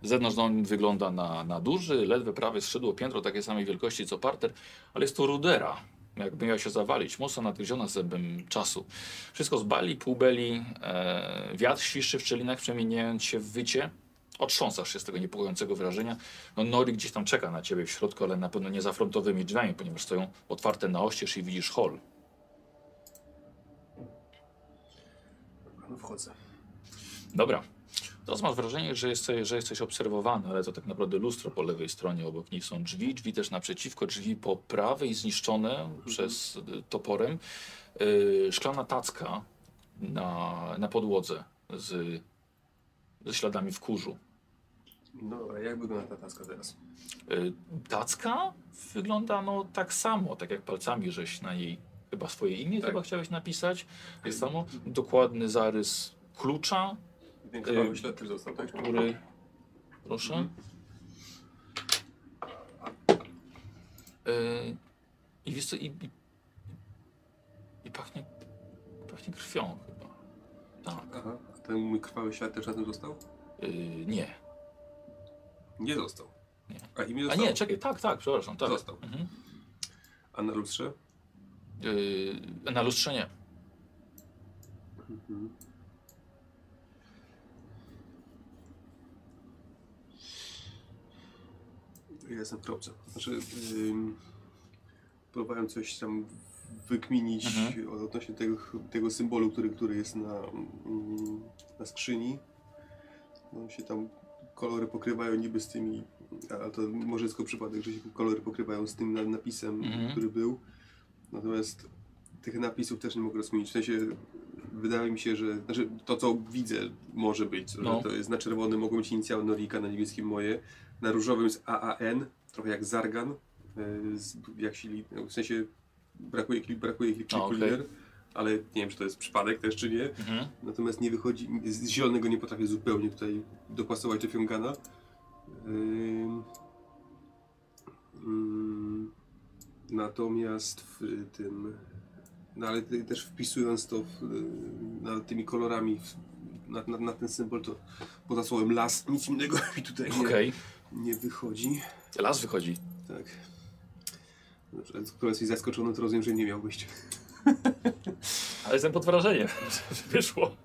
Zewnątrz dom wygląda na, na duży, ledwe prawie skrzydło piętro takiej samej wielkości co parter, ale jest to rudera. Jakby miała się zawalić, mocno nadgryziona zębem czasu. Wszystko z bali, półbeli, e, wiatr świszczy w szczelinach, przemieniając się w wycie. Otrząsasz się z tego niepokojącego wrażenia. No, Nori gdzieś tam czeka na ciebie w środku, ale na pewno nie za frontowymi drzwiami, ponieważ stoją otwarte na oścież i widzisz hol.
Wchodzę.
Dobra. Teraz masz wrażenie, że jesteś, że jesteś obserwowany, ale to tak naprawdę lustro po lewej stronie, obok nich są drzwi, drzwi też naprzeciwko, drzwi po prawej zniszczone przez y, toporem. Yy, szklana tacka na, na podłodze z, ze śladami w kurzu.
No, a jak wygląda ta taska teraz?
Yy, tacka wygląda no tak samo, tak jak palcami żeś na jej chyba swoje imię
Tak.
chyba chciałeś napisać. Tak samo dokładny zarys klucza,
Większy
Y,
ślad też został, tak?
który... Proszę.
Mhm.
Yy, I wiesz co, i, i, i pachnie, pachnie krwią chyba. Tak.
Aha, a ten mój krwawy ślad też tym został?
Yy, nie.
Nie został.
Nie.
A imię
A nie, czekaj, tak, tak, przepraszam, tak.
Został.
Mhm.
A na lustrze?
Yy, na lustrze nie.
Mhm. Ja jestem w kropce. Znaczy, ym, próbowałem coś tam wykminić
Mhm.
odnośnie tego, tego symbolu, który, który jest na, mm, na skrzyni. No się tam kolory pokrywają niby z tymi, ale to może jest tylko przypadek, że się kolory pokrywają z tym na- napisem,
Mhm.
który był. Natomiast tych napisów też nie mogę rozkminić. W sensie wydaje mi się, że znaczy to co widzę może być,
No.
to jest na czerwonym mogą być inicjały Norika, na niebieskim moje, na różowym jest AAN, trochę jak Zargan, z, jak sili, w sensie brakuje, brakuje kliku
A, okej.
liter, ale nie wiem czy to jest przypadek też czy nie.
Mhm.
Natomiast nie wychodzi, z zielonego nie potrafię zupełnie tutaj dopasować do Fiongana. Ym, ym, natomiast w tym, no ale też wpisując to w, y, na tymi kolorami na, na, na ten symbol, to poza słowem las nic innego mi tutaj nie,
Okej.
nie wychodzi.
Las wychodzi.
Tak. Skoro jesteś zaskoczony, to rozumiem, że nie miał wyjść.
Ale jestem pod wrażeniem, że wyszło.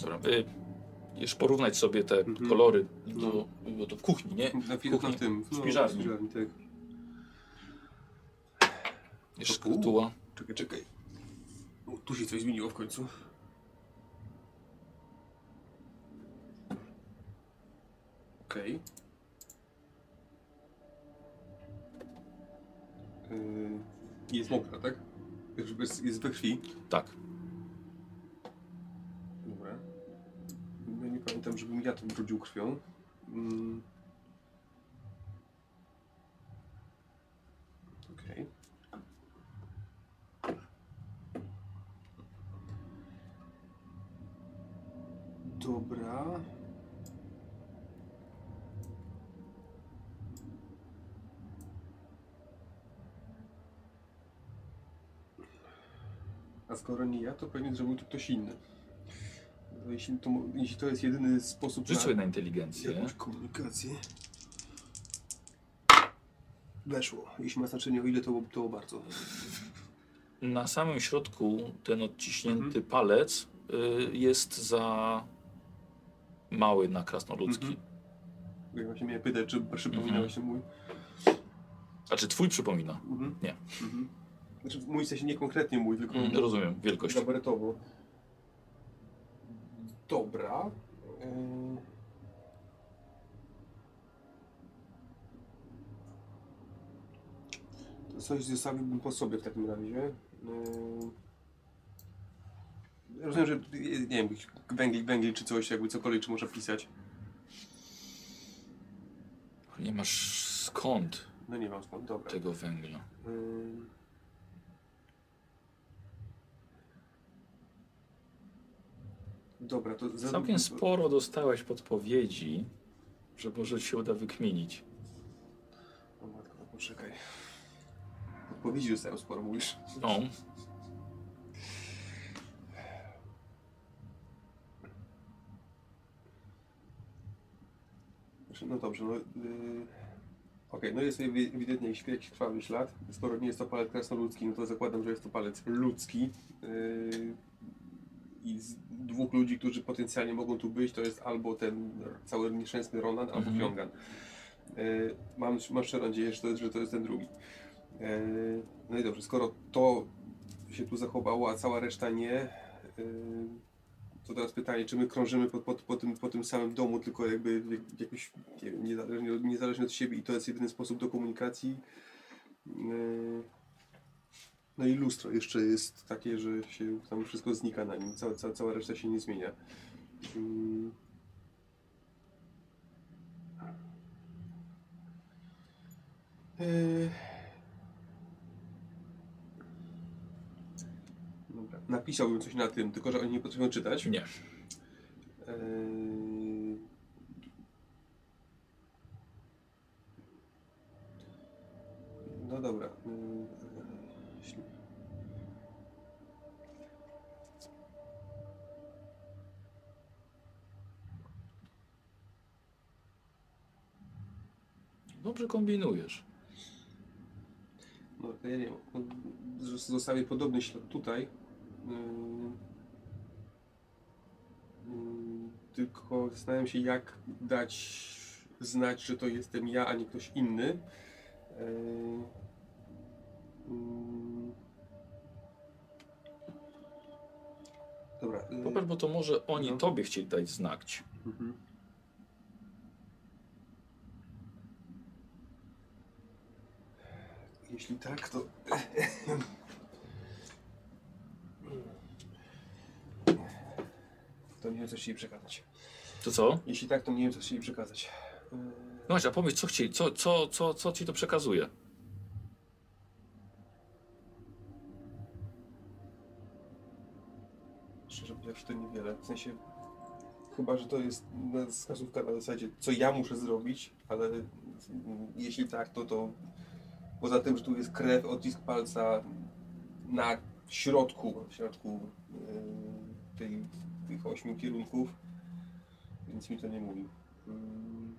Dobra. Y, jeszcze porównać sobie te
Mhm.
kolory do, do, do w kuchni, nie?
Na,
W kuchni,
tym,
w
no,
spiżarni.
w spiżarni, tak.
Jeszcze szkatuła.
Czekaj, czekaj. O, tu się coś zmieniło w końcu. Okej. Yy, Jest mokra, tak? Jest, jest we krwi.
Tak.
Dobra. Ja nie pamiętam, żebym ja to brudził krwią. Mm. Okej. Dobra. A skoro nie ja, to pewnie zrobił to ktoś inny. Jeśli to, jeśli to jest jedyny sposób
Rzuć sobie na inteligencję.
jakąś komunikację. Weszło. Jeśli ma znaczenie, o ile to, to bardzo.
Na samym środku ten odciśnięty
Mhm.
palec y, jest za mały na krasnoludzki.
Mhm. Ja właśnie miałem pytać, czy przypominał się mój.
A czy twój przypomina?
Mhm.
Nie.
Mhm. Znaczy mój w sensie nie konkretnie mój, tylko
Mm, rozumiem, wielkość.
gabarytowo. Dobra. Yy... To Coś zostawiłbym po sobie w takim razie. Yy... Rozumiem, że nie wiem, węgiel, węgiel czy coś, jakby cokolwiek, czy można pisać.
Nie masz skąd
No nie mam skąd, dobra.
tego węgla.
Ym. Dobra, to za...
Całkiem sporo dostałeś podpowiedzi, że może się uda wykminić.
O matko, no poczekaj. Odpowiedzi dostałem sporo, mówisz.
No,
Znaczy, No dobrze, no... Yy... Okej, no jest ewi- ewidentnie jakiś krwawy ślad. Skoro nie jest to palec krasnoludzki, no to zakładam, że jest to palec ludzki. Yy... I z dwóch ludzi, którzy potencjalnie mogą tu być, to jest albo ten cały nieszczęsny Ronan, albo
Mhm.
Yy, mam, mam szczerą nadzieję, że to, jest, że to jest ten drugi. Yy, no i dobrze, skoro to się tu zachowało, a cała reszta nie, yy, to teraz pytanie, czy my krążymy po, po, po, tym, po tym samym domu, tylko jakby jak- jakoś niezależnie, niezależnie od siebie i to jest jedyny sposób do komunikacji. Yy, No i lustro jeszcze jest takie, że się tam wszystko znika na nim, cała, cała, cała reszta się nie zmienia. Yy. Yy. Dobra. Napisałbym coś na tym, tylko że oni nie potrafią czytać.
nie.
Eee... No dobra.
Dobrze kombinujesz.
No, to ja nie wiem. no, Zostawię podobny ślad tutaj. Eee, mm, Tylko zastanawiam się, jak dać znać, że to jestem ja, a nie ktoś inny. Eee, mm. Dobra. eee,
Popatrz, bo to może oni
No.
tobie chcieli dać znać.
Mhm. Jeśli tak, to... To nie wiem, co chcieli przekazać.
To co?
Jeśli tak, to nie wiem, co chcieli przekazać.
No właśnie, a powiedz, co, chcieli, co, co, co, co ci to przekazuje?
Szczerze powiedziawszy, to niewiele. W sensie, chyba, że to jest wskazówka na zasadzie, co ja muszę zrobić, ale jeśli tak, to to poza tym, że tu jest krew, odcisk palca na środku, w środku yy, tej, tych ośmiu kierunków, więc mi to nie mówi. Mm.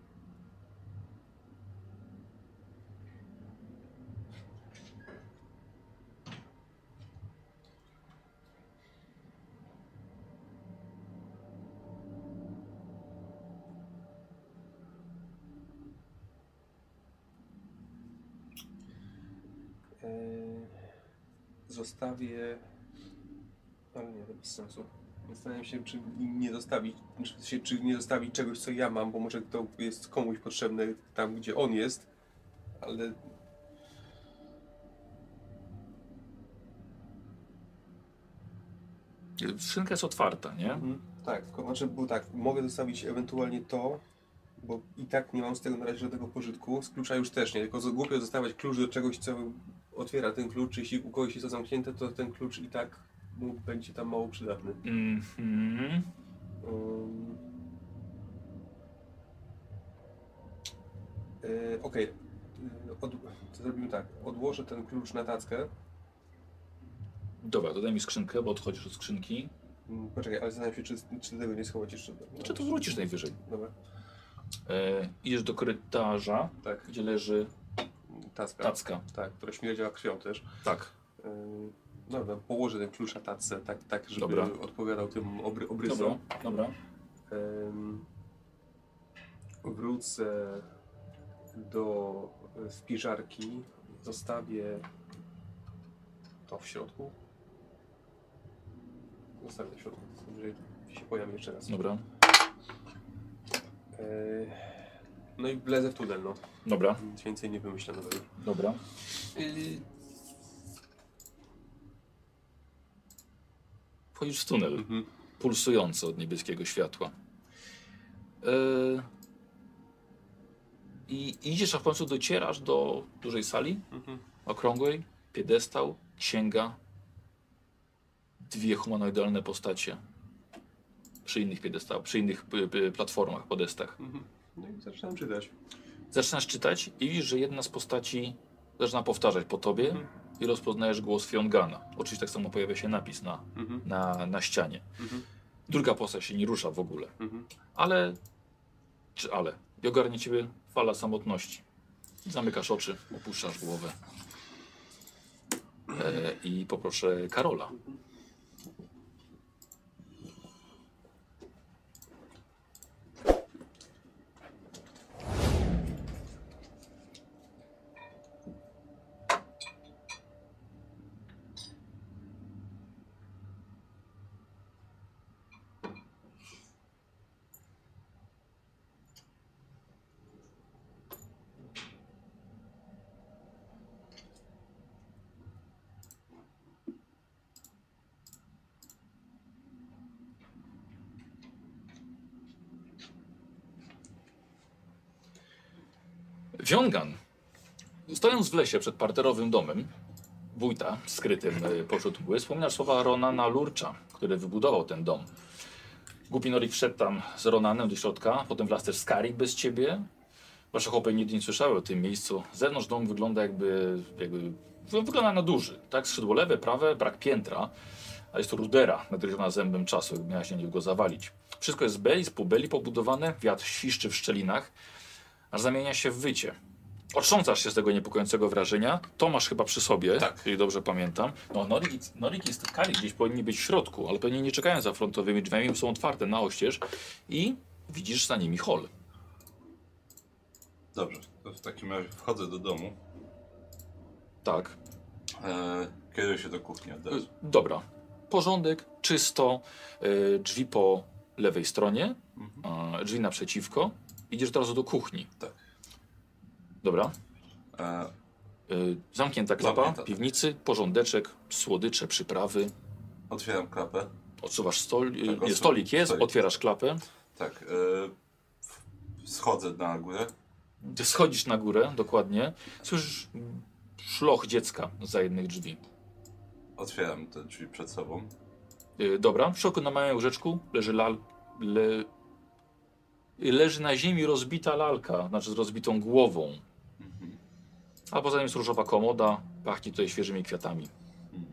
Eee, zostawię. Ale nie, to bez sensu. Zastanawiam się, czy nie zostawić, czy, się- czy nie zostawić czegoś, co ja mam, bo może to jest komuś potrzebne tam, gdzie on jest, ale
Skrzynka jest otwarta, nie?
Mhm. Tak, tylko znaczy, bo tak, mogę zostawić ewentualnie to, bo i tak nie mam z tego na razie żadnego pożytku. Z klucza już też nie, tylko głupio zostawiać klucz do czegoś, co otwiera ten klucz. Jeśli u kogoś jest to zamknięte, to ten klucz i tak mu będzie tam mało przydatny.
Mhm.
Um, e, Okej, E, Od- zrobimy tak. Odłożę ten klucz na tackę.
Dobra, dodaj mi skrzynkę, bo odchodzisz od skrzynki.
Mm, Poczekaj, ale zastanawiam się, czy, czy tego nie schować jeszcze.
Czy to wrócisz najwyżej?
Dobra,
E, idziesz do korytarza,
tak.
gdzie leży
Tacka.
tacka.
Tak, która śmierdziała krwią też.
Tak.
Yy, Dobra, położę ten klucz na tacce, tak, tak żeby
Dobra.
odpowiadał tym obry,
Dobra,
obrysom.
dobra.
Ym, wrócę do e, spiżarki, zostawię to w środku. Zostawię to w środku, jeżeli się pojawi jeszcze raz.
Dobra,
no i wlezę w tunel, no.
dobra,
Nic więcej nie wymyślę nowego.
dobra. Y... Wchodzisz w tunel.
Mhm.
pulsujące od niebieskiego światła. Yy, I idziesz, a w końcu docierasz do dużej sali
Mhm.
okrągłej, piedestał, księga, dwie humanoidalne postacie przy innych piedestałach, przy innych platformach, podestach.
Mhm. No i zaczynam czytać.
Zaczynasz czytać i widzisz, że jedna z postaci zaczyna powtarzać po tobie
Mhm.
i rozpoznajesz głos Fiongana. Oczywiście tak samo pojawia się napis na,
Mhm.
na, na ścianie.
Mhm.
Druga postać się nie rusza w ogóle.
Mhm.
Ale. Czy ale? I ogarnie ciebie fala samotności. Zamykasz oczy, opuszczasz głowę. E, I poproszę Karola. Wiągan. Stojąc w lesie przed parterowym domem, wójta skrytym e, pośród mgły, wspominasz słowa Ronana Lurcza, który wybudował ten dom. Głupi Norik wszedł tam z Ronanem do środka, potem wlazł też Skarik bez ciebie. Wasze chłopy nigdy nie słyszały o tym miejscu. Zewnątrz dom wygląda jakby, jakby wygląda na duży. Tak, skrzydło lewe, prawe, brak piętra, a jest to rudera nadgryziona zębem czasu, jakby miała się nie go zawalić. Wszystko jest z beli, z pubeli pobudowane, wiatr świszczy w szczelinach, aż zamienia się w wycie. Otrząsasz się z tego niepokojącego wrażenia. Tomasz chyba przy sobie,
Tak.
jeżeli dobrze pamiętam. No, Norik, i- Norik i Skali gdzieś powinni być w środku, ale pewnie nie czekają za frontowymi drzwiami, są otwarte na oścież i widzisz za nimi hol.
Dobrze, to w takim razie wchodzę do domu.
Tak.
E, kieruję się do kuchni od razu.
Dobra. Porządek, czysto, y, drzwi po lewej stronie,
Mhm.
y, drzwi naprzeciwko. Idziesz od razu do kuchni.
Tak.
Dobra.
E,
Y, zamknięta klapa
Zamknięta, tak.
piwnicy, porządeczek, słodycze, przyprawy.
Otwieram klapę.
Odsuwasz stol, y, stolik jest,
Stolik.
otwierasz klapę,
Tak. E, w- schodzę na górę.
Ty schodzisz na górę, dokładnie. Słyszysz szloch dziecka za jednych drzwi.
Otwieram te drzwi przed sobą.
Y, dobra, w środku na małym łóżeczku leży lal... Le... Leży na ziemi rozbita lalka, znaczy z rozbitą głową. A poza tym jest różowa komoda, pachnie tutaj świeżymi kwiatami.
Mm.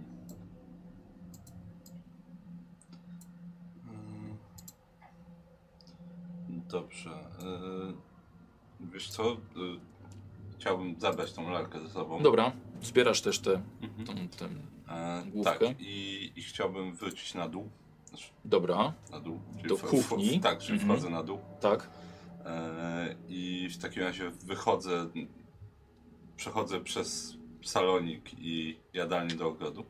Dobrze. e, Wiesz co? E, Chciałbym zabrać tą lalkę ze sobą.
Dobra, zbierasz też tę...
Mhm.
tą- tę-
E,
Główkę.
tak, i, i chciałbym wrócić na dół.
Dobra,
na dół.
Do
w- w-
kuchni.
Tak, czyli
Mhm.
wchodzę na dół.
tak.
E, I w takim razie wychodzę, przechodzę przez salonik i jadalnię do ogrodu.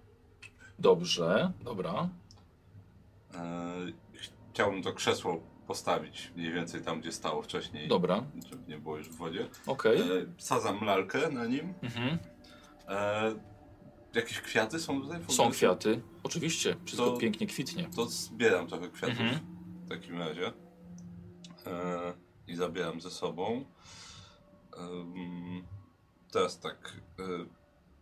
Dobrze, dobra.
E, Chciałbym to krzesło postawić mniej więcej tam, gdzie stało wcześniej,
Dobra,
żeby nie było już w wodzie.
okej.
E, Sadzam lalkę na nim.
Mhm.
E, Jakieś kwiaty są tutaj?
Są kwiaty, oczywiście, wszystko
To-
pięknie kwitnie.
To zbieram trochę kwiatów
Mhm.
w takim razie. E, I zabieram ze sobą. Em, teraz tak. E,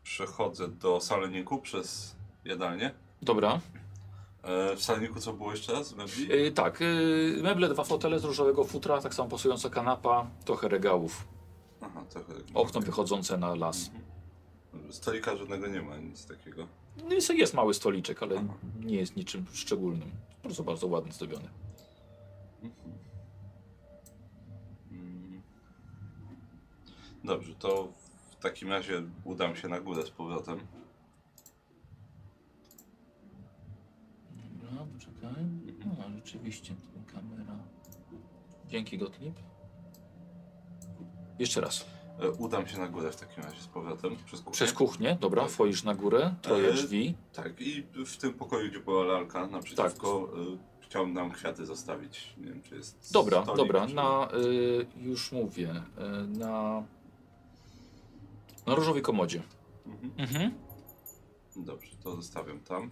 przechodzę do saloniku przez jadalnię.
Dobra.
E, w saloniku co było jeszcze raz? Mebli?
Yy, tak, yy, meble, dwa fotele z różowego futra, tak samo pasująca kanapa, trochę regałów,
Aha, trochę.
okno wychodzące na las.
Mhm. Stolika żadnego nie ma, nic takiego.
No jest, jest mały stoliczek, ale
Aha.
nie jest niczym szczególnym. Po prostu bardzo ładnie zdobiony.
Mm. Dobrze, to w takim razie udam się na górę z powrotem.
Dobra, poczekaj. No, rzeczywiście, tu kamera. Dzięki, Gottlieb. Jeszcze raz.
E, Udam się na górę w takim razie z powrotem przez kuchnię.
Przez kuchnię, dobra,
Tak.
wchodzisz na górę, troje
E,
drzwi.
Tak, i w tym pokoju, gdzie była lalka naprzeciwko, y, chciałbym nam kwiaty zostawić. Nie wiem, czy jest
Dobra,
stolik,
dobra,
czy...
na, y, już mówię, y, na, na różowej komodzie.
Mhm.
Mhm.
Dobrze, to zostawiam tam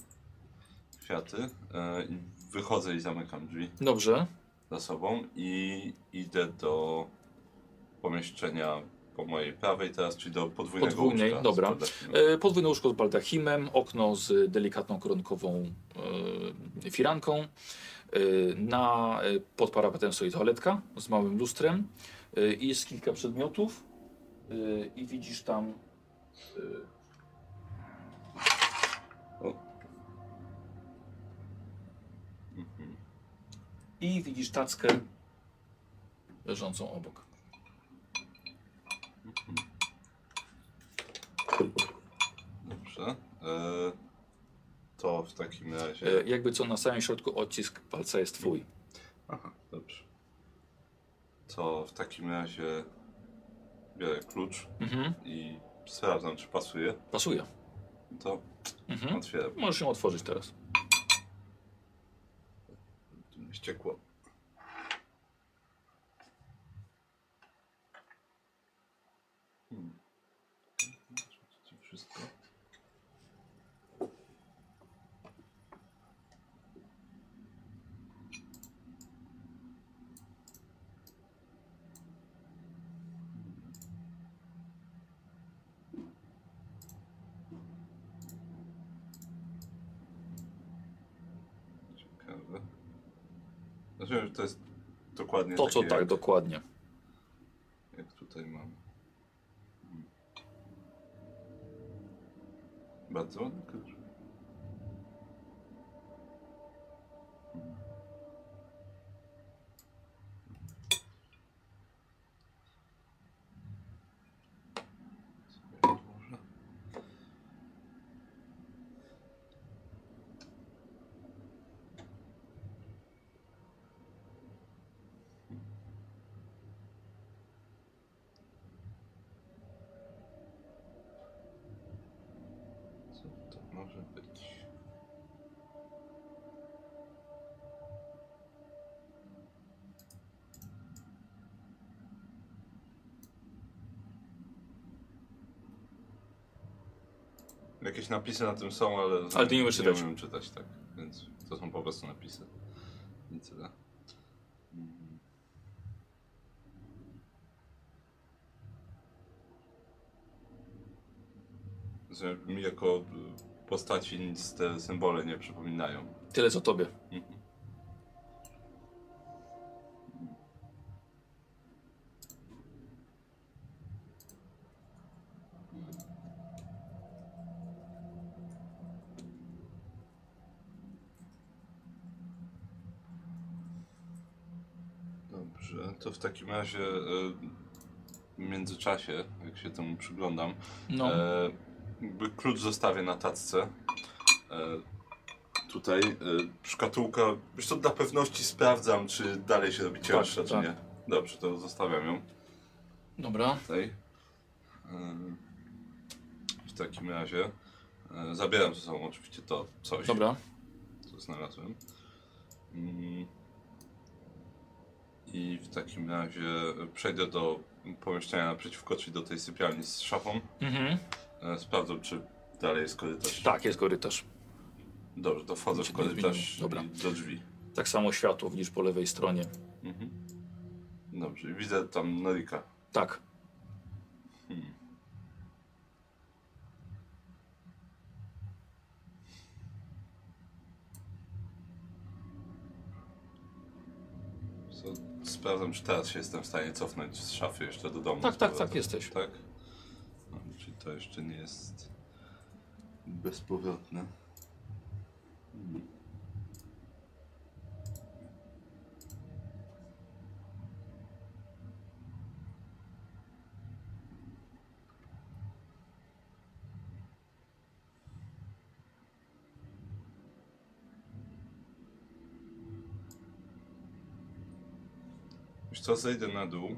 kwiaty. E, i wychodzę i zamykam drzwi
Dobrze,
za sobą i idę do pomieszczenia po mojej prawej teraz, czyli do podwójnego
Podwójnej,
łóżka
dobra. E, Podwójne łóżko z baldachimem, okno z delikatną koronkową e, firanką. E, Na e, pod parapetem stoi toaletka z małym lustrem e, i jest kilka przedmiotów e, i widzisz tam
Mhm.
i widzisz tackę leżącą obok.
Dobrze. E, to w takim razie...
E, Jakby co na samym środku odcisk palca jest twój.
Aha, dobrze. To w takim razie biorę klucz
Mhm.
i sprawdzam, czy pasuje.
Pasuje.
To
Mhm.
otwieram.
Możesz ją otworzyć teraz.
Ściekło. Hmm. Wszystko. Ciekawe. Rozumiem, że to jest dokładnie
To co
takie
tak, dokładnie.
jak tutaj mam. Hmm. Bardzo ładny klucz. Hmm. Sobie odłożę. Co to może być? Jakieś napisy na tym są, ale...
Ale ty nie umiesz czytać.
Nie umiem czytać, tak. Więc to są po prostu napisy. I tyle. Mhm. Że mi jako postaci nic te symbole nie przypominają.
Tyle co tobie.
Mhm. To w takim razie e, w międzyczasie, jak się temu przyglądam,
No.
E, klucz zostawię na tacce. E, tutaj e, szkatułka. Wiesz co, dla pewności sprawdzam, czy dalej się robi cięższa, czy
tak.
nie. Dobrze, to zostawiam ją
Dobra.
tutaj. E, w takim razie e, zabieram ze sobą oczywiście to coś,
Dobra.
co znalazłem. Mm. I w takim razie przejdę do pomieszczenia naprzeciwko, czyli do tej sypialni z szafą.
Mhm.
E, Sprawdzam, czy dalej jest korytarz.
Tak, jest korytarz.
Dobrze, to wchodzę w korytarz.
Dobra.
do drzwi.
Tak samo światło widzisz po lewej stronie.
Mhm. Dobrze, widzę tam Norika.
Tak.
Co, sprawdzam, czy teraz się jestem w stanie cofnąć z szafy jeszcze do domu.
Tak, tak, tak, jesteś.
Tak? No, czyli to jeszcze nie jest bezpowrotne. Hmm. Co, zejdę na dół,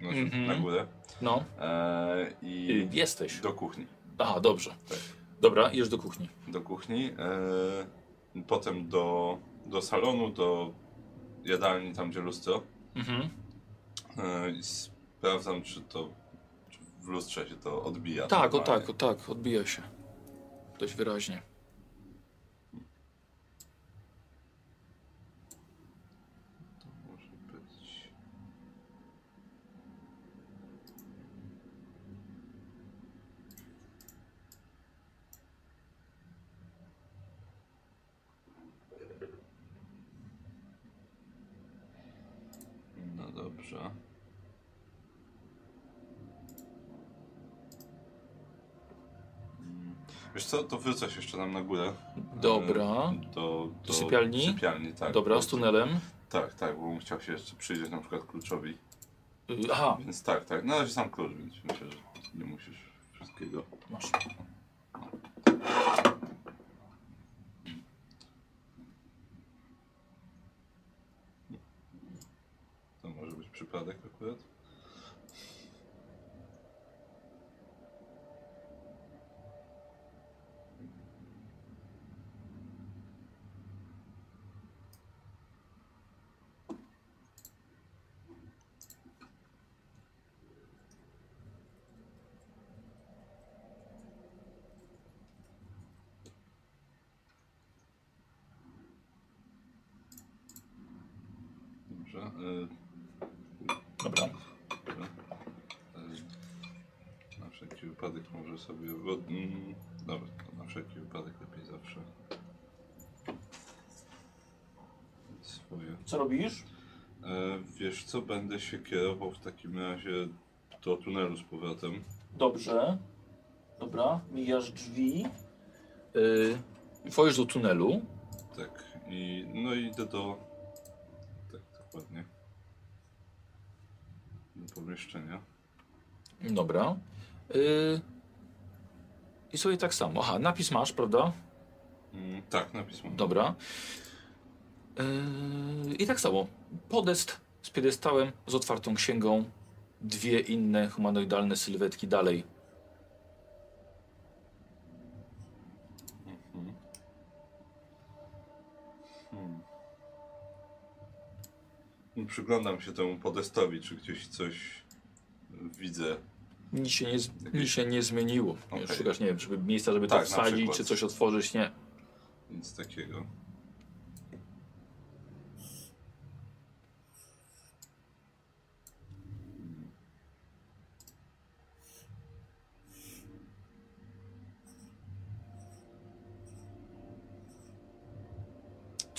znaczy
Mhm.
na górę
No.
e, i
Jesteś.
do kuchni.
Aha, dobrze.
Tak.
Dobra, idziesz do kuchni.
Do kuchni, e, potem do, do salonu, do jadalni, tam gdzie lustro
Mhm.
e, i sprawdzam, czy to czy w lustrze się to odbija.
Tak, o tak, o tak, odbija się. Dość wyraźnie.
To może być... No dobrze. Mm. Wiesz co, to wrócę się jeszcze tam na górę.
Dobra.
E, Do, do,
sypialni?
Sypialni, tak.
Dobra, z tunelem.
Tak, tak, bo bym chciał się jeszcze przyjrzeć na przykład kluczowi.
Y, Aha,
Więc tak, tak. Na razie sam klucz, więc myślę, że nie musisz wszystkiego.
masz.
To może być przypadek akurat. Dobrze. y,
Dobra.
Dobra. E, Na wszelki wypadek może sobie. Bo, mm, dobra, to na wszelki wypadek lepiej zawsze. Swoje.
Co robisz?
E, wiesz co, będę się kierował w takim razie do tunelu z powrotem.
Dobrze. Dobra, mijasz drzwi. Yy, wchodzisz do tunelu.
Tak, i no i idę do. Tak, dokładnie. Do pomieszczenia.
Dobra. Yy, I sobie tak samo. Aha, napis masz, prawda?
Mm, tak, napis mam.
Dobra. Yy, I tak samo. Podest z piedestałem, z otwartą księgą. Dwie inne humanoidalne sylwetki dalej.
Mhm. Hmm. Przyglądam się temu podestowi, czy gdzieś coś widzę
Nic się nie, z- nic się nie zmieniło.
Okej.
Szukasz, nie wiem, żeby miejsca, żeby
Tak,
to wsadzić, czy coś otworzyć, nie.
Nic takiego.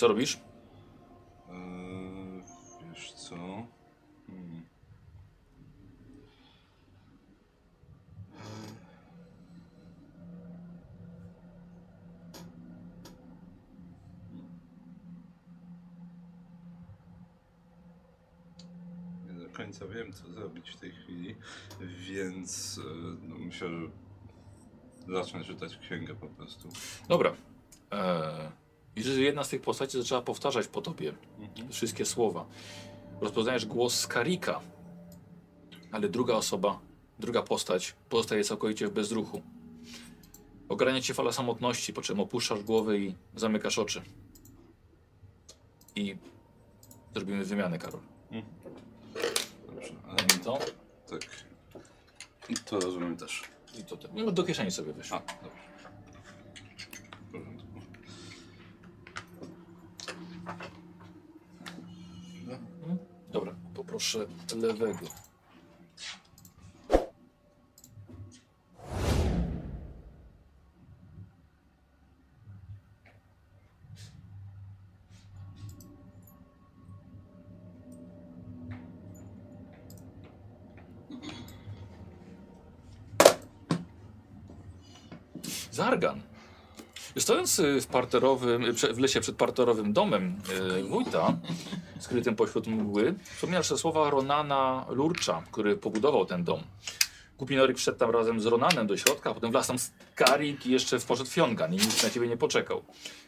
Co robisz?
Eee, wiesz co? Hmm. Nie do końca wiem, co zrobić w tej chwili, więc e, no, myślę, że zacznę czytać księgę po prostu.
Dobra. Eee, widzisz, że jedna z tych postaci zaczęła powtarzać po tobie wszystkie słowa. Rozpoznajesz głos Skarika, ale druga osoba, druga postać pozostaje całkowicie w bezruchu. Ogarnia cię fala samotności, po czym opuszczasz głowę i zamykasz oczy. I zrobimy wymianę, Karol.
Dobrze, ale
I to?
tak. To rozumiem też.
I to. No, do kieszeni sobie weź.
A, dobrze.
Poproszę lewego. Zargan. Stojąc y, w parterowym, y, w lesie przed parterowym domem y, wójta, skrytym pośród mgły, wspomniał te słowa Ronana Lurcza, który pobudował ten dom. Kupinorik wszedł tam razem z Ronanem do środka, a potem wlazł tam Skarik i jeszcze poszedł Fiongan i nikt na ciebie nie poczekał.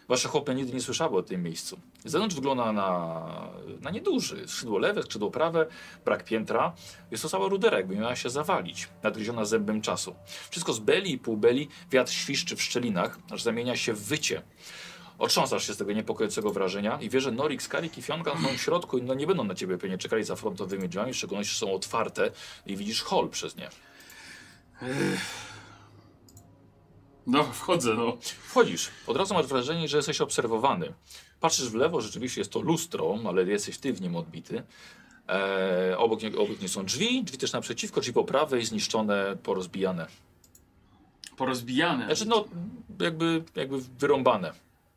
Wasze chłopy nigdy nie słyszały o tym miejscu. Zewnątrz wygląda na, na nieduży. Skrzydło lewe, skrzydło prawe, brak piętra. Jest to cała rudera, jakby miała się zawalić, nadgryziona zębem czasu. Wszystko z beli i półbeli, wiatr świszczy w szczelinach, aż zamienia się w wycie. Otrząsasz się z tego niepokojącego wrażenia i wiesz, że Norik, Skarik i Fiongan są w środku i no nie będą na ciebie pewnie czekali za frontowymi drzwiami, w szczególności są otwarte i widzisz hol przez nie.
No, wchodzę, no.
Wchodzisz, od razu masz wrażenie, że jesteś obserwowany. Patrzysz w lewo, rzeczywiście jest to lustro, ale jesteś ty w nim odbity. E, obok, nie, obok nie są drzwi, drzwi też naprzeciwko, drzwi po prawej zniszczone, porozbijane.
Porozbijane.
Znaczy no, jakby, jakby wyrąbane.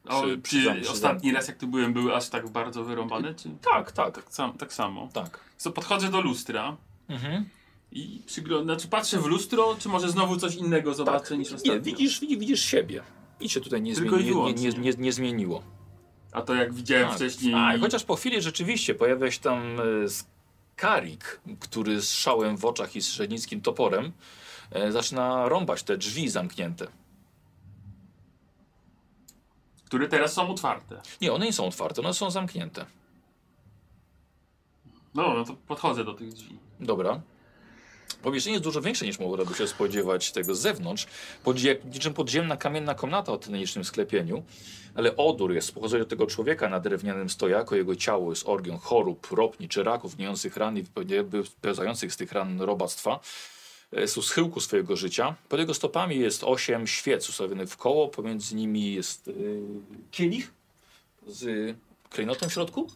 O,
przy- przy zam- przy
ostatni raz jak tu byłem były aż tak bardzo wyrąbane? Czy...
Tak, tak,
Tak, sam, tak samo.
tak.
So, podchodzę do lustra
Mhm.
I przyglądam, znaczy patrzę w lustro, czy może znowu coś innego zobaczę
tak.
niż ostatnio?
Nie, widzisz, widzisz, widzisz siebie. Nic się tutaj nie, zmieni, nie, nie, nie, nie, nie zmieniło.
A to jak widziałem
Tak.
wcześniej...
A, i chociaż po chwili rzeczywiście pojawia się tam e, Skarik, który z szałem w oczach i z średnickim toporem e, zaczyna rąbać te drzwi zamknięte.
Które teraz są otwarte.
Nie, one nie są otwarte, one są zamknięte.
No, no to podchodzę do tych drzwi.
Dobra. Pomieszczenie jest dużo większe niż mogłoby się spodziewać tego z zewnątrz. Podzie niczym podziemna kamienna komnata o tytanicznym sklepieniu. Ale odór jest pochodzenia tego człowieka na drewnianym stojaku. Jego ciało jest orgią chorób, ropni czy raków, gnijących ran i pełzających z tych ran robactwa. Jest u schyłku swojego życia. Pod jego stopami jest osiem świec ustawionych w koło. Pomiędzy nimi jest yy, kielich z klejnotem w środku.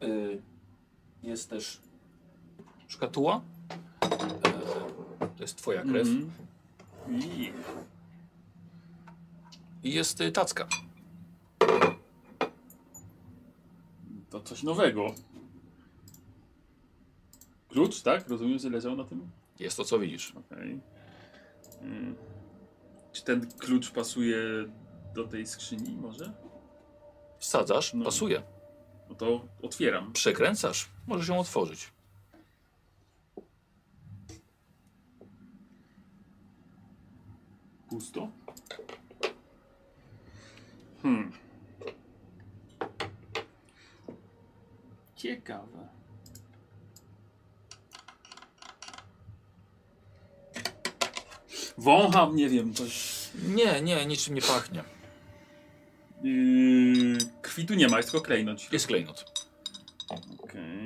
Yy, jest też szkatuła. E, to jest twoja krew.
Mhm. I...
I jest y, tacka.
To coś nowego. Klucz, tak? Rozumiem, że leżał na tym?
Jest to, co widzisz.
Okej. Mm. Czy ten klucz pasuje do tej skrzyni może?
Wsadzasz,
No.
pasuje.
No to otwieram.
Przekręcasz, możesz ją otworzyć.
Pusto. Hmm. Ciekawe. Wącham, nie wiem, coś.
Nie, nie, niczym nie pachnie.
Yy, krwi tu nie ma, jest tylko klejnot.
Jest klejnot.
Okej.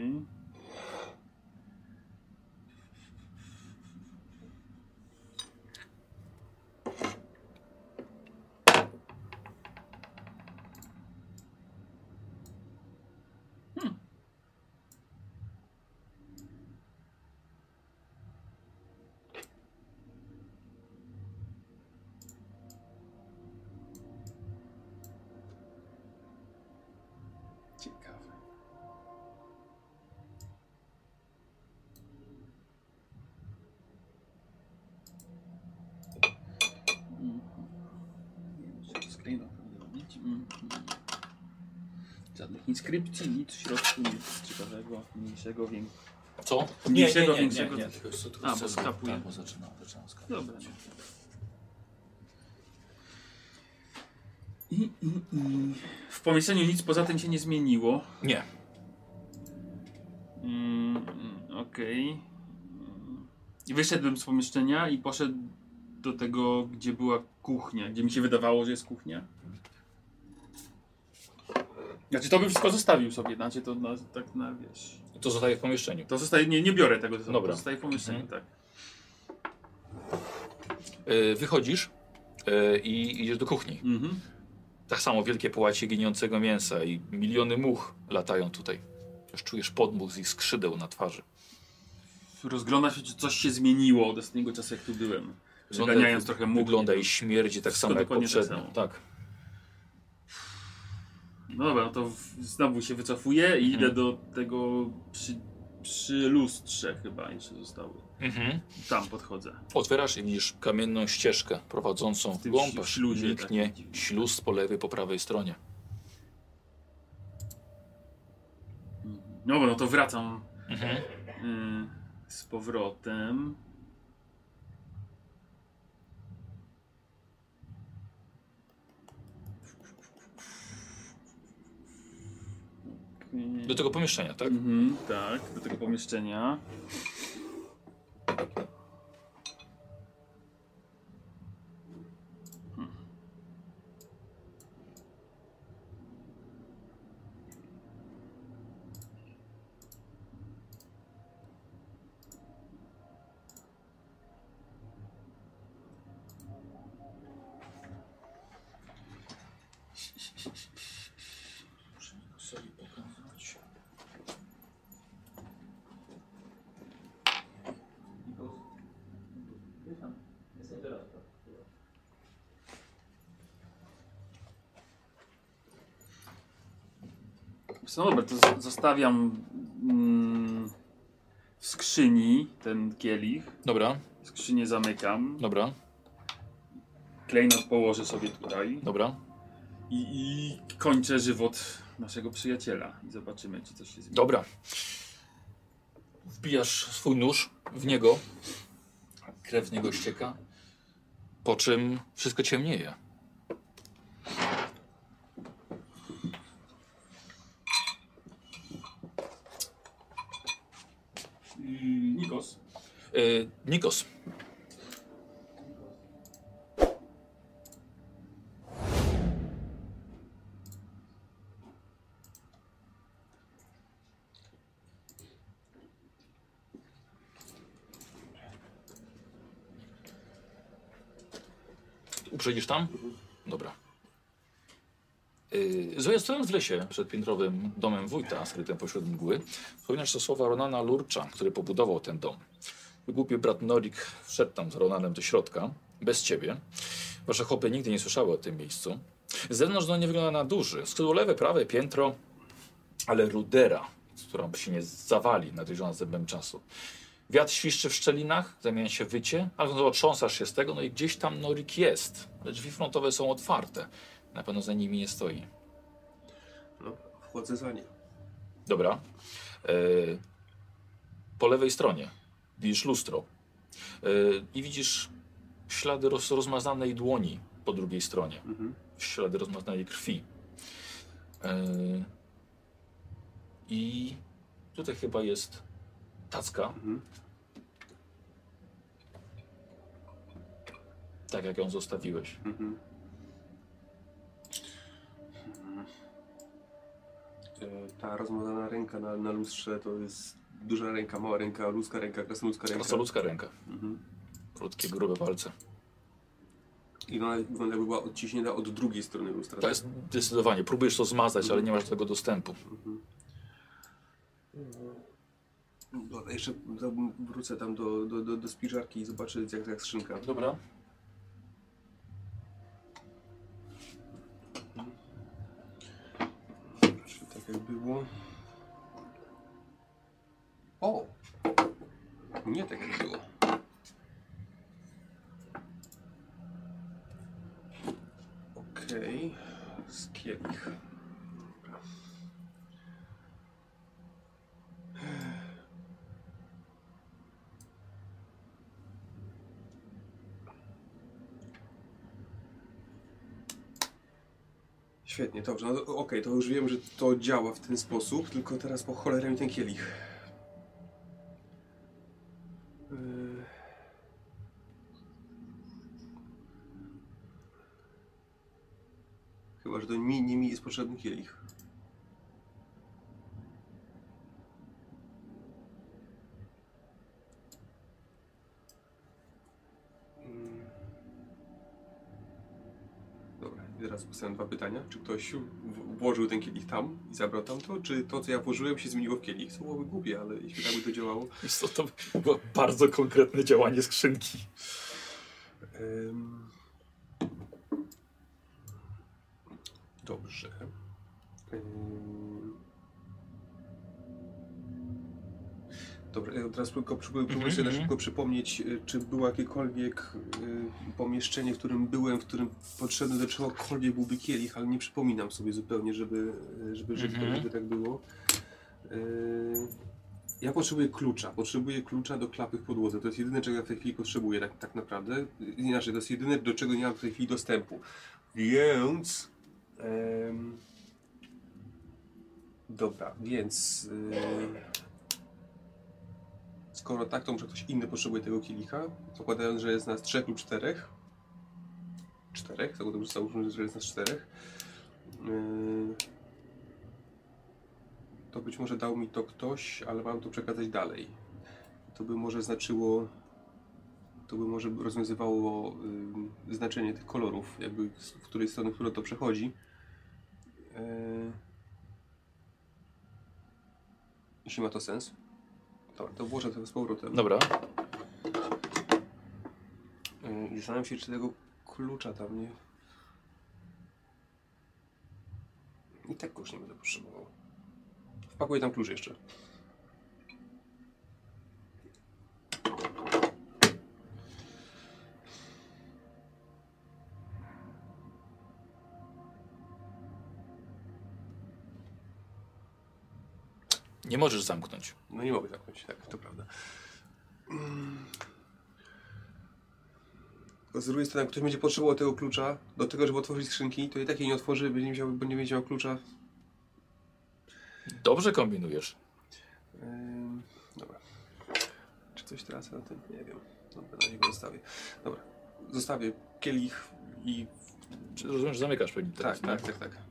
Ciekawe. Mhm. Nie wiem, czy to screena powinno robić. Mhm. Żadnych inskrypcji, nic w środku, nic ciekawego, mniejszego, większego.
Co?
Mniejszego, większego.
Nie, tylko co tu
A, bo skapuje.
Tak, bo zaczynam, zaczynam skapać.
Dobra. no. I, i, i. W pomieszczeniu nic poza tym się nie zmieniło.
Nie.
Mm, mm, Okej. Mm. I wyszedłem z pomieszczenia i poszedł do tego, gdzie była kuchnia, gdzie mi się wydawało, że jest kuchnia. Znaczy to bym wszystko zostawił sobie, znaczy to na, tak na wiesz.
To zostaje w pomieszczeniu.
To zostaje, nie, nie biorę tego, to
Dobra.
zostaje w pomieszczeniu,
Mhm.
tak.
E, wychodzisz e, i idziesz do kuchni.
Mhm.
Tak samo wielkie połacie giniącego mięsa i miliony much latają tutaj. Już czujesz podmuch z ich skrzydeł na twarzy.
Rozgląda się, czy coś się zmieniło od ostatniego czasu, jak tu byłem. Przeganiając trochę mógł.
Wygląda i śmierdzi tak
Wszystko
samo jak
tak
poprzednio. Tak.
No dobra, no to znowu się wycofuję i idę
Mhm.
do tego przy, przy lustrze chyba jeszcze zostało.
Mhm.
Tam podchodzę.
Otwierasz i widzisz kamienną ścieżkę prowadzącą w
tym
głąb, aż
śluzie
niknie
takim.
śluz po lewej, po prawej stronie.
No no to wracam
Mhm.
y, z powrotem.
Do tego pomieszczenia, tak?
Mhm, tak, do tego pomieszczenia. Hmm.
sobie pokazać.
No dobra, to zostawiam mm, w skrzyni ten kielich.
Dobra,
Skrzynię zamykam.
dobra,
Klejnot położę sobie tutaj.
dobra.
I, I kończę żywot naszego przyjaciela. I zobaczymy, czy coś się zmieni.
Dobra. Wbijasz swój nóż w niego. Krew z niego ścieka. Po czym wszystko ciemnieje.
Yy, Nikos.
Yy, Nikos. Uprzedzisz tam? Dobra. Yy, w lesie przed piętrowym domem wójta, skrytym pośród mgły, wspominasz te słowa Ronana Lurcza, który pobudował ten dom. Głupi brat Norik wszedł tam z Ronanem do środka, bez ciebie. Wasze chłopy nigdy nie słyszały o tym miejscu. Z zewnątrz dom nie wygląda na duży. Skrzydło lewe, prawe, piętro, ale rudera, która się nie zawali nadejrzona zębem czasu. Wiatr świszczy w szczelinach, zamienia się wycie, ale no, otrząsasz się z tego, no i gdzieś tam Norik jest. Drzwi frontowe są otwarte. Na pewno za nimi nie stoi.
No, wchodzę za nim.
Dobra. E, po lewej stronie widzisz lustro. E, I widzisz ślady roz, rozmazanej dłoni po drugiej stronie.
Mhm.
Ślady rozmazanej krwi. E, I tutaj chyba jest tacka.
Mhm.
Tak jak ją zostawiłeś.
Mhm. E, Ta rozmazana ręka na, na lustrze to jest duża ręka, mała ręka, ludzka ręka, krasnoludzka ręka.
Krasnoludzka ręka.
Mhm.
Krótkie, grube palce.
I ona wygląda jakby była odciśnięta od drugiej strony lustra.
To jest zdecydowanie. Próbujesz to zmazać, ale nie masz do tego dostępu.
Mhm. Dobra, jeszcze za- wrócę tam do, do, do, do spiżarki i zobaczę jak, jak skrzynka.
Dobra.
Tak jakby O! Nie tak jak było. Okej. Z kielich. Świetnie, dobrze. No, Okej, to już wiem, że to działa w ten sposób, tylko teraz po cholerę mi ten kielich. Do mi, nie mi jest potrzebny kielich. Mm. Dobra, i teraz postawiam dwa pytania. Czy ktoś włożył ten kielich tam i zabrał tamto, czy to, co ja włożyłem, się zmieniło w kielich? To byłoby głupie, ale jeśli tak by to działało...
Wiesz co, to było bardzo konkretne działanie skrzynki.
Ym. Dobrze. Dobra, teraz tylko próbuję, sobie na
mhm.
szybko przypomnieć, y, czy było jakiekolwiek y, pomieszczenie, w którym byłem, w którym potrzebny do czegokolwiek byłby kielich, ale nie przypominam sobie zupełnie, żeby, żeby, żeby,
Mhm.
żeby tak było. Y, ja potrzebuję klucza. Potrzebuję klucza do klapy w podłodze. To jest jedyne, czego ja w tej chwili potrzebuję, tak, tak naprawdę. Inaczej, to jest jedyne, do czego nie mam w tej chwili dostępu. Więc. Em, dobra, więc. y, skoro tak, to może ktoś inny potrzebuje tego kielicha. Zakładając, że jest nas trzech lub czterech. Czterech? Zakładam, że załóżmy, że jest nas czterech. Y, to być może dał mi to ktoś, ale mam to przekazać dalej. To by może znaczyło, to by może rozwiązywało y, znaczenie tych kolorów, jakby z której strony, która to przechodzi. E, jeśli ma to sens. Dobra, to włożę to z powrotem.
Dobra.
E, I zastanawiam się, czy tego klucza tam nie... I tak już nie będę potrzebował. Wpakuję tam klucz jeszcze.
Nie możesz zamknąć.
No nie mogę zamknąć, tak, to prawda. Mm. Z drugiej strony, jak ktoś będzie potrzebował tego klucza do tego, żeby otworzyć skrzynki, to i tak jej nie otworzy, będzie miał, bo nie będzie miał klucza.
Dobrze kombinujesz.
Dobra. Czy coś teraz na tym? Nie wiem. Dobra, na razie go zostawię. Dobra. Zostawię kielich i...
Czy rozumiem, że zamykasz pewnie teraz,
Tak, tak, tak, tak.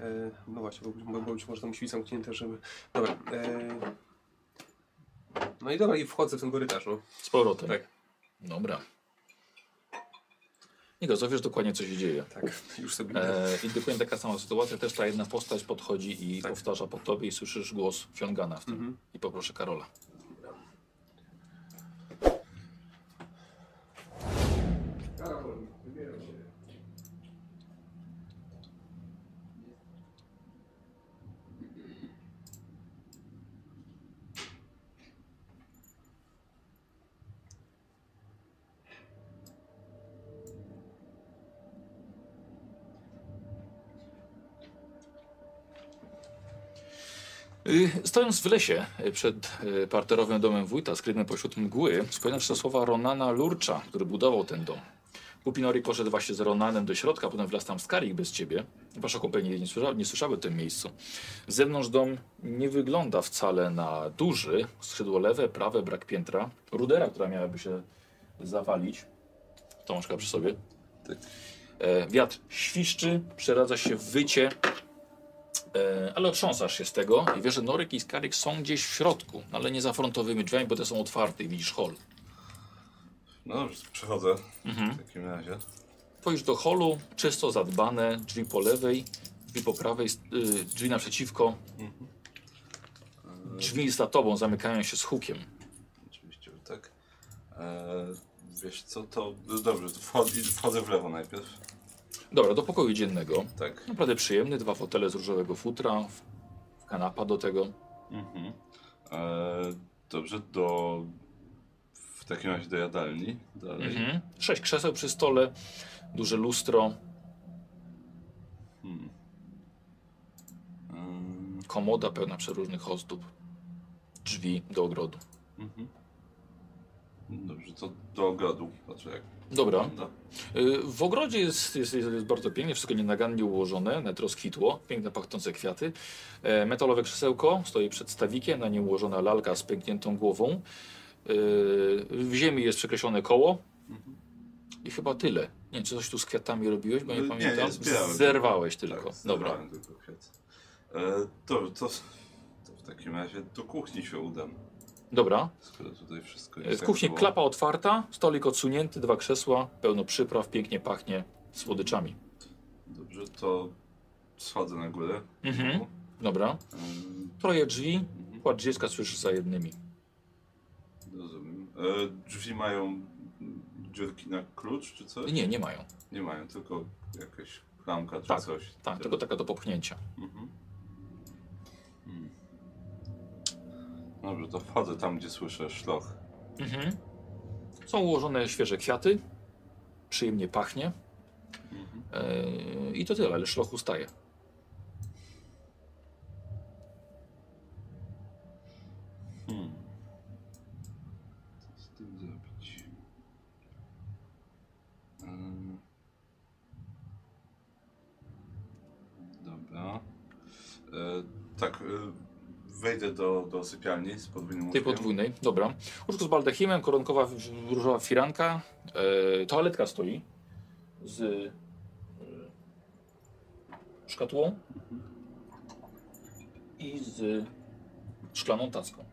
E, no właśnie, bo, być- bo, być może to musi być zamknięte, żeby... Dobra. E, no i dobra, i wchodzę w ten korytarz, no.
Z powrotem.
Tak.
Dobra. Niko, co wiesz dokładnie, co się dzieje.
Tak, już sobie.
E, I dokładnie taka sama sytuacja, też ta jedna postać podchodzi i
Tak.
powtarza po tobie i słyszysz głos Fiongana w tym.
Mhm.
I poproszę Karola. Stojąc w lesie y, przed y, parterowym domem wójta, skrytym pośród mgły, wspominasz te słowa Ronana Lurcza, który budował ten dom. Pupinori poszedł właśnie z Ronanem do środka, potem wlazł tam Skarik bez ciebie. Wasze kompanie nie, słysza, nie słyszały o tym miejscu. Z zewnątrz dom nie wygląda wcale na duży. Skrzydło lewe, prawe, brak piętra. Rudera, która miałaby się zawalić. To masz chyba przy sobie.
Tak.
E, wiatr świszczy, przeradza się w wycie. E, ale otrząsasz się z tego i wiesz, że Noryk i Skarik są gdzieś w środku, ale nie za frontowymi drzwiami, bo te są otwarte i widzisz hol.
No dobrze, przechodzę
Mhm.
w takim razie.
Wchodzisz do holu, czysto zadbane, drzwi po lewej, drzwi po prawej, y, drzwi naprzeciwko. Drzwi za tobą zamykają się z hukiem.
Oczywiście, tak. E, wiesz co, to dobrze, wchodzę, wchodzę w lewo najpierw.
Dobra, do pokoju dziennego.
Tak.
Naprawdę przyjemny, dwa fotele z różowego futra, kanapa do tego.
Mhm. E, dobrze, do... W takim razie do jadalni. Dalej.
Mhm. Sześć krzeseł przy stole, duże lustro,
Hmm. Ehm,
komoda pełna przeróżnych ozdób, drzwi do ogrodu.
mhm. Dobrze, to do ogrodu. Patrzę jak
Dobra. Y, W ogrodzie jest, jest, jest, bardzo pięknie, wszystko nienagannie ułożone, nawet rozkwitło, piękne pachnące kwiaty. E, metalowe krzesełko stoi przed stawikiem, na nim ułożona lalka z pękniętą głową. Y, W ziemi jest przekreślone koło
Mhm.
i chyba tyle. Nie wiem, czy coś tu z kwiatami robiłeś, bo nie,
Nie, nie,
pamiętam.
zbierałem.
Zerwałeś tylko.
Tak,
Dobra.
tylko kwiat. E, dobrze, to, to w takim razie do kuchni się udam.
Dobra.
Skoro tutaj wszystko
E,
jest
W kuchni
było.
klapa otwarta, stolik odsunięty, dwa krzesła, pełno przypraw, pięknie pachnie słodyczami.
Dobrze, to schodzę na górę.
Mhm. Dobra. Troje drzwi,
mhm.
płacz dziecka słyszysz za jednymi.
Rozumiem. E, drzwi mają dziurki na klucz czy coś?
Nie, nie mają.
Nie mają, tylko jakaś klamka czy
Tak,
coś.
Tak, tylko taka do popchnięcia.
Mhm. Dobrze, to wchodzę tam, gdzie słyszę szloch.
Mhm. Są ułożone świeże kwiaty. Przyjemnie pachnie.
Mhm.
E, I to tyle, ale szloch ustaje.
Hmm. Co z tym zrobić? Ym. Dobra. E, tak, e, wejdę do, do sypialni z podwójnym
Tej
łóżkiem.
podwójnej. Dobra. Łóżko z baldachimem, koronkowa różowa firanka. E, toaletka stoi z e, szkatułą i z szklaną tacką.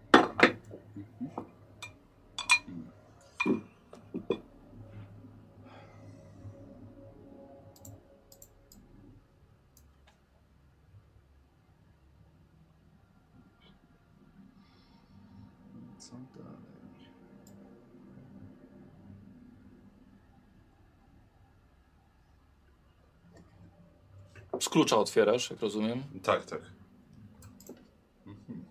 Co dalej?
Z klucza otwierasz, jak rozumiem.
Tak, tak. Mhm.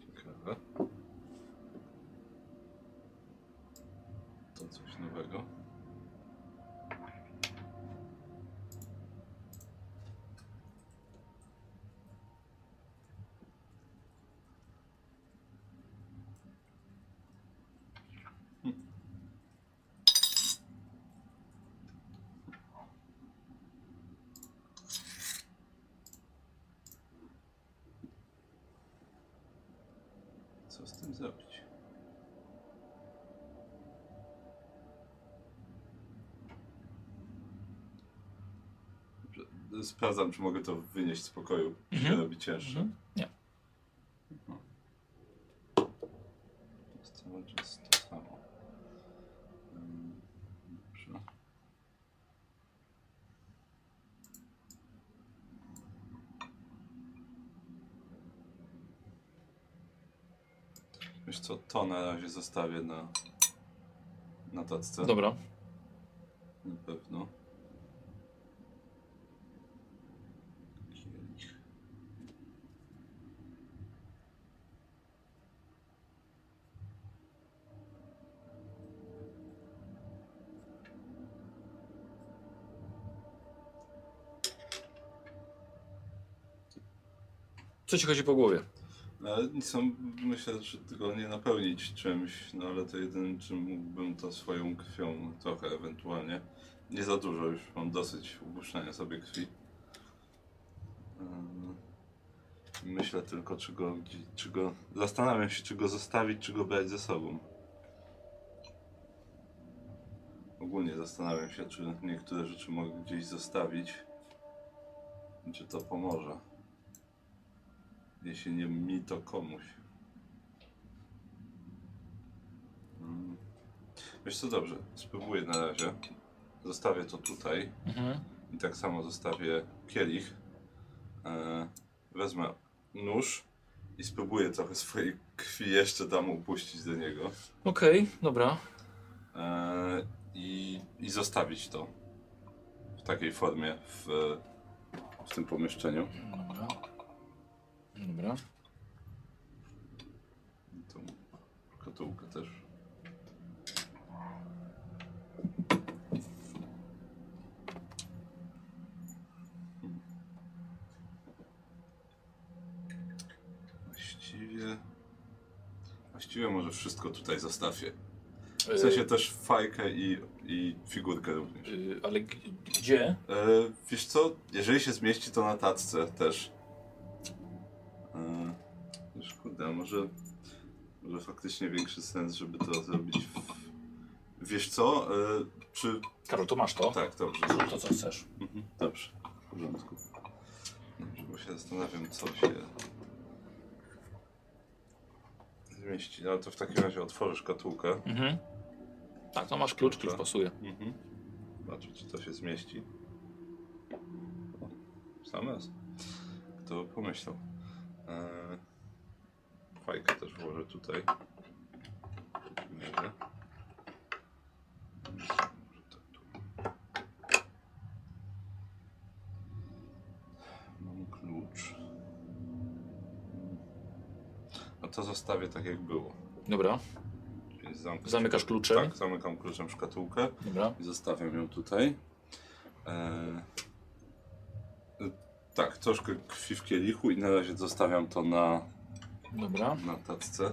Ciekawe. To coś nowego. Co z tym zrobić? Dobrze, Sprawdzam, czy mogę to wynieść z pokoju.
Mhm.
się robi cięższe.
Mhm. Nie.
To jest cały czas to samo. Dobrze. Wiesz co, to na razie zostawię na, na tacce.
Dobra.
Na pewno.
Co ci chodzi po głowie?
No, myślę, że tego nie napełnić czymś, no ale to jedynym czym mógłbym to swoją krwią trochę ewentualnie. Nie za dużo, już mam dosyć upuszczania sobie krwi. Myślę tylko, czy go, czy go. Zastanawiam się, czy go zostawić, czy go brać ze sobą. Ogólnie zastanawiam się, czy niektóre rzeczy mogę gdzieś zostawić. Czy to pomoże. Jeśli nie mi, to komuś. Mm. Wiesz co, dobrze, spróbuję na razie. Zostawię to tutaj
Mhm.
i tak samo zostawię kielich. E, wezmę nóż i spróbuję trochę swojej krwi jeszcze tam upuścić do niego.
Okej, dobra.
E, i, I zostawić to w takiej formie w, w tym pomieszczeniu.
Dobra.
Dobra. I tą też. Właściwie... Właściwie może wszystko tutaj zostawię. W sensie y- też fajkę i, i figurkę również.
Y- ale gdzie?
E, wiesz co, jeżeli się zmieści to na tacce też. E, kurde, może, może faktycznie większy sens, żeby to zrobić w... Wiesz co, e, czy...
Karol, to masz to?
Tak, dobrze.
To co chcesz?
Mhm, dobrze, w porządku. Dobrze, bo się zastanawiam, co się zmieści. Ale to w takim razie otworzę szkatułkę.
Mhm. Tak, to masz klucz, klucz pasuje.
Mhm. Zobaczę, czy to się zmieści. Sam raz. Kto by pomyślał? Eee, fajkę też włożę tutaj. Tu. Mam klucz. No to zostawię tak jak było.
Dobra,
Czyli zamknę
Zamykasz kluczem?
Tak, zamykam kluczem szkatułkę.
dobra.
I zostawiam ją tutaj. Y, tak, troszkę krwi w kielichu i na razie zostawiam to na,
Dobra.
na tacce.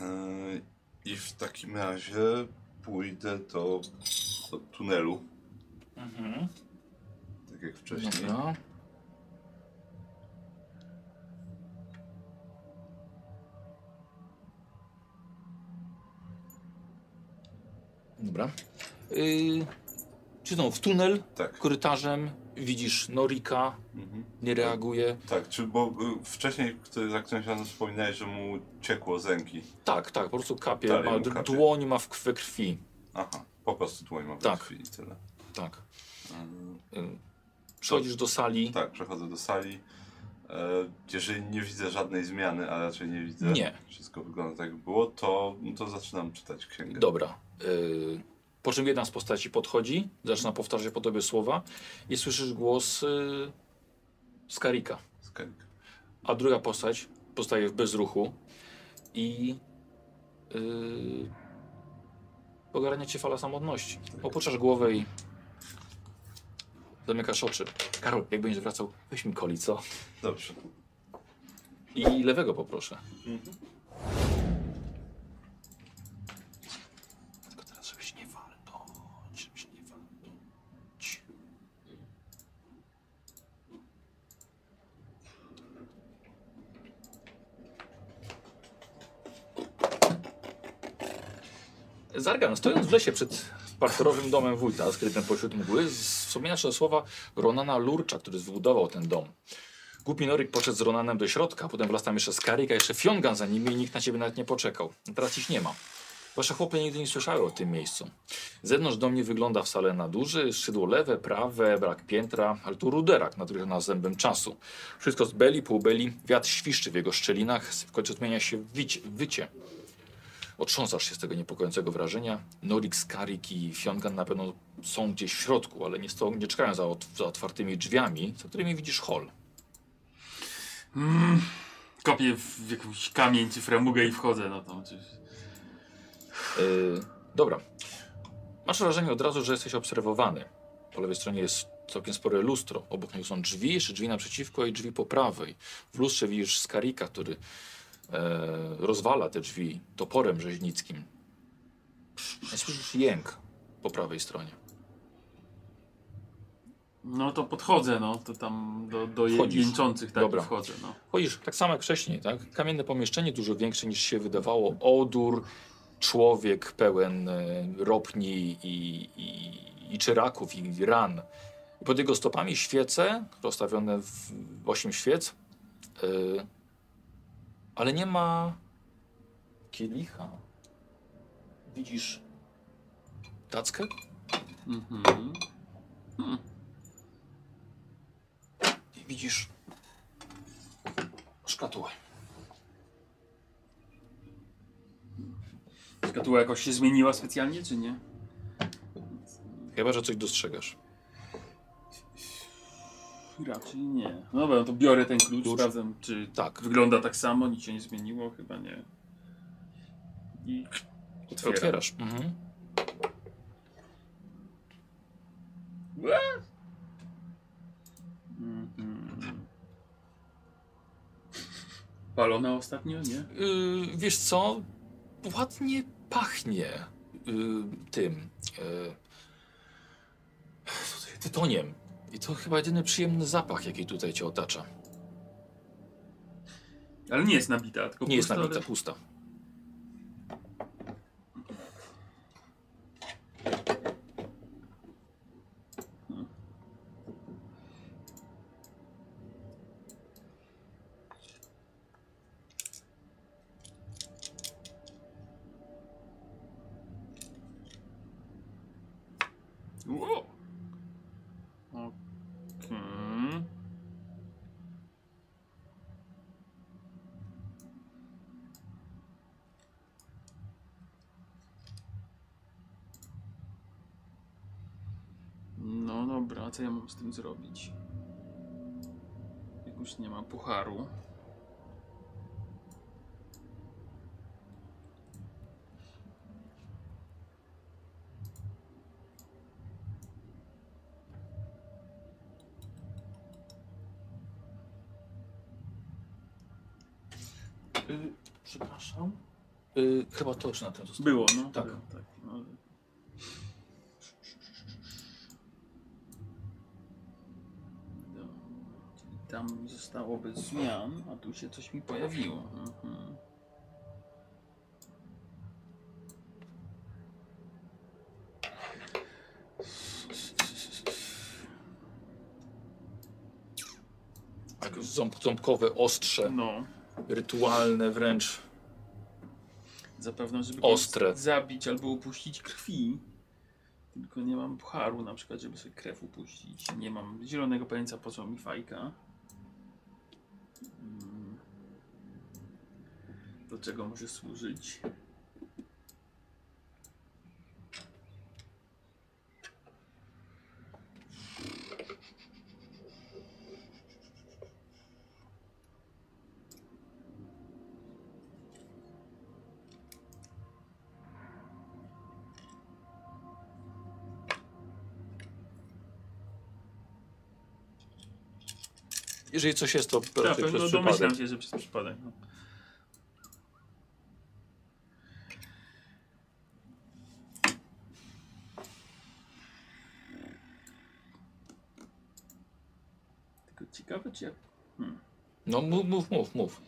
Eee, I w takim razie pójdę do, do tunelu,
Mhm.
tak jak wcześniej.
Dobra. Dobra. Yy, czy znowu w tunel,
Tak.
korytarzem, widzisz Norika,
Mhm.
nie reaguje.
Tak, czy bo y, wcześniej, za którymś razem wspominałeś, że mu ciekło z ręki.
Tak, tak, po prostu kapie,
Dalej
ma,
kapie.
dłoń ma w, we krwi.
Aha, po prostu dłoń ma we
Tak.
krwi i tyle.
Tak. Yy, Przychodzisz do sali.
Tak, przechodzę do sali. E, jeżeli nie widzę żadnej zmiany, a raczej nie widzę,
Nie.
wszystko wygląda tak jak było, to, no to zaczynam czytać księgę.
Dobra. Yy, po czym jedna z postaci podchodzi, zaczyna powtarzać po tobie słowa i słyszysz głos yy, Skarika.
Skarika.
A druga postać postaje w bezruchu i yy, ogarnia cię fala samotności. Opuszczasz głowę i zamykasz oczy. Karol, jak będziesz wracał, weź mi koli, co?
Dobrze.
I lewego poproszę. Tylko teraz, żebyś nie walnąć, żebyś nie walnąć. Zargan, stojąc w lesie przed parterowym domem wójta, skrytym pośród mgły, wspominasz te słowa Ronana Lurcza, który zbudował ten dom. Głupi Noryk poszedł z Ronanem do środka, potem wlazł tam jeszcze Skarik, a jeszcze Fiongan za nimi i nikt na ciebie nawet nie poczekał. Teraz ich nie ma. Wasze chłopy nigdy nie słyszały o tym miejscu. Zewnątrz dom nie wygląda wcale na duży, szydło lewe, prawe, brak piętra, ale tu ruderak natrycha nas zębem czasu. Wszystko z beli, półbeli, wiatr świszczy w jego szczelinach, w końcu zmienia się w wycie. Otrząsasz się z tego niepokojącego wrażenia. Norik, Skarik i Fiongan na pewno są gdzieś w środku, ale nie, sto, nie czekają za, ot- za otwartymi drzwiami, za którymi widzisz hol.
Mm, kopię w jakiś kamień czy framugę i wchodzę, no to oczywiście.
Yy, dobra. Masz wrażenie od razu, że jesteś obserwowany. Po lewej stronie jest całkiem spore lustro. Obok niego są drzwi, jeszcze drzwi naprzeciwko i drzwi po prawej. W lustrze widzisz Skarika, który rozwala te drzwi toporem rzeźnickim. Słyszysz jęk po prawej stronie.
No to podchodzę, no, to tam do, do jęczących tak
Dobra.
wchodzę, no.
Chodzisz tak samo jak wcześniej, tak? Kamienne pomieszczenie, dużo większe niż się wydawało. Odór, człowiek pełen e, ropni i, i, i czyraków i ran. I pod jego stopami świece, rozstawione w osiem świec, e, ale nie ma kielicha. Widzisz tackę?
Mhm.
I widzisz szkatułę.
Szkatuła jakoś się zmieniła specjalnie, czy nie?
Chyba, że coś dostrzegasz.
Raczej nie. No dobra, no to biorę ten klucz,
Klucz.
sprawdzam, czy
Tak.
wygląda tak samo, nic się nie zmieniło, chyba nie. I otwieram.
Otwierasz. Mhm.
Mhm. Palona ostatnio, nie?
Yy, wiesz co? Ładnie pachnie yy, tym. Yy, tytoniem. I to chyba jedyny przyjemny zapach, jaki tutaj cię otacza.
Ale nie jest nabita, tylko
Nie jest
pusta,
nabita,
ale-
pusta.
Wow. Okej. Dobra, co ja mam z tym zrobić? Jak już nie ma pucharu.
Yy, przepraszam. Yy, chyba to już na tym zostało.
Było, no.
Tak.
Było, tak no. ale- Dobra, czyli Tam zostało bez zmian, a tu się coś mi pojawiło. Mhm.
Tak, ząb, ząbkowe, ostrze,
No,
rytualne wręcz.
zapewne, żeby
Ostre.
zabić albo upuścić krwi. Tylko nie mam pucharu na przykład, żeby sobie krew upuścić. Nie mam zielonego pojęcia po co mi fajka. Do czego może służyć?
Jeżeli coś jest, to
Tak,
raczej przez
domyślam
przypadek.
się, że przez przypadek. No. Tylko ciekawe, czy jak.
No mów, mów, mów, mów.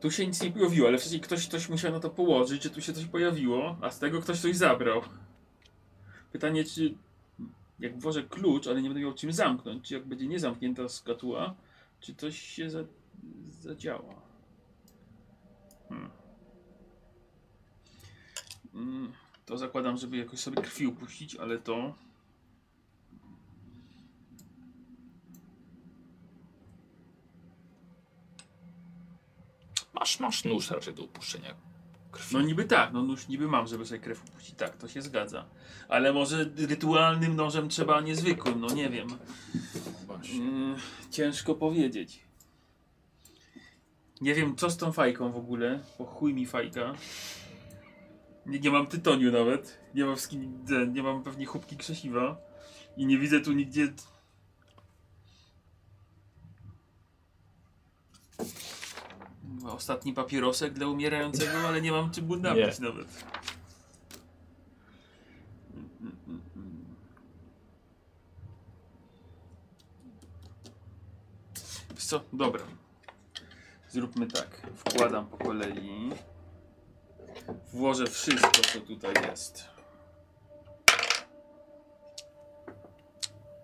Tu się nic nie pojawiło, ale wcześniej ktoś coś musiał na to położyć, że tu się coś pojawiło, a z tego ktoś coś zabrał. Pytanie, czy jak włożę klucz, ale nie będę miał czym zamknąć, czy jak będzie niezamknięta skatuła, czy coś się za, zadziała. Hmm. Mm, To zakładam, żeby jakoś sobie krwi upuścić, ale to...
Masz, masz nóż raczej do upuszczenia krwi.
No niby tak, no nóż niby mam, żeby sobie krew upuścić, tak, to się zgadza. Ale może rytualnym nożem trzeba niezwykłym, no nie wiem. Mm, ciężko powiedzieć. Nie wiem, co z tą fajką w ogóle, bo chuj mi fajka. Nie, nie mam tytoniu nawet, nie mam, skin, nie mam pewnie chubki krzesiwa i nie widzę tu nigdzie... Chyba Ostatni papierosek dla umierającego, ale nie mam czym napić nawet. Wiesz co? Dobra. Zróbmy tak. Wkładam po kolei. Włożę wszystko, co tutaj jest.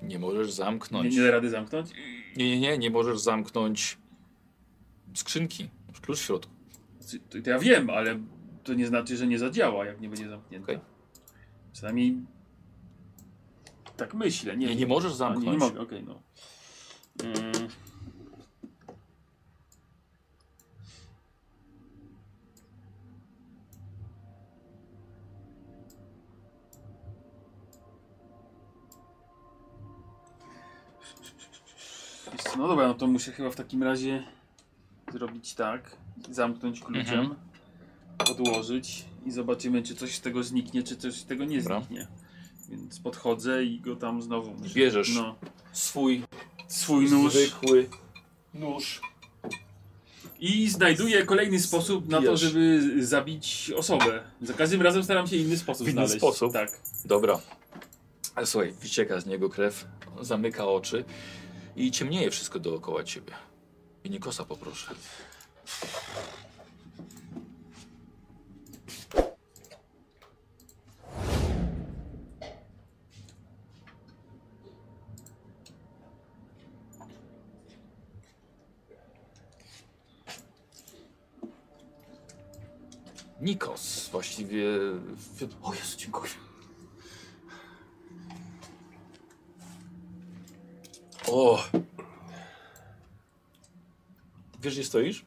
Nie możesz
Nie,
zamknąć.
nie da rady zamknąć?
Nie, nie, nie, nie możesz zamknąć skrzynki. Klucz w środku.
Znaczy, To, to ja wiem, ale to nie znaczy, że nie zadziała, jak nie będzie zamknięta.
Okej.
Przynajmniej tak myślę. Nie,
Nie, nie możesz zamknąć.
Nie, nie mogę, okej, no. Mm. No dobra, no to muszę chyba w takim razie zrobić tak. Zamknąć kluczem,
Mhm.
odłożyć i zobaczymy, czy coś z tego zniknie, czy coś z tego nie
Dobra.
zniknie. Więc podchodzę i go tam znowu muszę.
Bierzesz
No,
swój
swój nóż.
zwykły nóż.
I znajduję kolejny sposób na to,
Bierz.
żeby zabić osobę. Za każdym razem staram się inny sposób
W inny
znaleźć.
sposób?
Tak.
Dobra. Ale słuchaj, wycieka z niego krew, zamyka oczy i ciemnieje wszystko dookoła ciebie. I Nikosa poproszę. Nikos właściwie... O Jezu, dziękuję. O! Wiesz, gdzie stoisz?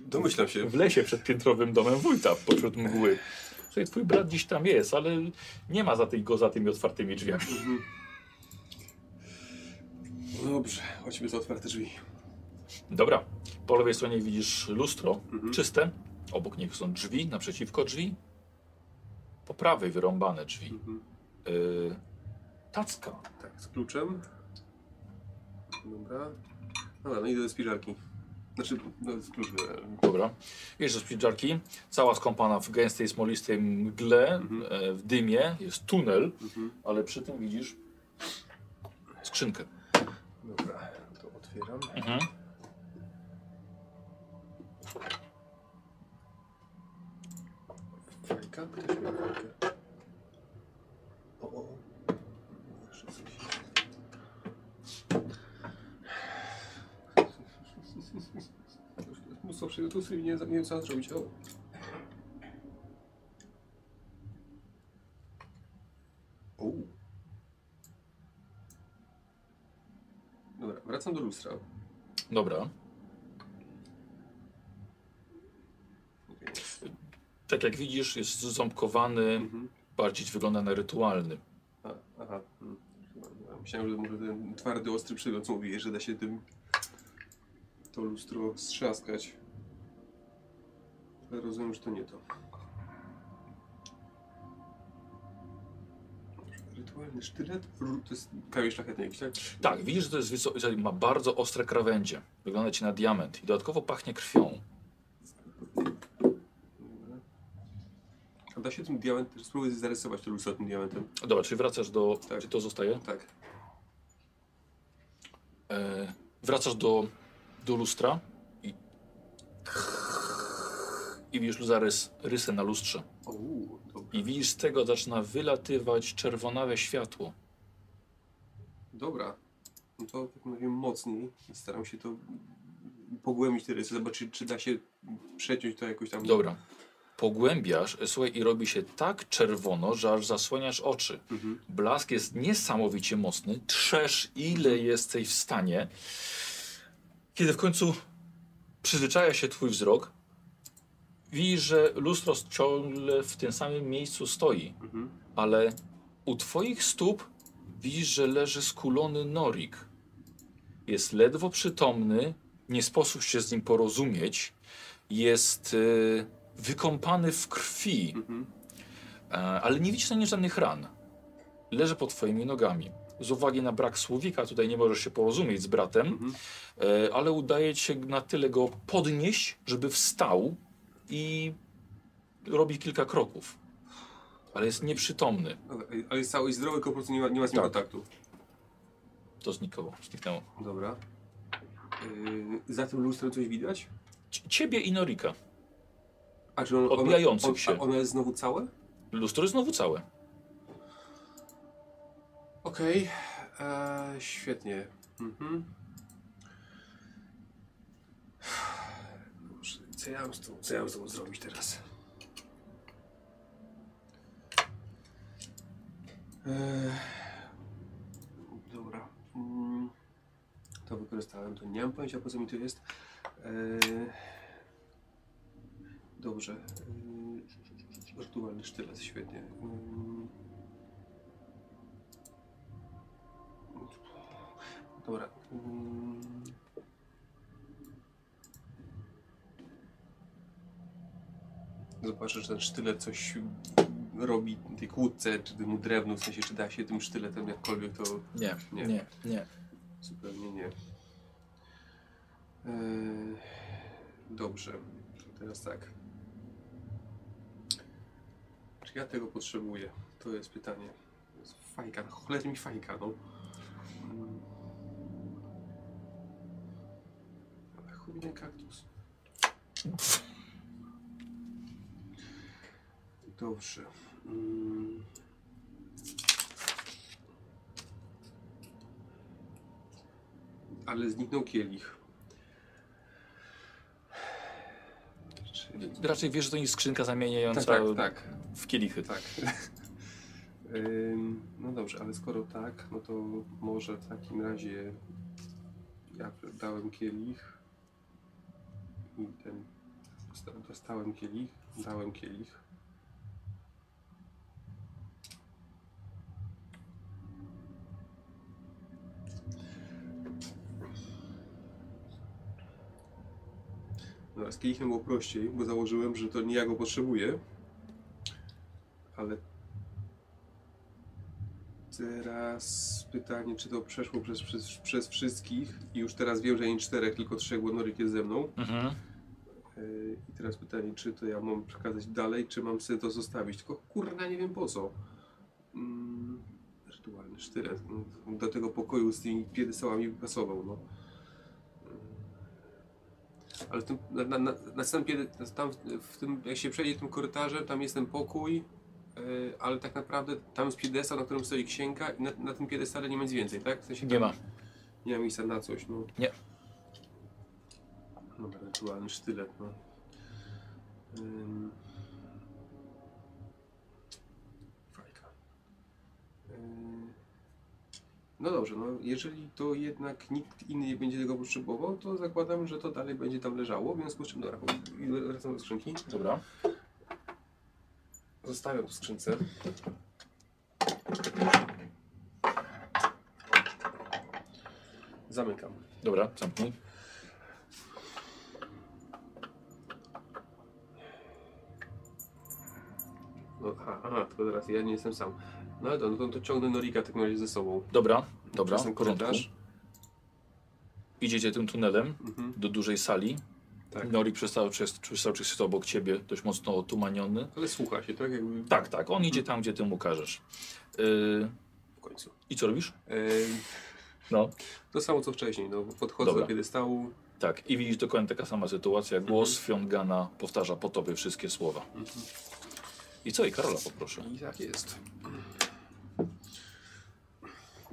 Domyślam się.
W lesie przed piętrowym domem wójta, pośród mgły. Słuchaj, twój brat dziś tam jest, ale nie ma za tej, go za tymi otwartymi drzwiami.
No dobrze, chodźmy za otwarte drzwi.
Dobra, po lewej stronie widzisz lustro,
Mhm.
czyste. Obok nich są drzwi, naprzeciwko drzwi. Po prawej wyrąbane drzwi.
Mhm.
Yy, tacka.
Tak, z kluczem. Dobra. Dobra, no idę do spiżarki. Znaczy, no, z wybrałem.
Dobra. Wiesz, że spiżarki, cała skąpana w gęstej, smolistej mgle,
Mhm.
e, w dymie, jest tunel,
Mhm.
ale przy tym widzisz skrzynkę.
Dobra, to otwieram.
Mhm.
Fajka? Ktoś miał fajkę. O, o, o. Jeszcze coś. Mnóstwo przygotusów i nie, nie wiem co zrobić. O. O. Dobra, wracam do lustra.
Dobra. Tak jak widzisz, jest ząbkowany,
Mhm.
bardziej wygląda na rytualny.
A, aha. Hmm. Myślałem, że może ten twardy, ostry co mówiłeś, że da się tym to lustro strzaskać. Ale rozumiem, że to nie to. Rytualny sztylet? To jest kamień szlachetny jakiś, tak?
Tak, widzisz, że to jest wyso- ma bardzo ostre krawędzie. Wygląda ci na diament i dodatkowo pachnie krwią.
A da się tym diamentem, spróbuj zarysować to lustro tym diamentem.
Dobra, czyli wracasz do...
Tak.
Czy to zostaje?
Tak.
E, wracasz do, do lustra i... Widzisz zarys, rysę na lustrze. I widzisz, z tego zaczyna wylatywać czerwonawe światło.
Dobra. No to jak mówię mocniej. Staram się to pogłębić te rysy, zobaczyć czy da się przeciąć to jakoś tam.
Dobra. Pogłębiasz, słuchaj, i robi się tak czerwono, że aż zasłaniasz oczy.
Mhm.
Blask jest niesamowicie mocny. Trzesz, ile jesteś w stanie. Kiedy w końcu przyzwyczaja się twój wzrok, widzisz, że lustro ciągle w tym samym miejscu stoi,
Mhm.
ale u twoich stóp widzisz, że leży skulony norik. Jest ledwo przytomny, nie sposób się z nim porozumieć. Jest y, wykąpany w krwi.
Mhm.
E, ale nie widzisz na nim żadnych ran. Leży pod twoimi nogami. Z uwagi na brak słowika tutaj nie możesz się porozumieć z bratem,
Mhm.
e, ale udaje ci się na tyle go podnieść, żeby wstał i robi kilka kroków. Ale jest nieprzytomny.
Ale jest cały i zdrowy, tylko po prostu nie ma, nie ma z nim
Tak.
kontaktu.
To znikało, zniknęło.
Dobra. Yy, za tym lustrem coś widać?
C- Ciebie i Norika.
A czy on,
Odbijających
on, on,
się.
A ono jest znowu całe?
Lustro jest znowu całe.
Okej. Eee, Świetnie. Mhm. Dobrze, Co ja mam z tą, co ja mam z tą zrobić teraz? Eee, dobra. Mm, to wykorzystałem, to nie mam pojęcia po co mi to jest. Eee, dobrze. Eee, Rytualny sztylet, świetnie. Eee, Dobra. Zobaczę, czy ten sztylet coś robi tej kłódce, czy temu drewnu, w sensie, czy da się tym sztyletem jakkolwiek to
Nie,
Nie.
nie, nie.
zupełnie nie. Eee, dobrze, teraz tak. Czy ja tego potrzebuję? To jest pytanie. To jest fajka, no cholernie mi fajka, no. Mm. Ale chuj kaktus. Dobrze. Mm. Ale zniknął kielich. Czyli...
Raczej wiesz, że to nie jest skrzynka zamieniająca
Tak, tak, tak.
w kielichy.
Tak. No dobrze, ale skoro tak, no to może w takim razie ja dałem kielich i ten dosta- dostałem kielich, dałem kielich. No, z kielichem było prościej, bo założyłem, że to nie ja go potrzebuję. Ale teraz pytanie, czy to przeszło przez, przez, przez wszystkich i już teraz wiem, że nie czterech, tylko trzech, bo Norik jest ze mną.
Mhm.
Yy, I teraz pytanie, czy to ja mam przekazać dalej, czy mam sobie to zostawić. Tylko kurna, nie wiem po co. Mm, rytualny sztylet. No, do tego pokoju z tymi piedestałami pasował, no. Ale w tym, na, na, na, na samym piede- tam w, tym, jak się przejdzie tym korytarzem, tam jest ten pokój, yy, ale tak naprawdę tam jest piedestal, na którym stoi księga i na, na tym piedestale nie ma nic więcej, tak? W sensie
Nie
tam
ma.
Nie ma miejsca na coś, no.
Nie.
Dobra, rytualny sztylet, no. Ym. Fajka. Ym. No dobrze, no jeżeli to jednak nikt inny nie będzie tego potrzebował, to zakładam, że to dalej będzie tam leżało, w związku z czym, dobra, wracam do skrzynki.
Dobra.
Zostawiam tu skrzynce. Zamykam.
Dobra, zamknij.
No, aha, aha, tylko teraz ja nie jestem sam. No to, no to, to ciągnę Norika w takim razie ze sobą.
Dobra, dobra,
Przez ten
w porządku.
korytarz.
Idziecie tym tunelem
Mhm.
do dużej sali.
Tak.
Norik przestał, przez, przestał przez obok ciebie, dość mocno otumaniony.
Ale słucha się, tak jakby
Tak, tak, on idzie tam, gdzie ty mu każesz. Yy,
w końcu.
I co robisz?
Ehm,
No,
to samo co wcześniej, no podchodzę
Dobra.
do piedestału.
tak. I widzisz dokładnie taka sama sytuacja. Głos Fiongana powtarza po tobie wszystkie słowa. I co? I Karola poproszę.
I tak jest.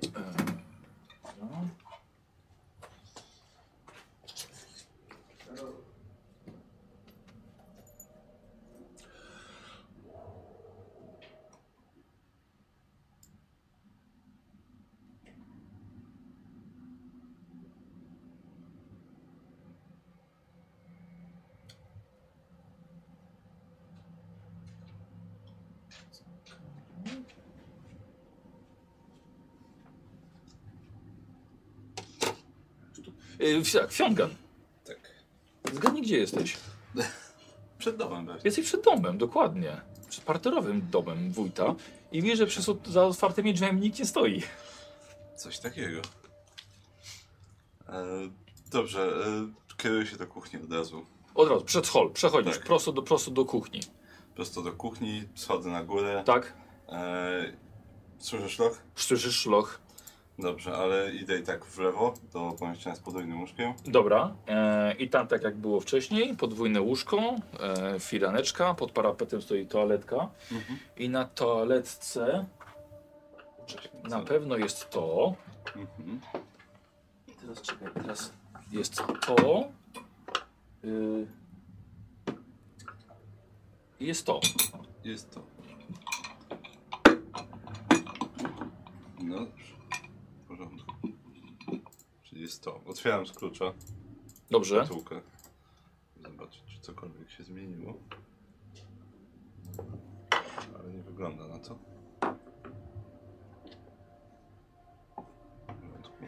No. Yy, tak, Fiongan.
Tak.
Zgadnij, gdzie jesteś.
Przed domem właśnie.
Jesteś przed domem, dokładnie. Przed parterowym domem wójta. I wiesz, że przez, za otwartymi drzwiami nikt nie stoi.
Coś takiego. E, dobrze, e, kieruję się do kuchni od razu.
Od razu, przed hol, przechodzisz
Tak.
prosto, do, prosto do kuchni.
Prosto do kuchni, schodzę na górę.
Tak?
E, słyszysz loch?
Słyszysz szloch.
Dobrze, ale idę i tak w lewo do pomieszczenia z podwójnym łóżkiem.
Dobra. E, I tam tak jak było wcześniej, podwójne łóżko, e, firaneczka, pod parapetem stoi toaletka. I na toaletce na pewno jest to.
Mhm.
I teraz czekaj, teraz jest to. Y, jest to.
Jest to. No dobrze. Porządku. Czyli jest to. Otwieram z klucza
Dobrze.
szkatułkę. Zobaczyć, czy cokolwiek się zmieniło. Ale nie wygląda na to. W porządku.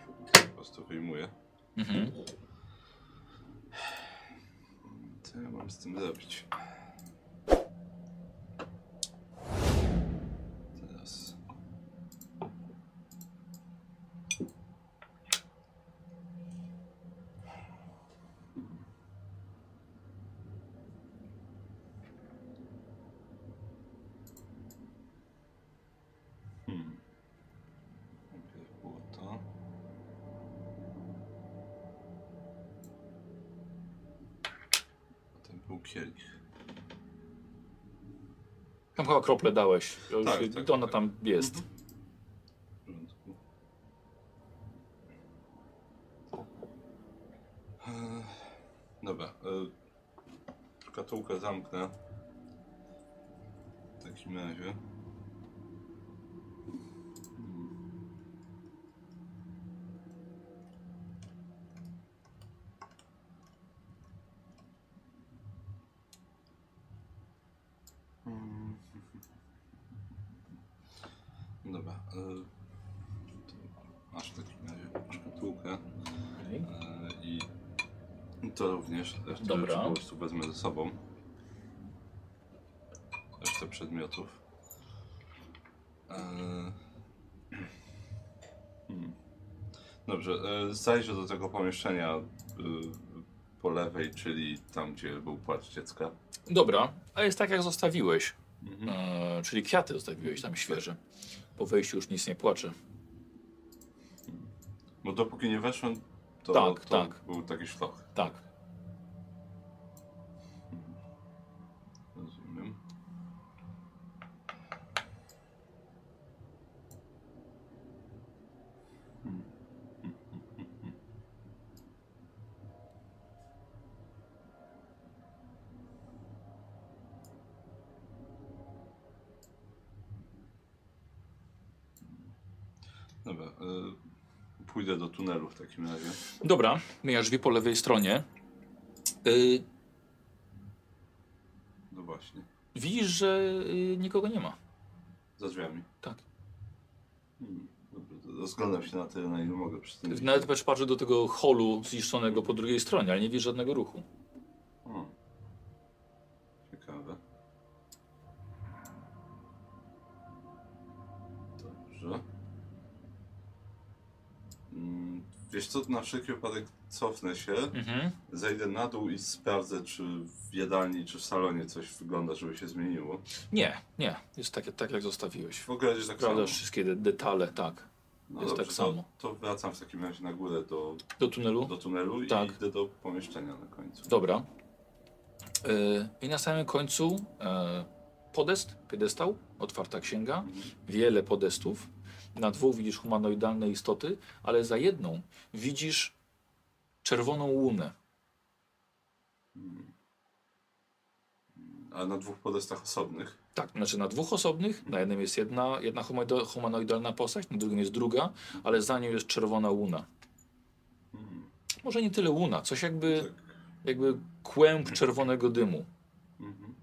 prostu wyjmuję.
Mhm.
Co ja mam z tym zrobić? Teraz. Hmm. Najpierw było to. Kielich.
Tam chyba krople dałeś. Już,
Tak, tak,
to ona
tak.
tam jest.
Porządku. Eee, Dobra. e, Szkatułkę zamknę. W takim razie. Hmm. Hmm. Dobra. e, to Masz w takim razie szkatułkę.
Okej.
E, I to również resztę
Dobra.
rzeczy po prostu wezmę ze sobą. Resztę przedmiotów. E, hmm. Dobrze, e, zajrzę do tego pomieszczenia e, po lewej, czyli tam, gdzie był płacz dziecka.
Dobra, a jest tak jak zostawiłeś.
Mhm.
E, czyli kwiaty zostawiłeś tam świeże. Po wejściu już nic nie płacze.
Bo dopóki nie weszłem, to,
Tak,
to
tak.
był taki szloch.
Tak.
Rozumiem. Dobra, pójdę do tunelu w takim razie.
Dobra, mijasz drzwi po lewej stronie. Y,
No właśnie,
widzisz, że y, nikogo nie ma.
za drzwiami.
Tak.
Hmm, dobra, rozglądam się na tyle, na ile mogę przy tym.
Nawet też patrzę do tego holu zniszczonego po drugiej stronie, ale nie widzisz żadnego ruchu.
Co, na wszelki wypadek cofnę się,
Mhm.
zejdę na dół i sprawdzę, czy w jadalni, czy w salonie coś wygląda, żeby się zmieniło.
Nie, nie. Jest tak, tak jak zostawiłeś.
W ogóle jest tak samo.
Sprawdzasz wszystkie de detal, tak.
No
jest
dobrze,
tak samo.
To, to wracam w takim razie na górę do,
Do tunelu?
do tunelu
Tak.
i idę do pomieszczenia na końcu.
Dobra. Y, I na samym końcu e, podest, piedestał, otwarta księga,
Mhm.
wiele podestów. Na dwóch widzisz humanoidalne istoty, ale za jedną widzisz czerwoną łunę.
A na dwóch podestach osobnych.
Tak, znaczy na dwóch osobnych, na jednym jest jedna, jedna humanoid- humanoidalna postać, na drugim jest druga, ale za nią jest czerwona łuna.
Hmm.
Może nie tyle łuna, coś jakby,
Tak.
jakby kłęb czerwonego dymu.
Mhm.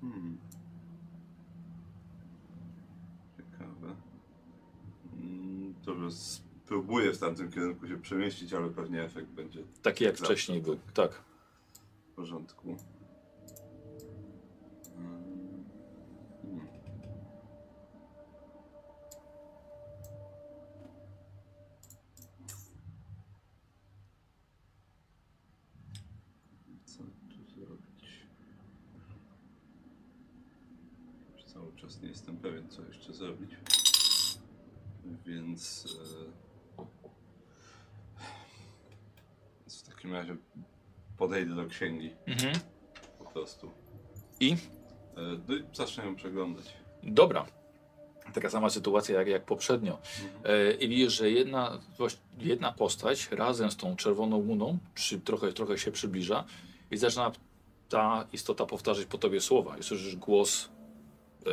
Hmm. Ciekawe. Dobrze, spróbuję w tamtym kierunku się przemieścić, ale pewnie efekt będzie
Taki jak wcześniej był.
tak. W porządku. Mm. Hmm. Co tu zrobić? Cały czas nie jestem pewien, co jeszcze zrobić. Więc, e, więc w takim razie podejdę do księgi
Mhm.
po prostu.
I?
E, No i zacznę ją przeglądać.
Dobra. Taka sama sytuacja jak, jak poprzednio. E, I widzisz, że jedna, jedna postać razem z tą czerwoną łuną przy, trochę, trochę się przybliża i zaczyna ta istota powtarzać po tobie słowa. I słyszysz głos e,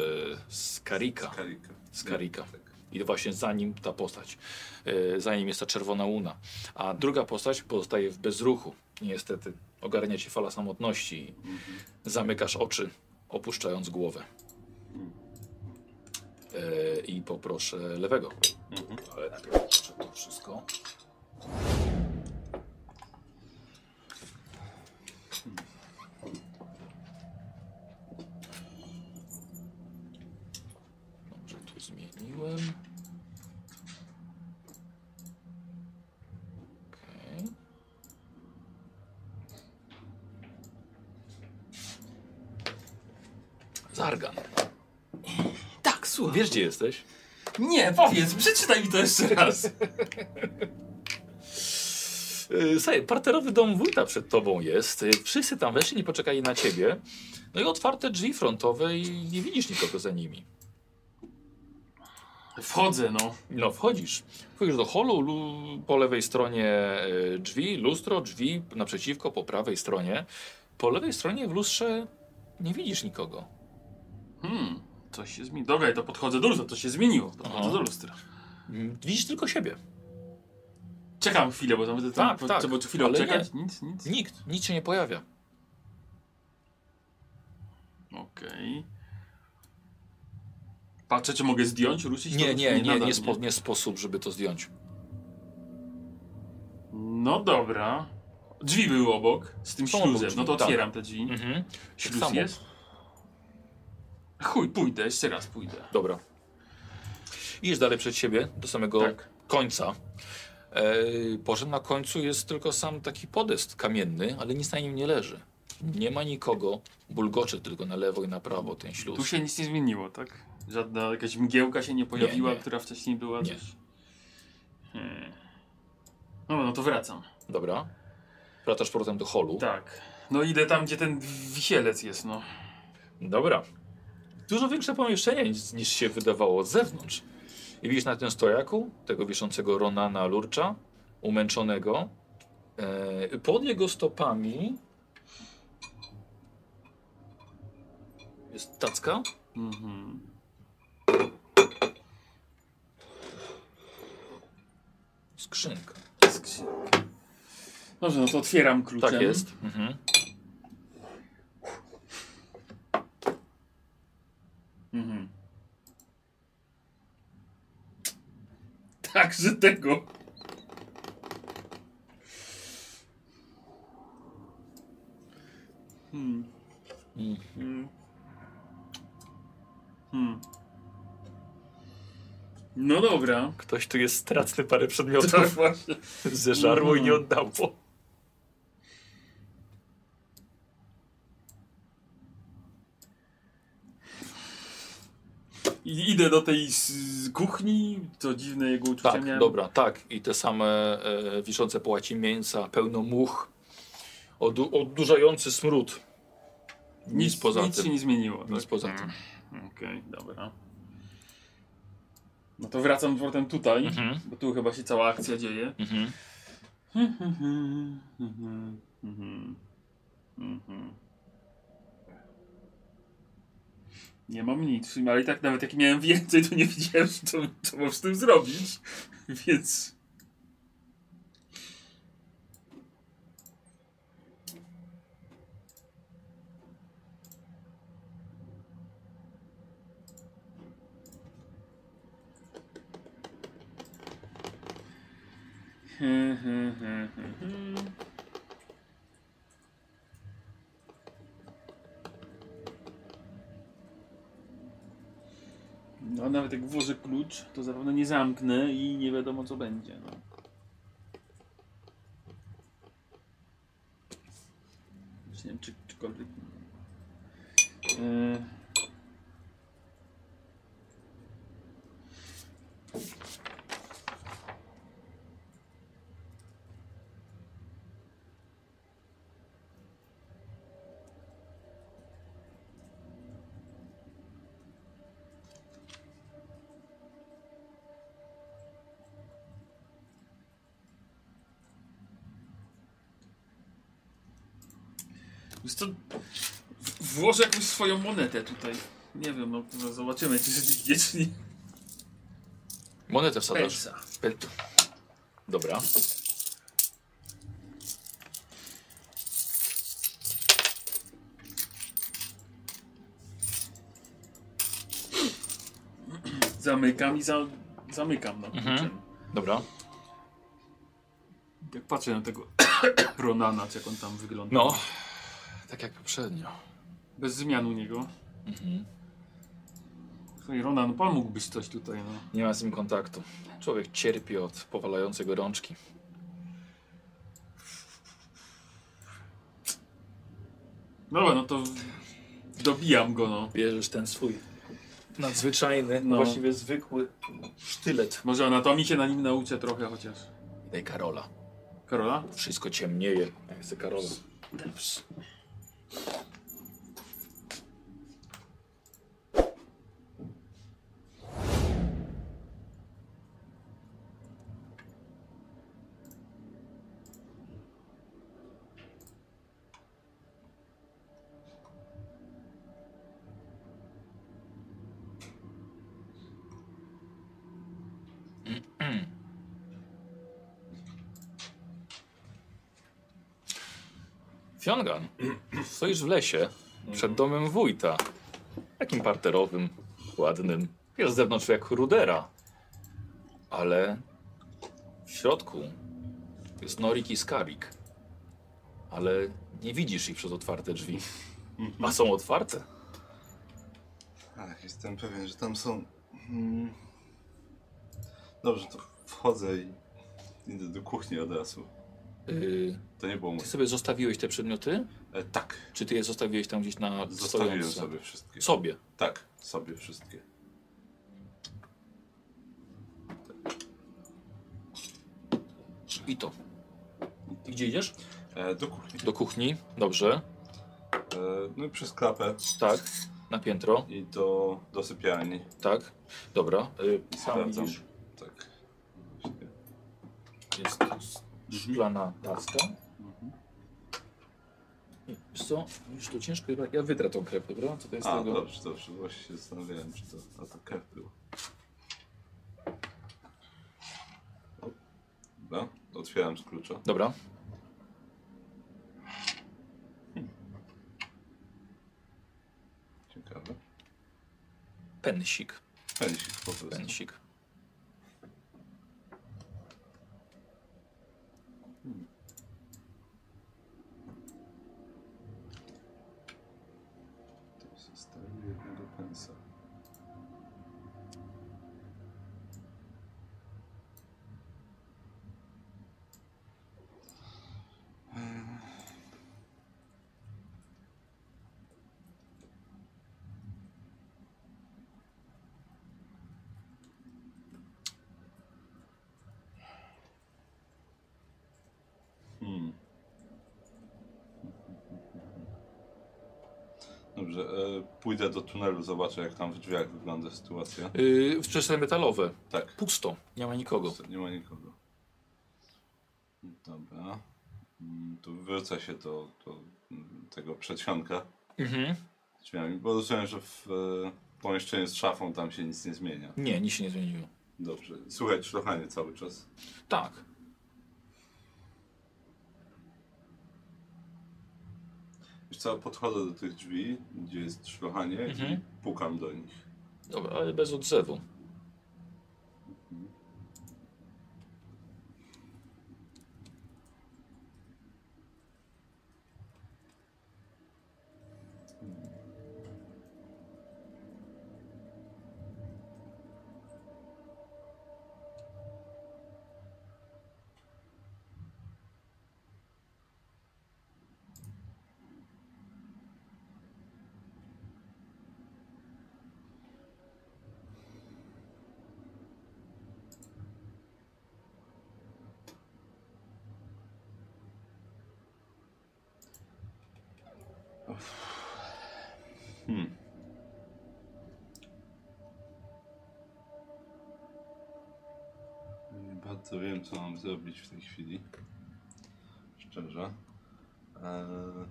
Skarika.
Skarika.
Skarika. I właśnie za nim ta postać. E, za nim jest ta czerwona łuna. A druga postać pozostaje w bezruchu. Niestety ogarnia ci fala samotności i zamykasz oczy, opuszczając głowę. E, I poproszę lewego.
Mhm.
Ale najpierw to wszystko wszystko. Dobrze, tu zmieniłem. Okej. Zargan.
Tak, słuchaj.
Wiesz gdzie jesteś?
Nie, powiedz, przeczytaj mi to jeszcze raz.
Yy, Słuchaj, parterowy dom wójta przed tobą jest. Yy, Wszyscy tam weszli i poczekali na ciebie. No i otwarte drzwi frontowe i nie widzisz nikogo za nimi.
Wchodzę, no.
No, wchodzisz. Wchodzisz do holu, lu, po lewej stronie y, drzwi, lustro, drzwi naprzeciwko, po prawej stronie. Po lewej stronie w lustrze nie widzisz nikogo.
Hmm, coś się zmieniło. Dobra, to podchodzę do lustra, to się zmieniło. Podchodzę
Aha.
do lustra.
Mm, Widzisz tylko siebie.
Czekam chwilę, bo tam
Tak,
po-
tak,
trzeba chwilę
ale.
Nic, nic.
Nikt, nic się nie pojawia.
Okej. Patrzę, czy mogę zdjąć, ruszyć?
Nie,
to
nie, nie,
nadal
nie, spo, nie sposób, żeby to zdjąć.
No dobra. Drzwi były obok, z tym
Są
śluzem. No to
tak.
otwieram te drzwi.
Mhm.
Śluz
samo.
jest? Chuj, pójdę, jeszcze raz pójdę.
Dobra. Idziesz dalej przed siebie, do samego
Tak.
końca. E, na końcu jest tylko sam taki podest kamienny, ale nic na nim nie leży. Nie ma nikogo, bulgocze tylko na lewo i na prawo ten śluz.
Tu się nic nie zmieniło, tak? Żadna jakaś mgiełka się nie pojawiła,
Nie, nie.
która wcześniej była
Nie.
też. Hmm. No, no to wracam.
Dobra. Wracasz powrotem do holu.
Tak. No idę tam, gdzie ten wisielec jest, no.
Dobra. Dużo większe pomieszczenie niż, niż się wydawało z zewnątrz. I widzisz na tym stojaku tego wiszącego Ronana Lurcza, umęczonego. E, pod jego stopami jest tacka.
Mhm.
Skrzynka.
Skrzynka. Dobrze, no to otwieram kluczem.
Tak jest. Mhm.
Mhm. Także tego. Hmm.
Mm.
Hmm. Hmm. No dobra.
Ktoś tu jest stracny parę przedmiotów.
Tak właśnie.
Zeżarło i nie
Mhm.
oddało.
I idę do tej kuchni, to dziwne jego uczucia
Tak,
miałem.
dobra, tak. I te same e, wiszące połaci mięsa, pełno much, odu, odurzający smród. Nic, poza
nic
tym.
się nie zmieniło.
Nic
tak?
poza
Mm,
tym.
Okej, dobra. No to wracam powrotem tutaj,
Mhm.
bo tu chyba się cała akcja dzieje.
Mhm.
Mhm, mhm, mhm, mhm. Nie mam nic, ale i tak nawet jak miałem więcej, to nie wiedziałem, co, co mam z tym zrobić, więc... No nawet jak włożę klucz, to zapewne nie zamknę i nie wiadomo co będzie. No. Nie wiem czy czykolwiek... Yy... W- włożę jakąś swoją monetę tutaj. Nie wiem, no, no zobaczymy czy rzeczywiście czy nie.
Monetę wsadzasz.
Pensa.
Pen- Dobra.
Zamykam i za, zamykam no,
Mhm.
kluczem.
Dobra.
Jak patrzę na tego Ronana, jak on tam wygląda.
No, tak jak poprzednio.
Bez zmian u niego.
Mhm.
Słuchaj, Ronan, pomógłbyś coś tutaj, no.
Nie ma z nim kontaktu. Człowiek cierpi od powalającej go rączki.
Dobra, no to dobijam go, no.
Bierzesz ten swój nadzwyczajny,
No.
właściwie zwykły sztylet.
Może anatomii się na nim nauczę trochę chociaż.
Daj Karola.
Karola?
Wszystko ciemnieje. Ja chcę Karola. Ps. Fiongan, stoisz w lesie przed domem wójta. Takim parterowym, ładnym. Jest z zewnątrz jak rudera. Ale w środku jest Norik i Skarik. Ale nie widzisz ich przez otwarte drzwi. A są otwarte.
Ach, jestem pewien, że tam są. Hmm. Dobrze, to wchodzę i idę do kuchni od razu.
Yy,
To nie było
ty
moje.
sobie zostawiłeś te przedmioty?
E, tak,
Czy ty je zostawiłeś tam gdzieś na
zostawiłem
stojące?
sobie wszystkie.
Sobie.
Tak, sobie wszystkie.
I to. I gdzie idziesz?
E, do kuchni.
Do kuchni. Dobrze.
E, no i przez klapę
Tak. Na piętro.
i do, do sypialni.
Tak. Dobra. Yy, tam
Sprawdzam.
widzisz,
Tak. Właśnie.
jest szklana taska. I Wiesz co? Już to ciężko. chyba- Ja wytrę tą krew, dobra? Co to jest
A,
tego?
dobrze, dobrze. Właśnie się zastanawiałem, czy to. A to krew był. O, Dobra, otwieram z klucza.
Dobra.
Ciekawe.
Pensik.
Pensik po prostu.
Pensik.
To zostawię jednego pensa. Hmm. Dobrze, e, pójdę do tunelu, zobaczę jak tam w drzwiach wygląda sytuacja.
Yy, metalowe.
Tak,
Pusto. Nie ma nikogo.
nie ma nikogo. Dobra. Mm, Tu wrócę się do, do mm, tego przedsionka
Mhm.
drzwiami, bo rozumiem, że w e, pomieszczeniu z szafą tam się nic nie zmienia.
Nie, nic się nie zmieniło.
Dobrze. Słuchaj, szlochanie cały czas.
Tak.
Co, podchodzę do tych drzwi, gdzie jest szlochanie
Mhm.
i pukam do nich.
Dobra, ale bez odzewu.
Hmm. Nie bardzo wiem, co mam zrobić w tej chwili. Szczerze. Eee,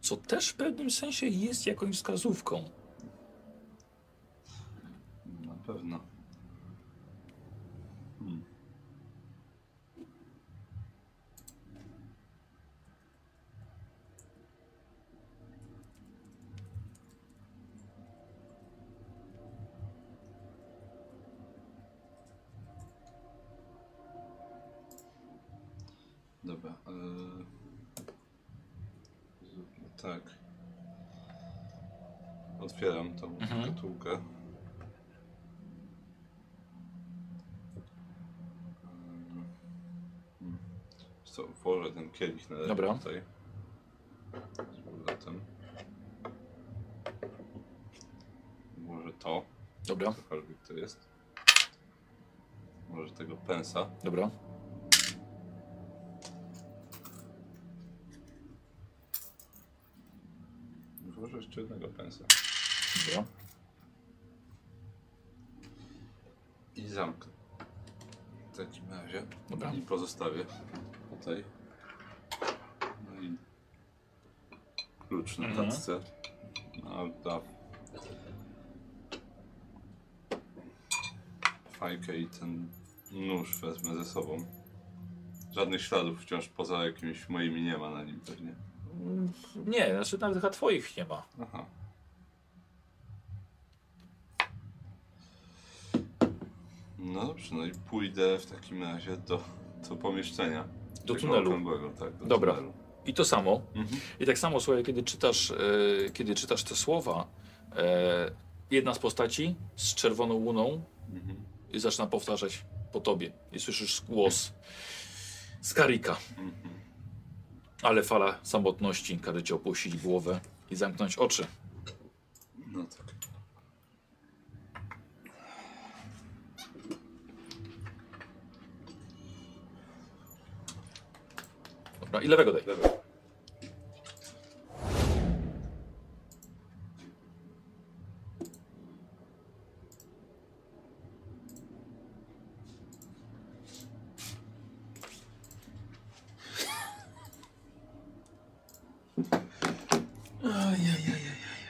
Co też w pewnym sensie jest jakąś wskazówką.
na pewno. Hmm. Dobra. Yy... Zróbmy tak. Otwieram tą
Mhm.
szkatułkę. Hmm. Co, włożę ten kielich na
Dobra.
tutaj. Z powrotem. Włożę to,
Dobra,
cokolwiek to jest. Może tego pensa.
dobra.
Włożę jeszcze jednego pensa.
Dobra.
I zamknę. W takim razie.
Dobra.
I pozostawię tutaj. No i klucz na
Mhm.
tacce. No, da. Fajkę i ten nóż wezmę ze sobą. Żadnych śladów wciąż poza jakimiś moimi nie ma na nim pewnie.
Mm, Nie, znaczy nawet chyba twoich nie ma.
Aha. No dobrze, no i pójdę w takim razie do, do pomieszczenia.
Do
Tego
tunelu.
okrągłego, tak, do
Dobra.
tunelu.
I to samo.
Mhm.
I tak samo, słuchaj, kiedy czytasz, e, kiedy czytasz te słowa, e, jedna z postaci z czerwoną łuną
Mhm.
i zaczyna powtarzać po tobie. I słyszysz głos z Karika.
Mhm.
Ale fala samotności każe cię opuścić głowę i zamknąć oczy.
No tak.
Dobra, i lewego daj.
Dobra.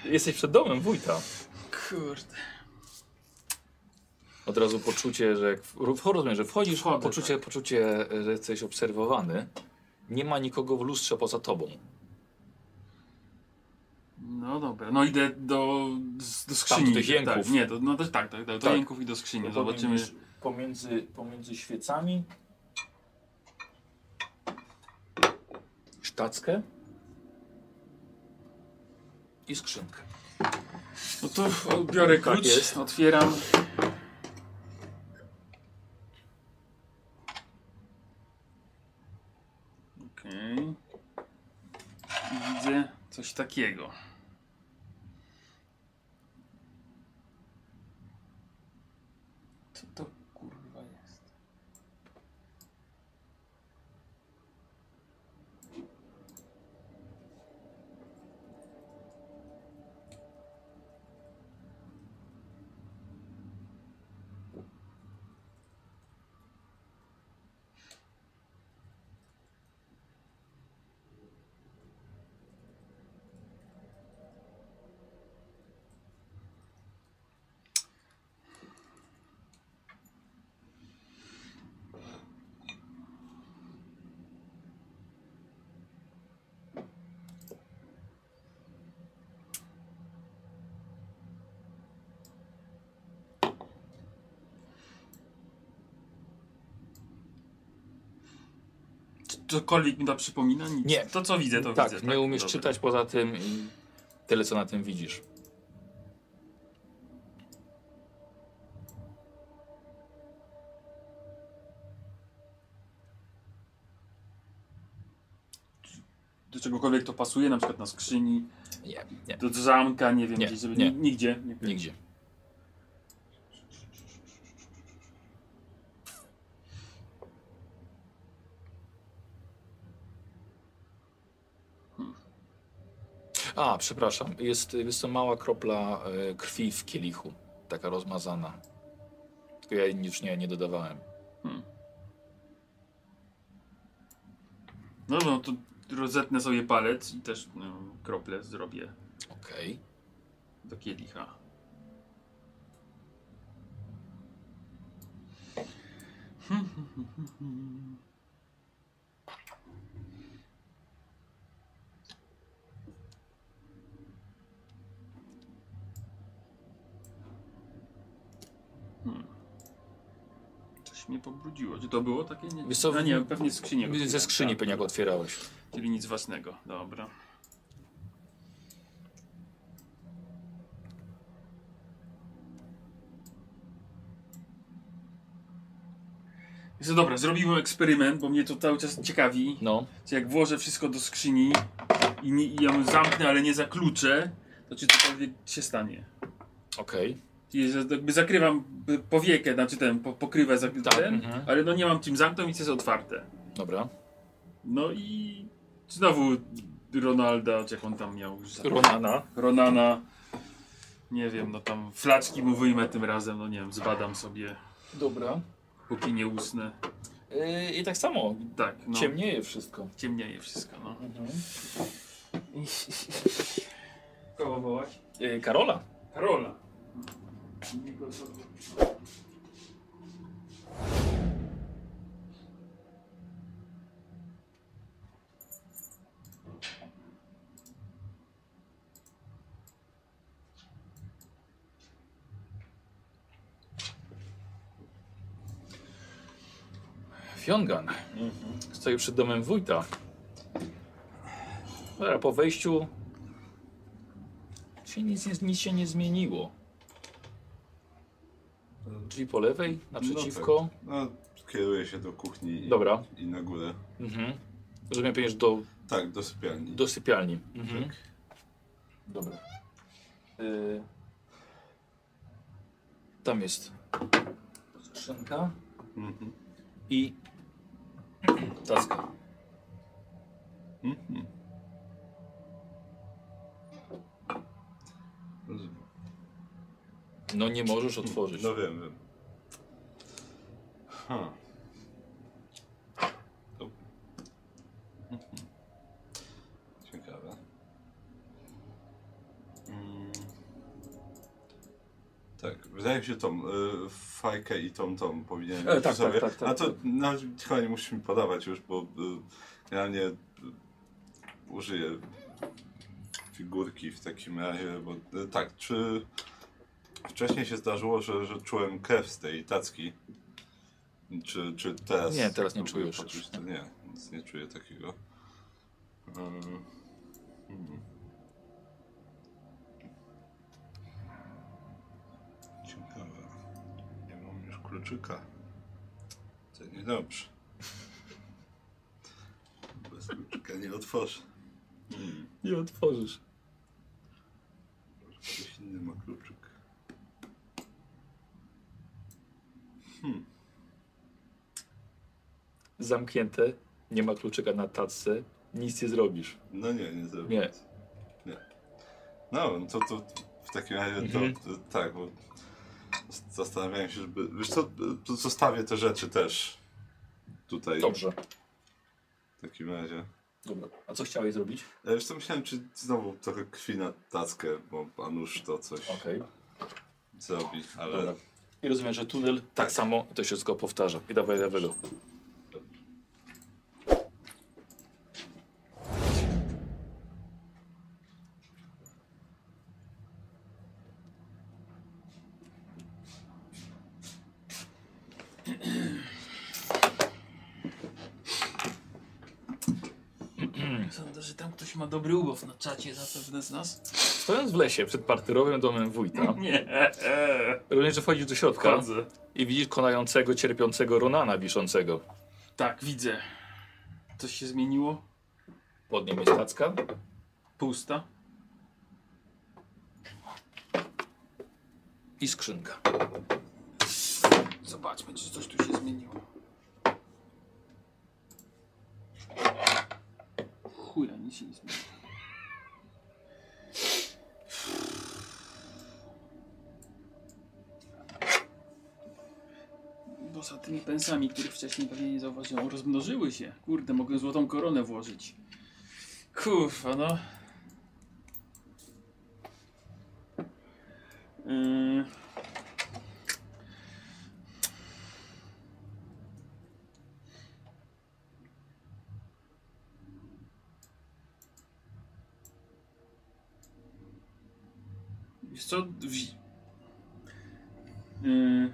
Jesteś przed domem wójta.
Kurde.
Od razu poczucie, że jak w- rozumiem, że wchodzisz,
Wchodzę,
poczucie, poczucie, że jesteś obserwowany. Nie ma nikogo w lustrze poza tobą.
No dobra, no idę do, do skrzyni.
do tych jęków.
Tak, nie, do, no to, tak, tak, tak, do
Tak.
jęków i do skrzyni. Zobaczymy.
Pomiędzy, pomiędzy, świecami. Sztackę. I skrzynkę.
No to biorę
Tak
klucz,
jest.
otwieram. Okej. I Widzę takiego. Cokolwiek mi to przypomina? Nic.
Nie.
To co widzę, to
tak,
widzę.
nie umiesz
Dobra.
czytać poza tym i tyle co na tym widzisz.
Do czegokolwiek to pasuje, na przykład na skrzyni,
Nie, nie,
do zamka, nie wiem,
Nie,
gdzieś, żeby...
nie.
Nigdzie. Nie.
nigdzie. A, przepraszam, jest, jest to mała kropla e, krwi w kielichu, taka rozmazana. Tylko ja jej już nie, nie dodawałem.
No, no to rozetnę sobie palec i też no, krople zrobię
Okej.
do kielicha. Coś Coś mnie pobrudziło. Czy to było takie? Nie,
Wiesz co,
A nie, pewnie z.
Ze skrzyni
Tak,
pewnie
dobra.
otwierałeś.
Czyli nic własnego. Dobra. Jest dobra, zrobimy eksperyment, bo mnie to cały czas ciekawi.
No,
Czy jak włożę wszystko do skrzyni i, nie, i ją zamknę, ale nie zakluczę, to czy cokolwiek się stanie?
okej.
Czyli że jakby zakrywam y, powiekę, znaczy ten, po, pokrywę za,
Tak,
ten,
mhm.
ale no nie mam czym zamknąć, jest otwarte.
Dobra.
No i znowu Ronalda, czy jak on tam miał już
Ronana.
Ronana. Nie wiem, no tam flaczki mu wyjmę tym razem, no nie wiem, zbadam sobie,
Dobra.
póki nie usnę.
Yy, I tak samo.
Tak, no.
Ciemnieje wszystko.
Ciemnieje wszystko, no.
Mhm.
Kogo wołać?
Yy, Karola.
Karola.
Fiongan. Stoi przed domem wójta. Po wejściu się nic, nic się nie zmieniło. Drzwi po lewej, naprzeciwko.
No, kieruję się do kuchni i,
Dobra.
i na górę.
Mhm. Rozumiem, do,
Tak, do sypialni.
do sypialni. Mhm. Dobra. Y... Tam jest skrzynka
Mhm.
i taska.
Mhm.
No nie możesz otworzyć.
No wiem, wiem. To... Mhm. Ciekawe. Mm. Tak, wydaje mi się tą y, fajkę i tą tą powinienem
E,
mieć
tak,
przy sobie.
tak, tak, tak,
A to
tak.
chyba nie musisz mi podawać już, bo y, generalnie y, użyję figurki w takim razie, bo y, tak, czy wcześniej się zdarzyło, że, że czułem krew z tej tacki? Czy, czy teraz?
Nie, teraz nie czujesz
poczuć To nie, nic nie czuję takiego. Mm. Mhm. Ciekawe. Nie mam już kluczyka. To niedobrze. Bez kluczyka nie otworzę. Hmm.
Nie otworzysz.
Ktoś inny ma kluczyk. Hmm.
Zamknięte, nie ma kluczyka na tacce, nic nie zrobisz.
No nie, nie zrobię.
Nie.
Nie. No, to, to w takim razie
Mhm.
to, to tak, bo zastanawiałem się, żeby. Wiesz co, zostawię te rzeczy też tutaj.
Dobrze.
W takim razie.
Dobra. A co chciałeś zrobić?
Ja wiesz co, myślałem, czy znowu trochę krwi na tackę, bo pan już to coś
Okej.
zrobi, ale.
Dobra. I rozumiem, że tunel tak samo to się wszystko powtarza. I dawaj lewego.
Sądzę, że tam ktoś ma dobry ubaw na czacie zapewne z nas.
Stojąc w lesie przed parterowym domem wójta,
Nie.
również wchodzisz do środka
Wchodzę.
i widzisz konającego, cierpiącego Ronana wiszącego.
Tak, widzę. Coś się zmieniło?
Pod nim jest tacka.
Pusta.
i skrzynka.
Zobaczmy, czy coś tu się zmieniło. Chuja, nic się nie zmieniło. Poza tymi pensami, których wcześniej pewnie nie zauważyłem, rozmnożyły się. Kurde, mogę złotą koronę włożyć. Kurwa, no. Yy... Wiesz co? Wzi- Yy,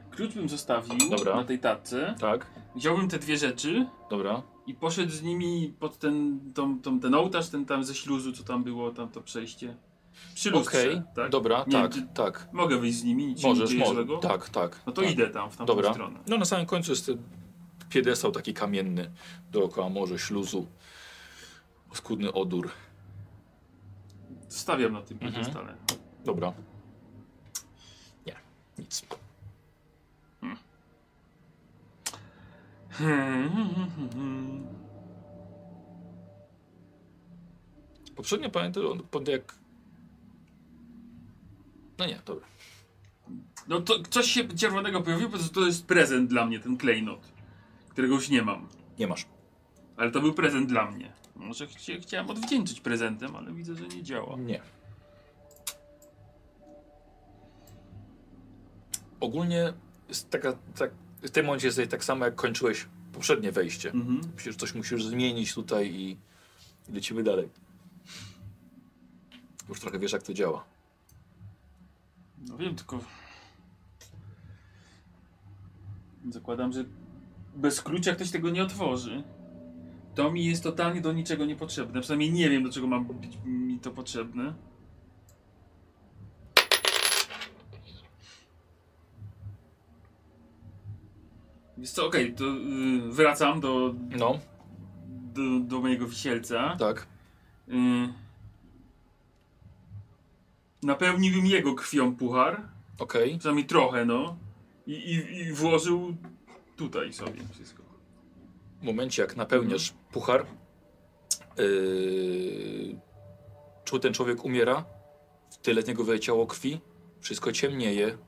zostawił
Dobra.
na tej tatce.
Tak,
Wziąłbym te dwie rzeczy
dobra.
i poszedł z nimi pod ten, tą, tą, ten ołtarz, ten tam ze śluzu, co tam było, tam to przejście. Przy lustrze,
Okej,
tak?
dobra,
Nie,
tak, tak.
Mogę wyjść z nimi, nic nie
Możesz,
dzieje
możesz.
złego?
Tak, tak.
No to
tak.
idę tam, w tamtą
Dobra.
stronę.
No na samym końcu jest ten piedestał taki kamienny dookoła morza, śluzu. Skudny odór.
Stawiam na tym
Mhm.
piedestale.
Dobra. Nie, nic. Poprzednio pamiętam, on pod jak... No nie, dobra.
No to coś się czerwonego pojawiło, bo to jest prezent dla mnie, ten klejnot, którego już nie mam.
Nie masz.
Ale to był prezent dla mnie. Może chci chciałem odwdzięczyć prezentem, ale widzę, że nie działa.
Nie. Ogólnie jest taka, tak, w tym momencie jest tak samo jak kończyłeś poprzednie wejście.
Mhm.
Że coś musisz zmienić tutaj i i lecimy dalej. Już trochę wiesz jak to działa.
No wiem, tylko... Zakładam, że bez klucza ktoś tego nie otworzy. To mi jest totalnie do niczego niepotrzebne. Przynajmniej nie wiem, do czego ma być mi to potrzebne. Więc co, okej, to y, wracam do,
No,
do, do mojego wisielca.
tak.
Y, napełniłbym jego krwią puchar.
Okej.
Przynajmniej trochę, no. I, i, i włożył tutaj sobie wszystko.
W momencie jak napełniasz puchar, yy, czuł ten człowiek umiera, tyle z niego wyleciało krwi, wszystko ciemnieje.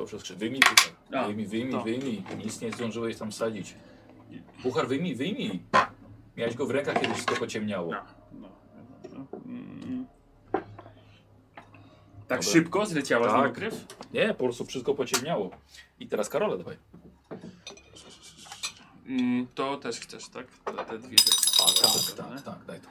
Proszę, skrzy- wyjmij puchar.
A,
Wyjmij, wyjmij,
to.
wyjmij. Nic nie zdążyłeś tam sadzić. Puchar wyjmij, wyjmij. Miałeś go w rękach, kiedy wszystko pociemniało.
No, no, no. Mm. Tak
Dobra.
szybko zleciała
Tak.
niego krew?
Nie, po prostu wszystko pociemniało. I teraz Karola, dawaj.
Mm, to też chcesz, tak? Te, te dwie rzeczy.
Tak, tak, tak, daj to.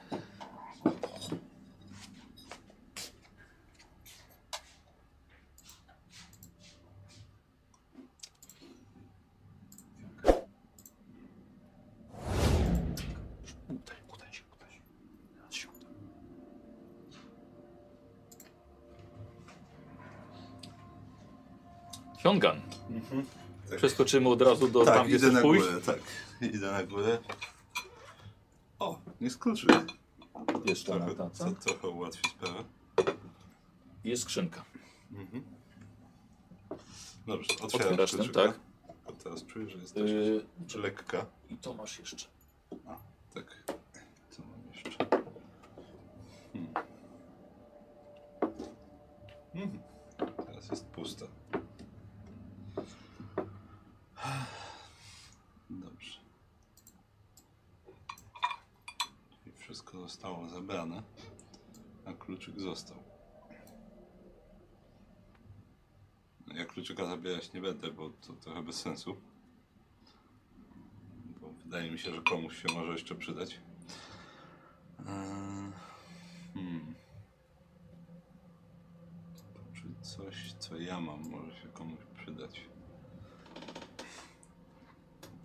Udaj, udaj się, udaj się. Teraz się uda. Hyongan.
Tak.
Przeskoczymy od razu do
tak,
tam, gdzie
na
pójść.
górę, tak. Idę na górę. O, nie skluczy.
Jest ta
Trochę, co trochę ułatwi sprawę.
Jest skrzynka.
Mhm. Dobrze, otwieram
Otwierasz ten, tak?
A teraz czuję, że jest dość
Yy,
lekka.
I to masz jeszcze.
Tak. Co mam jeszcze? Hmm. Mhm. Teraz jest pusta. Dobrze. I wszystko zostało zabrane, a kluczyk został. No, Ja kluczyka zabierać nie będę, bo to trochę bez sensu. Bo wydaje mi się, że komuś się może jeszcze przydać. Eee, Hmm. Czy coś, co ja mam, może się komuś przydać?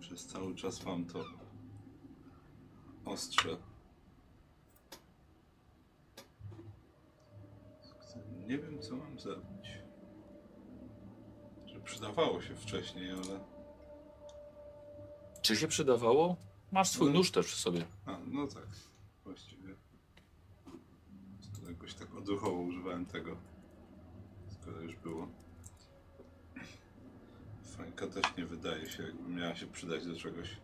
Przez cały czas mam to ostrze. Nie wiem, co mam zrobić. Że przydawało się wcześniej, ale.
Czy się przydawało? Masz swój
No.
nóż też przy sobie.
A, no tak. Właściwie. Jakoś tak odruchowo używałem tego. Skoro już było. Fajka też nie wydaje się, jakby miała się przydać do czegoś.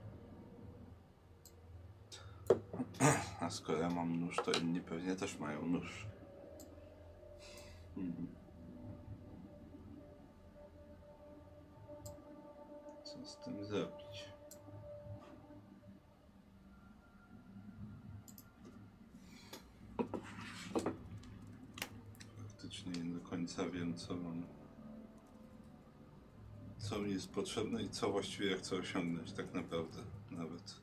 A skoro ja mam nóż, to inni pewnie też mają nóż. Mhm. Co z tym zrobić? Faktycznie nie do końca wiem, co mam. Co mi jest potrzebne i co właściwie chcę osiągnąć, tak naprawdę. Nawet.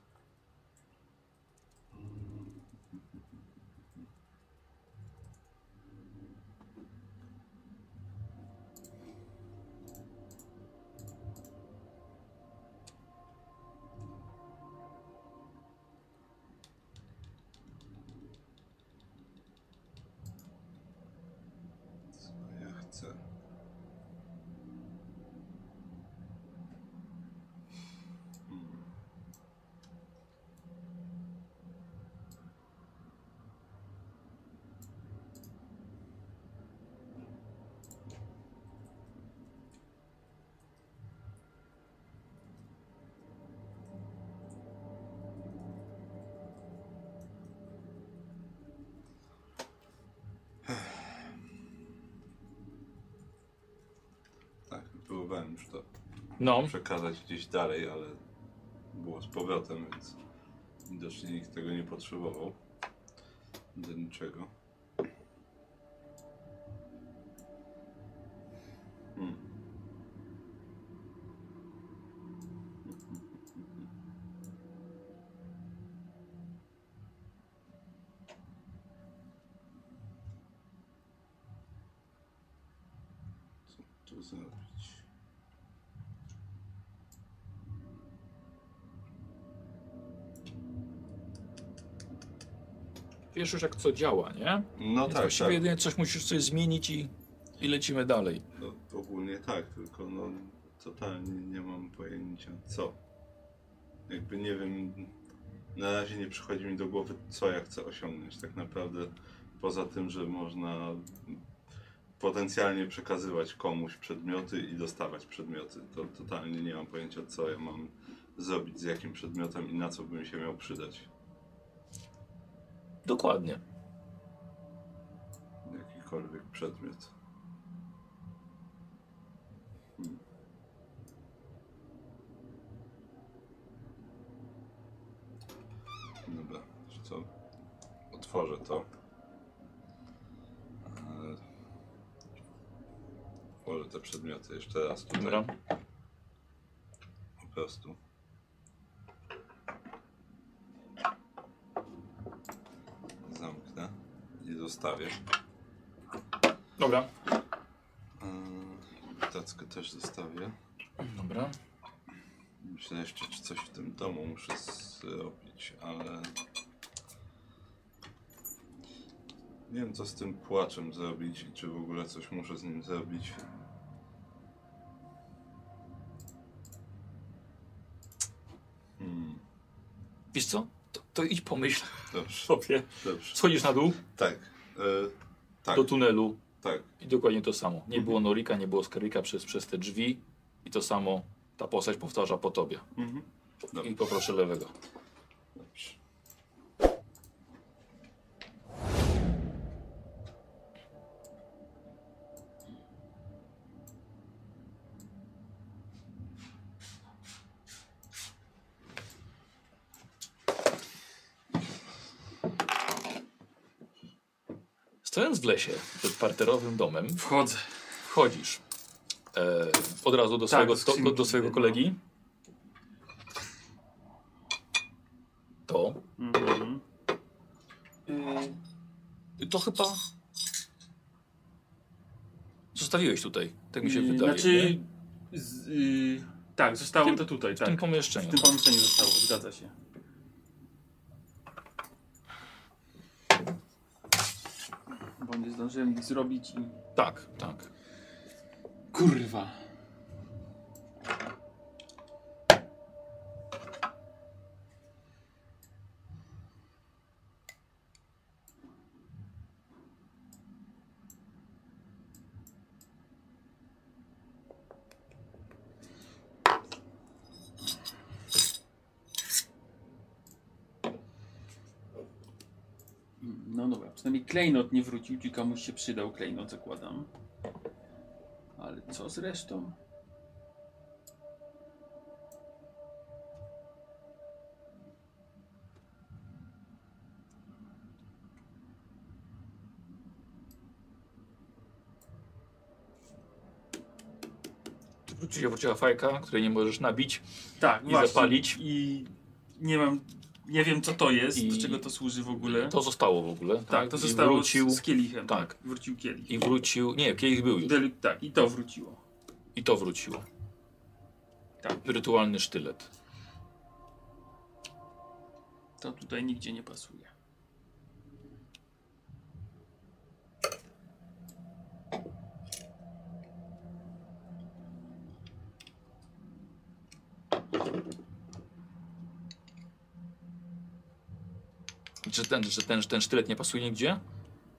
No,
przekazać gdzieś dalej, ale było z powrotem, więc widocznie nikt tego nie potrzebował. Do niczego. Hmm. Co tu zrobić?
Wiesz już jak co działa, nie?
No
Więc
tak,
właściwie
tak.
jedynie coś musisz coś zmienić i, i lecimy dalej.
No, ogólnie tak, tylko no totalnie nie mam pojęcia co. Jakby nie wiem, na razie nie przychodzi mi do głowy co ja chcę osiągnąć tak naprawdę. Poza tym, że można potencjalnie przekazywać komuś przedmioty i dostawać przedmioty. To totalnie nie mam pojęcia co ja mam zrobić z jakim przedmiotem i na co bym się miał przydać.
Dokładnie.
Jakikolwiek przedmiot. Hmm. Dobra, że co? Otworzę to. Włożę te przedmioty jeszcze raz tutaj.
Dobra.
Po prostu. Zamknę i zostawię.
Dobra.
Eee, Tackę też zostawię.
Dobra.
Myślę jeszcze, czy coś w tym domu muszę zrobić, ale... Nie wiem, co z tym płaczem zrobić i czy w ogóle coś muszę z nim zrobić. Hmm,
Wiesz co? To, to idź pomyśl
dobrze,
sobie.
dobrze.
Schodzisz na dół
Tak, tak,
do tunelu
tak.
i dokładnie to samo. Nie było Norika, nie było Skarika przez, przez te drzwi i to samo ta postać powtarza po tobie.
Mhm.
I poproszę lewego.
Dobrze.
Lesie przed parterowym domem,
Wchodzę.
wchodzisz e, od razu do
Tak,
swojego,
do
do, swojego
idę,
kolegi. To.
Mhm.
Y, To chyba. Zostawiłeś tutaj, tak mi się
Yy,
wydaje.
Znaczy, z, y, tak, zostało
tym-
to tutaj,
w tym
tak. W
pomieszczeniu.
tym pomieszczeniu zostało, zgadza się. Bo nie zdążyłem nic zrobić i...
Tak, tak.
Kurwa. No dobra, przynajmniej klejnot nie wrócił, czy komuś się przydał klejnot, zakładam. Ale co z resztą?
Wróci się wróciła fajka, której nie możesz nabić.
Tak,
I
właśnie.
zapalić.
I nie mam, nie wiem co to jest,
I-
do czego to służy w ogóle.
To zostało w ogóle.
tak, to
I
zostało
Wrócił,
z, z kielichem.
tak.
Wrócił kielich.
I wrócił. Nie, kielich był już.
Deli- tak, i to wróciło.
I to wróciło.
Tak.
Rytualny sztylet.
To tutaj nigdzie nie pasuje.
Czy ten, czy ten, ten sztylet nie pasuje nigdzie?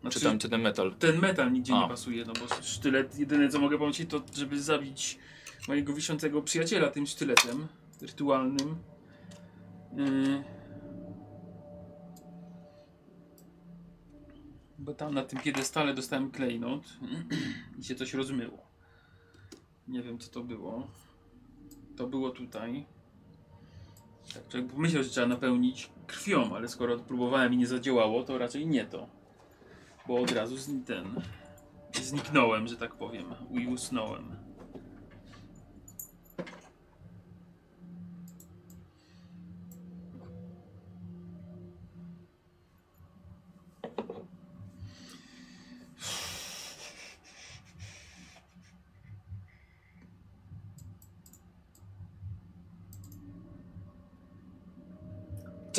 Znaczy,
Czy, tam, czy ten metal?
Ten metal nigdzie
A.
nie pasuje, no bo sztylet, jedyne co mogę pomyśleć to, żeby zabić mojego wiszącego przyjaciela tym sztyletem rytualnym. Yy. Bo tam na tym piedestale dostałem klejnot i się coś rozmyło. Nie wiem co to było. To było tutaj. Tak, pomyślał, że trzeba napełnić krwią, ale skoro próbowałem i nie zadziałało, to raczej nie to. Bo od razu zni- ten. Zniknąłem, że tak powiem. I usnąłem.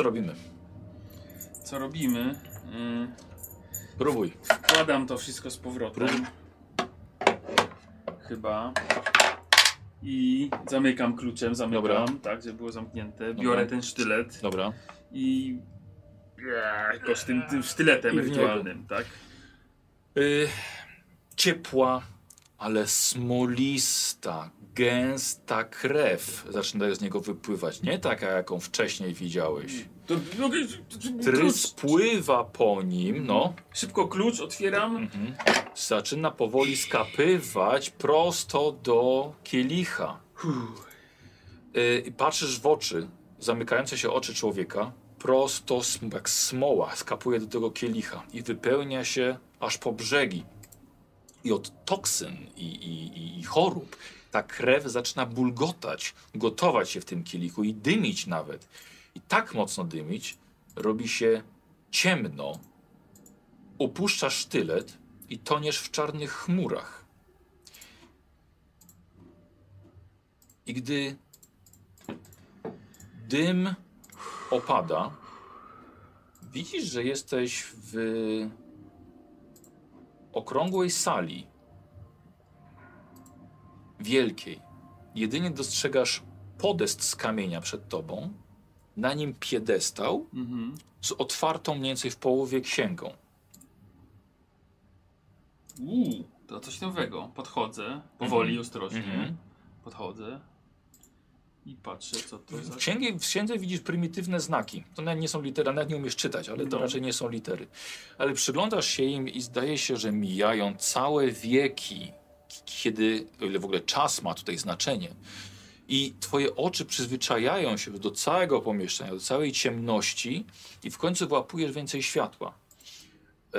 Co robimy?
Co robimy? Yy,
Próbuj.
wkładam to wszystko z powrotem. Chyba. I zamykam kluczem, zamykam,
Dobra.
tak, żeby było zamknięte. Biorę ten sztylet
Dobra.
i. Jakoś tym, tym sztyletem
I w niego.
rytualnym, tak?
Y, ciepła, ale smolista, gęsta krew zaczyna z niego wypływać. Nie taka, jaką wcześniej widziałeś.
To,
Tryz
klucz.
pływa po nim, no.
Szybko klucz otwieram.
Mhm. Zaczyna powoli skapywać prosto do kielicha. Y, I patrzysz w oczy, zamykające się oczy człowieka, prosto jak smoła skapuje do tego kielicha i wypełnia się aż po brzegi. I od toksyn i, i, i chorób ta krew zaczyna bulgotać, gotować się w tym kielichu i dymić nawet. I tak mocno dymić, robi się ciemno, opuszczasz sztylet i toniesz w czarnych chmurach. I gdy dym opada, widzisz, że jesteś w okrągłej sali. Wielkiej. Jedynie dostrzegasz podest z kamienia przed tobą, na nim piedestał
Mhm.
z otwartą mniej więcej w połowie księgą.
Uuu, to coś nowego. Podchodzę, powoli,
Mhm.
ostrożnie.
Mhm.
Podchodzę i patrzę, co to za...
W księgi, w księdze widzisz prymitywne znaki. To nawet nie są litery, nawet nie umiesz czytać, ale to
No.
raczej nie są litery. Ale przyglądasz się im i zdaje się, że mijają całe wieki, kiedy, o ile w ogóle czas ma tutaj znaczenie. I twoje oczy przyzwyczajają się do całego pomieszczenia, do całej ciemności i w końcu wyłapujesz więcej światła. E,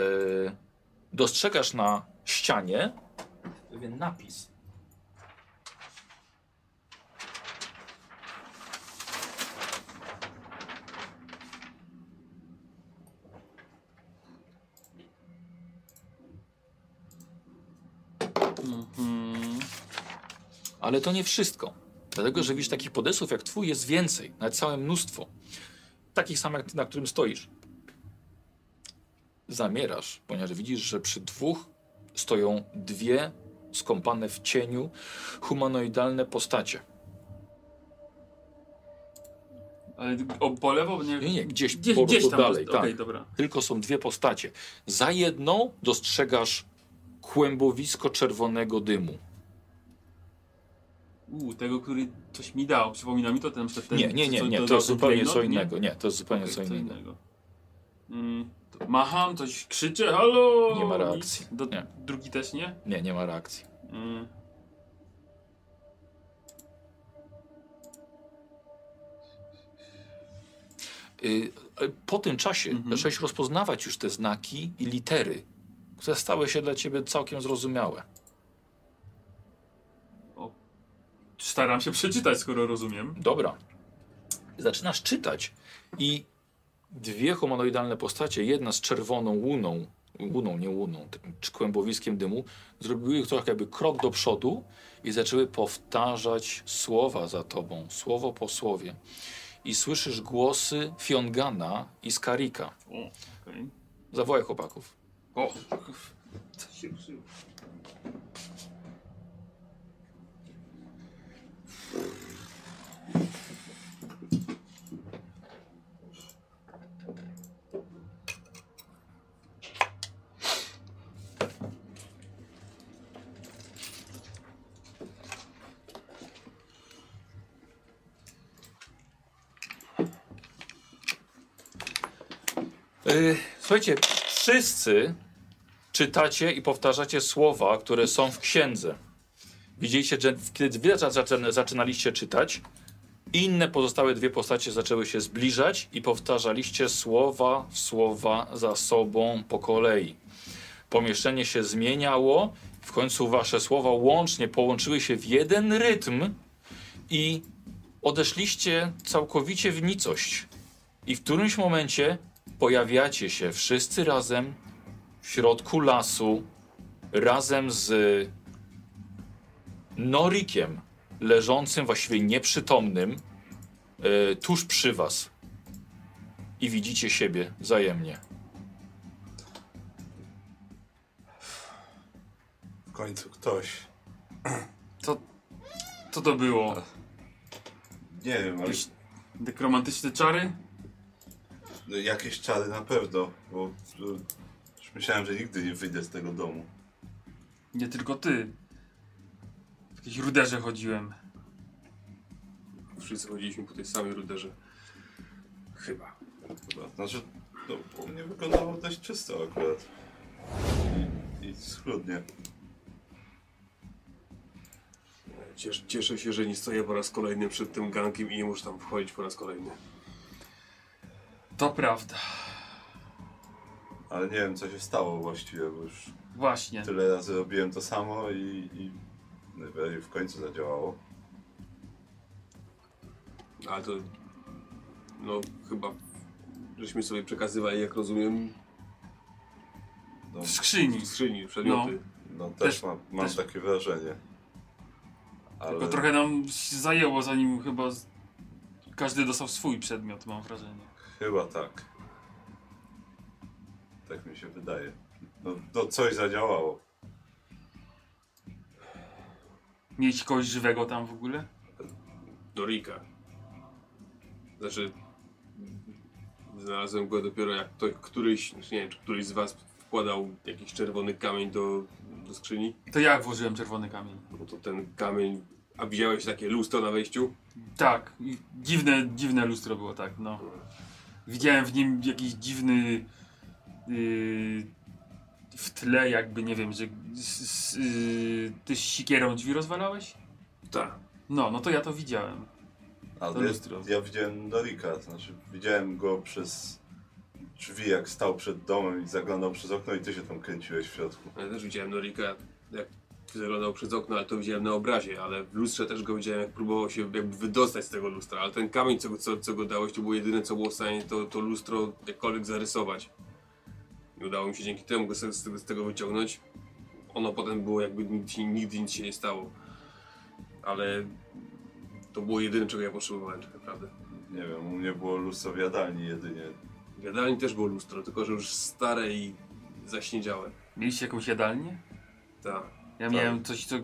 dostrzegasz na ścianie pewien napis.
Mhm.
Ale to nie wszystko. Dlatego, że widzisz, takich podesów jak twój jest więcej, nawet całe mnóstwo. Takich samych, na którym stoisz. Zamierasz, ponieważ widzisz, że przy dwóch stoją dwie skąpane w cieniu humanoidalne postacie.
Ale o, po lewo? Nie,
Nie, nie, gdzieś,
gdzieś,
po
gdzieś tam.
dalej.
Okej,
tak.
dobra.
Tylko są dwie postacie. Za jedną dostrzegasz kłębowisko czerwonego dymu.
Uuu, tego, który coś mi dał. Przypomina mi to ten, ten
Nie, nie, nie, nie, to
dał
jest zupełnie co
nie?
innego. Nie, to jest zupełnie
Okej,
co innego.
Mm, to macham, coś krzyczę, halo!
Nie ma reakcji.
Do,
Nie.
Drugi też nie?
Nie, nie ma reakcji.
Mm.
Y, Po tym czasie
Mhm.
zacząłeś rozpoznawać już te znaki i litery, które stały się dla ciebie całkiem zrozumiałe.
Staram się przeczytać, skoro rozumiem.
Dobra. Zaczynasz czytać i dwie humanoidalne postacie, jedna z czerwoną łuną, łuną, nie łuną, czy kłębowiskiem dymu, zrobiły trochę jakby krok do przodu i zaczęły powtarzać słowa za tobą, słowo po słowie. I słyszysz głosy Fiongana i Skarika.
O, okej.
Zawołaj chłopaków.
O, co się ruszyło?
Y, słuchajcie, wszyscy czytacie i powtarzacie słowa, które są w księdze. Widzieliście, że kiedy wy zaczynaliście czytać, inne pozostałe dwie postacie zaczęły się zbliżać i powtarzaliście słowa w słowa za sobą po kolei. Pomieszczenie się zmieniało, w końcu wasze słowa łącznie połączyły się w jeden rytm i odeszliście całkowicie w nicość. I w którymś momencie pojawiacie się wszyscy razem w środku lasu, razem z Norikiem, leżącym, właściwie nieprzytomnym, e, tuż przy was. I widzicie siebie wzajemnie.
W końcu ktoś.
Co to było?
Nie wiem, ale
Jakieś nekromantyczne czary?
no, jakieś czary na pewno, bo no, już myślałem, że nigdy nie wyjdę z tego domu.
Nie tylko ty. Jakiejś ruderze chodziłem.
Wszyscy chodziliśmy po tej samej ruderze. Chyba.
Chyba. Znaczy, no, u mnie wyglądało dość czysto akurat. I, i schludnie.
Cieszę, cieszę się, że nie stoję po raz kolejny przed tym gankiem i nie muszę tam wchodzić po raz kolejny.
To prawda.
Ale nie wiem, co się stało właściwie, bo już
Właśnie.
tyle razy robiłem to samo i, i w końcu zadziałało.
Ale to... No, chyba... Żeśmy sobie przekazywali, jak rozumiem,
No,
W skrzyni.
w skrzyni przedmioty.
no też,
Też-
mam, mam
też-
takie wrażenie. Ale
Tylko trochę nam się zajęło, zanim chyba z... każdy dostał swój przedmiot, mam wrażenie.
chyba tak. Tak mi się wydaje. No, no coś zadziałało.
Mieć kogoś żywego tam w ogóle?
Do Rika. Znaczy... Znalazłem go dopiero jak ktoś, któryś, nie wiem, czy któryś z was wkładał jakiś czerwony kamień do, do skrzyni.
To ja włożyłem czerwony kamień.
No to ten kamień... A widziałeś takie lustro na wejściu?
Tak, i dziwne, dziwne lustro było, tak, no. Widziałem w nim jakiś dziwny yy, w tle jakby, nie wiem, że s, s, yy, ty sikierą drzwi rozwalałeś?
Tak.
No, no to ja to widziałem.
Ale
To
ja,
lustro.
ja widziałem Norika, znaczy widziałem go przez drzwi, jak stał przed domem i zaglądał przez okno i ty się tam kręciłeś w środku.
Ja też widziałem Norika, jak wyglądał przez okno, ale to widziałem na obrazie, ale w lustrze też go widziałem, jak próbował się jakby wydostać z tego lustra, ale ten kamień, co, go- co, co go dałeś, to było jedyne, co było w stanie to, to lustro jakkolwiek zarysować. I udało mi się dzięki temu go z, z, tego, wyciągnąć. Ono potem było jakby nigdy, nigdy nic się nie stało. Ale to było jedyne, czego ja potrzebowałem tak naprawdę.
Nie wiem, u mnie było lustro w jadalni jedynie.
W jadalni też było lustro, tylko że już stare i zaśniedziałe.
Mieliście jakąś jadalnię?
Tak.
Ja
Tak.
miałem coś, co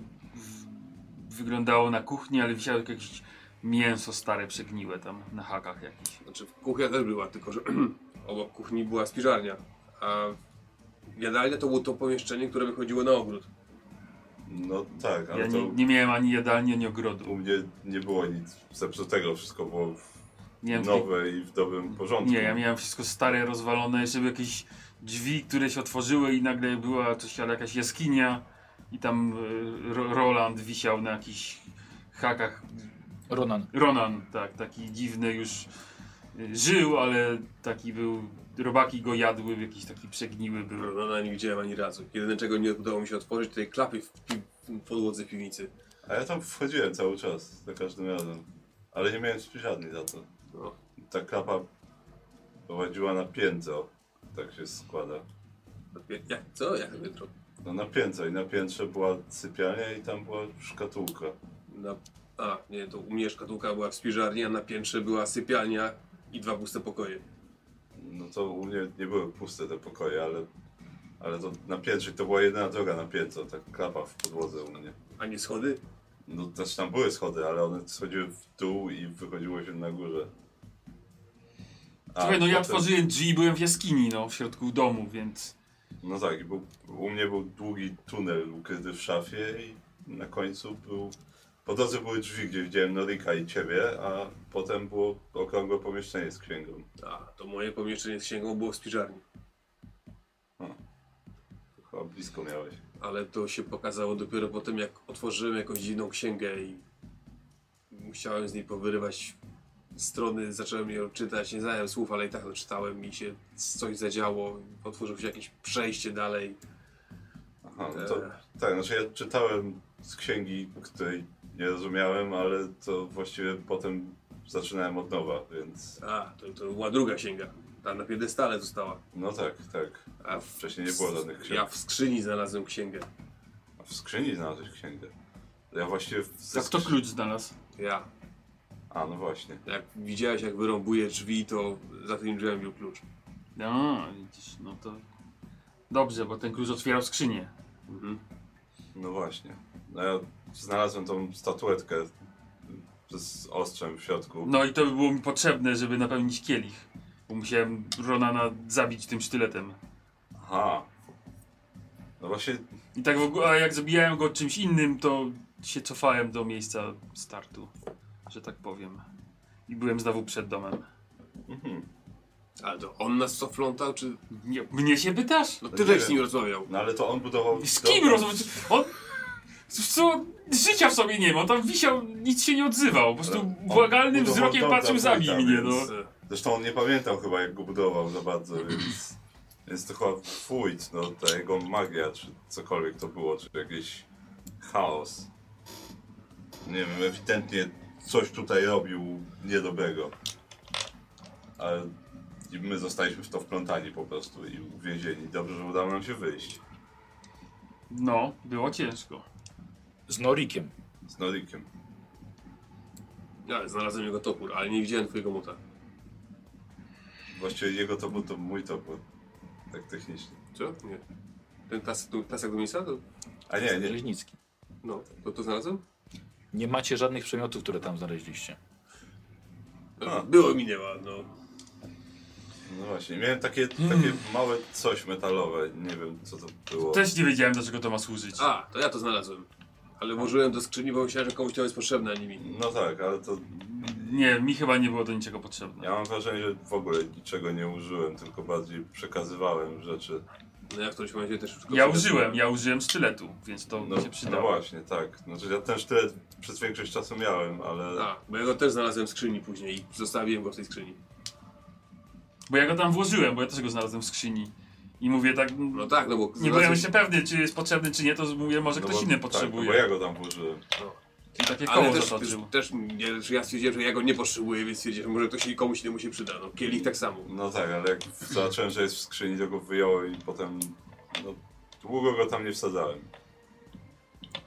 wyglądało na kuchni, ale wisiało jakieś mięso stare, przegniłe tam na hakach jakieś.
Znaczy kuchnia też była, tylko że obok kuchni była spiżarnia, a jadalnia to było to pomieszczenie, które wychodziło na ogród.
No tak, ale
Ja
to
nie, nie miałem ani jadalni, ani ogrodu.
u mnie nie było nic zepsutego, wszystko było
Nie, wiem,
nowe i w dobrym porządku.
nie, ja miałem wszystko stare, rozwalone, jeszcze były jakieś drzwi, które się otworzyły i nagle była coś, ale jakaś jaskinia i tam e, Ro- Roland wisiał na jakichś hakach.
Ronan.
Ronan, tak, taki dziwny już e, żył, ale taki był, robaki go jadły, jakiś taki przegniły był.
No, nie widziałem ani razu. Jedyne czego nie udało mi się otworzyć, to tej klapy w, pi- w podłodze piwnicy.
A ja tam wchodziłem cały czas, za każdym razem. Ale nie miałem spiżarni za to.
No.
Ta klapa prowadziła na piętro. Tak się składa.
Jak, co? Jak piętro?
No na piętro i na piętrze była sypialnia i tam była szkatułka.
Na, a, nie, to u mnie szkatułka była w spiżarni, a na piętrze była sypialnia i dwa puste pokoje.
No to u mnie nie były puste te pokoje, ale, ale to na piętrze to była jedyna droga na piętro, ta klapa w podłodze u mnie.
A nie schody?
No znaczy tam były schody, ale one schodziły w dół i wychodziło się na górze. A
Słuchaj, no ja
potem-
otworzyłem drzwi i byłem w jaskini, no, w środku domu, więc...
No tak, i był, u mnie był długi tunel ukryty w szafie i na końcu był Po drodze były drzwi, gdzie widziałem Norika i ciebie, a potem było okrągłe pomieszczenie z księgą.
A, to moje pomieszczenie z księgą było w spiżarni.
Chyba blisko miałeś.
Ale to się pokazało dopiero po tym, jak otworzyłem jakąś dziwną księgę i musiałem z niej powyrywać strony, zacząłem ją czytać, nie znałem słów, ale i tak to czytałem i się coś zadziało, otworzyło się jakieś przejście dalej.
Aha, no to
Eee.
tak, znaczy ja czytałem z księgi, której nie rozumiałem, ale to właściwie potem zaczynałem od nowa, więc
A, to, to była druga księga. Ta na piedestale została.
no tak, tak.
A w,
Wcześniej nie było żadnych ksiąg.
ja w skrzyni znalazłem księgę.
A w skrzyni znalazłeś księgę. Ja właściwie... w- ze
kto
skrzy-
klucz znalazł?
Ja.
A, no właśnie.
Jak widziałeś, jak wyrąbuję drzwi, to za tym drzwiem był klucz.
No, widzisz, no to... Dobrze, bo ten klucz otwierał skrzynię.
Mhm.
No właśnie. No ja znalazłem tą statuetkę z ostrzem w środku.
No i to by było mi potrzebne, żeby napełnić kielich. Bo musiałem Ronana zabić tym sztyletem.
Aha. No właśnie,
I tak w ogóle, a jak zabijałem go czymś innym, to się cofałem do miejsca startu, że tak powiem. I byłem znowu przed domem.
mhm.
Ale to on nas co flątał, czy...
Nie, mnie się pytasz?
No
Nie
ty żeś z nim rozmawiał.
no ale to on budował...
Z kim rozmawiać? On... Co? Życia w sobie nie ma, tam wisiał, nic się nie odzywał. Po prostu błagalnym wzrokiem patrzył
dla
za
Wojta,
mnie, no.
więc- Zresztą on nie pamiętał chyba jak go budował za bardzo, więc... Więc to chyba fluid, no ta jego magia, czy cokolwiek to było, czy jakiś chaos. Nie wiem, ewidentnie coś tutaj robił niedobrego. Ale my zostaliśmy w to wplątani po prostu i uwięzieni. Dobrze, że udało nam się wyjść
No, było ciężko.
Z Norikiem.
z Norikiem.
Ja znalazłem jego topór, ale nie widziałem twojego mota.
Właściwie jego to był, to mój to był. Tak technicznie.
Co? Nie. Ten tas, tu- tasak do miejsca? To,
A nie, nie.
Leźnicki.
no, to, to znalazłem?
Nie macie żadnych przedmiotów, które tam znaleźliście.
No,
A.
było mi nie ma, no.
No właśnie, miałem takie, takie małe coś metalowe. Nie wiem co to było.
Też nie wiedziałem, do czego to ma służyć.
A, to ja to znalazłem. Ale włożyłem do skrzyni, bo myślałem, że komuś to jest potrzebne, a nie mi.
No tak, ale to
Nie, mi chyba nie było do niczego potrzebne.
ja mam wrażenie, że w ogóle niczego nie użyłem, tylko bardziej przekazywałem rzeczy.
No ja w którymś momencie też go
Ja użyłem, ja użyłem sztyletu, więc to
No,
mi się
no
przydało.
właśnie, tak. Znaczy ja ten sztylet przez większość czasu miałem, ale
A, bo ja go też znalazłem w skrzyni później i zostawiłem go w tej skrzyni.
Bo ja go tam włożyłem, bo ja też go znalazłem w skrzyni. I mówię tak,
No tak, no bo
nie byłem jeszcze pewny, czy jest potrzebny, czy nie, to mówię, może
no
ktoś
bo-
inny
Tak,
potrzebuje.
no bo ja go tam włożyłem.
I takie
Ale
koło
też, też, też nie, że ja stwierdziłem, że ja go nie potrzebuję, więc stwierdziłem, że może ktoś komuś innemu się przyda. No, kielich tak samo.
No tak, ale jak zobaczyłem, że jest w skrzyni, to go wyjąłem i potem no, długo go tam nie wsadzałem.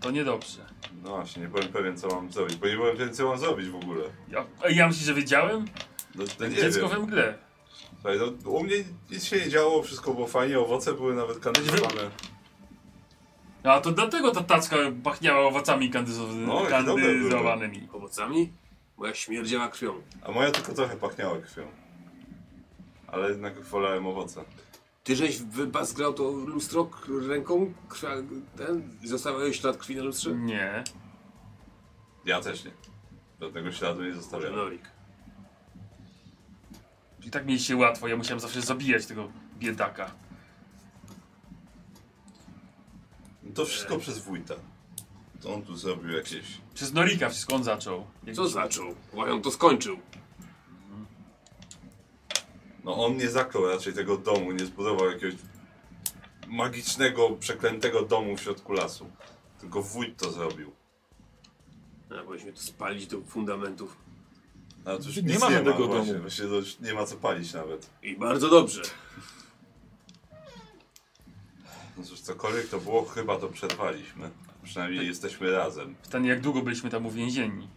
To niedobrze.
No właśnie, nie byłem pewien co mam zrobić, bo nie byłem pewien co mam zrobić w ogóle.
Ja, a ja myślę, że wiedziałem?
No, to nie
dziecko
wiem.
we mgle.
Słuchaj, no, u mnie nic się nie działo, wszystko było fajnie, owoce były nawet kandydowane.
A to dlatego ta tacka pachniała owocami kandyzow-
No, i dobre
kandyzowanymi.
Owocami? Moja śmierdziała krwią.
A moja tylko trochę pachniała krwią. Ale jednak wolałem owoce.
Ty żeś wybazgrał to lustro k- ręką, ten, zostawiałeś ślad krwi na lustrze?
Nie.
Ja też nie. Żadnego śladu nie
Może
zostawiałem.
Norik.
I tak mieliście łatwo, ja musiałem zawsze zabijać tego biedaka.
No to wszystko przez wójta. To on tu zrobił jakieś...
Przez Norika wszystko on zaczął. Jak-
Co zaczął? Bo on to skończył.
No on nie zaklął raczej tego domu, nie zbudował jakiegoś magicznego, przeklętego domu w środku lasu. Tylko wójt to zrobił.
A, powinniśmy to spalić do fundamentów.
Już
Nie ma
nie ma właśnie,
domu.
Właśnie już nie ma co palić nawet.
I bardzo dobrze.
No cóż, cokolwiek to było, chyba to przerwaliśmy. Przynajmniej jesteśmy razem.
Pytanie, jak długo byliśmy tam uwięzieni?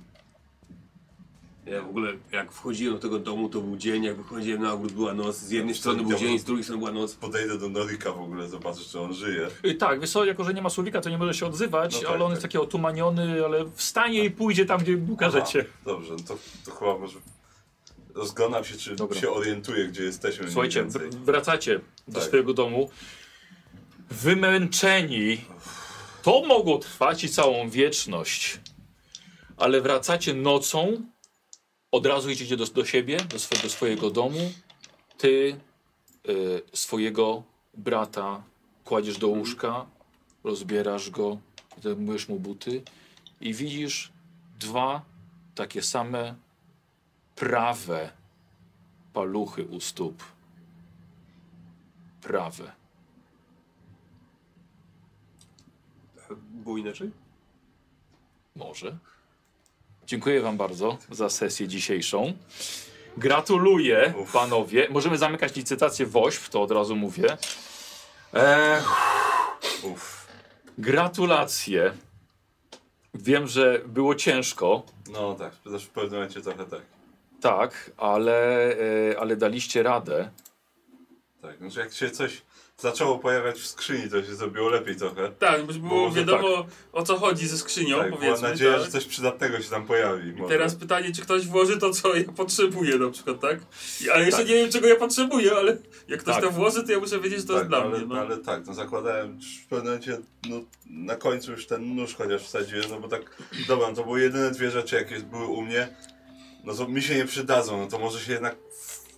Ja w ogóle, jak wchodziłem do tego domu, to był dzień, jak wychodziłem na ogród, była noc. Z jednej strony był dzień, z drugiej strony była noc.
Podejdę do Norika w ogóle, zobaczę, czy on żyje.
Y, Tak, wiesz co, jako że nie ma słowika, to nie może się odzywać,
No tak,
ale on
tak.
jest taki otumaniony, ale wstanie i pójdzie tam, gdzie ukażecie.
Aha, dobrze, no to, to chyba może... Rozglądam się, czy
Dobra.
się orientuję, gdzie jesteśmy mniej
Słuchajcie,
więcej.
wr- wracacie do
Tak.
swojego domu. Wymęczeni. To mogło trwać i całą wieczność. ale wracacie nocą, od razu idziecie do, do siebie, do, swe, do swojego domu. Ty y, swojego brata kładziesz do łóżka, rozbierasz go, zdejmujesz mu buty i widzisz dwa takie same prawe paluchy u stóp. Prawe.
Było inaczej?
Może. Dziękuję Wam bardzo za sesję dzisiejszą. Gratuluję,
Uff.
panowie. Możemy zamykać licytację WOŚP, to od razu mówię. Eee,
Uff.
gratulacje. Wiem, że było ciężko,
No tak, w pewnym momencie trochę tak.
tak, ale, e, ale daliście radę.
Tak, znaczy jak się coś zaczęło pojawiać w skrzyni, to się zrobiło lepiej trochę.
Tak, bo było wiadomo o co chodzi ze skrzynią,
tak,
powiedzmy.
nadzieja,
tak?
że coś przydatnego się tam pojawi.
I
może.
teraz pytanie, czy ktoś włoży to, co ja potrzebuję na przykład, tak? Ale jeszcze
Tak.
nie wiem, czego ja potrzebuję, ale jak ktoś
Tak.
to włoży, to ja muszę wiedzieć, że to jest
tak,
dla
ale,
mnie. No.
ale tak, no zakładałem w pewnym momencie, no na końcu już ten nóż chociaż wsadziłem, no bo tak, dobra, no to były jedyne dwie rzeczy, jakie były u mnie, no to mi się nie przydadzą, no to może się jednak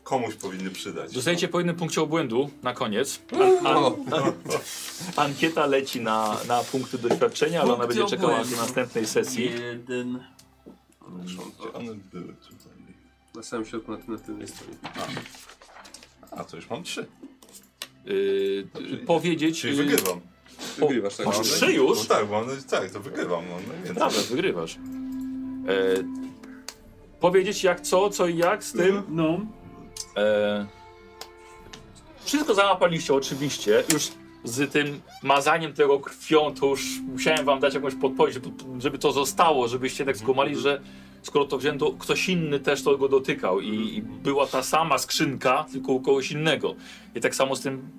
komuś powinny przydać.
Dostajecie po jednym punkcie obłędu na koniec. An, an, ankieta leci na, na punkty doświadczenia, ale ona będzie czekała do następnej sesji.
Jeden.
One były tutaj?
Na samym środku na, na tylnej stronie.
A, to już mam trzy.
Yy, powiedzieć.
Czyli
yy,
wygrywam.
Wygrywasz, tak?
Masz
No,
trzy już?
No tak, bo one, tak, to wygrywam, no najwięcej.
Prawda, wygrywasz. E, powiedzieć jak co, co i jak z tym.
No.
E, wszystko załapaliście oczywiście. Już z tym mazaniem tego krwią to już musiałem wam dać jakąś podpowiedź, żeby to zostało, żebyście tak skumali, że skoro to wziąłem, to ktoś inny też tego dotykał i, i była ta sama skrzynka, tylko u kogoś innego. I tak samo z tym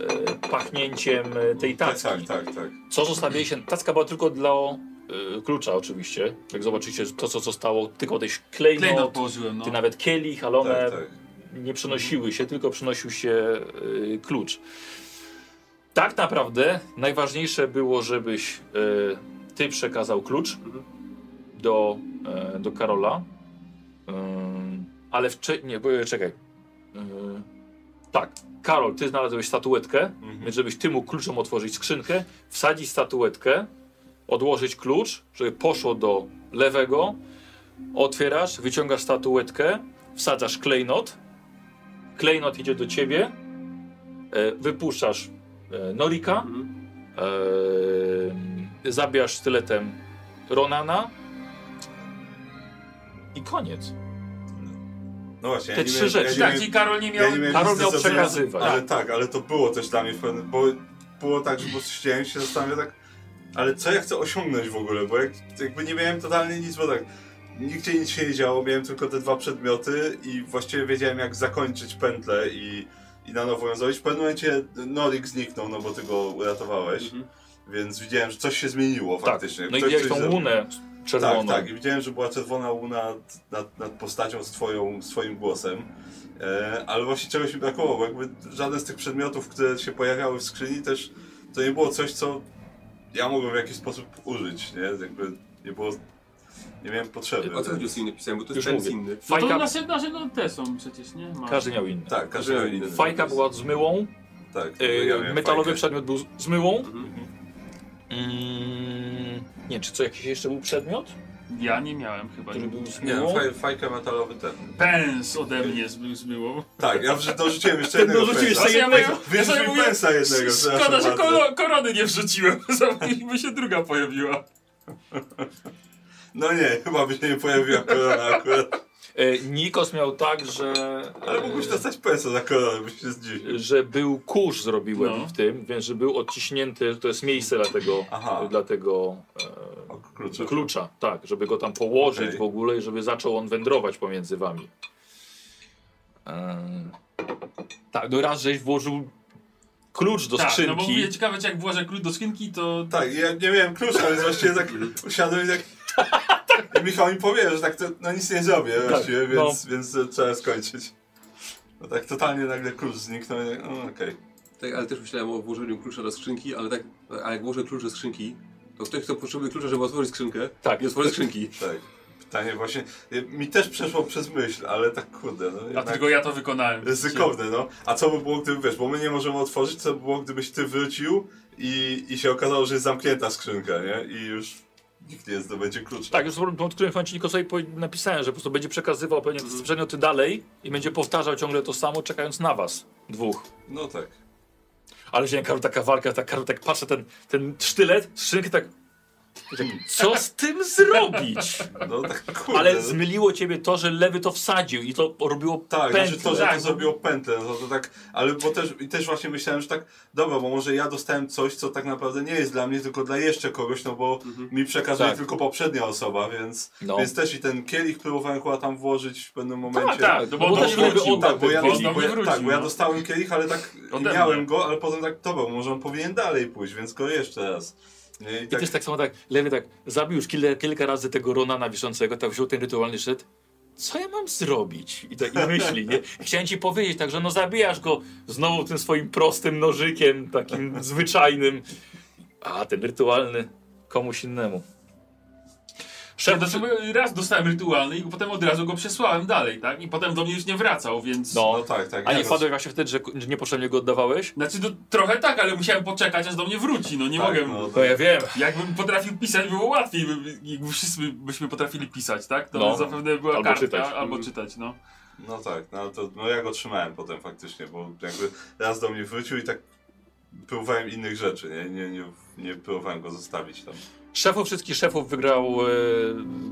e, pachnięciem e, tej tacki.
tak, tak, tak.
Co zostawiliście? Tacka była tylko dla y, klucza oczywiście. Jak zobaczycie to, co zostało, tylko też
Klejnot
klejnot,
położyłem, no.
ty nawet kielich, ale one
tak, tak.
Nie przenosiły się, tylko przynosił się y, klucz. Tak naprawdę najważniejsze było, żebyś y, ty przekazał klucz do, y, do Karola. Y, ale wcześniej, nie, bo, czekaj. Tak, Karol, ty znalazłeś statuetkę,
Mhm.
więc żebyś ty mógł kluczem otworzyć skrzynkę, wsadzić statuetkę, odłożyć klucz, żeby poszło do lewego, otwierasz, wyciągasz statuetkę, wsadzasz klejnot, klejnot idzie do ciebie, e, wypuszczasz e, Norika, e, zabijasz sztyletem Ronana i koniec.
No właśnie,
Te
ja
trzy
miałem-
rzeczy.
Ja
Tak,
miałem-
i Karol nie miał...
Ja nie
Karol miał przekazywać.
Ale tak, ale to było też dla mnie bo było tak, że po prostu siedziałem się zastanawiam tak, ale co ja chcę osiągnąć w ogóle, bo jak, jakby nie miałem totalnie nic, bo tak, nigdzie nic się nie działo, miałem tylko te dwa przedmioty i właściwie wiedziałem jak zakończyć pętlę i, i na nowo ją zrobić. W pewnym momencie Norik zniknął, no bo ty go uratowałeś, więc widziałem, że coś się zmieniło
Tak,
faktycznie.
no i widziałeś tą łunę czerwoną.
Tak, tak. I widziałem, że była czerwona łuna nad, nad, postacią z twoją, swoim głosem. E, ale właśnie czegoś mi brakowało, bo jakby żaden z tych przedmiotów, które się pojawiały w skrzyni też, to nie było coś, co ja mogłem w jakiś sposób użyć, nie? Jakby nie było, nie miałem potrzeby.
O co chodzi z inny pisałem, bo to
Już
jest ten inny.
No to
Fajka,
nasze, nasze no te są przecież, nie? Masz.
każdy miał inny.
Tak, każdy miał inny.
Fajka była z myłą,
Tak, to
e,
ja miałem
metalowy
fajkę.
przedmiot był z myłą.
Mhm.
Mm, nie, czy co, jakiś jeszcze był przedmiot,
Ja nie miałem chyba.
który był z
Nie,
myłą?
faj, fajka metalowy ten.
Pens ode mnie zbył zbyło.
Tak, ja wrzu- dorzuciłem jeszcze jednego
dorzuciłeś
pensa.
jeszcze
Ja
jednego.
sobie
Wyrzuciłem
mówię,
pensa jednego,
Szkoda, że
bardzo.
koro, korony nie wrzuciłem, by się druga pojawiła.
No nie, chyba by się nie pojawiła korona akurat.
E, Nikos miał tak, że,
Ale mógłbyś dostać pensa za koronę, byś się zdziwił.
że był kurz zrobiłem
No.
w tym, więc że był odciśnięty, to jest miejsce dla tego,
Aha.
dla tego e, klucza, tak, żeby go tam położyć
Okej.
w ogóle i żeby zaczął on wędrować pomiędzy wami. E, tak, no raz żeś włożył klucz do
tak, no bo
skrzynki.
mówię, ciekawe, jak włożę klucz do skrzynki, to...
Tak, ja nie miałem klucza, więc właściwie tak usiadłem i tak... I Michał mi powiedział, że tak to no nic nie zrobię właściwie,
no.
więc, więc e, trzeba skończyć. No tak totalnie nagle klucz zniknął i tak, no okej.
Tak, ale też myślałem o włożeniu klucza do skrzynki, ale tak, a jak włożę klucz do skrzynki, To ktoś, kto potrzebuje klucza, żeby otworzyć skrzynkę.
Tak.
I otworzyć skrzynki.
Tak. Pytanie właśnie, y, mi też przeszło przez myśl, ale tak kurde, no
A
jednak
tylko ja to wykonałem.
ryzykowne, no. A co by było, gdyby, wiesz, bo my nie możemy otworzyć, co by było, gdybyś ty wrócił i, i się okazało, że jest zamknięta skrzynka, nie? I już nikt nie zdobędzie klucza.
Tak, już w którym momencie Nikosowi napisałem, że po prostu będzie przekazywał pewnie te przedmioty dalej i będzie powtarzał ciągle to samo, czekając na was. Dwóch.
No tak.
Ale się Karol, taka walka, tak Karol tak patrzę, ten, ten sztylet, skrzynkę tak... tak, Co z tym zrobić?
No tak kurde.
Ale
no.
zmyliło ciebie to, że lewy to wsadził i to robiło
Tak,
pętlę.
znaczy to, że
Tak,
to
bo-
zrobiło pętlę, no to tak, ale bo też, i też właśnie myślałem, że tak, dobra, bo może ja dostałem coś, co tak naprawdę nie jest dla mnie, tylko dla jeszcze kogoś, no bo mi przekazuje
Tak.
tylko poprzednia osoba, więc,
No.
więc też i ten kielich próbowałem chyba tam włożyć w pewnym momencie.
Tak, tak,
No
bo,
bo
bo też
wrócił,
Tak, bo ja,
kielich.
tam
bo
nie
ja,
wrócił,
tak, bo ja
no.
dostałem kielich, ale tak
Ode
miałem
mnie.
go, ale potem tak, dobra, może on powinien dalej pójść, więc go jeszcze raz. I
I
tak,
też tak samo tak, lewy tak zabił już kilka, kilka razy tego Ronana wiszącego, tak wziął ten rytualny szedł. Co ja mam zrobić? I tak i myśli, nie? Chciałem ci powiedzieć tak, że no zabijasz go znowu tym swoim prostym nożykiem, takim zwyczajnym. A ten rytualny komuś innemu.
Ja
Szef,
do raz dostałem rytualny i potem od razu go przesłałem dalej, tak? I potem do mnie już nie wracał, więc...
No.
no tak, tak.
a nie wpadłeś właśnie wtedy, że że niepotrzebnie go oddawałeś?
Znaczy, no, trochę tak, ale musiałem poczekać, aż do mnie wróci, no nie
tak,
mogę...
no,
No ja wiem.
Jakbym potrafił pisać, było łatwiej, by- jakby wszyscy byśmy potrafili pisać, tak? To
No.
zapewne była
Albo
kartka,
czytać.
albo czytać, no.
No tak, no, to, no ja go trzymałem potem faktycznie, bo jakby raz do mnie wrócił i tak próbowałem innych rzeczy, nie, nie, nie, nie próbowałem go zostawić tam.
Szefów wszystkich szefów wygrał e,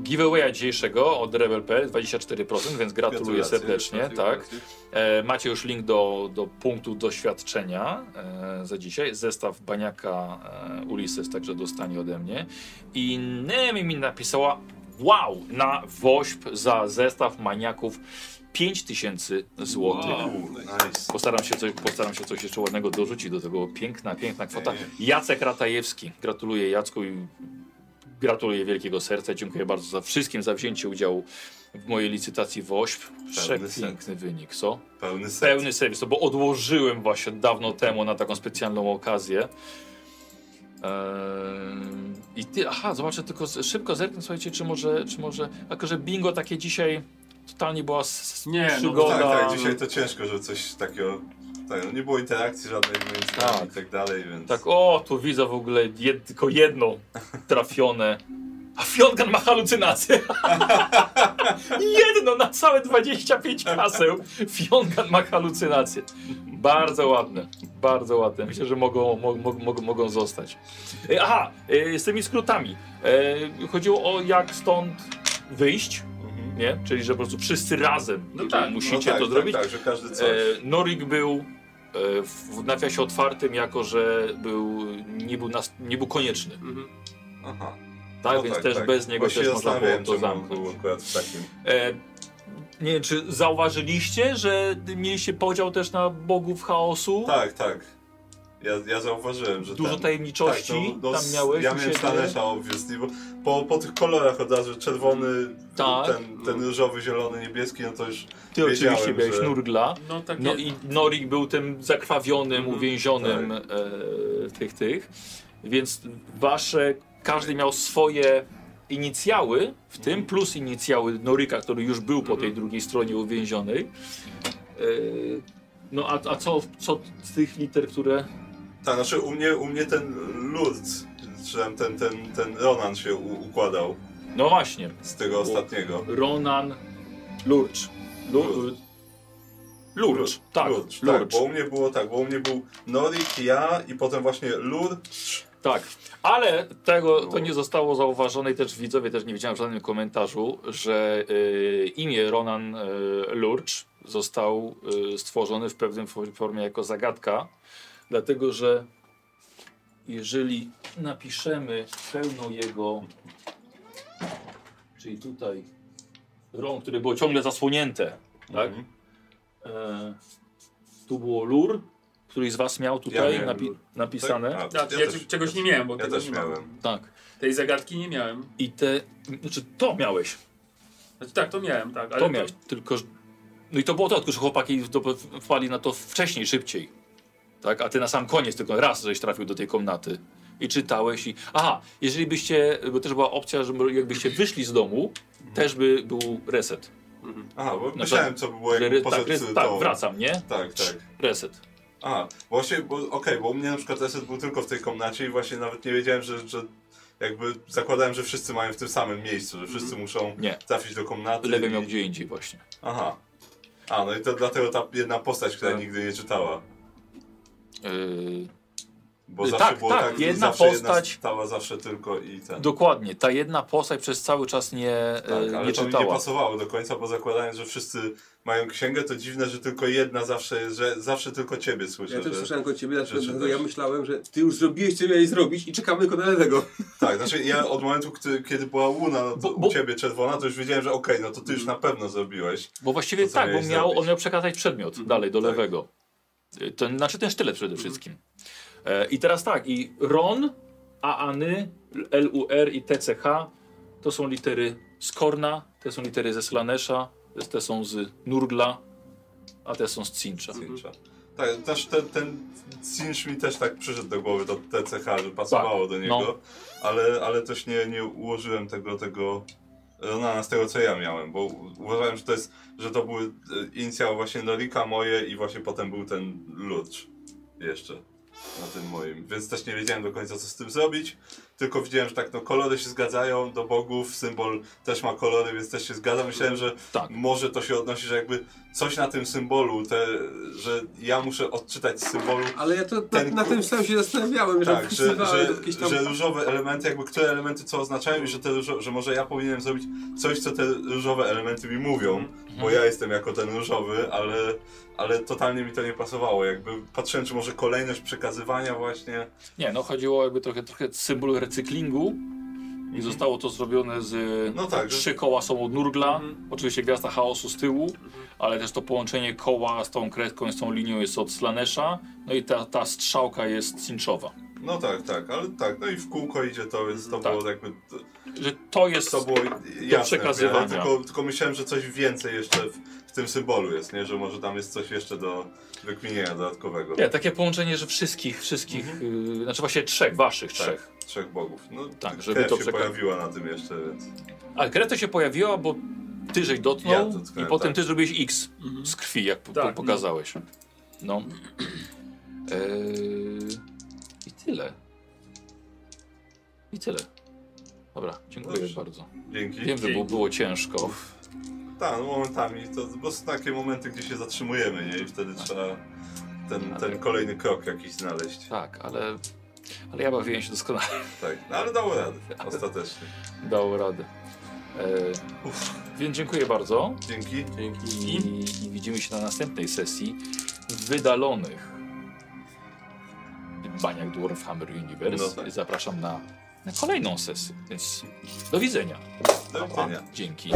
giveawaya dzisiejszego od Rebel.pl 24%, więc gratuluję serdecznie.
Gratulacje,
Tak. E, macie już link do, do punktu doświadczenia e, za dzisiaj. Zestaw Baniaka e, Ulises także dostanie ode mnie. I Nemi mi napisała wow na WOŚP za zestaw maniaków 5000 zł.
Wow.
Nice.
Postaram się, coś, postaram się coś jeszcze ładnego dorzucić do tego. Piękna, piękna kwota. Jacek Ratajewski. Gratuluję Jacku i gratuluję wielkiego serca. Dziękuję bardzo za wszystkim za wzięcie udziału w mojej licytacji WOŚP. Przepiękny wynik, co?
Pełny set.
Pełny serwis, to bo odłożyłem właśnie dawno temu na taką specjalną okazję. Eee, I ty, aha, zobaczę tylko szybko zerknę, słuchajcie, czy może, czy może, jako że bingo takie dzisiaj totalnie była s- s-
Nie, no,
przygoda.
Tak, tak, dzisiaj to ciężko, że coś takiego... Tak, no nie było interakcji żadnej między nami
Tak.
i tak dalej, więc...
Tak, o, tu widzę w ogóle jed, tylko jedno trafione. A Fiongan ma halucynację. jedno na całe 25 haseł. Fiongan ma halucynację. Bardzo ładne, bardzo ładne. Myślę, że mogą, mo, mo, mogą, mogą zostać. E, Aha, e, z tymi skrótami. E, Chodziło o jak stąd wyjść. Nie? Czyli, że po prostu wszyscy razem
No tak,
musicie
no tak,
to
tak,
zrobić.
Tak, że każdy coś.
E, Norik był e, w nawiasie otwartym, jako że był, nie, był nas, nie był konieczny.
Mhm.
Aha.
Tak,
No
więc
tak,
też
tak.
bez niego
Właśnie
też można było to zamknąć.
był akurat w takim...
E, nie wiem, czy zauważyliście, że mieliście podział też na bogów chaosu?
Tak, tak. Ja, ja zauważyłem, że
Dużo
ten...
tajemniczości
tak, no, no,
tam miałeś
Ja miałem? Stanesza obviously, bo po, po tych kolorach od razu czerwony,
Tak.
ten, ten różowy, zielony, niebieski, no to już
Ty oczywiście miałeś
że-
Nurgla.
No tak
No i Norik był tym zakrwawionym,
Mhm,
uwięzionym
tak.
e, tych, tych. Więc wasze, każdy miał swoje inicjały, w tym
Mhm.
plus inicjały Norika, który już był po tej
Mhm.
drugiej stronie uwięzionej. E, no a, a co, co z tych liter, które...
Tak, znaczy u mnie, u mnie ten Lurd, czy tam ten, ten, ten Ronan się u, układał
No właśnie,
z tego ostatniego.
Ronan Lurcz. Lu,
Lurcz.
Lurcz, tak,
Lurcz, tak,
Lurcz.
bo u mnie było tak, bo u mnie był Norik, ja i potem właśnie Lurcz.
Tak, ale tego to
No.
nie zostało zauważone i też widzowie też nie widziałem w żadnym komentarzu, że y, imię Ronan y, Lurcz został y, stworzony w pewnym fo- formie jako zagadka, dlatego że jeżeli napiszemy pełną jego, czyli tutaj rąk, które było ciągle zasłonięte, tak?
Mhm.
E, tu było lur, któryś z was miał tutaj
miałem
napi
lur.
napisane.
Tak? A,
Ja, ja
też-
czegoś nie miałem, bo
Ja
tego
też
nie miałem.
miałem.
Tak.
Tej zagadki nie miałem.
I te. Znaczy, to miałeś.
Znaczy tak, to miałem, tak. Ale
To miałeś. Tylko. że- No i to było to, tylko że chłopaki to wpali na to wcześniej, szybciej. Tak? A ty na sam koniec tylko raz żeś trafił do tej komnaty. I czytałeś i... Aha, jeżeli byście, bo też była opcja, że jakbyście wyszli z domu, też by był reset.
Aha, bo myślałem, co by było, jak
re-
poszedł
tak, res,
to...
tak, wracam, nie?
Tak, tak.
Reset.
A, właśnie, bo okej, bo u mnie na przykład reset był tylko w tej komnacie i właśnie nawet nie wiedziałem, że, że jakby zakładałem, że wszyscy mają w tym samym miejscu, że wszyscy muszą
Nie.
trafić do komnaty.
Lewy
i...
miał gdzie indziej właśnie.
Aha. A, no i to dlatego ta jedna postać, która
Tak.
nigdy nie czytała.
Yy,
Bo
Tak,
zawsze było
tak,
tak,
jedna
zawsze
postać-
Jedna stała zawsze tylko i ten.
dokładnie, ta jedna postać przez cały czas nie, e,
Tak, ale
nie
to mi nie
czytała.
pasowało do końca, bo zakładając, że wszyscy mają księgę, to dziwne, że tylko jedna zawsze jest, że zawsze tylko ciebie słyszę.
Ja też słyszałem od ciebie, dlatego, ja myślałem, że ty już zrobiłeś, co miałeś zrobić i czekamy tylko na lewego.
Tak, znaczy ja od momentu, kiedy, kiedy była łuna no to
Bo- bo-
u ciebie czerwona, to już wiedziałem, że okej, no to ty już na pewno zrobiłeś.
Bo właściwie
To
tak, bo miał,
zrobić?
on miał przekazać przedmiot dalej do
tak.
lewego. Ten, znaczy ten sztylet przede wszystkim. E, I teraz tak, i RON, AANY, LUR i TCH to są litery z Korna, te są litery ze Slanesha, te są z Nurgla, a te są z Cincha.
Cincha. Tak, też ten, ten Cinch mi też tak przyszedł do głowy, to TCH, że pasowało do niego,
no.
ale, ale też nie, nie ułożyłem tego, tego Ronana z tego, co ja miałem, bo uważałem, że to jest, że to były e, inicjały właśnie Norika moje i właśnie potem był ten Lucz jeszcze na tym moim, więc też nie wiedziałem do końca, co z tym zrobić, tylko widziałem, że tak, no kolory się zgadzają do bogów, symbol też ma kolory, więc też się zgadza. Myślałem, że
Tak.
może to się odnosi, że jakby coś na tym symbolu, te, że ja muszę odczytać z symbolu
Ale ja to na,
Ten
na
ku-
tym samym się zastanawiałem, że
tak, że, że,
jakieś tam...
że różowe elementy, jakby które elementy co oznaczają i że, te różo, że może ja powinienem zrobić coś, co te różowe elementy mi mówią, bo ja jestem jako ten różowy, ale, ale totalnie mi to nie pasowało. Jakby patrzyłem, czy może kolejność przekazywania właśnie.
Nie, no chodziło jakby trochę, trochę symbol recyklingu i zostało to zrobione z...
No tak,
Trzy koła są od Nurgla,
Mhm.
oczywiście Gwiazda Chaosu z tyłu, ale też to połączenie koła z tą kredką i z tą linią jest od Slanesha, no i ta, ta strzałka jest cinchowa.
No tak, tak, ale tak, no i w kółko idzie to, więc to
Tak.
było jakby,
Że to jest...
to było jasne,
przekazywania.
tylko, tylko myślałem, że coś więcej jeszcze w, w tym symbolu jest, nie? Że może tam jest coś jeszcze do wykminienia dodatkowego.
Nie, takie połączenie, że wszystkich, wszystkich, yy, znaczy właśnie trzech, waszych
Tak,
trzech.
trzech bogów. No,
Tak, żeby
krew
to
się
przeka-
pojawiła na tym jeszcze, więc...
Ale krew to się pojawiła, bo ty żeś dotknął
Ja dotknąłem,
i potem
tak.
ty zrobiłeś X z krwi, jak po,
Tak,
po, pokazałeś. No. Eee, I tyle. I tyle. Dobra, dziękuję
Dobrze.
bardzo.
Dzięki.
Wiem, że było, było ciężko.
Tak, no momentami to po prostu takie momenty, gdzie się zatrzymujemy, nie? I wtedy trzeba ten, ten kolejny krok jakiś znaleźć.
Tak, ale, ale ja bawiłem się doskonale.
Tak, no ale dało radę, ostatecznie.
Dało radę. Eee, więc dziękuję bardzo.
Dzięki.
Dzięki.
I, I widzimy się na następnej sesji wydalonych Baniak Dwarf Hammer Universe.
No tak.
Zapraszam na, na kolejną sesję, więc do widzenia.
Do widzenia.
Dzięki.